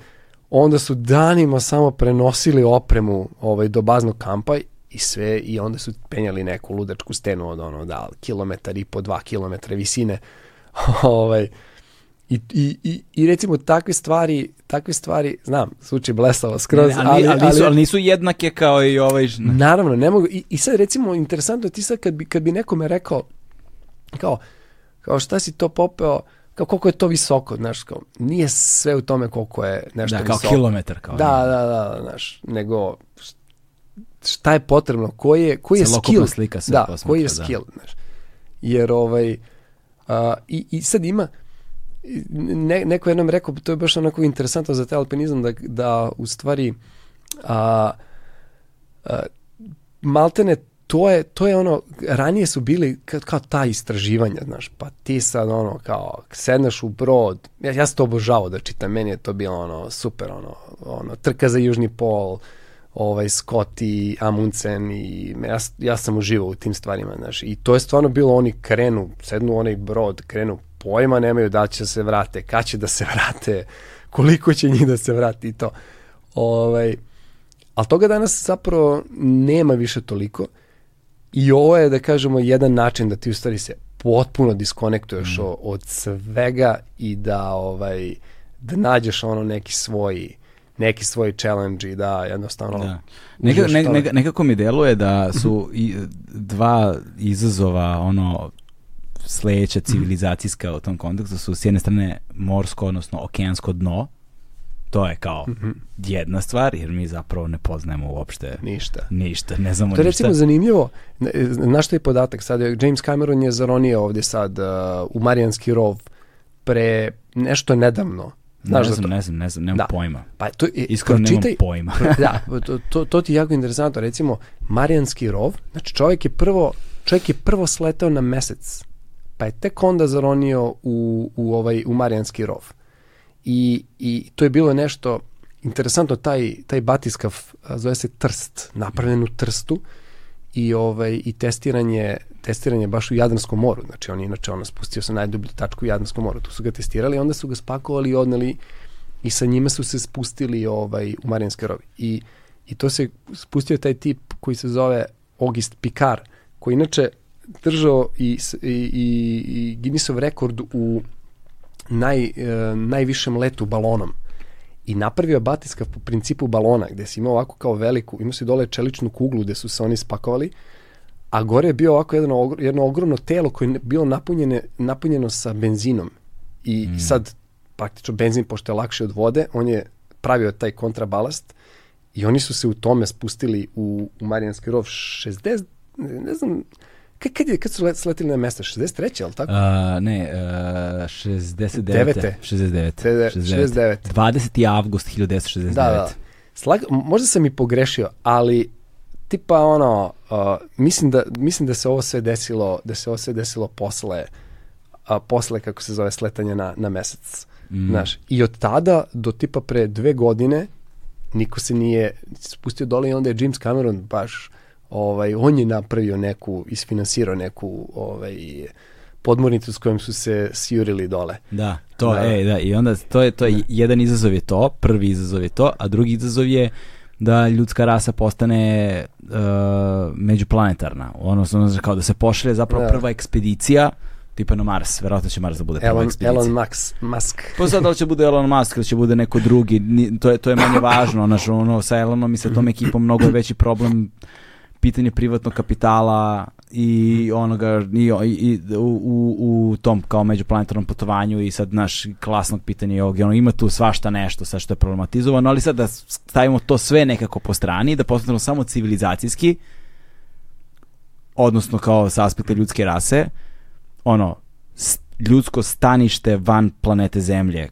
onda su danima samo prenosili opremu ovaj, do baznog kampa i sve i onda su penjali neku ludačku stenu od ono, da, kilometar i po dva kilometra visine. ovaj, i, i, i, I recimo takve stvari, takve stvari, znam, zvuči blesavo skroz, Ne, ne, ali, ali, nisu, ali nisu jednake kao i ovaj... ž- Naravno, ne mogu. I, i sad recimo, interesantno ti sad kad bi, kad bi nekome rekao, kao, kao šta si to popeo, kao koliko je to visoko, znaš, kao, nije sve u tome koliko je nešto Da, kao visoko. kilometar. Kao, Da, da, da, znaš, nego šta je potrebno, koji je, koji je skill, slika se da, posmatra, koji je da. skill, znaš. Jer ovaj, a, i, i sad ima, ne, neko je jednom rekao, to je baš onako interesantno za taj alpinizam, da, da u stvari a, a, maltene to je, to je ono, ranije su bili kao, kao ta istraživanja, znaš, pa ti sad ono, kao, sedneš u brod, ja, ja sam to obožavao da čitam, meni je to bilo ono, super, ono, ono, trka za južni pol, ovaj, Scott i Amundsen i ja, ja sam uživao u tim stvarima, znaš, i to je stvarno bilo, oni krenu, sednu onaj brod, krenu, pojma nemaju da će da se vrate, kad će da se vrate, koliko će njih da se vrati i to. Ovaj, ali toga danas zapravo nema više toliko. I ovo je, da kažemo, jedan način da ti u stvari se potpuno diskonektuješ o- od svega i da ovaj da nađeš ono neki svoj neki svoj challenge i da jednostavno Da. Neka, ne, neka- nekako mi deluje da su i, dva izazova ono sledeća civilizacijska u tom kontekstu su s jedne strane morsko, odnosno okeansko dno. To je kao Mhm. jedna stvar, jer mi zapravo ne poznajemo uopšte ništa. ništa, ne znamo To je ništa. recimo zanimljivo, Ne- znaš što je podatak, sad James Cameron je zaronio ovdje sad uh, u Marijanski rov pre nešto nedavno. Znaš ne znam, ne znam, ne znam, nemam Da. pojma. Pa to, je- Iskreno nemam pročitaj- pojma. da, to, to, to ti je jako interesantno. Recimo, Marijanski rov, znači čovjek je prvo, čovjek je prvo sletao na mesec, pa je tek onda zaronio u, u, ovaj, u Marijanski rov. I, I to je bilo nešto interesantno, taj, taj batiskav zove se Trst, napravljen u Trstu i ovaj i testiranje testiranje baš u Jadranskom moru. Znači on je inače ono spustio se na najdublju tačku u Jadranskom moru. Tu su ga testirali, onda su ga spakovali i odneli i sa njime su se spustili ovaj u Marijanske rovi. I i to se spustio taj tip koji se zove August Picard, koji inače držao i, i, i, i Guinnessov rekord u naj, e, najvišem letu balonom i napravio batiskav po principu balona, gde si imao ovako kao veliku, imao si dole čeličnu kuglu gde su se oni spakovali, a gore je bio ovako jedno, jedno ogromno telo koje je bilo napunjene, napunjeno sa benzinom. I mm. sad, praktično, benzin, pošto je lakši od vode, on je pravio taj kontrabalast i oni su se u tome spustili u, u Marijanski rov 60, ne, znam, kad, kad, je, kad su let- sletili na mesto? 63. ali tako? Uh, ne, uh, 69. Devete. 69. 69. 20. avgust 1969. Da, da. Slag, m- možda sam i pogrešio, ali tipa ono, uh, mislim, da, mislim da se ovo sve desilo, da se ovo sve desilo posle, a, posle kako se zove sletanje na, na mesec. Mm. Znaš, I od tada do tipa pre dve godine niko se nije spustio dole i onda je James Cameron baš ovaj, on je napravio neku, isfinansirao neku ovaj, podmornicu s kojom su se sjurili dole. Da, to Da. je, da, i onda to je, to je, jedan izazov je to, prvi izazov je to, a drugi izazov je da ljudska rasa postane uh, međuplanetarna, odnosno znači, kao da se pošalje zapravo Da. prva ekspedicija, tipa na Mars, verovatno će Mars da bude prva Elon, ekspedicija. Elon Max, Musk. Pa sad da li će bude Elon Musk ili će bude neko drugi, ni- to je, to je manje važno, znaš, ono, sa Elonom i sa tom ekipom mnogo je veći problem pitanje privatnog kapitala i onoga i, i, i u, u, tom kao međuplanetarnom putovanju i sad naš klasnog pitanja i ovog, ono, ima tu svašta nešto sad što je problematizovano, ali sad da stavimo to sve nekako po strani, da postanemo samo civilizacijski, odnosno kao sa aspekta ljudske rase, ono, ljudsko stanište van planete Zemlje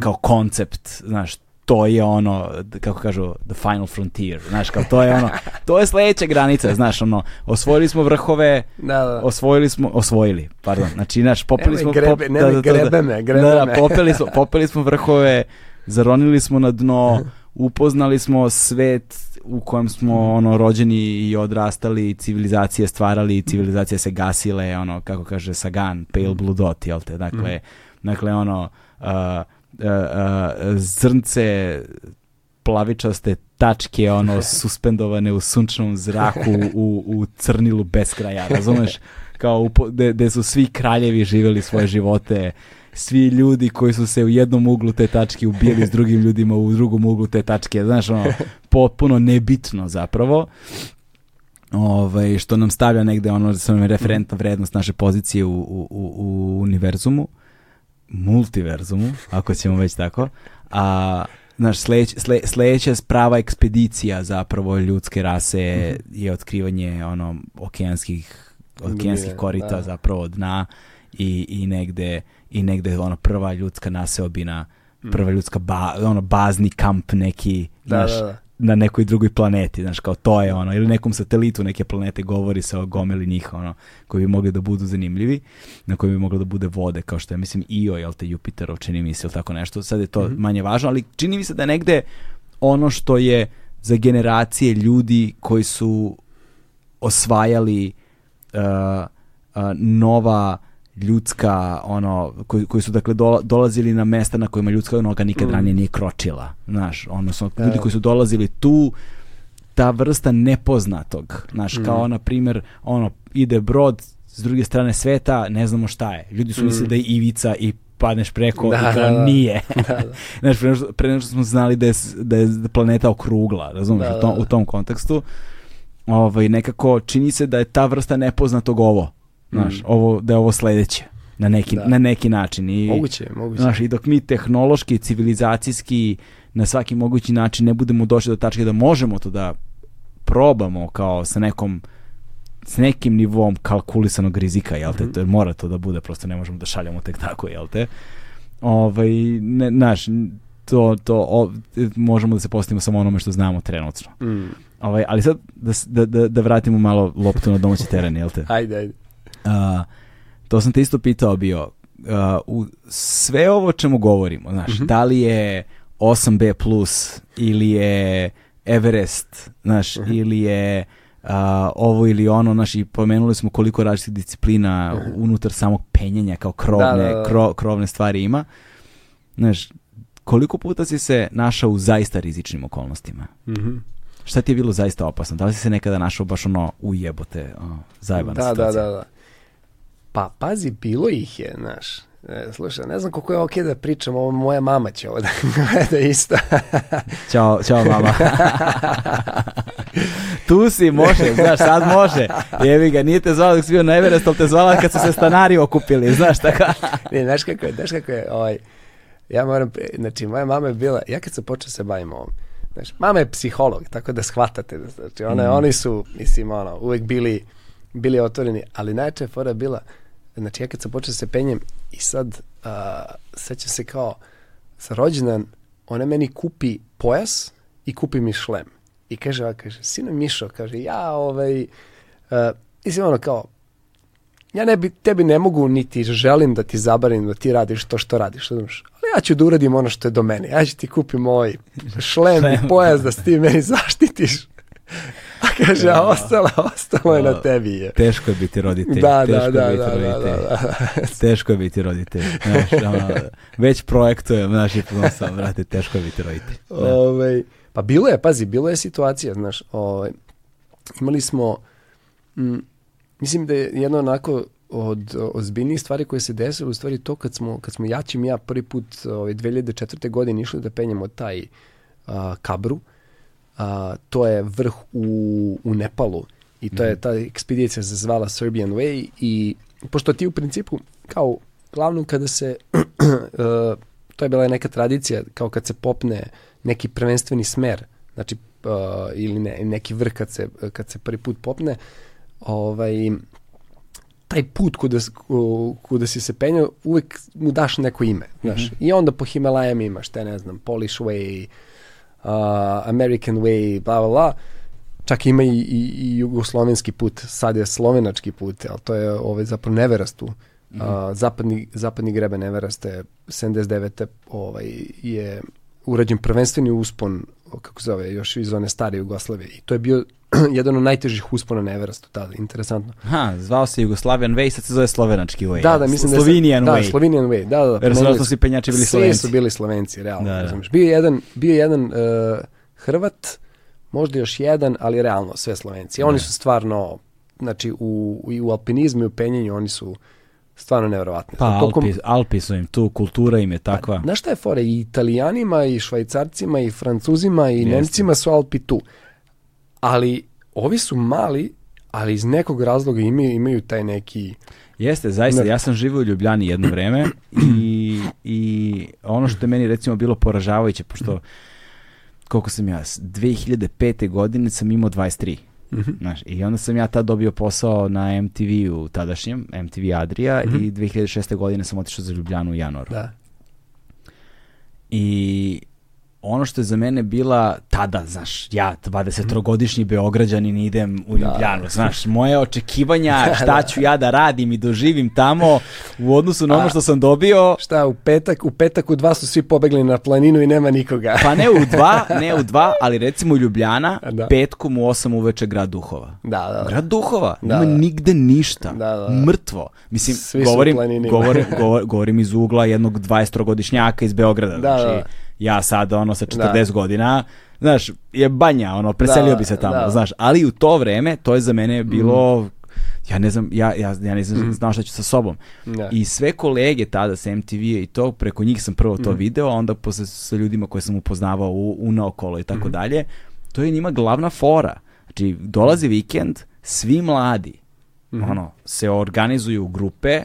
kao koncept, znaš, to je ono, kako kažu, the final frontier, znaš, kao to je ono, to je sledeća granica, znaš, ono, osvojili smo vrhove, Da, da. osvojili smo, osvojili, pardon, znači, znaš, popeli smo, grebe- nemoj grebe me, grebe da, da, popeli smo, popeli smo vrhove, zaronili smo na dno, upoznali smo svet u kojem smo ono rođeni i odrastali, civilizacije stvarali, civilizacije se gasile, ono kako kaže Sagan, pale blue dot, jel te? Dakle, dakle ono uh, zrnce plavičaste tačke ono suspendovane u sunčnom zraku u, u crnilu bez kraja, razumeš? Kao gde su svi kraljevi živeli svoje živote, svi ljudi koji su se u jednom uglu te tačke ubijali s drugim ljudima u drugom uglu te tačke, znaš, ono, potpuno nebitno zapravo. Ovaj, što nam stavlja negde ono je referentna vrednost naše pozicije u, u, u, u univerzumu, multiverzumu, ako ćemo već tako. A Znaš, sleć, sle, sledeća prava ekspedicija zapravo ljudske rase je otkrivanje ono okeanskih okeanskih korita da. zapravo dna i, i negde i negde ono prva ljudska naseobina prva ljudska ba, ono bazni kamp neki Da, znaš, da, da. Na nekoj drugoj planeti, znaš, kao to je ono, ili nekom satelitu neke planete govori se o gomeli njih, ono, koji bi mogli da budu zanimljivi, na koji bi moglo da bude vode, kao što je, mislim, Io, jel te, Jupiterov, čini mi se, ili tako nešto, sad je to manje važno, ali čini mi se da negde ono što je za generacije ljudi koji su osvajali uh, uh, nova ljudska ono koji, koji su dakle dola- dolazili na mesta na kojima ljudska noga nikad ranije nije kročila znaš odnosno ljudi koji su dolazili tu ta vrsta nepoznatog znaš kao na primjer ono ide brod s druge strane sveta ne znamo šta je. Ljudi su mislili da je ivica i padneš preko Da, i kao da, da. nije. Znaš pre nego što, pre nego što smo znali da je, da je planeta okrugla razumiješ Da, u, tom, da, da. u tom kontekstu ovaj, nekako čini se da je ta vrsta nepoznatog ovo znaš, ovo, da je ovo sledeće na neki, Mm. Da. na neki način i, Moguće, moguće. Znaš, i dok mi tehnološki, civilizacijski, na svaki mogući način ne budemo došli do tačke da možemo to da probamo kao sa nekom s nekim nivom kalkulisanog rizika, jel te, to je, mora to da bude, prosto ne možemo da šaljamo tek tako, jel te? Ovaj, ne, znaš, to, to o, možemo da se postavimo samo onome što znamo trenutno. Mm. Ovaj, ali sad da, da, da, da vratimo malo loptu na domaći teren, jel te? Ajde, ajde. A, to sam te isto pitao bio. A, u sve ovo čemu govorimo, znaš, da li je 8B plus ili je Everest, znaš, ili je a, ovo ili ono, znaš, i pomenuli smo koliko različitih disciplina unutar samog penjenja kao krovne, Da, da, da. kro- krovne stvari ima. Znaš, koliko puta si se našao u zaista rizičnim okolnostima? Mhm. Šta ti je bilo zaista opasno? Da li si se nekada našao baš ono ujebote, zajebana Da, da, situacija? da, da. Pa, pazi, bilo ih je, znaš. E, slušaj, ne znam koliko je okej da pričam, ovo moja mama će ovo da gleda isto. Ćao, ćao mama. tu si, može, znaš, sad može. Jevi ga, nije te zvala dok si bio na Everest, ali te zvala kad su se stanari okupili, znaš, tako. ne, znaš kako je, znaš kako je, ovaj, ja moram, znači, moja mama je bila, ja kad sam počeo se bavim ovom, znaš, mama je psiholog, tako da shvatate, znači, one, oni su, mislim, ono, uvek bili, bili otvoreni, ali najčešće fora bila, znači, ja kad sam počeo se penjem i sad, a, sećam se kao, za rođendan, ona meni kupi pojas i kupi mi šlem. I kaže, a, kaže, sino Mišo, kaže, ja, ovaj, uh, mislim, ono, kao, ja ne bi, tebi ne mogu niti želim da ti zabarim da ti radiš to što radiš, razumiješ? Ali ja ću da uradim ono što je do mene. Ja ću ti kupim ovaj šlem Šlem. i pojas da s ti meni zaštitiš. A kaže, a ostalo, ostalo je na tebi. Je. Teško je biti roditelj. Da, teško da, je da, biti da, da, roditelj. da, da. Teško je biti roditelj. Znaš, ono, već projektujem, znaš, i puno sam, brate, teško je biti roditelj. Da. Ovaj, pa bilo je, pazi, bilo je situacija, znaš, ovaj, imali smo, mm, mislim da je jedno onako od ozbiljnijih stvari koje se desilo, u stvari to kad smo, kad smo jačim ja prvi put ovaj, 2004. godine išli da penjemo taj a, kabru, a, to je vrh u, u Nepalu i to je ta ekspedicija se zvala Serbian Way i pošto ti u principu kao glavno kada se uh, to je bila neka tradicija kao kad se popne neki prvenstveni smer znači uh, ili ne, neki vrh kad se, kad se prvi put popne ovaj taj put kuda, kuda si se penjao, uvek mu daš neko ime, znaš. I onda po Himalajama imaš, te ne znam, Polish Way, uh, American Way, bla, bla, bla. Čak ima i, i, i jugoslovenski put, sad je slovenački put, ali to je ovaj, zapravo Neverastu. Uh, zapadni, zapadni greben Everesta je 79. Ovaj, je urađen prvenstveni uspon, kako se zove, još iz one stare Jugoslavije. I to je bio jedan od najtežih uspona na Everestu tada, interesantno. Ha, zvao se Jugoslavian Way, sad se zove Slovenački Way. Da, da, mislim da. Slovenian da, Way. Slovenian Way, da, da. da. Promenili su penjači bili Svi Slovenci. su bili Slovenci, realno. Da, da. Bio je jedan, bio je jedan uh, Hrvat, možda još jedan, ali realno sve Slovenci. Oni su stvarno, znači u, i u alpinizmu i u penjenju oni su stvarno nevjerovatni. Pa Alpi, Alpi su im tu, kultura im je takva. Znaš šta je fora? I italijanima, i švajcarcima, i francuzima, i Jeste. nemcima su Alpi tu. Ali ovi su mali, ali iz nekog razloga imaju, imaju taj neki... Jeste, zaista, ja sam živio u Ljubljani jedno vreme i, i ono što je meni recimo bilo poražavajuće, pošto koliko sam ja, s- 2005. godine sam imao 23. Znaš, I onda sam ja tad dobio posao na MTV-u tadašnjem, MTV Adria i 2006. godine sam otišao za Ljubljanu u januaru. Da. I ono što je za mene bila tada, znaš, ja 23-godišnji Beograđanin idem u Ljubljanu, znaš, moje očekivanja, šta ću ja da radim i doživim tamo u odnosu na ono što sam dobio, Šta, u petak, u petak u dva su svi pobegli na planinu i nema nikoga. pa ne u dva, ne u dva, ali recimo Ljubljana, Da. petkom u osam uveče grad Duhova. Da, da, da. Grad Duhova, Da, nema da. nigde ništa, Da, da, da. mrtvo. Mislim, Svi u govorim, govorim, govor- govorim iz ugla jednog 20-godišnjaka iz Beograda. Da, znači, da. Ja sad ono sa 40 godina, znaš, je banja, ono, preselio Da, bi se tamo, da. znaš, ali u to vreme, to je za mene bilo, ja ne znam, ja, ja, ja nisam znao šta ću sa sobom. Da. I sve kolege tada sa MTV i to, preko njih sam prvo to video, a onda posle sa ljudima koje sam upoznavao u, u naokolo i tako dalje, to je njima glavna fora. Znači, dolazi vikend, svi mladi, ono, se organizuju u grupe,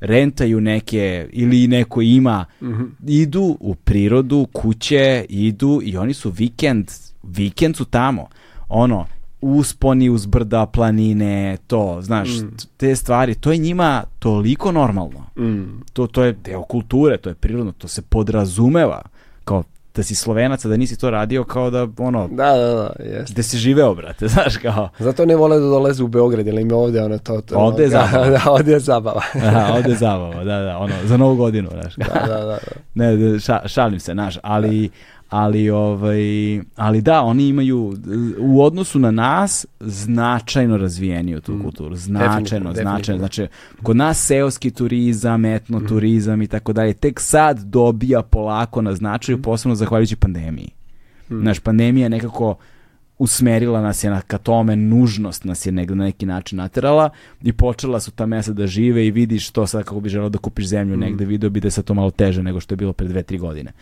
rentaju neke, ili neko ima, idu u prirodu, kuće, idu i oni su vikend, vikend su tamo. Ono, usponi uz brda, planine, to, znaš, t- te stvari, to je njima toliko normalno. Mm. To, to je deo kulture, to je prirodno, to se podrazumeva. Kao da si slovenac, da nisi to radio, kao da, ono, Da, da, da, jeste. da si živeo, brate, znaš, kao, Zato ne vole da dolaze u Beograd, jer im je ovde ono to... to Ovde je da, zabava. Da, ovde je zabava. aha, ovde je zabava, da, da, ono, za novu godinu, znaš. da, da, da. Ne, da, ša- šalim se, znaš, ali, ali, ovaj, ali da, oni imaju u odnosu na nas značajno razvijeniju tu kulturu, značajno, Mm. Definitivno, značajno, definitivno. znači kod nas seoski turizam, etno turizam i tako dalje, tek sad dobija polako na značaju, Mm. posebno zahvaljujući pandemiji. Znaš, pandemija je nekako usmerila nas je na, ka tome, nužnost nas je negde na neki način naterala i počela su ta mesta da žive i vidiš to sad kako bi želeo da kupiš zemlju negde, video bi da je sad to malo teže nego što je bilo pre dve, tri godine.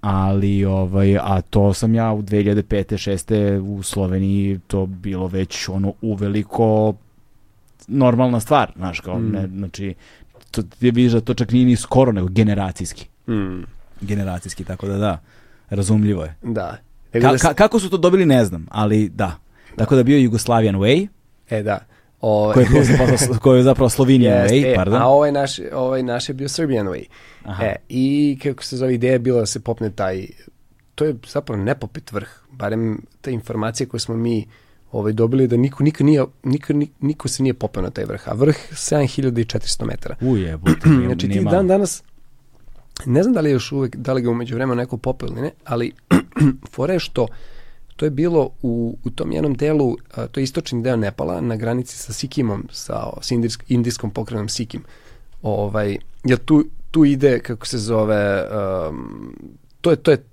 Ali, ovaj, a to sam ja u 2005. 6. u Sloveniji to bilo već ono uveliko normalna stvar, znaš, kao, ne, znači, to, ti vidiš da to čak nije ni skoro, nego generacijski. Mm. Generacijski, tako da da, razumljivo je. Da. Nego Ka, da ka- kako su to dobili, ne znam, ali da. Tako da bio je Jugoslavian Way, E, da. O, koji je, zapravo Slovenian Jest, Way, e, pardon. A ovaj naš, ovaj naš je bio Serbian Way. Aha. E, I kako se zove, ideja je bila da se popne taj, to je zapravo nepopit vrh, barem te informacije koje smo mi ovaj, dobili da niko, niko, nije, niko, ni- niko se nije popeo na taj vrh, a vrh 7400 metara. Uje, buta, nije, Znači ti dan danas Ne znam da li je još uvek, da li ga umeđu vremena neko popeo ili ne, ali fora je što to je bilo u, u tom jednom delu, a, to je istočni deo Nepala, na granici sa Sikimom, sa, sa indijsk, indijskom pokrenom Sikim. Ovaj, jer tu, tu ide, kako se zove, um, to je, to je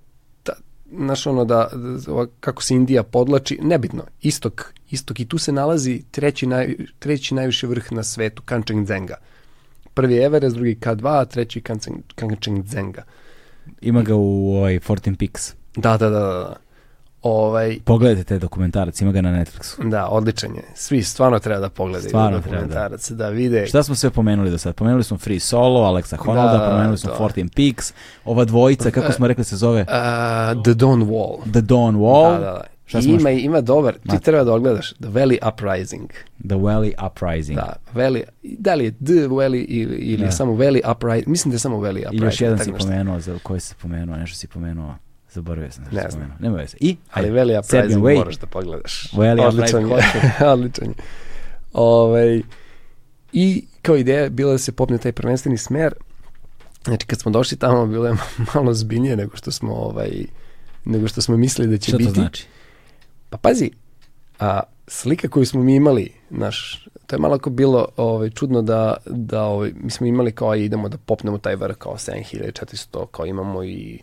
ta, znaš ono da, da, kako se Indija podlači, nebitno, istok, istok i tu se nalazi treći, naj, treći najviši vrh na svetu, Kanchenjunga. Prvi je Everest, drugi K2, a treći Kanchenjunga. Ima ga u ovaj, 14 Peaks. Da, da, da, da. Ovaj, Pogledajte te dokumentarac, ima ga na Netflixu. da, odličan je. Svi stvarno treba da pogledaju Stvarno treba, da. dokumentarac, da. vide. Šta smo sve pomenuli do sad? Pomenuli smo Free Solo, Alexa Honolda, Da, pomenuli smo. 14 Peaks, ova dvojica, kako smo rekli se zove? Uh, The Dawn Wall. The Dawn Wall, Da, da, da. Šta I smo ima, ima dobar, ti treba da ogledaš The Valley Uprising. The Valley Uprising. Da, Valley, da li je The Valley ili, ili Da. samo Valley Uprising, mislim da je samo Valley Uprising. I još jedan si nešto. pomenuo, za koji si pomenuo, nešto si pomenuo. Zaboravio sam nešto Ne znam. Nema veze. I, Ali Serbian Uprising Way. moraš da pogledaš. Valley odličan je. odličan je. Ovaj, I kao ideja bila da se popne taj prvenstveni smer. Znači kad smo došli tamo bilo je malo zbiljnije nego što smo ovaj nego što smo mislili da će biti. to znači? Pa pazi, a slika koju smo mi imali, naš, to je malo bilo ovaj, čudno da, da ovaj, mi smo imali kao idemo da popnemo taj vrh kao 7400, kao imamo i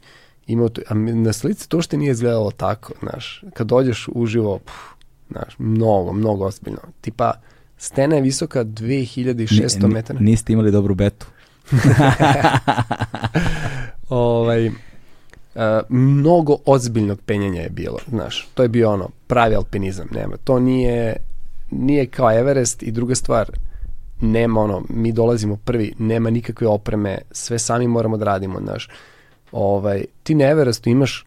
imamo to, a na slici to što nije izgledalo tako, znaš, kad dođeš uživo, pff, znaš, mnogo, mnogo ozbiljno. Tipa, stena je visoka 2600 Ni- ni- metara. Niste imali dobru betu. ovaj, Uh, mnogo ozbiljnog penjanja je bilo, znaš, to je bio ono, pravi alpinizam, nema, to nije, nije kao Everest i druga stvar, nema ono, mi dolazimo prvi, nema nikakve opreme, sve sami moramo da radimo, znaš, ovaj, ti na Everestu imaš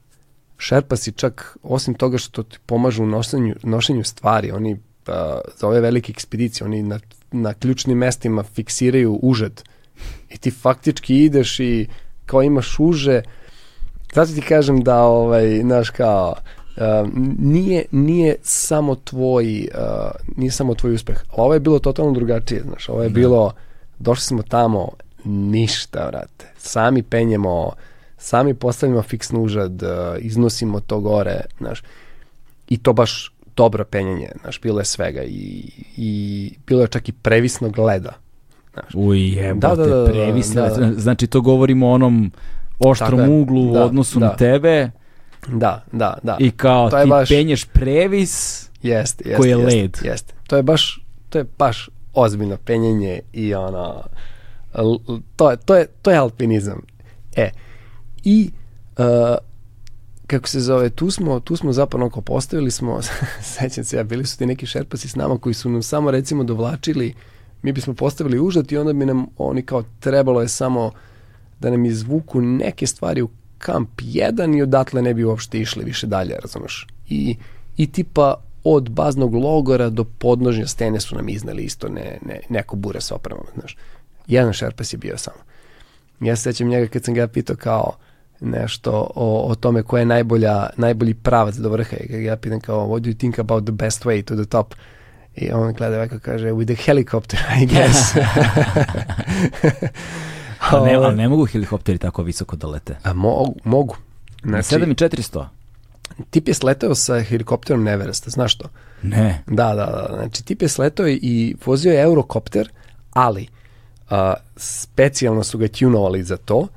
šerpa si čak, osim toga što ti pomažu u nošenju, nošenju stvari, oni uh, za ove velike ekspedicije, oni na, na ključnim mestima fiksiraju užad i ti faktički ideš i kao imaš uže, zato ti kažem da, ovaj, znaš kao, uh, nije, nije samo tvoj, uh, nije samo tvoj uspeh. Ovo je bilo totalno drugačije, znaš, ovo je bilo, došli smo tamo, ništa, vrate. Sami penjemo, sami postavljamo fiksnu užad, uh, iznosimo to gore, znaš, i to baš dobro penjanje, znaš, bilo je svega i, i bilo je čak i previsnog leda. Znaš. Uj, jebote, Da, da, da, da, previsle. da, da. Znači, to govorimo o onom oštrom Tako uglu u Da, odnosu da. na tebe Da, da, da. i kao To ti baš- penješ previs Jeste, jeste. koji je jeste, led. Jeste. To je baš, to je baš ozbiljno penjenje i ono, to, je, to, je, to je alpinizam. E, i uh, kako se zove, tu smo, tu smo zapravo oko postavili smo, sećam se ja, bili su ti neki šerpasi s nama koji su nam samo recimo dovlačili, mi bismo postavili užat i onda bi nam oni kao trebalo je samo da nam izvuku neke stvari u kamp 1 i odatle ne bi uopšte išli više dalje, razumeš? I, i tipa od baznog logora do podnožnja stene su nam izneli isto ne, ne, neko bure s opremom, znaš. Jedan šerpas je bio samo. Ja se sećam njega kad sam ga pitao kao nešto o, o tome koja je najbolja, najbolji pravac do vrha i ja pitam kao what do you think about the best way to the top i on gleda ovako kaže with the helicopter I guess Ali ne, Ovaj, ali ne mogu helikopteri tako visoko da lete. A mogu, mogu. Na Znači, 7400? tip je sletao sa helikopterom na Everesta, znaš to? Ne. Da, da, da. Znači, tip je sletao i vozio je Eurocopter, ali a, specijalno su ga tunovali za to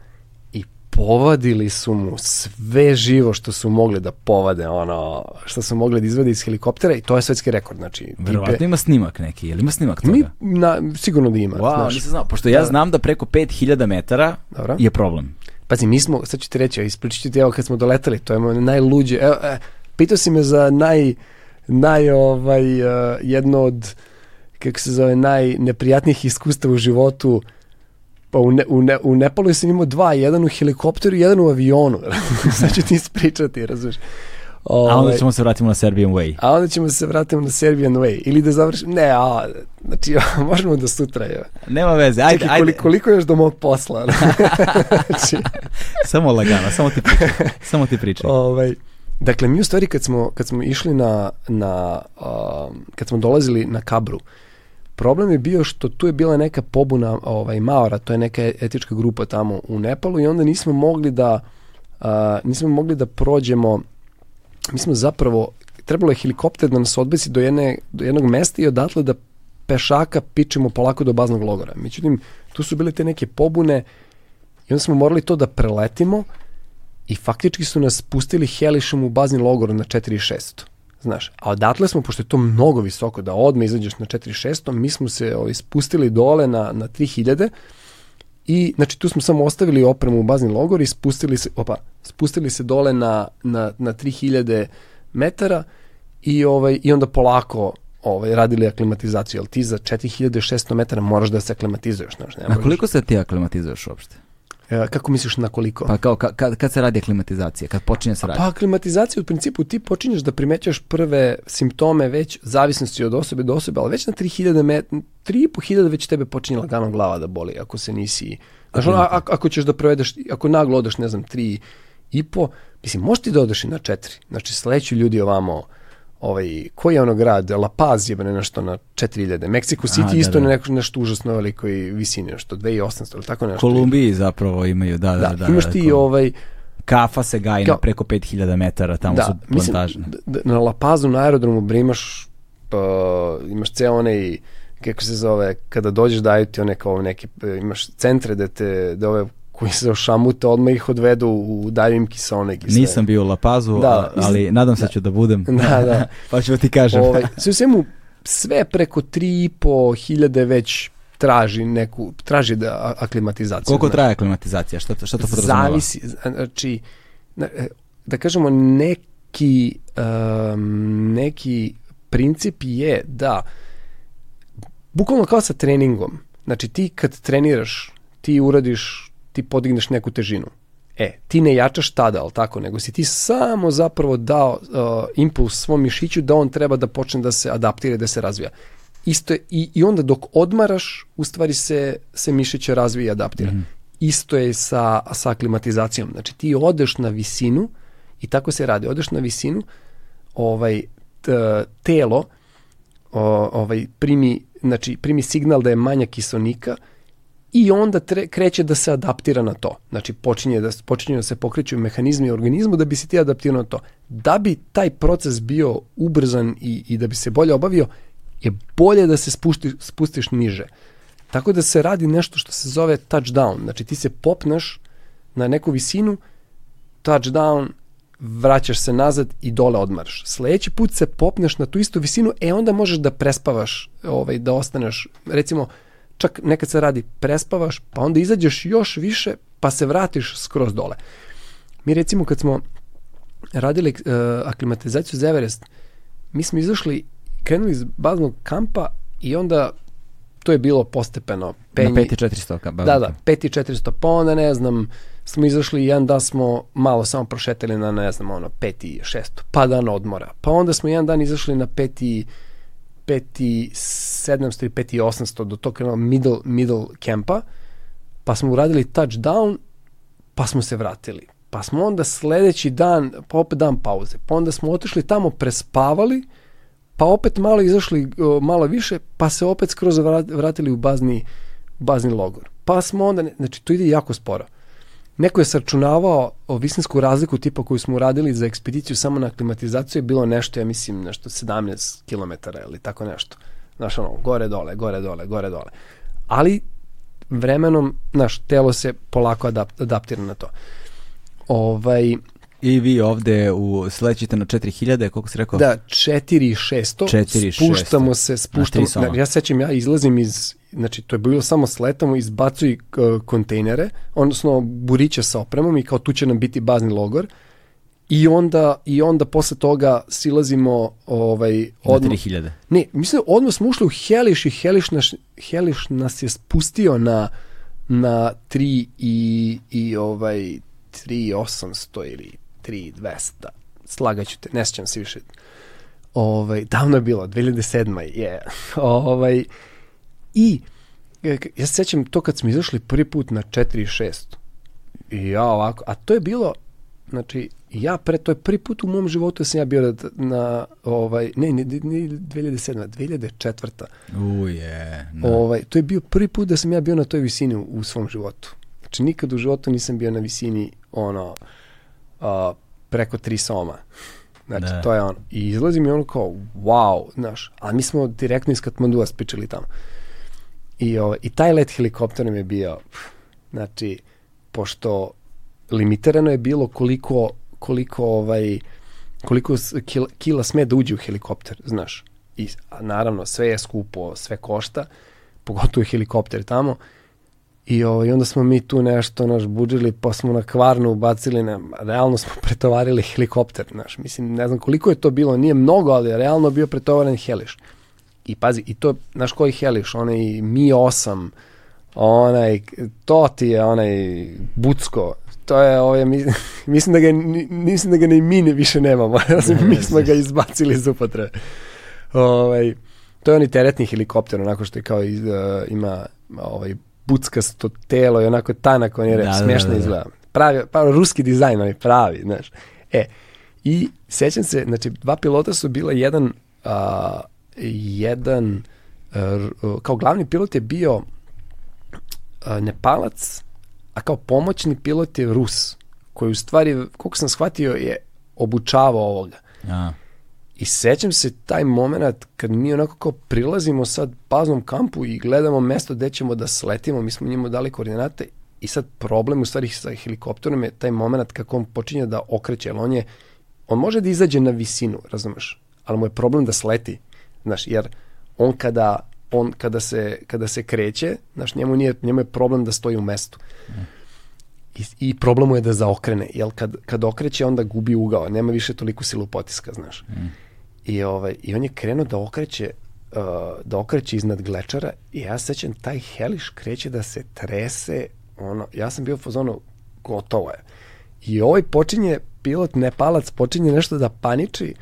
povadili su mu sve živo što su mogli da povade, ono, što su mogli da izvade iz helikoptera i to je svetski rekord. Znači, Verovatno je, ima snimak neki, ili ima snimak toga? mi, na, sigurno da ima. Wow, znaš. nisam znao, pošto ja Da. znam da preko 5000 metara Dobro. je problem. Pazi, mi smo, sad ću ti reći, ispričat ću ti evo kad smo doletali, to je moj najluđe, evo, e, pitao si me za naj, naj, ovaj, uh, jedno od, kako se zove, najneprijatnijih iskustava u životu, pa u, ne, u, ne, u Nepalu sam imao dva, jedan u helikopteru i jedan u avionu, sad ću ti ispričati, razumiješ. A onda Ovaj, ćemo se vratiti na Serbian Way. a onda ćemo se vratiti na Serbian Way, ili da završimo, ne, a, znači, možemo do sutra, je. Nema veze, ajde, Čekaj, ajde. koliko, koliko još do mog posla? znači, Samo lagano, samo ti pričaj. samo ti pričaj. Ovaj, dakle, mi u stvari kad smo, kad smo išli na, na um, kad smo dolazili na Kabru, problem je bio što tu je bila neka pobuna ovaj, Maora, to je neka etička grupa tamo u Nepalu i onda nismo mogli da uh, nismo mogli da prođemo mi smo zapravo trebalo je helikopter da nas odbesi do, jedne, do jednog mesta i odatle da pešaka pičemo polako do baznog logora. Međutim, tu su bile te neke pobune i onda smo morali to da preletimo i faktički su nas pustili helišom u bazni logor na 4600. Znaš, a odatle smo, pošto je to mnogo visoko, da odme izađeš na 4600, mi smo se ovaj, spustili dole na, na 3000 i znači tu smo samo ostavili opremu u bazni logor i spustili se, opa, spustili se dole na, na, na 3000 metara i, ovaj, i onda polako ovaj, radili aklimatizaciju, ali ti za 4600 metara moraš da se aklimatizuješ. Znaš, ne Na koliko se ti aklimatizuješ uopšte? E, kako misliš na koliko? Pa kao, ka, kad, kad se radi aklimatizacija, kad počinje se raditi? Pa aklimatizacija u principu ti počinješ da primećaš prve simptome već zavisnosti od osobe do osobe, ali već na 3000 met, 3500 već tebe počinje lagano glava da boli ako se nisi Znaš, ono, ako, ćeš da provedeš, ako naglo odeš, ne znam, 3 i po, mislim, možeš ti da odeš i na 4. Znači, sledeću ljudi ovamo, ovaj, koji je ono grad, La Paz je bre nešto na 4000, Mexico City Aha, da, isto da. nešto, nešto užasno velikoj visini, nešto 2800 ili tako nešto. Kolumbiji zapravo imaju, da, da, Da, da. imaš da, ti ovaj, Kafa se gaji na preko 5000 metara, tamo su mislim, plantaže. d- d- na La Pazu na aerodromu bre imaš, uh, imaš ceo onaj, kako se zove, kada dođeš daju ti one kao neke, imaš centre da te, da ove koji se ošamute, odmah ih odvedu, u, daju im kisonik i sve. Nisam bio u La Pazu, Da, a- ali nadam se da. ću da budem. Da, da. pa ću ti kažem. Ovaj, sve svemu, sve preko 3,5 hiljade već traži neku, traži da aklimatizaciju. Koliko znaš. traje aklimatizacija? Šta to, šta to podrazumeva? Zavisi, znači, na- e, da kažemo, neki, um, neki princip je da, bukvalno kao sa treningom, znači ti kad treniraš, ti uradiš, ti podigneš neku težinu. E, ti ne jačaš tada, ali tako, nego si ti samo zapravo dao uh, impuls svom mišiću da on treba da počne da se adaptira i da se razvija. Isto je, i, i onda dok odmaraš, u stvari se, se mišić razvija i adaptira. Mm. Isto je sa, sa aklimatizacijom. Znači ti odeš na visinu i tako se radi. Odeš na visinu, ovaj, t, telo o, ovaj, primi, znači, primi signal da je manja kiselnika i onda tre, kreće da se adaptira na to. Znači počinje da, počinje da se pokreću mehanizmi u organizmu da bi se ti adaptirao na to. Da bi taj proces bio ubrzan i, i da bi se bolje obavio, je bolje da se spušti, spustiš niže. Tako da se radi nešto što se zove touchdown. Znači ti se popneš na neku visinu, touchdown, vraćaš se nazad i dole odmaraš. Sledeći put se popneš na tu istu visinu, e onda možeš da prespavaš, ovaj, da ostaneš, recimo, čak nekad se radi prespavaš, pa onda izađeš još više, pa se vratiš skroz dole. Mi recimo kad smo radili uh, aklimatizaciju za Everest, mi smo izašli, krenuli iz baznog kampa i onda to je bilo postepeno. Na 5400 ka, Da, da, 5400, pa onda ne znam, smo izašli jedan dan smo malo samo prošetali na ne znam ono 5600, pa dan odmora. Pa onda smo jedan dan izašli na 5 5700 i 5800 do tog krenuo middle, middle campa, pa smo uradili touchdown, pa smo se vratili. Pa smo onda sledeći dan, pa opet dan pauze. Pa onda smo otišli tamo, prespavali, pa opet malo izašli malo više, pa se opet skroz vrat- vratili u bazni, bazni logor. Pa smo onda, znači to ide jako sporo. Neko je sračunavao visinsku razliku tipa koju smo uradili za ekspediciju samo na klimatizaciju je bilo nešto, ja mislim, nešto 17 km ili tako nešto. Znaš, ono, gore, dole, gore, dole, gore, dole. Ali vremenom, naš telo se polako adap adaptira na to. Ovaj, I vi ovde u, slećete na 4000, koliko si rekao? Da, 4600. 4600. Spuštamo se, Na spuštamo. soma. Ja sećam, ja izlazim iz, znači to je bilo samo sletamo, izbacuj uh, kontejnere, odnosno buriće sa opremom i kao tu će nam biti bazni logor. I onda, i onda posle toga silazimo ovaj, Na odmah, 3000. Ne, mislim, odmah smo ušli u Heliš i Heliš, naš, Heliš nas je spustio na, na 3 i, i ovaj 3800 ili 3200. Slagaću te, ne sjećam se više. Ovaj, davno je bilo, 2007. je. Ovaj, I e, ja se sjećam to kad smo izašli prvi put na 4 i 6. I ja ovako, a to je bilo znači, ja pre, to je prvi put u mom životu da sam ja bio na, na ovaj, ne, ne, ne 2007. 2004. Uje. Da. Ovaj, to je bio prvi put da sam ja bio na toj visini u, u svom životu. Znači, nikad u životu nisam bio na visini, ono, a, preko tri soma. Znači, Da. to je ono. I izlazi mi ono kao, wow, znaš, a mi smo direktno iz Katmandua spičali tamo. I, ovaj, I taj let helikopterom je bio, znači, pošto limitirano je bilo koliko, koliko, ovaj, koliko kila, kila sme da uđe u helikopter, znaš. I a naravno, sve je skupo, sve košta, pogotovo helikopter tamo. I ovaj, onda smo mi tu nešto naš budžili, pa smo na kvarnu ubacili, na, realno smo pretovarili helikopter, znaš, mislim, ne znam koliko je to bilo, nije mnogo, ali je realno bio pretovaren heliš. I pazi, i to, znaš koji heliš, onaj Mi 8, onaj, to ti je onaj Bucko, to je, ovaj, mi- mislim da ga, mislim da ga ni mi ne više nemamo, mi smo ga izbacili iz upotrebe. Ovaj, to je onaj teretni helikopter, onako što je kao iz, uh, ima ovaj, buckasto telo i onako tanak, on je Da, da, da, smešno da, da. izgleda. Pravi, pa ruski dizajn, onaj pravi, znaš. E, i sećam se, znači, dva pilota su bila jedan, a, jedan, a, kao glavni pilot je bio a, Nepalac, a kao pomoćni pilot je Rus, koji u stvari, koliko sam shvatio, je obučavao ovoga. A, I sećam se taj moment kad mi onako kao prilazimo sad baznom kampu i gledamo mesto gde ćemo da sletimo, mi smo njemu dali koordinate i sad problem u stvari sa helikopterom je taj moment kako on počinje da okreće, jer on je, on može da izađe na visinu, razumeš, ali mu je problem da sleti, znaš, jer on kada on kada se, kada se kreće, znaš, njemu, nije, njemu je problem da stoji u mestu. I, I problem mu je da zaokrene, jer kad, kad okreće onda gubi ugao, nema više toliko silu potiska, znaš. I, ovaj, I on je krenuo da okreće uh, da okreće iznad glečara i ja se sećam taj heliš kreće da se trese ono, ja sam bio u fazonu gotovo je. I ovaj počinje, pilot Nepalac počinje nešto da paniči,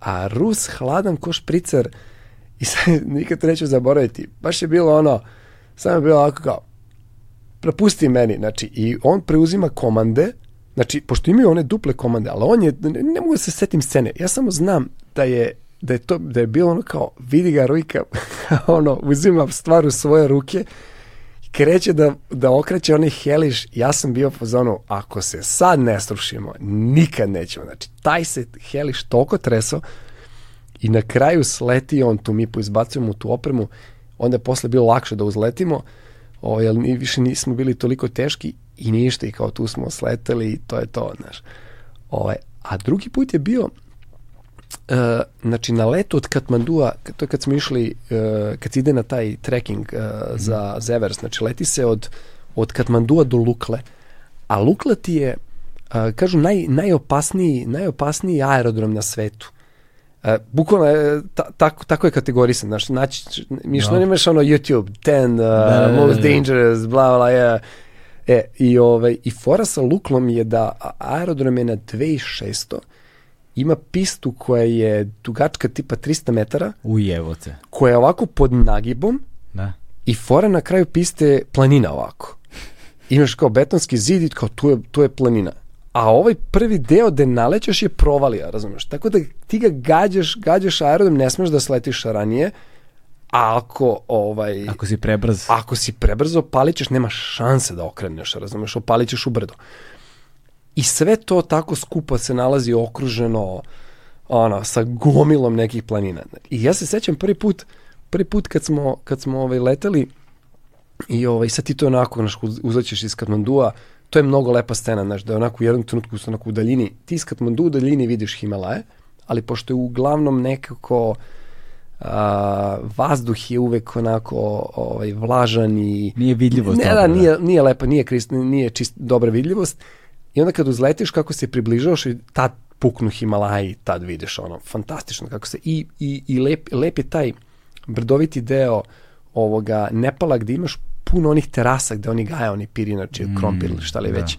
a Rus hladan ko špricer i sad nikad to neću zaboraviti. Baš je bilo ono, samo je bilo ovako kao, prepusti meni, znači, i on preuzima komande, znači, pošto imaju one duple komande, ali on je, ne, ne mogu da se setim scene, ja samo znam da je, da je to, da je bilo ono kao, vidi ga Rujka, ono, uzima stvar u svoje ruke, kreće da, da okreće onaj heliš, ja sam bio po zonu, ako se sad ne strušimo, nikad nećemo. Znači, taj se heliš toliko tresao i na kraju sleti on tu, mi poizbacujemo tu opremu, onda je posle bilo lakše da uzletimo, o, jer ni, više nismo bili toliko teški i ništa i kao tu smo sleteli i to je to, znaš. Ovaj, a drugi put je bio Uh, znači na letu od Katmandua, to je kad smo išli, uh, kad se ide na taj trekking uh, za, za Everest, znači leti se od, od Katmandua do Lukle, a Lukla ti je, uh, kažu, naj, najopasniji, najopasniji aerodrom na svetu. Uh, bukvalno je, ta, tako, tako je kategorisan, znaš, znači, mi što Da. imaš ono YouTube, 10 uh, da, da, most da. dangerous, bla, bla, je, E, i, ovaj, i fora sa Luklom je da aerodrom je na 2600, ima pistu koja je dugačka tipa 300 metara, ujevo se. koja je ovako pod nagibom Da. i fora na kraju piste je planina ovako. Imaš kao betonski zid i kao tu je, tu je planina. A ovaj prvi deo gde nalećeš je provalija, razumeš? Tako da ti ga gađaš, gađaš aerodrom, ne smeš da sletiš ranije, a ako, ovaj, Ako si prebrz. ako si prebrzo opalićeš, nema šanse da okreneš, razumeš, opalićeš u brdo. I sve to tako skupo se nalazi okruženo ono, sa gomilom nekih planina. I ja se sećam prvi put, prvi put kad smo, kad smo ovaj, leteli i ovaj, sad ti to onako, znaš, uz- uzaćeš iz Katmandua, to je mnogo lepa scena, znaš, da je onako u jednom trenutku su onako u daljini, ti iz Katmandu u daljini vidiš Himalaje, ali pošto je uglavnom nekako a, vazduh je uvek onako ovaj, vlažan i Nije vidljivost ne, da, da. nije, nije lepa, nije, krist, nije čist, dobra vidljivost. I onda kad uzletiš kako se približavaš i tad puknu Himalaji, tad vidiš ono, fantastično kako se, i, i, i lep, lep je taj brdoviti deo ovoga Nepala gde imaš puno onih terasa gde oni gaja, oni pirinači, mm, krompir ili šta li da. već.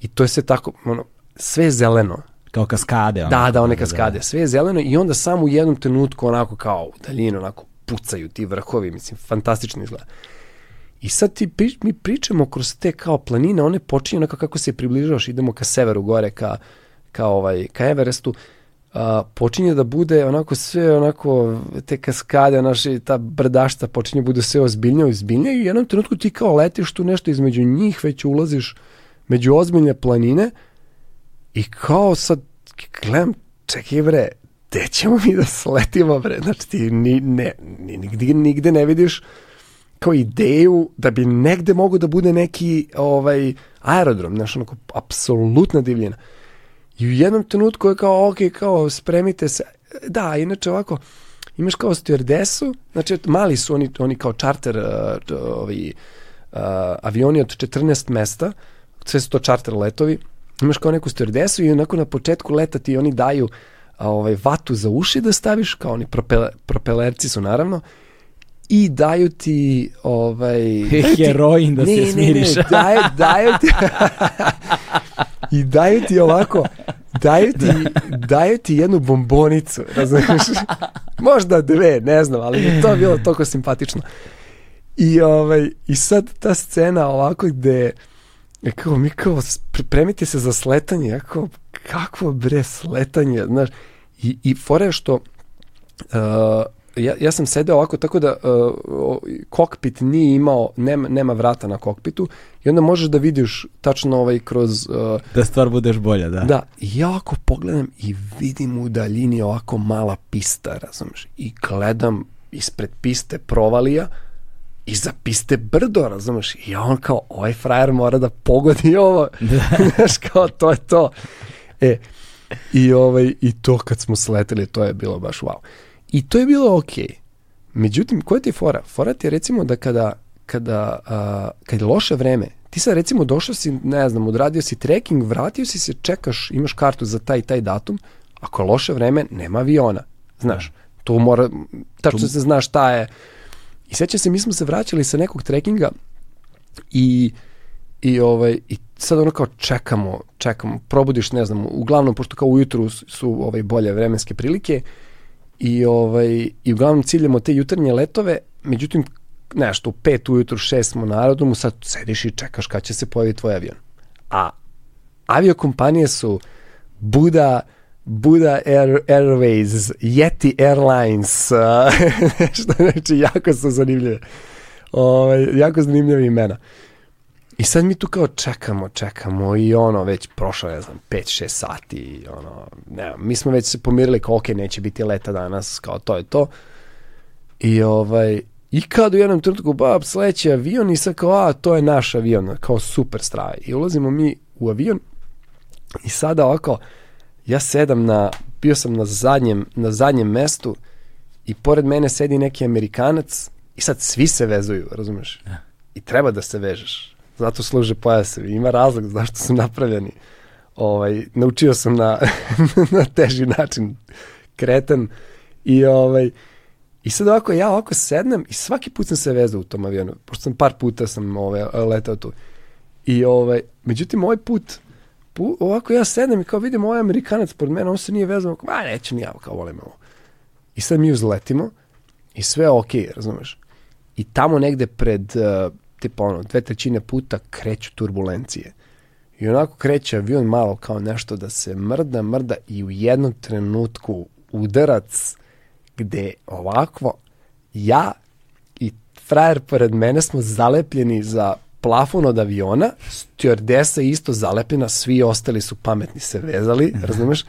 I to je sve tako, ono, sve je zeleno. Kao kaskade. Da, onako, da, one kaskade. Sve je zeleno i onda samo u jednom trenutku onako kao u daljinu onako pucaju ti vrhovi, mislim, fantastično izgleda. I sad ti, pri- mi pričamo kroz te kao planine, one počinju onako kako se približavaš, idemo ka severu gore, ka, ka, ovaj, ka Everestu, a, počinje da bude onako sve onako te kaskade, naše, ta brdašta počinje da bude sve ozbiljnije, ozbiljnije i u jednom trenutku ti kao letiš tu nešto između njih, već ulaziš među ozbiljne planine i kao sad gledam, čekaj bre, gde ćemo mi da sletimo bre, znači ti ni, ne, ni, nigde, nigde ne vidiš kao ideju da bi negde mogo da bude neki ovaj aerodrom, znaš, onako apsolutna divljina. I u jednom trenutku je kao, ok, kao spremite se, da, inače ovako, imaš kao stewardessu, znači mali su oni, oni kao charter uh, ovi, uh, avioni od 14 mesta, sve su to charter letovi, imaš kao neku stewardessu i onako na početku leta ti oni daju a, ovaj, vatu za uši da staviš, kao oni propele, propelerci su naravno, i daju ti ovaj daju ti- Heroin da se smiriš. Ne, ne, daju, daju ti i daju ti ovako daju ti, daju ti jednu bombonicu, razumiješ? Možda dve, ne znam, ali je to bilo toliko simpatično. I, ovaj, I sad ta scena ovako gde je kao mi kao pripremite se za sletanje, ja kao kakvo bre sletanje, znaš, i, i fora je što uh, ja, ja sam sedeo ovako tako da uh, kokpit nije imao, nema, nema vrata na kokpitu i onda možeš da vidiš tačno ovaj kroz uh, Da stvar budeš bolja, da. Da, i ja ovako pogledam i vidim u daljini ovako mala pista, razumiješ, i gledam ispred piste provalija, iza piste brdo, razumiješ, i on kao, ovaj frajer mora da pogodi ovo, znaš, kao, to je to. E, i, ovaj, i to kad smo sleteli, to je bilo baš wow. I to je bilo okej. Međutim, koja ti je fora? Fora ti je recimo da kada, kada, a, kad je loše vreme, ti sad recimo došao si, ne znam, odradio si trekking, vratio si se, čekaš, imaš kartu za taj i taj datum, ako je loše vreme, nema aviona. Znaš, to mora, tačno se zna šta je. I sećam se, mi smo se vraćali sa nekog trekinga i i ovaj i sad ono kao čekamo, čekamo, probudiš, ne znam, uglavnom pošto kao ujutru su, ovaj bolje vremenske prilike i ovaj i uglavnom ciljamo te jutarnje letove, međutim nešto u pet ujutru, šest smo na aerodromu, sad sediš i čekaš kad će se pojaviti tvoj avion. A aviokompanije su Buda, Buda Air, Airways, Yeti Airlines, što znači jako su zanimljive. Ovaj, jako zanimljive imena. I sad mi tu kao čekamo, čekamo i ono već prošlo, ne znam, 5-6 sati i ono, ne, mi smo već se pomirili kao ok, neće biti leta danas, kao to je to. I ovaj, i kad u jednom trenutku, bab, sledeći avion i sad kao, a, to je naš avion, kao super straj. I ulazimo mi u avion i sada ovako, ja sedam na, bio sam na zadnjem, na zadnjem mestu i pored mene sedi neki Amerikanac i sad svi se vezuju, razumeš? I treba da se vežeš. Zato služe pojasevi. Ima razlog zašto su napravljeni. Ovaj, naučio sam na, na teži način kreten i ovaj, I sad ovako, ja ovako sednem i svaki put sam se vezao u tom avionu, pošto sam par puta sam ovaj, letao tu. I ovaj, međutim, ovaj put, pu, ovako ja sednem i kao vidim ovaj Amerikanac pored mene, on se nije vezao, kao, a neću ni ja, kao volim ovo. I sad mi uzletimo i sve je okej, razumeš? I tamo negde pred, uh, tipa ono, dve trećine puta kreću turbulencije. I onako kreće avion malo kao nešto da se mrda, mrda i u jednom trenutku udarac gde ovako ja i frajer pored mene smo zalepljeni za plafon od aviona, stewardesa je isto zalepljena, svi ostali su pametni se vezali, razumeš?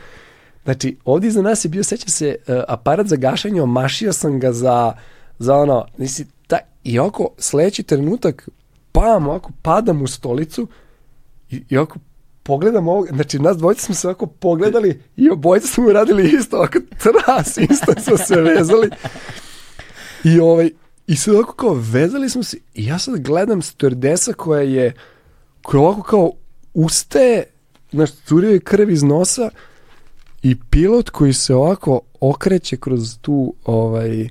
Znači, ovdje iza nas je bio, seća se, uh, aparat za gašanje, omašio sam ga za, za ono, nisi, ta, i oko sledeći trenutak, pam, ovako padam u stolicu i, i ovako pogledam ovog, znači nas dvojica smo se ovako pogledali i obojica smo uradili isto, ovako tras, isto smo se vezali. I ovaj, i sad ovako kao vezali smo se i ja sad gledam stewardesa koja je, koja ovako kao ustaje, znaš, curio je krv iz nosa i pilot koji se ovako okreće kroz tu, ovaj,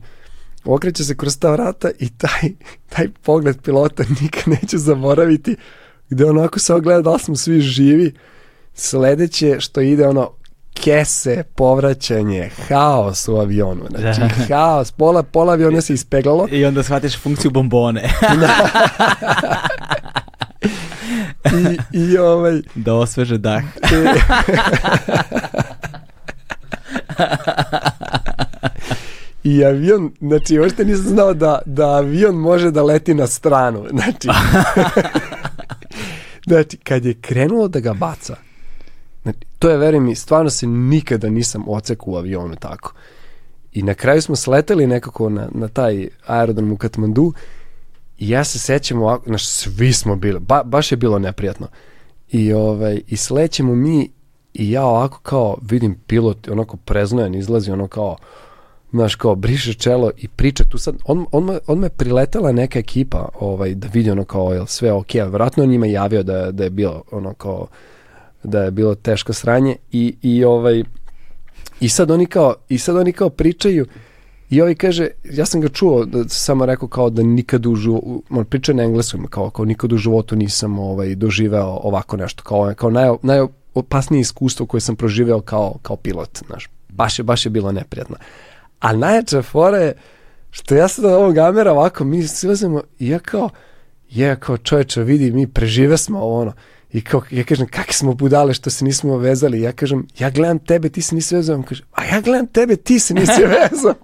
okreće se kroz ta vrata i taj, taj pogled pilota nikad neće zaboraviti gde onako se ogleda da li smo svi živi sledeće što ide ono kese, povraćanje, haos u avionu. Znači, Da. haos, pola, pola aviona se ispeglalo. I onda shvatiš funkciju bombone. I, i ovaj, da osveže dah. I avion, znači, uopšte nisam znao da, da avion može da leti na stranu. Znači, znači kad je krenulo da ga baca, to je, veruj mi, stvarno se nikada nisam ocekao u avionu tako. I na kraju smo sleteli nekako na, na taj aerodrom u Katmandu i ja se sećam ovako, znaš, svi smo bili, ba, baš je bilo neprijatno. I, ovaj, i slećemo mi i ja ovako kao vidim pilot onako preznojan izlazi ono kao znaš kao briše čelo i priča tu sad on, on, on me priletela neka ekipa ovaj, da vidi ono kao jel sve ok, vratno on njima javio da, da je bilo ono kao da je bilo teško sranje i, i ovaj i sad oni kao i sad oni kao pričaju i ovaj kaže, ja sam ga čuo, da, samo rekao kao da nikad u životu, on priča na engleskom, kao, kao nikad u životu nisam ovaj, doživeo ovako nešto, kao, kao naj, najopasnije iskustvo koje sam proživeo kao, kao pilot, znaš, baš je, baš je bilo neprijatno. A fora je, što ja sad ovog gamera ovako, mi silazimo i ja kao, je kao čoveče, vidi, mi prežive smo ovo ono, I kao, ja kažem, kakve smo budale što se nismo vezali. Ja kažem, ja gledam tebe, ti se nisi vezao. On kaže, a ja gledam tebe, ti se nisi vezao.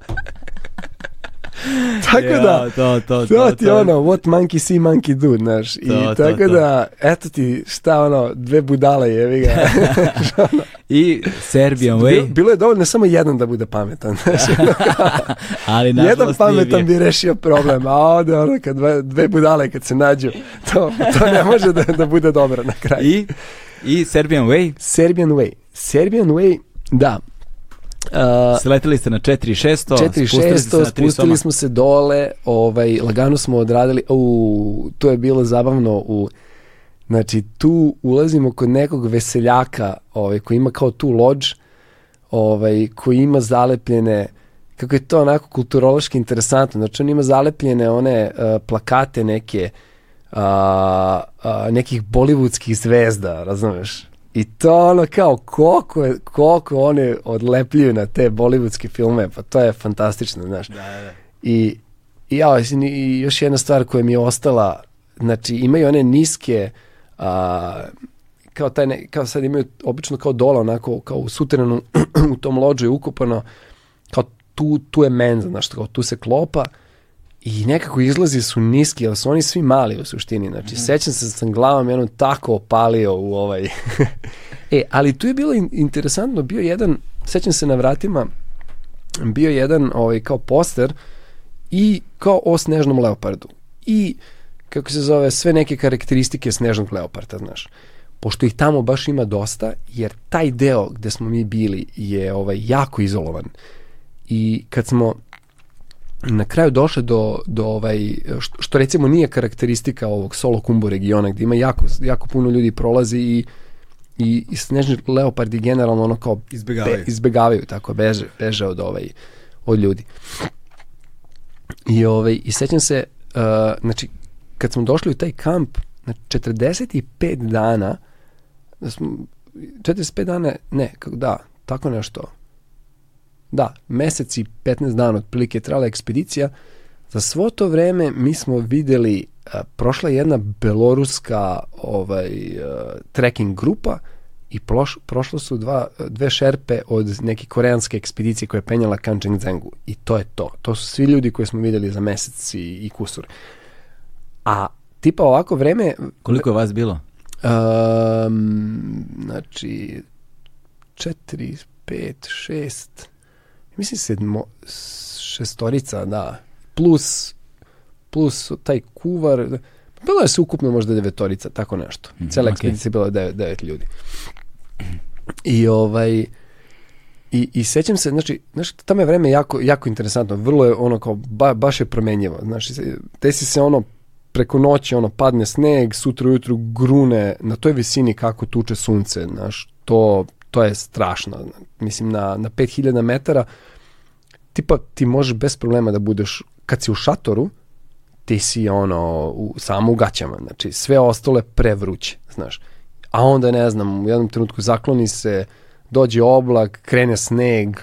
tako Ja, da, to, to, to, to, ti to. ono, what monkey see, monkey do, znaš. I To, tako to. da, eto ti, šta ono, dve budale jevi ga. I Serbian Bilo, Way, bilo je dovoljno samo jedan da bude pametan. Znaš, ali jedan nažalost nije pametan bi rešio problem, a ovde ono, kad dve, dve budale kad se nađu, to, to ne može da, da bude dobro na kraju. I, I Serbian Way, Serbian Way. Serbian Way, da. Uh, sleteli ste na 4600, 4600, spustili smo se dole, ovaj, lagano smo odradili, u, to je bilo zabavno u, znači tu ulazimo kod nekog veseljaka ovaj, koji ima kao tu lodž, ovaj, koji ima zalepljene, kako je to onako kulturološki interesantno, znači on ima zalepljene one uh, plakate neke, uh, uh, nekih bollywoodskih zvezda, razumeš? I to ono kao koliko, je, koliko one odlepljuju na te bollywoodske filme, pa to je fantastično, znaš. Da, da. I, i, ja, i još jedna stvar koja mi je ostala, znači imaju one niske, a, kao, taj ne, kao sad imaju obično kao dola, onako kao u suterenu u tom lođu je ukopano, kao tu, tu je menza, znaš, kao tu se klopa i nekako izlazi su niski, ali su oni svi mali u suštini, znači mm. sećam se da sam glavom jednom tako opalio u ovaj... e, ali tu je bilo in- interesantno, bio jedan, sećam se na vratima, bio jedan ovaj, kao poster i kao o snežnom leopardu. I, kako se zove, sve neke karakteristike snežnog leoparda, znaš. Pošto ih tamo baš ima dosta, jer taj deo gde smo mi bili je ovaj, jako izolovan. I kad smo na kraju došli do, do ovaj, što, što recimo nije karakteristika ovog Solo Kumbu regiona, gde ima jako, jako puno ljudi prolazi i i, i snežni leopardi generalno ono kao Izbegavaju. Be, izbegavaju tako, beže, beže od, ovaj, od ljudi. I, ovaj, i sećam se, uh, znači, kad smo došli u taj kamp, na 45 dana, da smo, 45 dana, ne, kako, da, tako nešto, da, mesec i 15 dana otprilike trala ekspedicija, za svo to vreme mi smo videli a, prošla je jedna beloruska ovaj a, trekking grupa i proš, prošlo su dva, dve šerpe od neke koreanske ekspedicije koja je penjala Kančengzengu i to je to. To su svi ljudi koje smo videli za mesec i, i kusur. A tipa ovako vreme Koliko je vas bilo? um, znači 4, 5, 6 mislim sedmo, šestorica, da, plus, plus taj kuvar, bilo je se ukupno možda devetorica, tako nešto. Mhm, Cela okej. ekspedicija je bila devet, devet ljudi. I ovaj, I, I sećam se, znači, znači, tamo je vreme jako, jako interesantno, vrlo je ono kao, ba, baš je promenjivo, znači, desi se ono, preko noći ono padne sneg, sutra ujutru grune na toj visini kako tuče sunce, znaš, to, to je strašno. Mislim, na, na 5000 metara tipa ti možeš bez problema da budeš, kad si u šatoru, ti si ono, u, samo u gaćama, znači sve ostalo je prevruće, znaš. A onda, ne znam, u jednom trenutku zakloni se dođe oblak, krene sneg,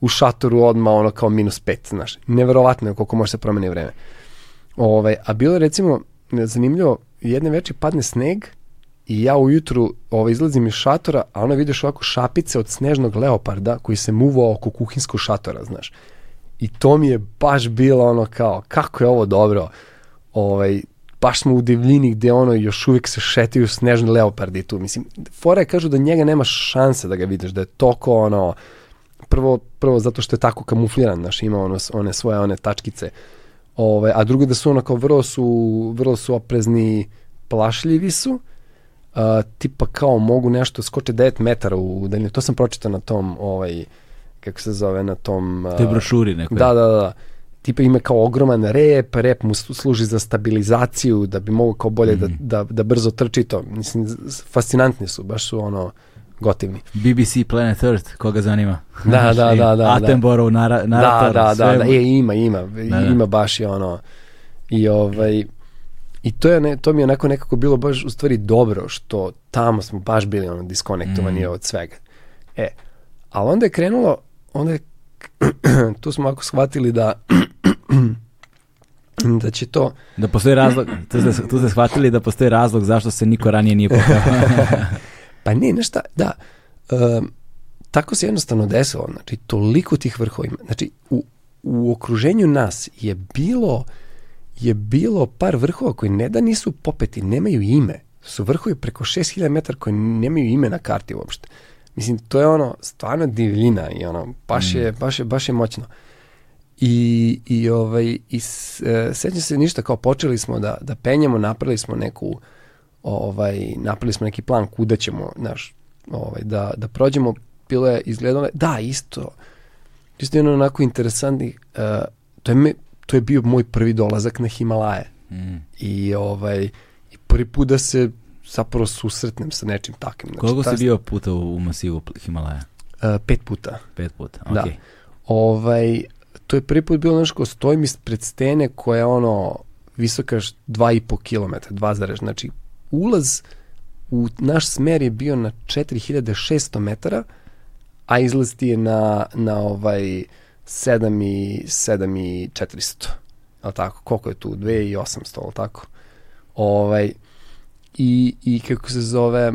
u šatoru odma ono kao minus pet, znaš. Neverovatno je koliko može se promeni vreme. Ove, a bilo je recimo zanimljivo, jedne veče padne sneg i ja ujutru ovaj, izlazim iz šatora, a ona vidiš ovako šapice od snežnog leoparda koji se muvao oko kuhinskog šatora, znaš. I to mi je baš bilo ono kao, kako je ovo dobro. Ovaj, baš smo u divljini gde ono još uvijek se šetaju snežni leopardi tu. Mislim, fora je kažu da njega nema šanse da ga vidiš, da je toko ono, prvo, prvo zato što je tako kamufliran, znaš, ima ono, one svoje one tačkice. Ove, a drugo da su ono kao vrlo su, vrlo su oprezni, plašljivi su, uh, tipa kao mogu nešto skoče 9 metara u daljinu. To sam pročitao na tom, ovaj, kako se zove, na tom... Uh, Te brošuri nekoj. Da, da, da. Tipa ima kao ogroman rep, rep mu služi za stabilizaciju, da bi mogu kao bolje mm. da, da, da brzo trči to. Mislim, fascinantni su, baš su ono gotivni. BBC Planet Earth, koga zanima? Da, da, da, da. Attenborough, nara, narator, da, da, da, da, e, ima, ima, Da, da. ima baš je ono, i ovaj, i to, je ne, to mi je onako nekako bilo baš u stvari dobro, što tamo smo baš bili ono diskonektovani Mm. od svega. E, ali onda je krenulo, onda je, tu smo ako shvatili da da će to, Da postoji razlog, tu ste, tu ste shvatili da postoji razlog zašto se niko ranije nije pokazao. Pa ne, nešto, da, um, tako se jednostavno desilo, znači toliko tih vrhova ima. Znači u, u okruženju nas je bilo je bilo par vrhova koji ne da nisu popeti, nemaju ime. Su vrhovi preko 6000 metara koji nemaju ime na karti uopšte. Mislim, to je ono, stvarno divljina i ono, baš je, baš je, baš je moćno. I, i, ovaj, i e, sećam se ništa, kao počeli smo da, da penjemo, napravili smo neku, ovaj, napravili smo neki plan kuda ćemo, znaš, ovaj, da, da prođemo, bilo je izgledalo, da, isto, isto je ono onako interesantni, uh, to, je me, to je bio moj prvi dolazak na Himalaje Mm. i ovaj, i prvi put da se zapravo susretnem sa nečim takvim. Znači, Koliko ta- si bio puta u, u masivu Himalaja? Uh, pet puta. Pet puta, Da. okej. Ovaj, to je prvi put bilo nešto, stojim ispred stene koja je ono visoka š- 2,5 km, 2 zarez, znači ulaz u naš smer je bio na 4600 metara, a izlaz ti je na, na ovaj 7 i, 7 i 400. Al tako, koliko je tu? 2800, al tako. Ovaj, i, I kako se zove,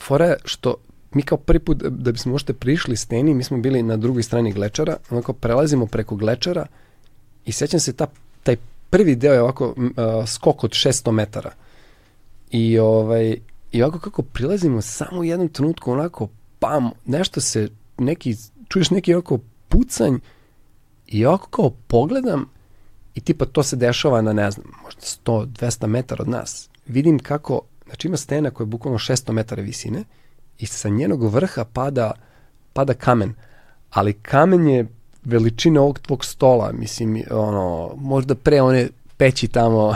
fora što mi kao prvi put da- da bismo možete prišli steni, mi smo bili na drugoj strani glečara, onako prelazimo preko glečara i sećam se ta, taj prvi deo je ovako a, skok od 600 metara. I ovaj i ovako kako prilazimo samo u jednom trenutku onako pam, nešto se neki čuješ neki ovako pucanj i ovako kao pogledam i tipa to se dešava na ne znam, možda 100 200 metara od nas. Vidim kako znači ima stena koja je bukvalno 600 metara visine i sa njenog vrha pada, pada kamen. Ali kamen je veličine ovog tvog stola, mislim, ono, možda pre one peći tamo,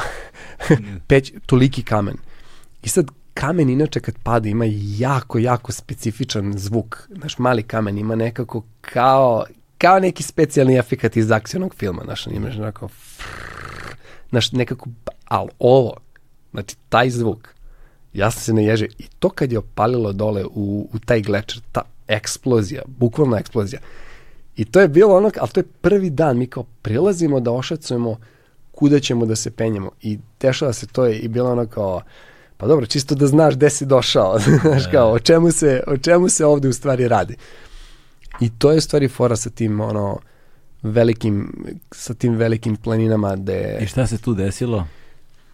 peć, toliki kamen. I sad kamen inače kad pada ima jako, jako specifičan zvuk. Znaš, mali kamen ima nekako kao, kao neki specijalni efekat iz akcijnog filma, znaš, imaš onako znaš, nekako, ali ovo, znači, taj zvuk, ja sam se naježio i to kad je opalilo dole u, u taj glečer, ta eksplozija, bukvalna eksplozija. I to je bilo ono, ali to je prvi dan, mi kao prilazimo da ošacujemo kuda ćemo da se penjemo i dešava se to je i bilo ono kao, pa dobro, čisto da znaš gde si došao, znaš kao, o čemu, se, o čemu se ovde u stvari radi. I to je stvari fora sa tim, ono, velikim, sa tim velikim planinama gde... I šta se tu desilo?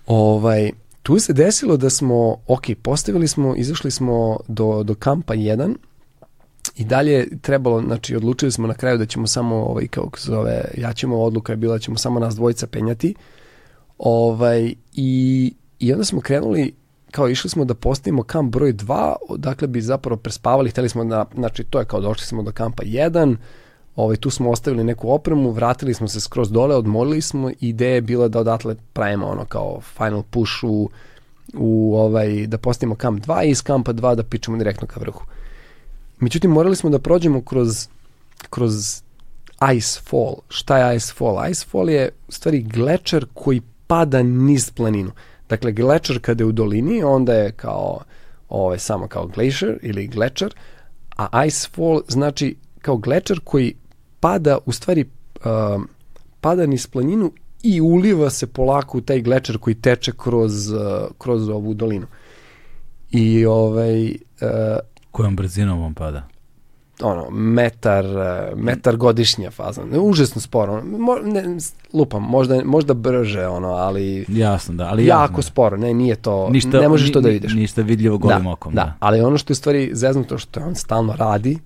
Ovaj, tu se desilo da smo, ok, postavili smo, izašli smo do, do kampa 1 i dalje je trebalo, znači odlučili smo na kraju da ćemo samo, ovaj, kako se zove, ja ćemo, odluka je bila da ćemo samo nas dvojica penjati. Ovaj, i, I onda smo krenuli, kao išli smo da postavimo kamp broj 2, dakle bi zapravo prespavali, hteli smo da, znači to je kao došli smo do kampa 1, Ovaj, tu smo ostavili neku opremu, vratili smo se skroz dole, odmorili smo i ideja je bila da odatle pravimo ono kao final push u, u ovaj, da postavimo kamp 2 i iz kampa 2 da pičemo direktno ka vrhu. Međutim, morali smo da prođemo kroz, kroz ice fall. Šta je ice fall? Ice fall je u stvari glečer koji pada niz planinu. Dakle, glečer kada je u dolini, onda je kao ovaj, samo kao glacier ili glečer, a ice fall znači kao glečer koji pada, u stvari uh, pada niz planinu i uliva se polako u taj glečer koji teče kroz, uh, kroz ovu dolinu. I ovaj, uh, Kojom brzinom on pada? Ono, metar, uh, metar godišnja faza. Užasno sporo. Mo, ne, lupam, možda, možda brže, ono, ali Jasno, da. Ali jako ja, sporo. Ne, nije to, ništa, ne možeš to da vidiš. Ništa vidljivo golim da, okom. da, ali ono što je stvari zeznuto što on stalno radi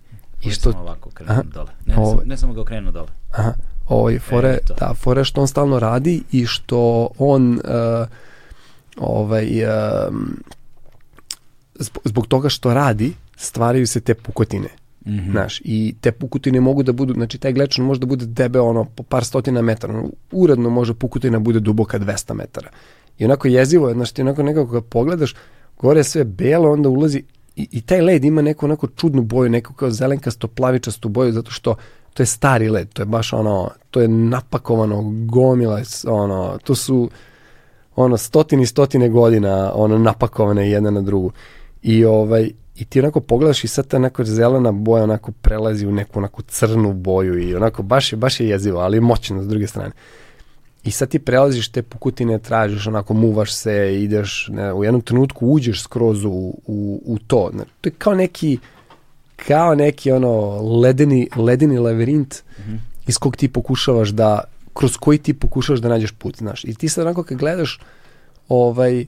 i što Samo ovako krenem dole. Ne, ne, Ovo- samo, ne samo ga okrenuo dole. Aha, ovaj fore, E, da, fore što on stalno radi i što on uh, ovaj zbog, zbog toga što radi stvaraju se te pukotine. Mhm. Znaš, i te pukotine mogu da budu, znači taj glečan može da bude debeo ono po par stotina metara, ono, uredno može pukotina bude duboka 200 metara. I onako jezivo je, znaš, ti onako nekako kad pogledaš, gore je sve belo, onda ulazi i, i taj led ima neku onako čudnu boju, neku kao zelenkasto plavičastu boju, zato što to je stari led, to je baš ono, to je napakovano gomila, ono, to su ono stotine i stotine godina ono napakovane jedna na drugu. I ovaj i ti onako pogledaš i sad ta neka zelena boja onako prelazi u neku onako crnu boju i onako baš je, baš je jezivo, ali je moćno s druge strane. I sad ti prelaziš te pukutine, tražiš, onako muvaš se, ideš, ne, u jednom trenutku uđeš skroz u, u, u to. Ne, to je kao neki, kao neki ono ledeni, ledeni lavirint iz kog ti pokušavaš da, kroz koji ti pokušavaš da nađeš put, znaš. I ti sad onako kad gledaš, ovaj,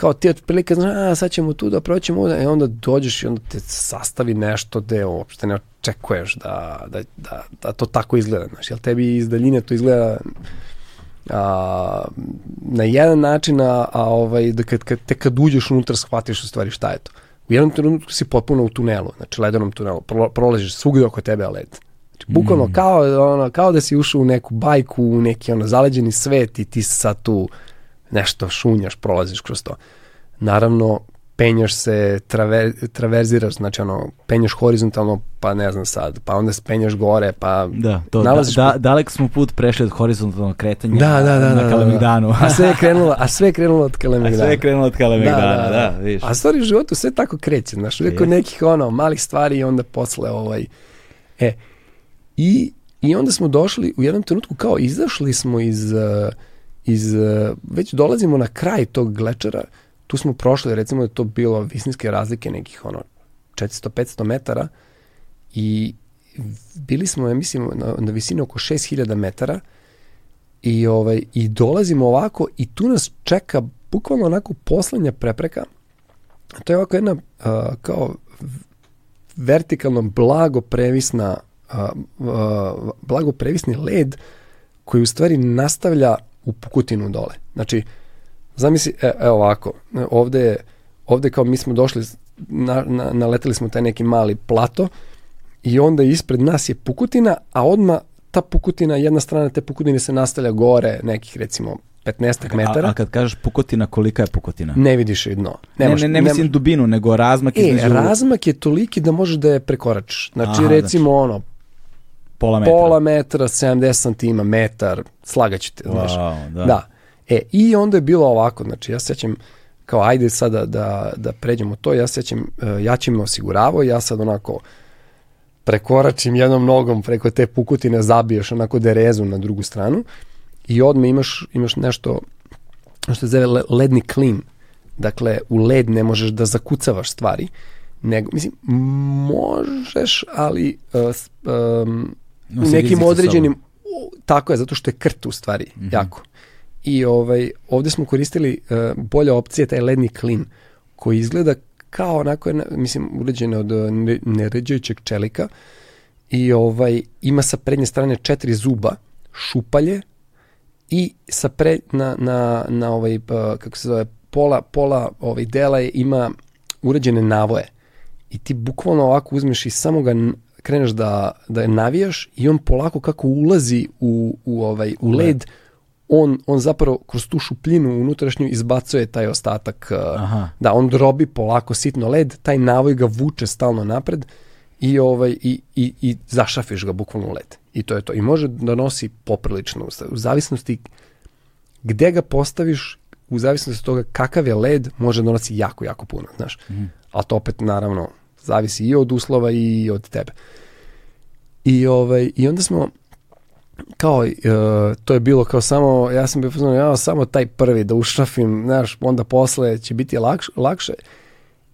kao ti otprilike znaš, a sad ćemo tu da proćemo ovde, i onda dođeš i onda te sastavi nešto gde uopšte ne očekuješ da, da, da, da to tako izgleda, znaš, jel tebi iz daljine to izgleda a, na jedan način, a, a ovaj, da kad, kad, tek kad uđeš unutra shvatiš u stvari šta je to. U jednom trenutku si potpuno u tunelu, znači ledenom tunelu, Pro, prolaziš svugde oko tebe led. Znači, bukvalno Mm. kao, ono, kao da si ušao u neku bajku, u neki ono, zaleđeni svet i ti sad tu nešto šunjaš, prolaziš kroz to. Naravno, penjaš se, traver, traverziraš, znači ono, penjaš horizontalno, pa ne znam sad, pa onda se penjaš gore, pa Da, to, da, nalaziš da, dalek smo put prešli od horizontalnog kretanja Da, da, da, na da, da, Kalemegdanu. A sve je krenulo, a sve je krenulo od A Kalemegdana. sve je krenulo od Kalemegdana, da, da, vidiš. A stvari u životu sve tako kreće, znaš, uvijek od nekih ono, malih stvari i onda posle ovaj, e, i, i onda smo došli, u jednom trenutku kao izašli smo iz, uh, iz, uh, već dolazimo na kraj tog glečera, tu smo prošli, recimo da to bilo visinske razlike nekih ono 400-500 metara i bili smo, ja mislim, na, na visini oko 6000 metara i, ovaj, i dolazimo ovako i tu nas čeka bukvalno onako poslednja prepreka. To je ovako jedna uh, kao vertikalno blago previsna uh, uh, blago previsni led koji u stvari nastavlja u pukutinu dole. Znači, zamisli, e, evo ovako, ovde je, ovde kao mi smo došli, na, na, naleteli smo taj neki mali plato i onda ispred nas je pukutina, a odma ta pukutina, jedna strana te pukutine se nastavlja gore nekih recimo 15 metara. A, a kad kažeš pukotina, kolika je pukotina? ne vidiš je dno. Ne, Nemaš, ne, ne mislim dubinu, nego razmak E, između razmak je toliki da možeš da je prekoračiš. Znači, Aha, recimo ono, pola metra. pola metra, 70 santima, metar, slagaću te, znaš. Wow, da. Da. E, i onda je bilo ovako, znači, ja se sećam, kao ajde sada da, da pređemo to, ja se sećam, e, ja će me osiguravao, ja sad onako prekoračim jednom nogom preko te pukutine, zabiješ onako derezu na drugu stranu i odme imaš, imaš nešto što se zove le- ledni klin. Dakle, u led ne možeš da zakucavaš stvari, nego, mislim, možeš, ali uh, um, u nekim određenim, u, tako je, zato što je krt u stvari, Mhm. jako. I ovaj, ovde smo koristili uh, bolja opcija, taj ledni klin, koji izgleda kao onako, mislim, uređen od ne- neređajućeg čelika i ovaj, ima sa prednje strane četiri zuba, šupalje i sa pre, na, na, na ovaj, pa, kako se zove, pola, pola ovaj dela je, ima uređene navoje. I ti bukvalno ovako uzmeš i samo ga kreneš da, da je navijaš i on polako kako ulazi u, u, ovaj, u led, on, on zapravo kroz tu šupljinu unutrašnju izbacuje taj ostatak. uh, Aha. Da, on drobi polako sitno led, taj navoj ga vuče stalno napred i, ovaj, i, i, i zašafiš ga bukvalno u led. I to je to. I može da nosi poprilično, u zavisnosti gde ga postaviš, u zavisnosti od toga kakav je led, može da nosi jako, jako puno, znaš. Mhm. A to opet, naravno, zavisi i od uslova i od tebe. I, ovaj, i onda smo, kao, uh, to je bilo kao samo, ja sam bio fazon, ja samo taj prvi da ušrafim, znaš, onda posle će biti lakš, lakše.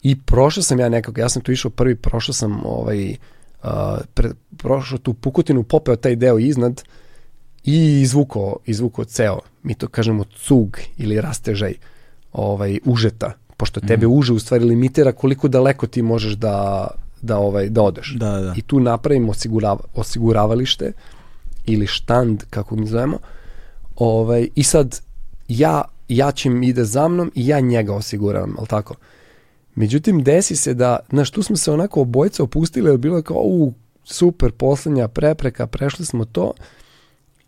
I prošao sam ja nekako, ja sam tu išao prvi, prošao sam ovaj, uh, pre, prošao tu pukotinu, popeo taj deo iznad i izvuko, izvuko ceo, mi to kažemo cug ili rastežaj ovaj, užeta, pošto tebe mm. uže u stvari limitira koliko daleko ti možeš da, da, ovaj, da odeš. Da, da. I tu napravimo osigurava, osiguravalište ili štand, kako mi zovemo, ovaj, i sad ja, ja ćem ide za mnom i ja njega osiguravam, ali tako? Međutim, desi se da, znaš, tu smo se onako obojica opustili, je bilo kao, u, super, poslednja prepreka, prešli smo to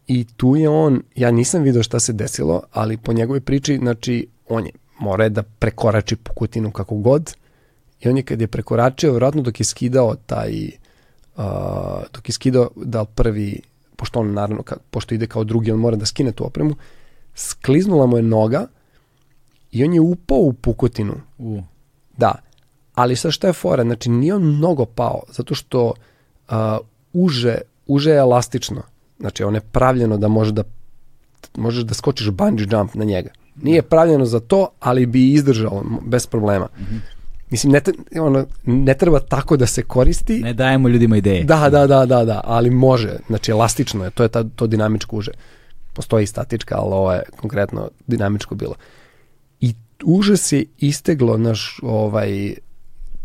i tu je on, ja nisam video šta se desilo, ali po njegovoj priči, znači, on je, mora je da prekorači pukutinu kako god i on je kad je prekoračio, vjerojatno dok je skidao taj, uh, dok je skidao da prvi, pošto on naravno, ka, pošto ide kao drugi, on mora da skine tu opremu, skliznula mu je noga i on je upao u pukotinu. U. Da, ali sad šta je fora, znači nije on mnogo pao, zato što uh, uže, uže je elastično, znači on je pravljeno da može da možeš da skočiš bungee jump na njega. Nije pravljeno za to, ali bi izdržao bez problema. Mm -hmm. Mislim, ne, ono, ne treba tako da se koristi. Ne dajemo ljudima ideje. Da, da, da, da, da, ali može. Znači, elastično je, to je ta, to dinamičko uže. Postoji i statička, ali ovo je konkretno dinamičko bilo. I uže se isteglo naš, ovaj,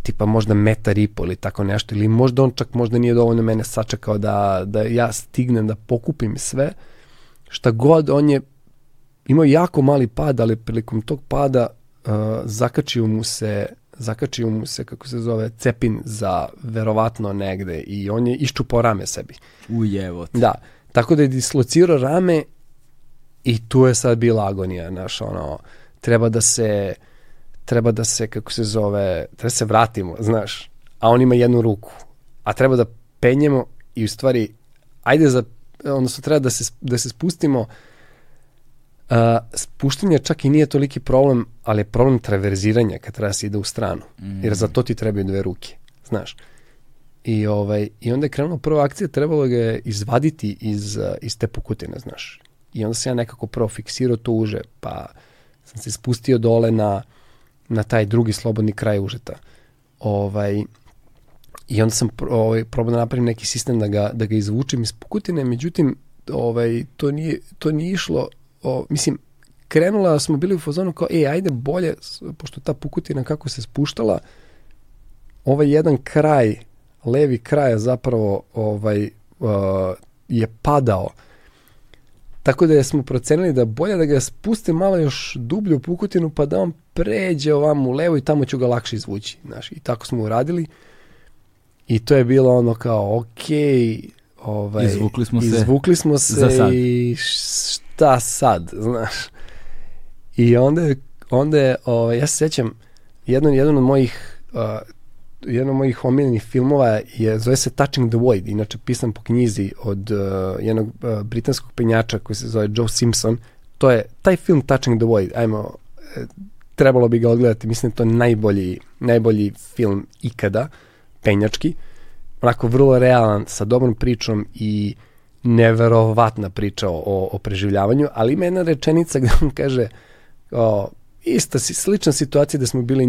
tipa možda metar i pol ili tako nešto, ili možda on čak možda nije dovoljno mene sačekao da, da ja stignem da pokupim sve, šta god, on je imao jako mali pad, ali prilikom tog pada uh, zakačio mu se zakačio mu se, kako se zove, cepin za verovatno negde i on je iščupao rame sebi. Ujevo. Da, tako da je dislocirao rame i tu je sad bila agonija, znaš, ono, treba da se, treba da se, kako se zove, treba da se vratimo, znaš, a on ima jednu ruku, a treba da penjemo i u stvari, ajde za, odnosno treba da se, da se spustimo, Uh, spuštanje čak i nije toliki problem, ali je problem traverziranja kad treba da se ide u stranu. Mm. Jer za to ti trebaju dve ruke, znaš. I, ovaj, I onda je krenula prva akcija, trebalo ga je izvaditi iz, iz te pukutine, znaš. I onda sam ja nekako prvo fiksirao to uže, pa sam se spustio dole na, na taj drugi slobodni kraj užeta. Ovaj, I onda sam ovaj, probao da napravim neki sistem da ga, da ga izvučem iz pukutine, međutim, ovaj, to, nije, to nije išlo o, mislim, krenula smo bili u fazonu kao, e, ajde bolje, pošto ta pukutina kako se spuštala, ovaj jedan kraj, levi kraj zapravo ovaj, uh, je padao. Tako da smo procenili da bolje da ga spuste malo još dublje u pukutinu pa da on pređe ovam u levo i tamo ću ga lakše izvući. Znaš, I tako smo uradili. I to je bilo ono kao, ok, ovaj, izvukli smo se, izvukli smo se za sad. i šta sad, znaš. I onda onda je ovaj, ja se sećam, jedan, jedan od mojih uh, jedan od mojih omiljenih filmova je, zove se Touching the Void, inače pisan po knjizi od uh, jednog uh, britanskog penjača koji se zove Joe Simpson. To je, taj film Touching the Void, ajmo, e, trebalo bi ga odgledati, mislim da to je najbolji, najbolji film ikada, penjački, onako vrlo realan, sa dobrom pričom i uh, neverovatna priča o, o preživljavanju, ali ima jedna rečenica gde on kaže o, ista si, slična situacija da smo bili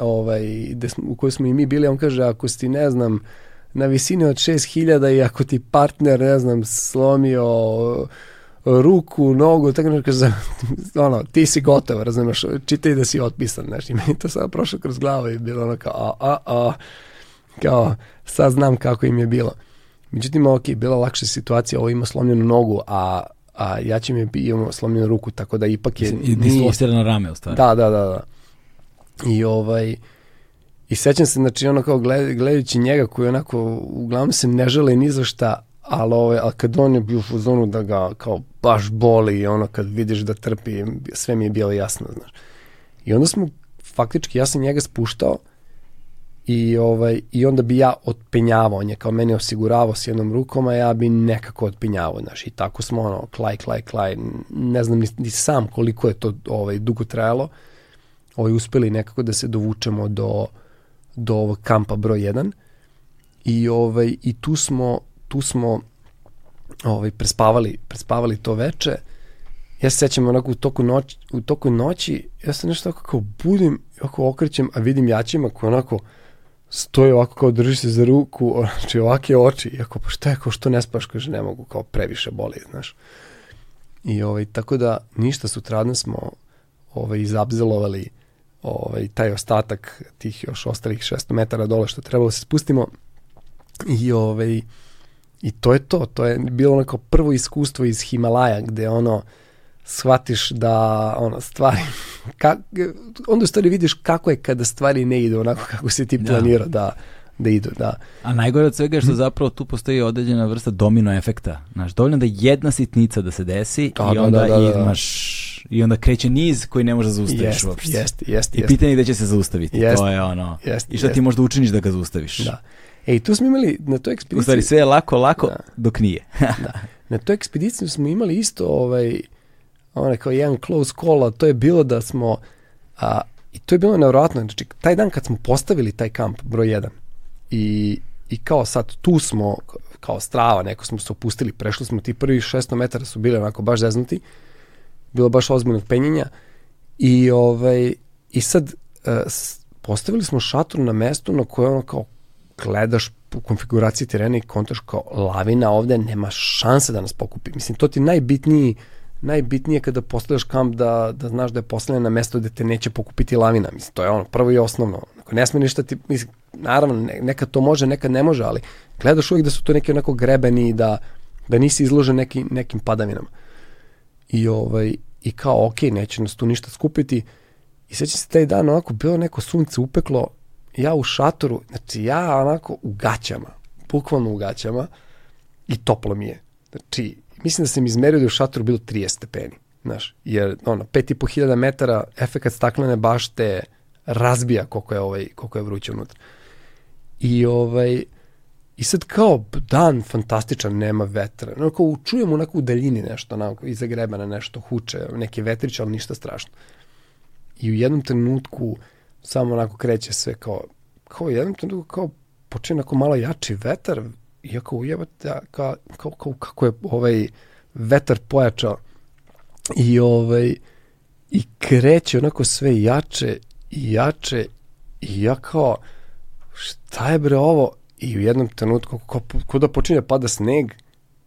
ovaj, da smo, u kojoj smo i mi bili, on kaže ako si ne znam na visini od 6000 i ako ti partner ne znam slomio ruku, nogu, tako nešto kaže, ono, ti si gotov, razumeš, čitaj da si otpisan, znaš, i meni to sad prošlo kroz glavu i bilo ono kao, a, a, a, kao, sad znam kako im je bilo. Međutim, ok, bila lakša situacija, ovo ima slomljenu nogu, a, a ja će mi imamo slomljenu ruku, tako da ipak je... I dislocirano rame, u stvari. Da, da, da, da. I ovaj... I sećam se, znači, ono kao gled, gledajući njega koji onako, uglavnom se ne žele ni za šta, ali, ovaj, ali kad on je bio u zonu da ga kao baš boli i ono kad vidiš da trpi, sve mi je bilo jasno, znaš. I onda smo, faktički, ja sam njega spuštao, i, ovaj, i onda bi ja otpenjavao, on je kao meni osiguravao s jednom rukom, a ja bi nekako otpenjavao, znaš, i tako smo ono, klaj, klaj, klaj, ne znam ni, ni sam koliko je to ovaj, dugo trajalo, ovaj, uspeli nekako da se dovučemo do, do ovog kampa broj 1 i ovaj i tu smo tu smo ovaj prespavali prespavali to veče. Ja se sećam onako u toku noći u toku noći ja se nešto tako kao budim ovako okrećem a vidim jačima koji onako stoji ovako kao drži se za ruku znači ovake oči i ako pa šta je kao što ne spaš kaže ne mogu kao previše boli znaš i ovaj tako da ništa sutradan smo ovaj izabzelovali ovaj taj ostatak tih još ostalih 600 metara dole što trebalo da se spustimo I, ovaj, I to je to. To je bilo onako prvo iskustvo iz Himalaja gde ono shvatiš da ono stvari ka, onda u stvari vidiš kako je kada stvari ne idu onako kako se ti da. da da idu, da. A najgore od svega je što zapravo tu postoji određena vrsta domino efekta. Znaš, dovoljno da jedna sitnica da se desi da, i onda da, da, da, da. imaš i onda kreće niz koji ne može da zaustaviš jest, uopšte. Jest, jest, I pitanje je gde će se zaustaviti. Jest, to je ono. Jest, I šta jest. ti možda učiniš da ga zaustaviš. Da. Ej, tu smo imali na toj ekspediciji... U stvari sve je lako, lako, da. dok nije. da. Na toj ekspediciji smo imali isto ovaj, onaj kao jedan close call, a to je bilo da smo... A, I to je bilo nevjerojatno. Znači, taj dan kad smo postavili taj kamp, broj 1, i, i kao sad tu smo, kao strava, neko smo se opustili, prešli smo ti prvi 600 metara su bili onako baš zeznuti, bilo baš ozbiljnog penjenja i, ovaj, i sad uh, postavili smo šator na mestu na koje ono kao gledaš u konfiguraciji terena i kontaš kao lavina ovde nema šanse da nas pokupi. Mislim, to ti najbitniji najbitnije kada postavljaš kamp da, da znaš da je postavljena na mesto gde te neće pokupiti lavina. Mislim, to je ono prvo i osnovno. Ako ne sme ništa ti, mislim, naravno, ne, nekad to može, nekad ne može, ali gledaš uvijek da su to neki onako grebeni da, da nisi izložen neki, nekim padavinama. I, ovaj, I kao, ok, neće nas tu ništa skupiti. I sećam se taj dan onako bilo neko sunce upeklo, ja u šatoru, znači ja onako u gaćama, bukvalno u gaćama i toplo mi je. Znači, mislim da sam izmerio da je u šatoru bilo 30 stepeni. Znaš, jer ono, 5.500 metara efekat staklene bašte razbija koliko je, ovaj, koliko je vruće unutra. I ovaj, I sad kao dan fantastičan, nema vetra. Onako, čujem onako u daljini nešto, onako, iza grebana nešto huče, neke vetriće, ali ništa strašno. I u jednom trenutku samo onako kreće sve kao, kao u jednom trenutku kao počne onako malo jači vetar, iako ujebate, kao, kao, kao, kako je ovaj vetar pojačao i ovaj i kreće onako sve jače i jače i ja kao šta je bre ovo i u jednom trenutku ko, ko da počinje da pada sneg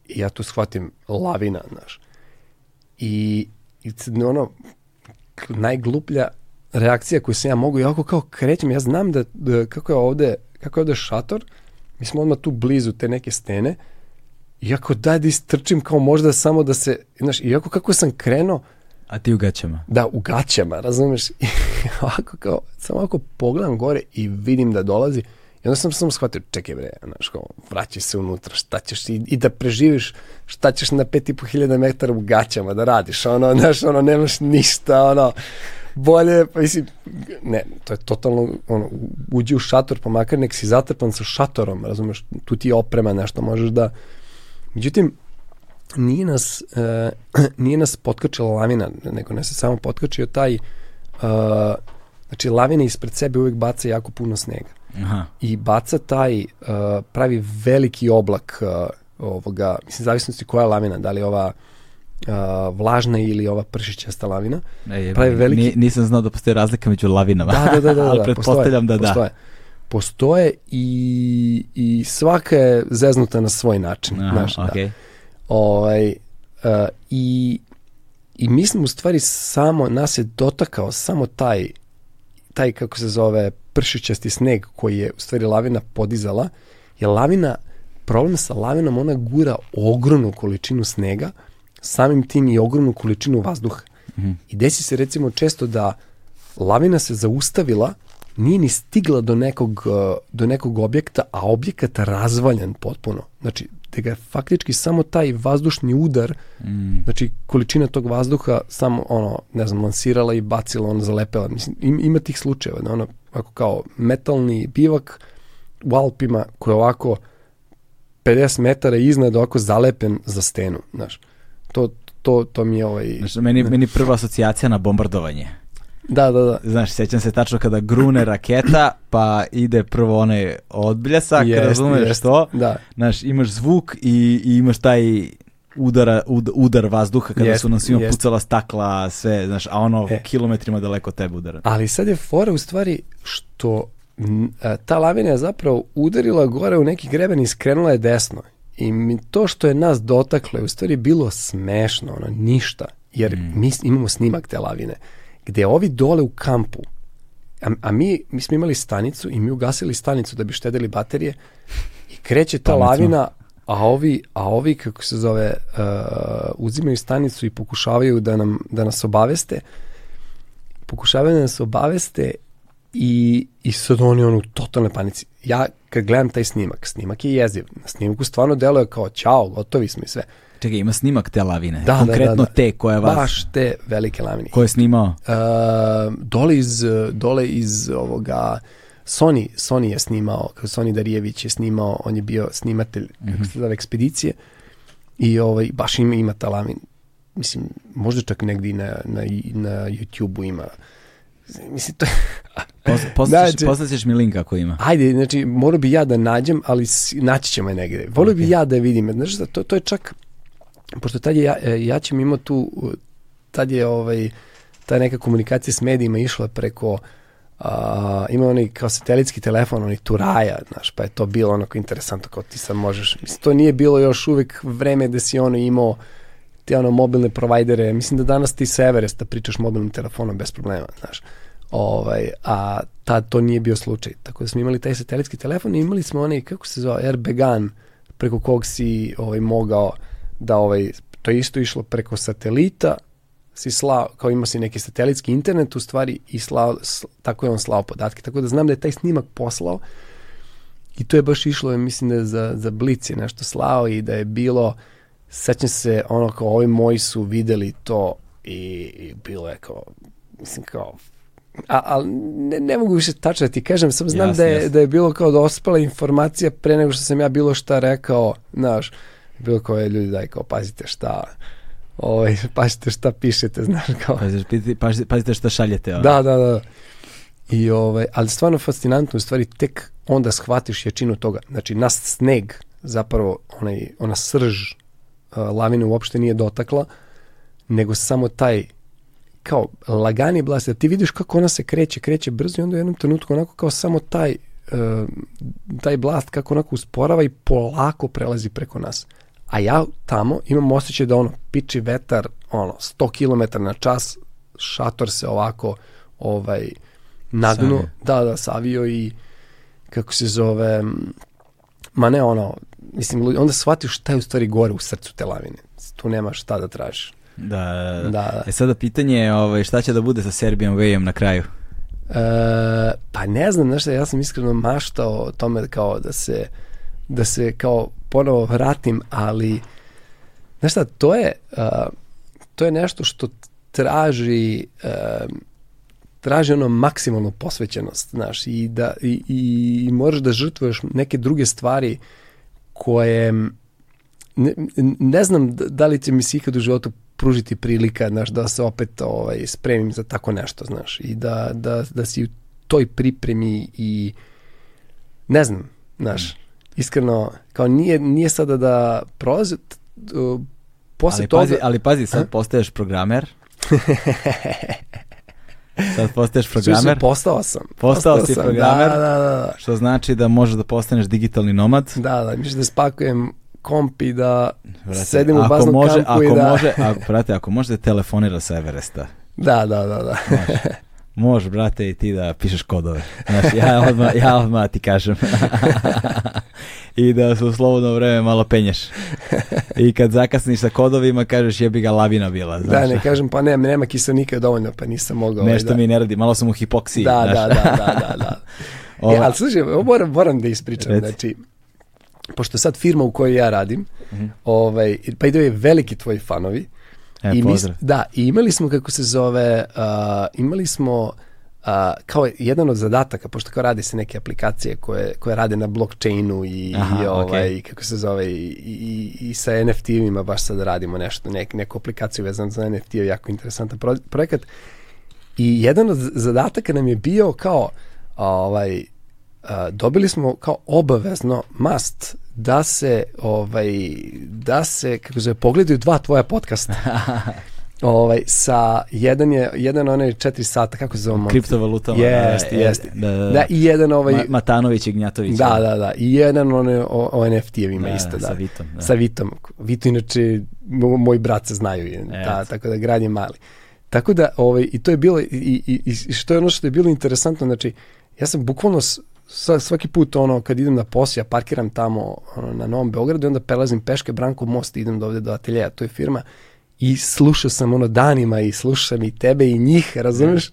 i ja tu shvatim lavina, znaš. I, i ono, najgluplja reakcija koju sam ja mogu, ja kao krećem, ja znam da, da kako je ovde, kako je ovde šator, mi smo odmah tu blizu te neke stene, iako daj da istrčim kao možda samo da se, znaš, iako kako sam krenuo, A ti u gaćama? Da, u gaćama, razumeš? I ovako kao, samo ovako pogledam gore i vidim da dolazi I onda sam samo shvatio, čekaj bre, znaš, kao, vraćaj se unutra, šta ćeš i, i da preživiš, šta ćeš na 5500 metara u gaćama da radiš, ono, znaš, ono, nemaš ništa, ono, bolje, pa mislim, ne, to je totalno, ono, uđi u šator, pa makar nek si zatrpan sa šatorom, razumeš, tu ti oprema nešto, možeš da, međutim, nije nas, uh, nije nas potkačila lavina, nego ne se samo potkačio taj, uh, znači lavina ispred sebe uvijek baca jako puno snega. Aha. i baca taj, uh, pravi veliki oblak uh, ovoga, mislim, zavisnosti koja je lavina, da li ova uh, vlažna ili ova pršićasta lavina. E, pravi veliki... nisam znao da postoje razlika među lavinama, da, da, da, da, ali da, pretpostavljam postoje, da da. Postoje. Postoje i, i svaka je zeznuta na svoj način. Aha, znaš, okay. da. Ovaj, uh, i, I mislim u stvari samo, nas je dotakao samo taj, taj kako se zove, pršićasti sneg koji je u stvari lavina podizala, je lavina, problem sa lavinom, ona gura ogromnu količinu snega, samim tim i ogromnu količinu vazduha. Mm -hmm. I desi se recimo često da lavina se zaustavila, nije ni stigla do nekog, do nekog objekta, a objekat razvaljan potpuno. Znači, da ga je faktički samo taj vazdušni udar, mm. znači količina tog vazduha samo ono, ne znam, lansirala i bacila, ono zalepela. Mislim, ima tih slučajeva, da ono, ako kao metalni bivak u Alpima koji je ovako 50 metara iznad ovako zalepen za stenu, znaš. To, to, to mi je ovaj... Znaš, meni, meni prva asocijacija na bombardovanje. Da, da, da. Znaš, sjećam se tačno kada grune raketa, pa ide prvo onaj odbljesak, Jest, razumeš jest. to? Da. Znaš, imaš zvuk i, i imaš taj udara, ud, udar vazduha kada Jest, su nam svima jest. pucala stakla, sve, znaš, a ono E. kilometrima daleko od tebe udara. Ali sad je fora u stvari što a, ta lavina je zapravo udarila gore u neki greben i skrenula je desno. I mi, to što je nas dotaklo je u stvari bilo smešno, ono, ništa. Jer mi s- imamo snimak te lavine. Gde ovi dole u kampu, a, a mi, mi smo imali stanicu i mi ugasili stanicu da bi štedili baterije i kreće ta Pametno. lavina, a ovi, a ovi kako se zove, uh, uzimaju stanicu i pokušavaju da, nam, da nas obaveste pokušavaju da nas obaveste i, i sad oni ono u totalnoj panici. Ja kad gledam taj snimak, snimak je jeziv. Na snimku stvarno deluje kao ćao, gotovi smo i sve. Čekaj, ima snimak te lavine, Da, konkretno da, da, da. te koja vas... Baš te velike lavine. Ko je snimao? Uh, dole iz, dole iz ovoga Sony, Sony je snimao, kao Sony Darijević je snimao, on je bio snimatelj kako se zove, ekspedicije i ovaj, baš ima, ima ta lavin. Mislim, možda čak negdje na, na, na YouTube-u ima. Mislim, to je, Pos, poslaćeš, Znači- poslaćeš mi link ako ima. Ajde, znači, morao bi ja da nađem, ali naći ćemo je negde. Volio bi Ok. ja da je vidim. Znaš, to, to je čak, pošto tad je ja, e, ja ćem imao tu, uh, tad je ovaj, ta neka komunikacija s medijima išla preko, a, ima onaj kao satelitski telefon, onaj Turaja, znaš, pa je to bilo onako interesantno, kao ti sad možeš, mislim, to nije bilo još uvek vreme da si ono imao te ono mobilne provajdere, mislim da danas ti sa Everesta pričaš mobilnim telefonom bez problema, znaš. Ovaj, a tad to nije bio slučaj. Tako da smo imali taj satelitski telefon i imali smo onaj, kako se zove, Erbegan, preko kog si ovaj, mogao da, ovaj, to je isto išlo preko satelita, si slao, kao imao si neki satelitski internet u stvari i slao, s- tako je on slao podatke. Tako da znam da je taj snimak poslao i to je baš išlo, mislim da je za, za Blic je nešto slao i da je bilo, sećam se ono kao ovi moji su videli to i, i bilo je kao, mislim kao, a, ali ne, ne mogu više tačno da ti kažem, sam znam Jasno, da, je, jasno. da je bilo kao dospela informacija pre nego što sam ja bilo šta rekao, znaš, bilo kao je ljudi daj kao pazite šta, ovaj, pazite šta pišete, znaš, kao, Pazite, pazite, pazite, šta šaljete. ono. da, da, da. I ovaj, ali stvarno fascinantno, u stvari tek onda shvatiš jačinu toga. Znači, nas sneg, zapravo onaj, ona srž lavine uopšte nije dotakla, nego samo taj kao lagani blast, ti vidiš kako ona se kreće, kreće brzo i onda u jednom trenutku onako kao samo taj uh, taj blast kako onako usporava i polako prelazi preko nas. A ja tamo imam osjećaj da ono piči vetar ono 100 km na čas, šator se ovako ovaj nagnuo, da, da, savio i kako se zove ma ne ono mislim, onda shvatiš šta je u stvari gore u srcu te lavine. Tu nema šta da tražiš. Da, da, Da. E sada pitanje je ovaj, šta će da bude sa Serbian Wayom na kraju? E, pa ne znam, znaš šta, ja sam iskreno maštao o tome kao da se da se kao ponovo vratim, ali znaš šta, to je uh, to je nešto što traži uh, traži ono maksimalnu posvećenost, znaš, i da i, i moraš da žrtvuješ neke druge stvari koje ne, ne znam da- li će mi se ikad u životu pružiti prilika, znaš, da se opet ovaj, spremim za tako nešto, znaš, i da, da, da si u toj pripremi i ne znam, znaš, iskreno, kao nije, nije sada da prolazi, uh, posle Ali toga... pazi, ali pazi, sad A? postaješ programer. sad postaješ programer, postao sam. Postao si sam, programer. Da, da, da, što znači da možeš da postaneš digitalni nomad. da, da, mislim da spakujem komp i da Brate, sedim u baznom može, kampu ako i da... može, ako, brate, ako može da telefonira sa Everesta, Da, da, da, da. može. Može, brate, i ti da pišeš kodove. Znaš, ja odmah, ja odmah ti kažem. I da se u slobodno vreme malo penješ. I kad zakasniš sa kodovima, kažeš jebi ga lavina bila. Znaš. Da, ne kažem, pa ne, nema kiselnika dovoljno, pa nisam mogao. ovaj, Nešto da. mi ne radi, malo sam u hipoksiji. Da, znaš. da, da, da, da, da. Ova- E, ali slušaj, ovo moram, moram da ispričam, Reci. znači, pošto sad firma u kojoj ja radim, Mhm. ovaj, pa ide veliki tvoji fanovi, E, I mi, da, i imali smo, kako se zove, uh, imali smo uh, kao jedan od zadataka, pošto kao radi se neke aplikacije koje, koje rade na blockchainu i, Aha, i ovaj, okej. kako se zove, i, i, i sa NFT-ima baš sad radimo nešto, nek, neku aplikaciju vezanu za NFT, jako interesantan pro, projekat. I jedan od zadataka nam je bio kao, ovaj, a, dobili smo kao obavezno must da se ovaj da se kako se pogledaju dva tvoja podcasta. ovaj sa jedan je jedan onaj 4 sata kako se zove Kriptovalutama. Jeste, da, jeste. Da, da, Da, i jedan ovaj Ma, Matanović i Gnjatović. Da, da, da. I jedan one, o, o NFT-evima Da, isto, da. sa Vitom, da. Sa Vitom. Vito inače, mo- moji brat se znaju, je, da, tako da grad je mali. Tako da, ovaj, i to je bilo, i, i, i što je ono što je bilo interesantno, znači, ja sam bukvalno svaki put ono kad idem na posao, ja parkiram tamo ono, na Novom Beogradu i onda prelazim peške Branko most i idem do ovde do ateljeja, to je firma i slušao sam ono danima i slušam i tebe i njih, razumeš?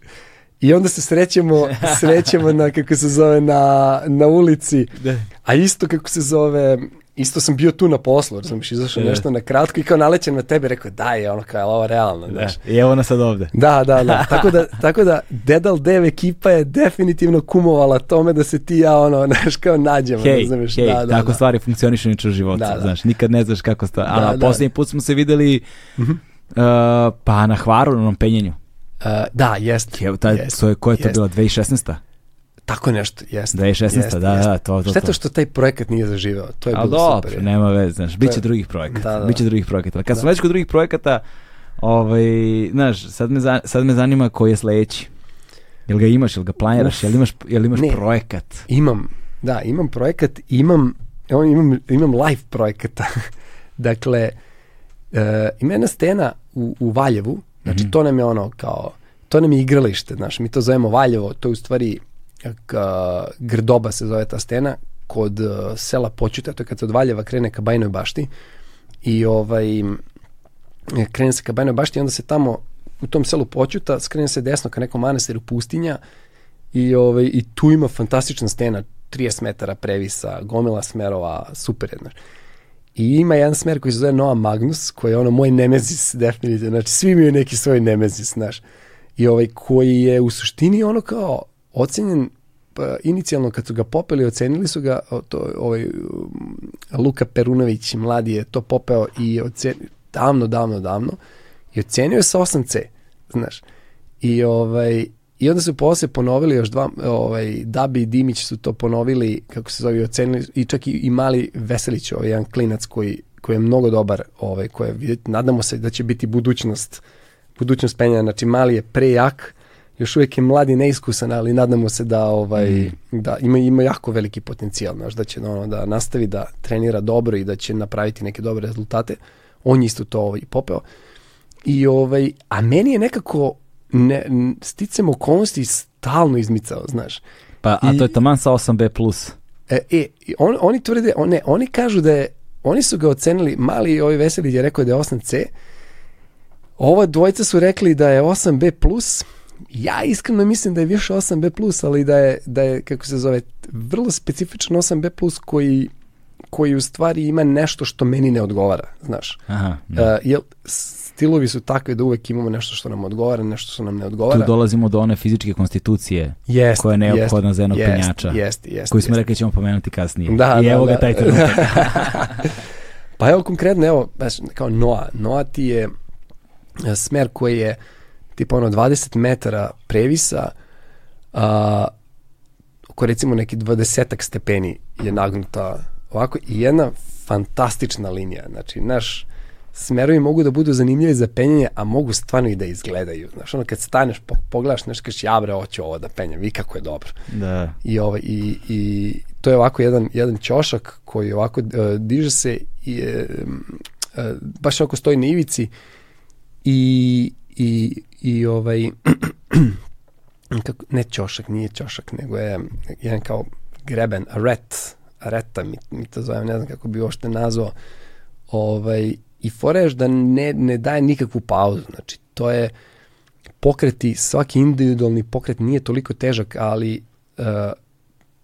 I onda se srećemo, srećemo na, kako se zove, na, na ulici. Da. A isto kako se zove, isto sam bio tu na poslu, razumiješ, izašao Da. nešto na kratko i kao nalećem na tebe, rekao, daj, ono kao, ovo realno, Da. znaš. I evo nas sad ovde. Da, da, da. Tako da, tako da Dedal Dev ekipa je definitivno kumovala tome da se ti ja ono, znaš, kao nađemo, Hej, razumeš. hej, da, da, tako da. stvari funkcionišu niče u životu, Da, da. znaš, nikad ne znaš kako stvari. Da, A da. Mhm. posljednji put smo se videli uh, pa na Hvaru, na onom penjenju. Uh, da, jest. Evo, taj, jest, to je, ko je to jest. bila, 2016. Tako nešto, jest. 2016, jest, da, jest. da, to, to, Šteta to. što taj projekat nije zaživeo, to je Ali bilo dobro, super. nema veze, znaš, bit će To je- drugih projekata, Da, da. bit će drugih projekata. Kad Da. smo već kod drugih projekata, ovaj, znaš, sad me, za- sad me zanima koji je sledeći. Jel ga imaš, jel ga planiraš, Uf. jel imaš, jel imaš Ne. projekat? Imam, da, imam projekat, imam, evo imam, imam live projekata. dakle, e, ima jedna stena u, u Valjevu, znači Mhm. to nam je ono kao, to nam je igralište, znaš, mi to zovemo Valjevo, to je u stvari ka, Grdoba se zove ta stena, kod e, sela Počuta, to je kad se od Valjeva krene ka Bajnoj bašti i ovaj, krene se ka Bajnoj bašti i onda se tamo u tom selu Počuta skrene se desno ka nekom manastiru pustinja i, ovaj, i tu ima fantastična stena, 30 metara previsa, gomila smerova, super je, znaš. I ima jedan smer koji se zove Noa Magnus, koji je ono moj nemezis, definitivno. Znači, svi imaju neki svoj nemezis, znaš. I ovaj koji je u suštini ono kao ocenjen pa, inicijalno kad su ga popeli, ocenili su ga, to, ovaj, um, Luka Perunović, mladi je to popeo i ocenio, davno, davno, davno, i ocenio je sa 8C, znaš. I ovaj, I onda su posle ponovili još dva, ovaj, Dabi i Dimić su to ponovili, kako se zove, ocenili, i čak i, i mali Veselić, ovaj jedan klinac koji, koji je mnogo dobar, ovaj, koji je, nadamo se da će biti budućnost, budućnost penjanja, znači mali je prejak, još uvijek je mladi neiskusan, ali nadamo se da ovaj da ima ima jako veliki potencijal, znaš, da će ono da nastavi da trenira dobro i da će napraviti neke dobre rezultate. On je isto to ovaj popeo. I ovaj a meni je nekako ne, sticam okolnosti stalno izmicao, znaš. Pa, a I- to je taman sa 8B+. E, e i on, oni tvrde, on, ne, oni kažu da je, oni su ga ocenili, mali ovaj Veselić je rekao da je 8C, ova dvojica su rekli da je 8B+, ja iskreno mislim da je više 8B+, ali da je, da je kako se zove, vrlo specifičan 8B+, koji, koji u stvari ima nešto što meni ne odgovara, znaš. Aha, Uh, da. jel, stilovi su takvi da uvek imamo nešto što nam odgovara, nešto što nam ne odgovara. Tu dolazimo do one fizičke konstitucije Jest, koja je neophodna jest, za jednog jest, penjača, Jest, jest, koju smo jest. rekli ćemo pomenuti kasnije. Da, I da, evo ga da. taj trenutak. Pa evo konkretno, evo, baš kao Noa. Noa ti je e, smer koji je tipa ono 20 metara previsa, a, oko recimo neki 20 stepeni je nagnuta ovako i jedna fantastična linija. Znači, naš smerovi mogu da budu zanimljivi za penjanje, a mogu stvarno i da izgledaju. Znaš, ono kad staneš, po, pogledaš nešto, kažeš, ja bre, hoću ovo da penjem, vi kako je dobro. da. I, ovaj, i, i to je ovako jedan, jedan ćošak koji ovako uh, diže se i uh, baš ovako stoji na ivici i, i, i ovaj kako, ne ćošak, nije ćošak, nego je jedan kao greben, aret, areta mi, mi to zovem, ne znam kako bi uopšte nazvao. Ovaj, I još da ne, ne daje nikakvu pauzu, znači to je pokreti, svaki individualni pokret nije toliko težak, ali uh,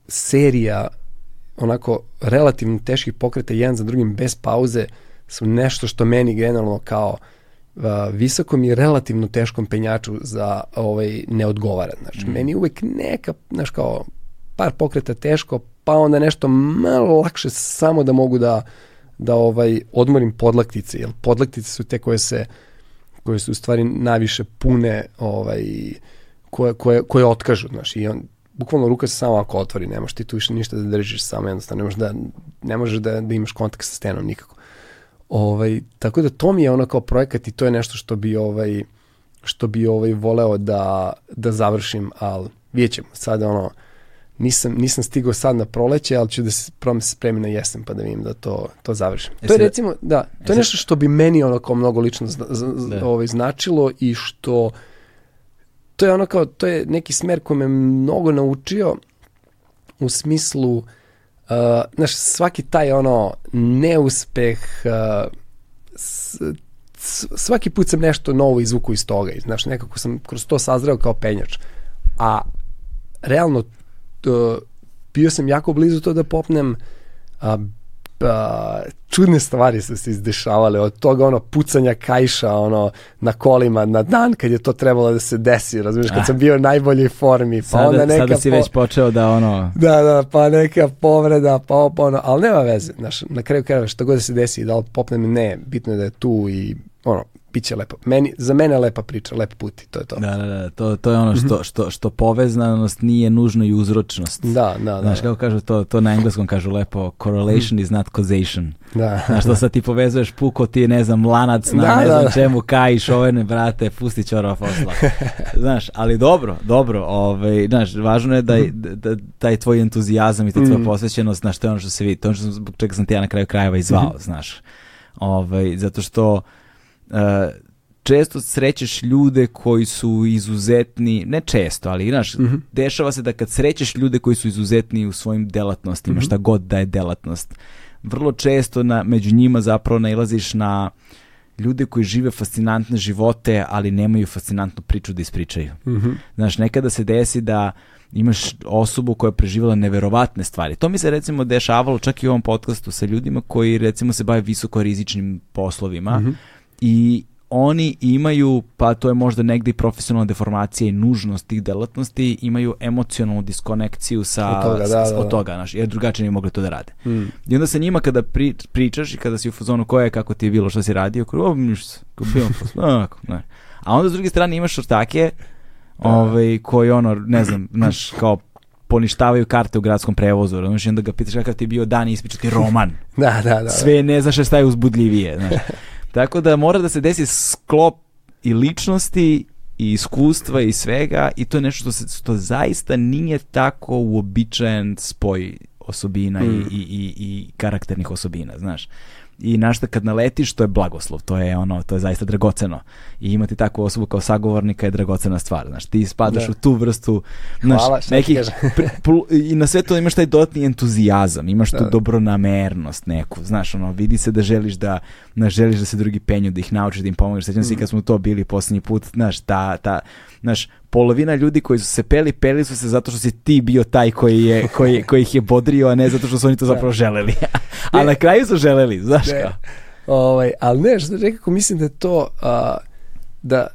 serija onako relativno teških pokreta jedan za drugim bez pauze su nešto što meni generalno kao uh, visokom i relativno teškom penjaču za ovaj ne odgovara. Znači, mm. meni uvek neka, znaš kao, par pokreta teško, pa onda nešto malo lakše samo da mogu da da ovaj odmorim podlaktice, jer podlaktice su te koje se koje su u stvari najviše pune ovaj koje, koje, koje otkažu, znaš, i on, bukvalno ruka se samo ako otvori, ne možeš ti tu više ništa da držiš, samo jednostavno, ne možeš da, ne možeš da, da imaš kontakt sa stenom nikako. Ovaj, tako da to mi je ono kao projekat i to je nešto što bi ovaj, što bi ovaj voleo da, da završim, ali vidjet ćemo, sad ono, nisam, nisam stigao sad na proleće, ali ću da se prom se spremi na jesen pa da vidim da to, to završim. E to je recimo, da, to e je nešto što bi meni ono kao mnogo lično zna, zna, Da. ovaj, značilo i što to je ono kao, to je neki smer koji me mnogo naučio u smislu Uh, znaš, svaki taj ono neuspeh uh, s, svaki put sam nešto novo izvuku iz toga. I znaš, nekako sam kroz to sazreo kao penjač. A realno to, bio sam jako blizu to da popnem a, a, čudne stvari su se izdešavale od toga ono pucanja kajša ono na kolima na dan kad je to trebalo da se desi razumiješ kad Ah. sam bio u najboljoj formi pa onda Sada, neka sada si po- već počeo da ono... da, da, pa neka povreda, pa ovo, pa ono, ali nema veze, znaš, na kraju krajeva što god da se desi, da li popnem, ne, bitno je da je tu i, ono, bit će lepo. Meni, za mene lepa priča, lep put i to je to. Da, da, da, to, to je ono što, što, što povezanost nije nužno i uzročnost. Da, da, da. Znaš, kako kažu to, to na engleskom kažu lepo, correlation is not causation. da. Znaš, to sad ti povezuješ puko ti, ne znam, lanac na Da, ne da, znam da. čemu, kajiš, ovene, brate, pusti čorova posla. znaš, ali dobro, dobro, ovaj, znaš, važno je da, da, da taj tvoj entuzijazam i ta tvoja Mhm. posvećenost, znaš, to je ono što se vidi, to je ono što, zbog čega sam ti ja na kraju krajeva i zvao, Mhm. znaš, ovaj, zato što često srećeš ljude koji su izuzetni, ne često, ali znaš, Mhm. dešava se da kad srećeš ljude koji su izuzetni u svojim delatnostima, Mhm. šta god da je delatnost, vrlo često na, među njima zapravo nailaziš na ljude koji žive fascinantne živote, ali nemaju fascinantnu priču da ispričaju. Mhm. Znaš, nekada se desi da imaš osobu koja je preživala neverovatne stvari. To mi se recimo dešavalo čak i u ovom podcastu sa ljudima koji recimo se bave visoko rizičnim poslovima Mhm. I oni imaju, pa to je možda negdje i profesionalna deformacija i nužnost tih delatnosti, imaju emocionalnu diskonekciju sa, Od toga, da, s- da, od da. toga, znaš, jer drugačije ne mogli to da rade. Mm. I onda sa njima kada pri, pričaš i kada si u fazonu koje je, kako ti je bilo, što si radio, kao, o, ništa, kao film, onako, ne. A onda s druge strane imaš ortake, ovaj, koji ono, ne znam, znaš, kao poništavaju karte u gradskom prevozu, i onda ga pitaš kakav ti je bio dan i ispriča ti roman. Da, da, da. Sve ne znaš šta je uzbudljivije, znaš. Tako da mora da se desi sklop i ličnosti i iskustva i svega i to je nešto što, se, što zaista nije tako uobičajen spoj osobina Mm. i, i, i, i karakternih osobina, znaš. I našta kad naletiš, to je blagoslov, to je ono, to je zaista dragoceno. I imati takvu osobu kao sagovornika je dragocena stvar, znaš. Ti spadaš Da. u tu vrstu, znaš, Hvala, nekih, i na sve to imaš taj dodatni entuzijazam, imaš tu Da. dobronamernost neku, znaš, ono, vidi se da želiš da, znaš, želiš da se drugi penju, da ih naučiš, da im pomogneš, sećam se i kad smo to bili posljednji put, znaš, ta, ta, znaš, polovina ljudi koji su se peli, peli su se zato što si ti bio taj koji, je, koji, koji ih je bodrio, a ne zato što su oni to zapravo želeli. a na kraju su želeli, znaš kao. Ovaj, ali ne, što nekako mislim da je to a, da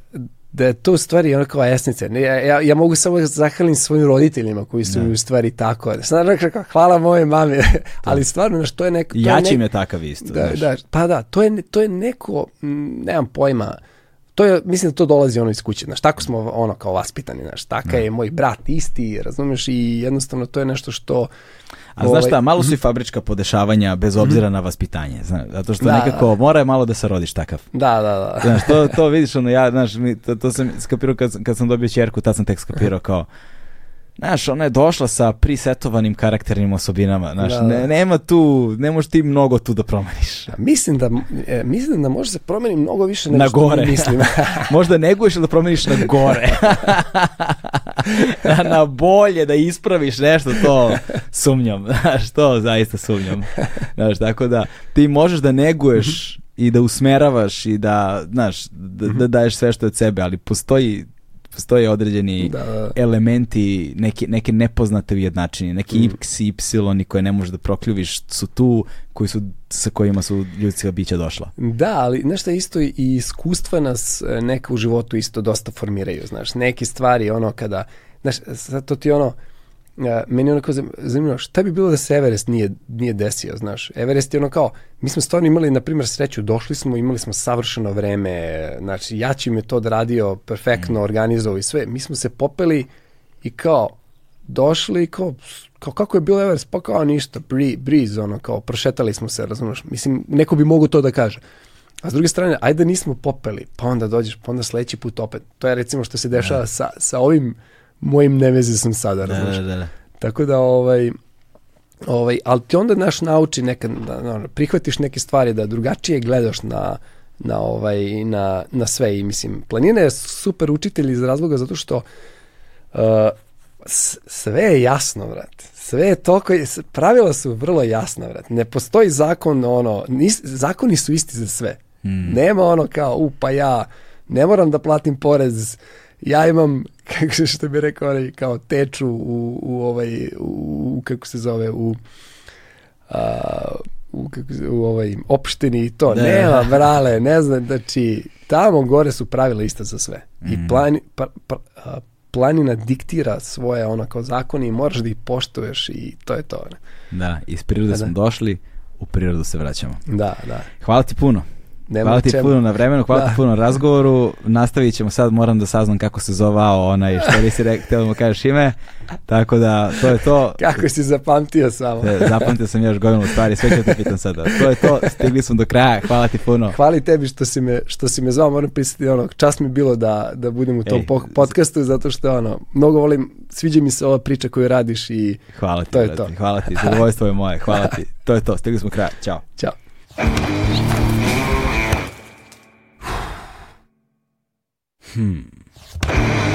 da je to u stvari ono kao esnica. Ne, ja, ja, ja mogu samo da zahvalim svojim roditeljima koji su Da. mi u stvari tako. Rekao, hvala moje mami. ali stvarno, znaš, to je neko... to je Jači nek- me takav isto, Da, znaš. da, pa da, to je, to je neko, nemam pojma, to je, mislim da to dolazi ono iz kuće, znaš, tako smo ono kao vaspitani, znaš, taka je moj brat isti, razumeš, i jednostavno to je nešto što... A znaš ovaj, šta, malo su i fabrička podešavanja bez obzira na vaspitanje, znaš, zato što Da, nekako mora je malo da se rodiš takav. Da, da, da. Znaš, to, to vidiš, ono, ja, znaš, mi, to, to sam skapirao kad, kad sam dobio čerku, tad sam tek skapirao kao, znaš, ona je došla sa prisetovanim karakternim osobinama, znaš, Da, da. ne, nema tu, ne možeš ti mnogo tu da promeniš. Mislim da, e, mislim da može se promeni mnogo više nego Na što gore. mi mislim. Možda neguješ da promeniš na gore. Na bolje, da ispraviš nešto, to sumnjam. Znaš, to zaista sumnjam. Znaš, tako da ti možeš da neguješ i da usmeravaš i da, znaš, da, da daješ sve što je od sebe, ali postoji postoje određeni Da, elementi, neke, neke nepoznate ujednačine, neki Mm. x i y koje ne možeš da prokljuviš su tu, koji su, sa kojima su ljudska bića došla. Da, ali nešto isto i iskustva nas e, neka u životu isto dosta formiraju, znaš, neke stvari ono kada, znaš, sad to ti ono, a, meni onako zanimljivo, šta bi bilo da se Everest nije, nije desio, znaš? Everest je ono kao, mi smo stvarno imali, na primjer, sreću, došli smo, imali smo savršeno vreme, znači, Jači mi je to odradio, perfektno organizovao i sve, mi smo se popeli i kao, došli i kao, kao kako je bilo Everest, pa kao ništa, bree, breeze, ono, kao, prošetali smo se, razumiješ, mislim, neko bi mogu to da kaže. A s druge strane, ajde da nismo popeli, pa onda dođeš, pa onda sledeći put opet. To je recimo što se dešava sa, sa ovim mojim neveze sam sada, Da, razumiješ. da, da, da. Tako da, ovaj, ovaj, ali ti onda naš nauči nekad, da, da, prihvatiš neke stvari, da drugačije gledaš na, na, ovaj, na, na sve i mislim, planina je super učitelj iz razloga zato što uh, sve je jasno, vrate. Sve je toliko, pravila su vrlo jasna, vrate. Ne postoji zakon, ono, nis, zakoni su isti za sve. Nema ono kao, u, pa ja ne moram da platim porez, ja imam, kako se što bi rekao, onaj, kao teču u, u ovaj, u, kako se zove, u, a, u, kako se, u ovaj opštini i to. Da. Nema, brale, ne znam, znači, tamo gore su pravila ista za sve. I plani, pa, pa, a, planina diktira svoje ono kao zakoni i moraš da ih poštuješ i to je to. Ne? Da, iz prirode Da, smo da. došli, u prirodu se vraćamo. Da, da. Hvala ti puno. Nema hvala ti čemu. puno na vremenu, hvala Da. ti puno na razgovoru. Nastavit ćemo sad, moram da saznam kako se zovao onaj što nisi rekao, da mu kažeš ime. Tako da, to je to. Kako si zapamtio samo. E, Zapamtio sam još gomilu stvari, sve ću te pitam sada. To je to, stigli smo do kraja, hvala ti puno. Hvala tebi što si me, što si me zvao, moram pisati ono, čast mi bilo da, da budem u tom Ej. po- podcastu, zato što ono, mnogo volim, sviđa mi se ova priča koju radiš i Hvala ti, To je brate, to. hvala ti, zadovoljstvo je moje, hvala ti. To je to, stigli smo do kraja, ćao. Hmm.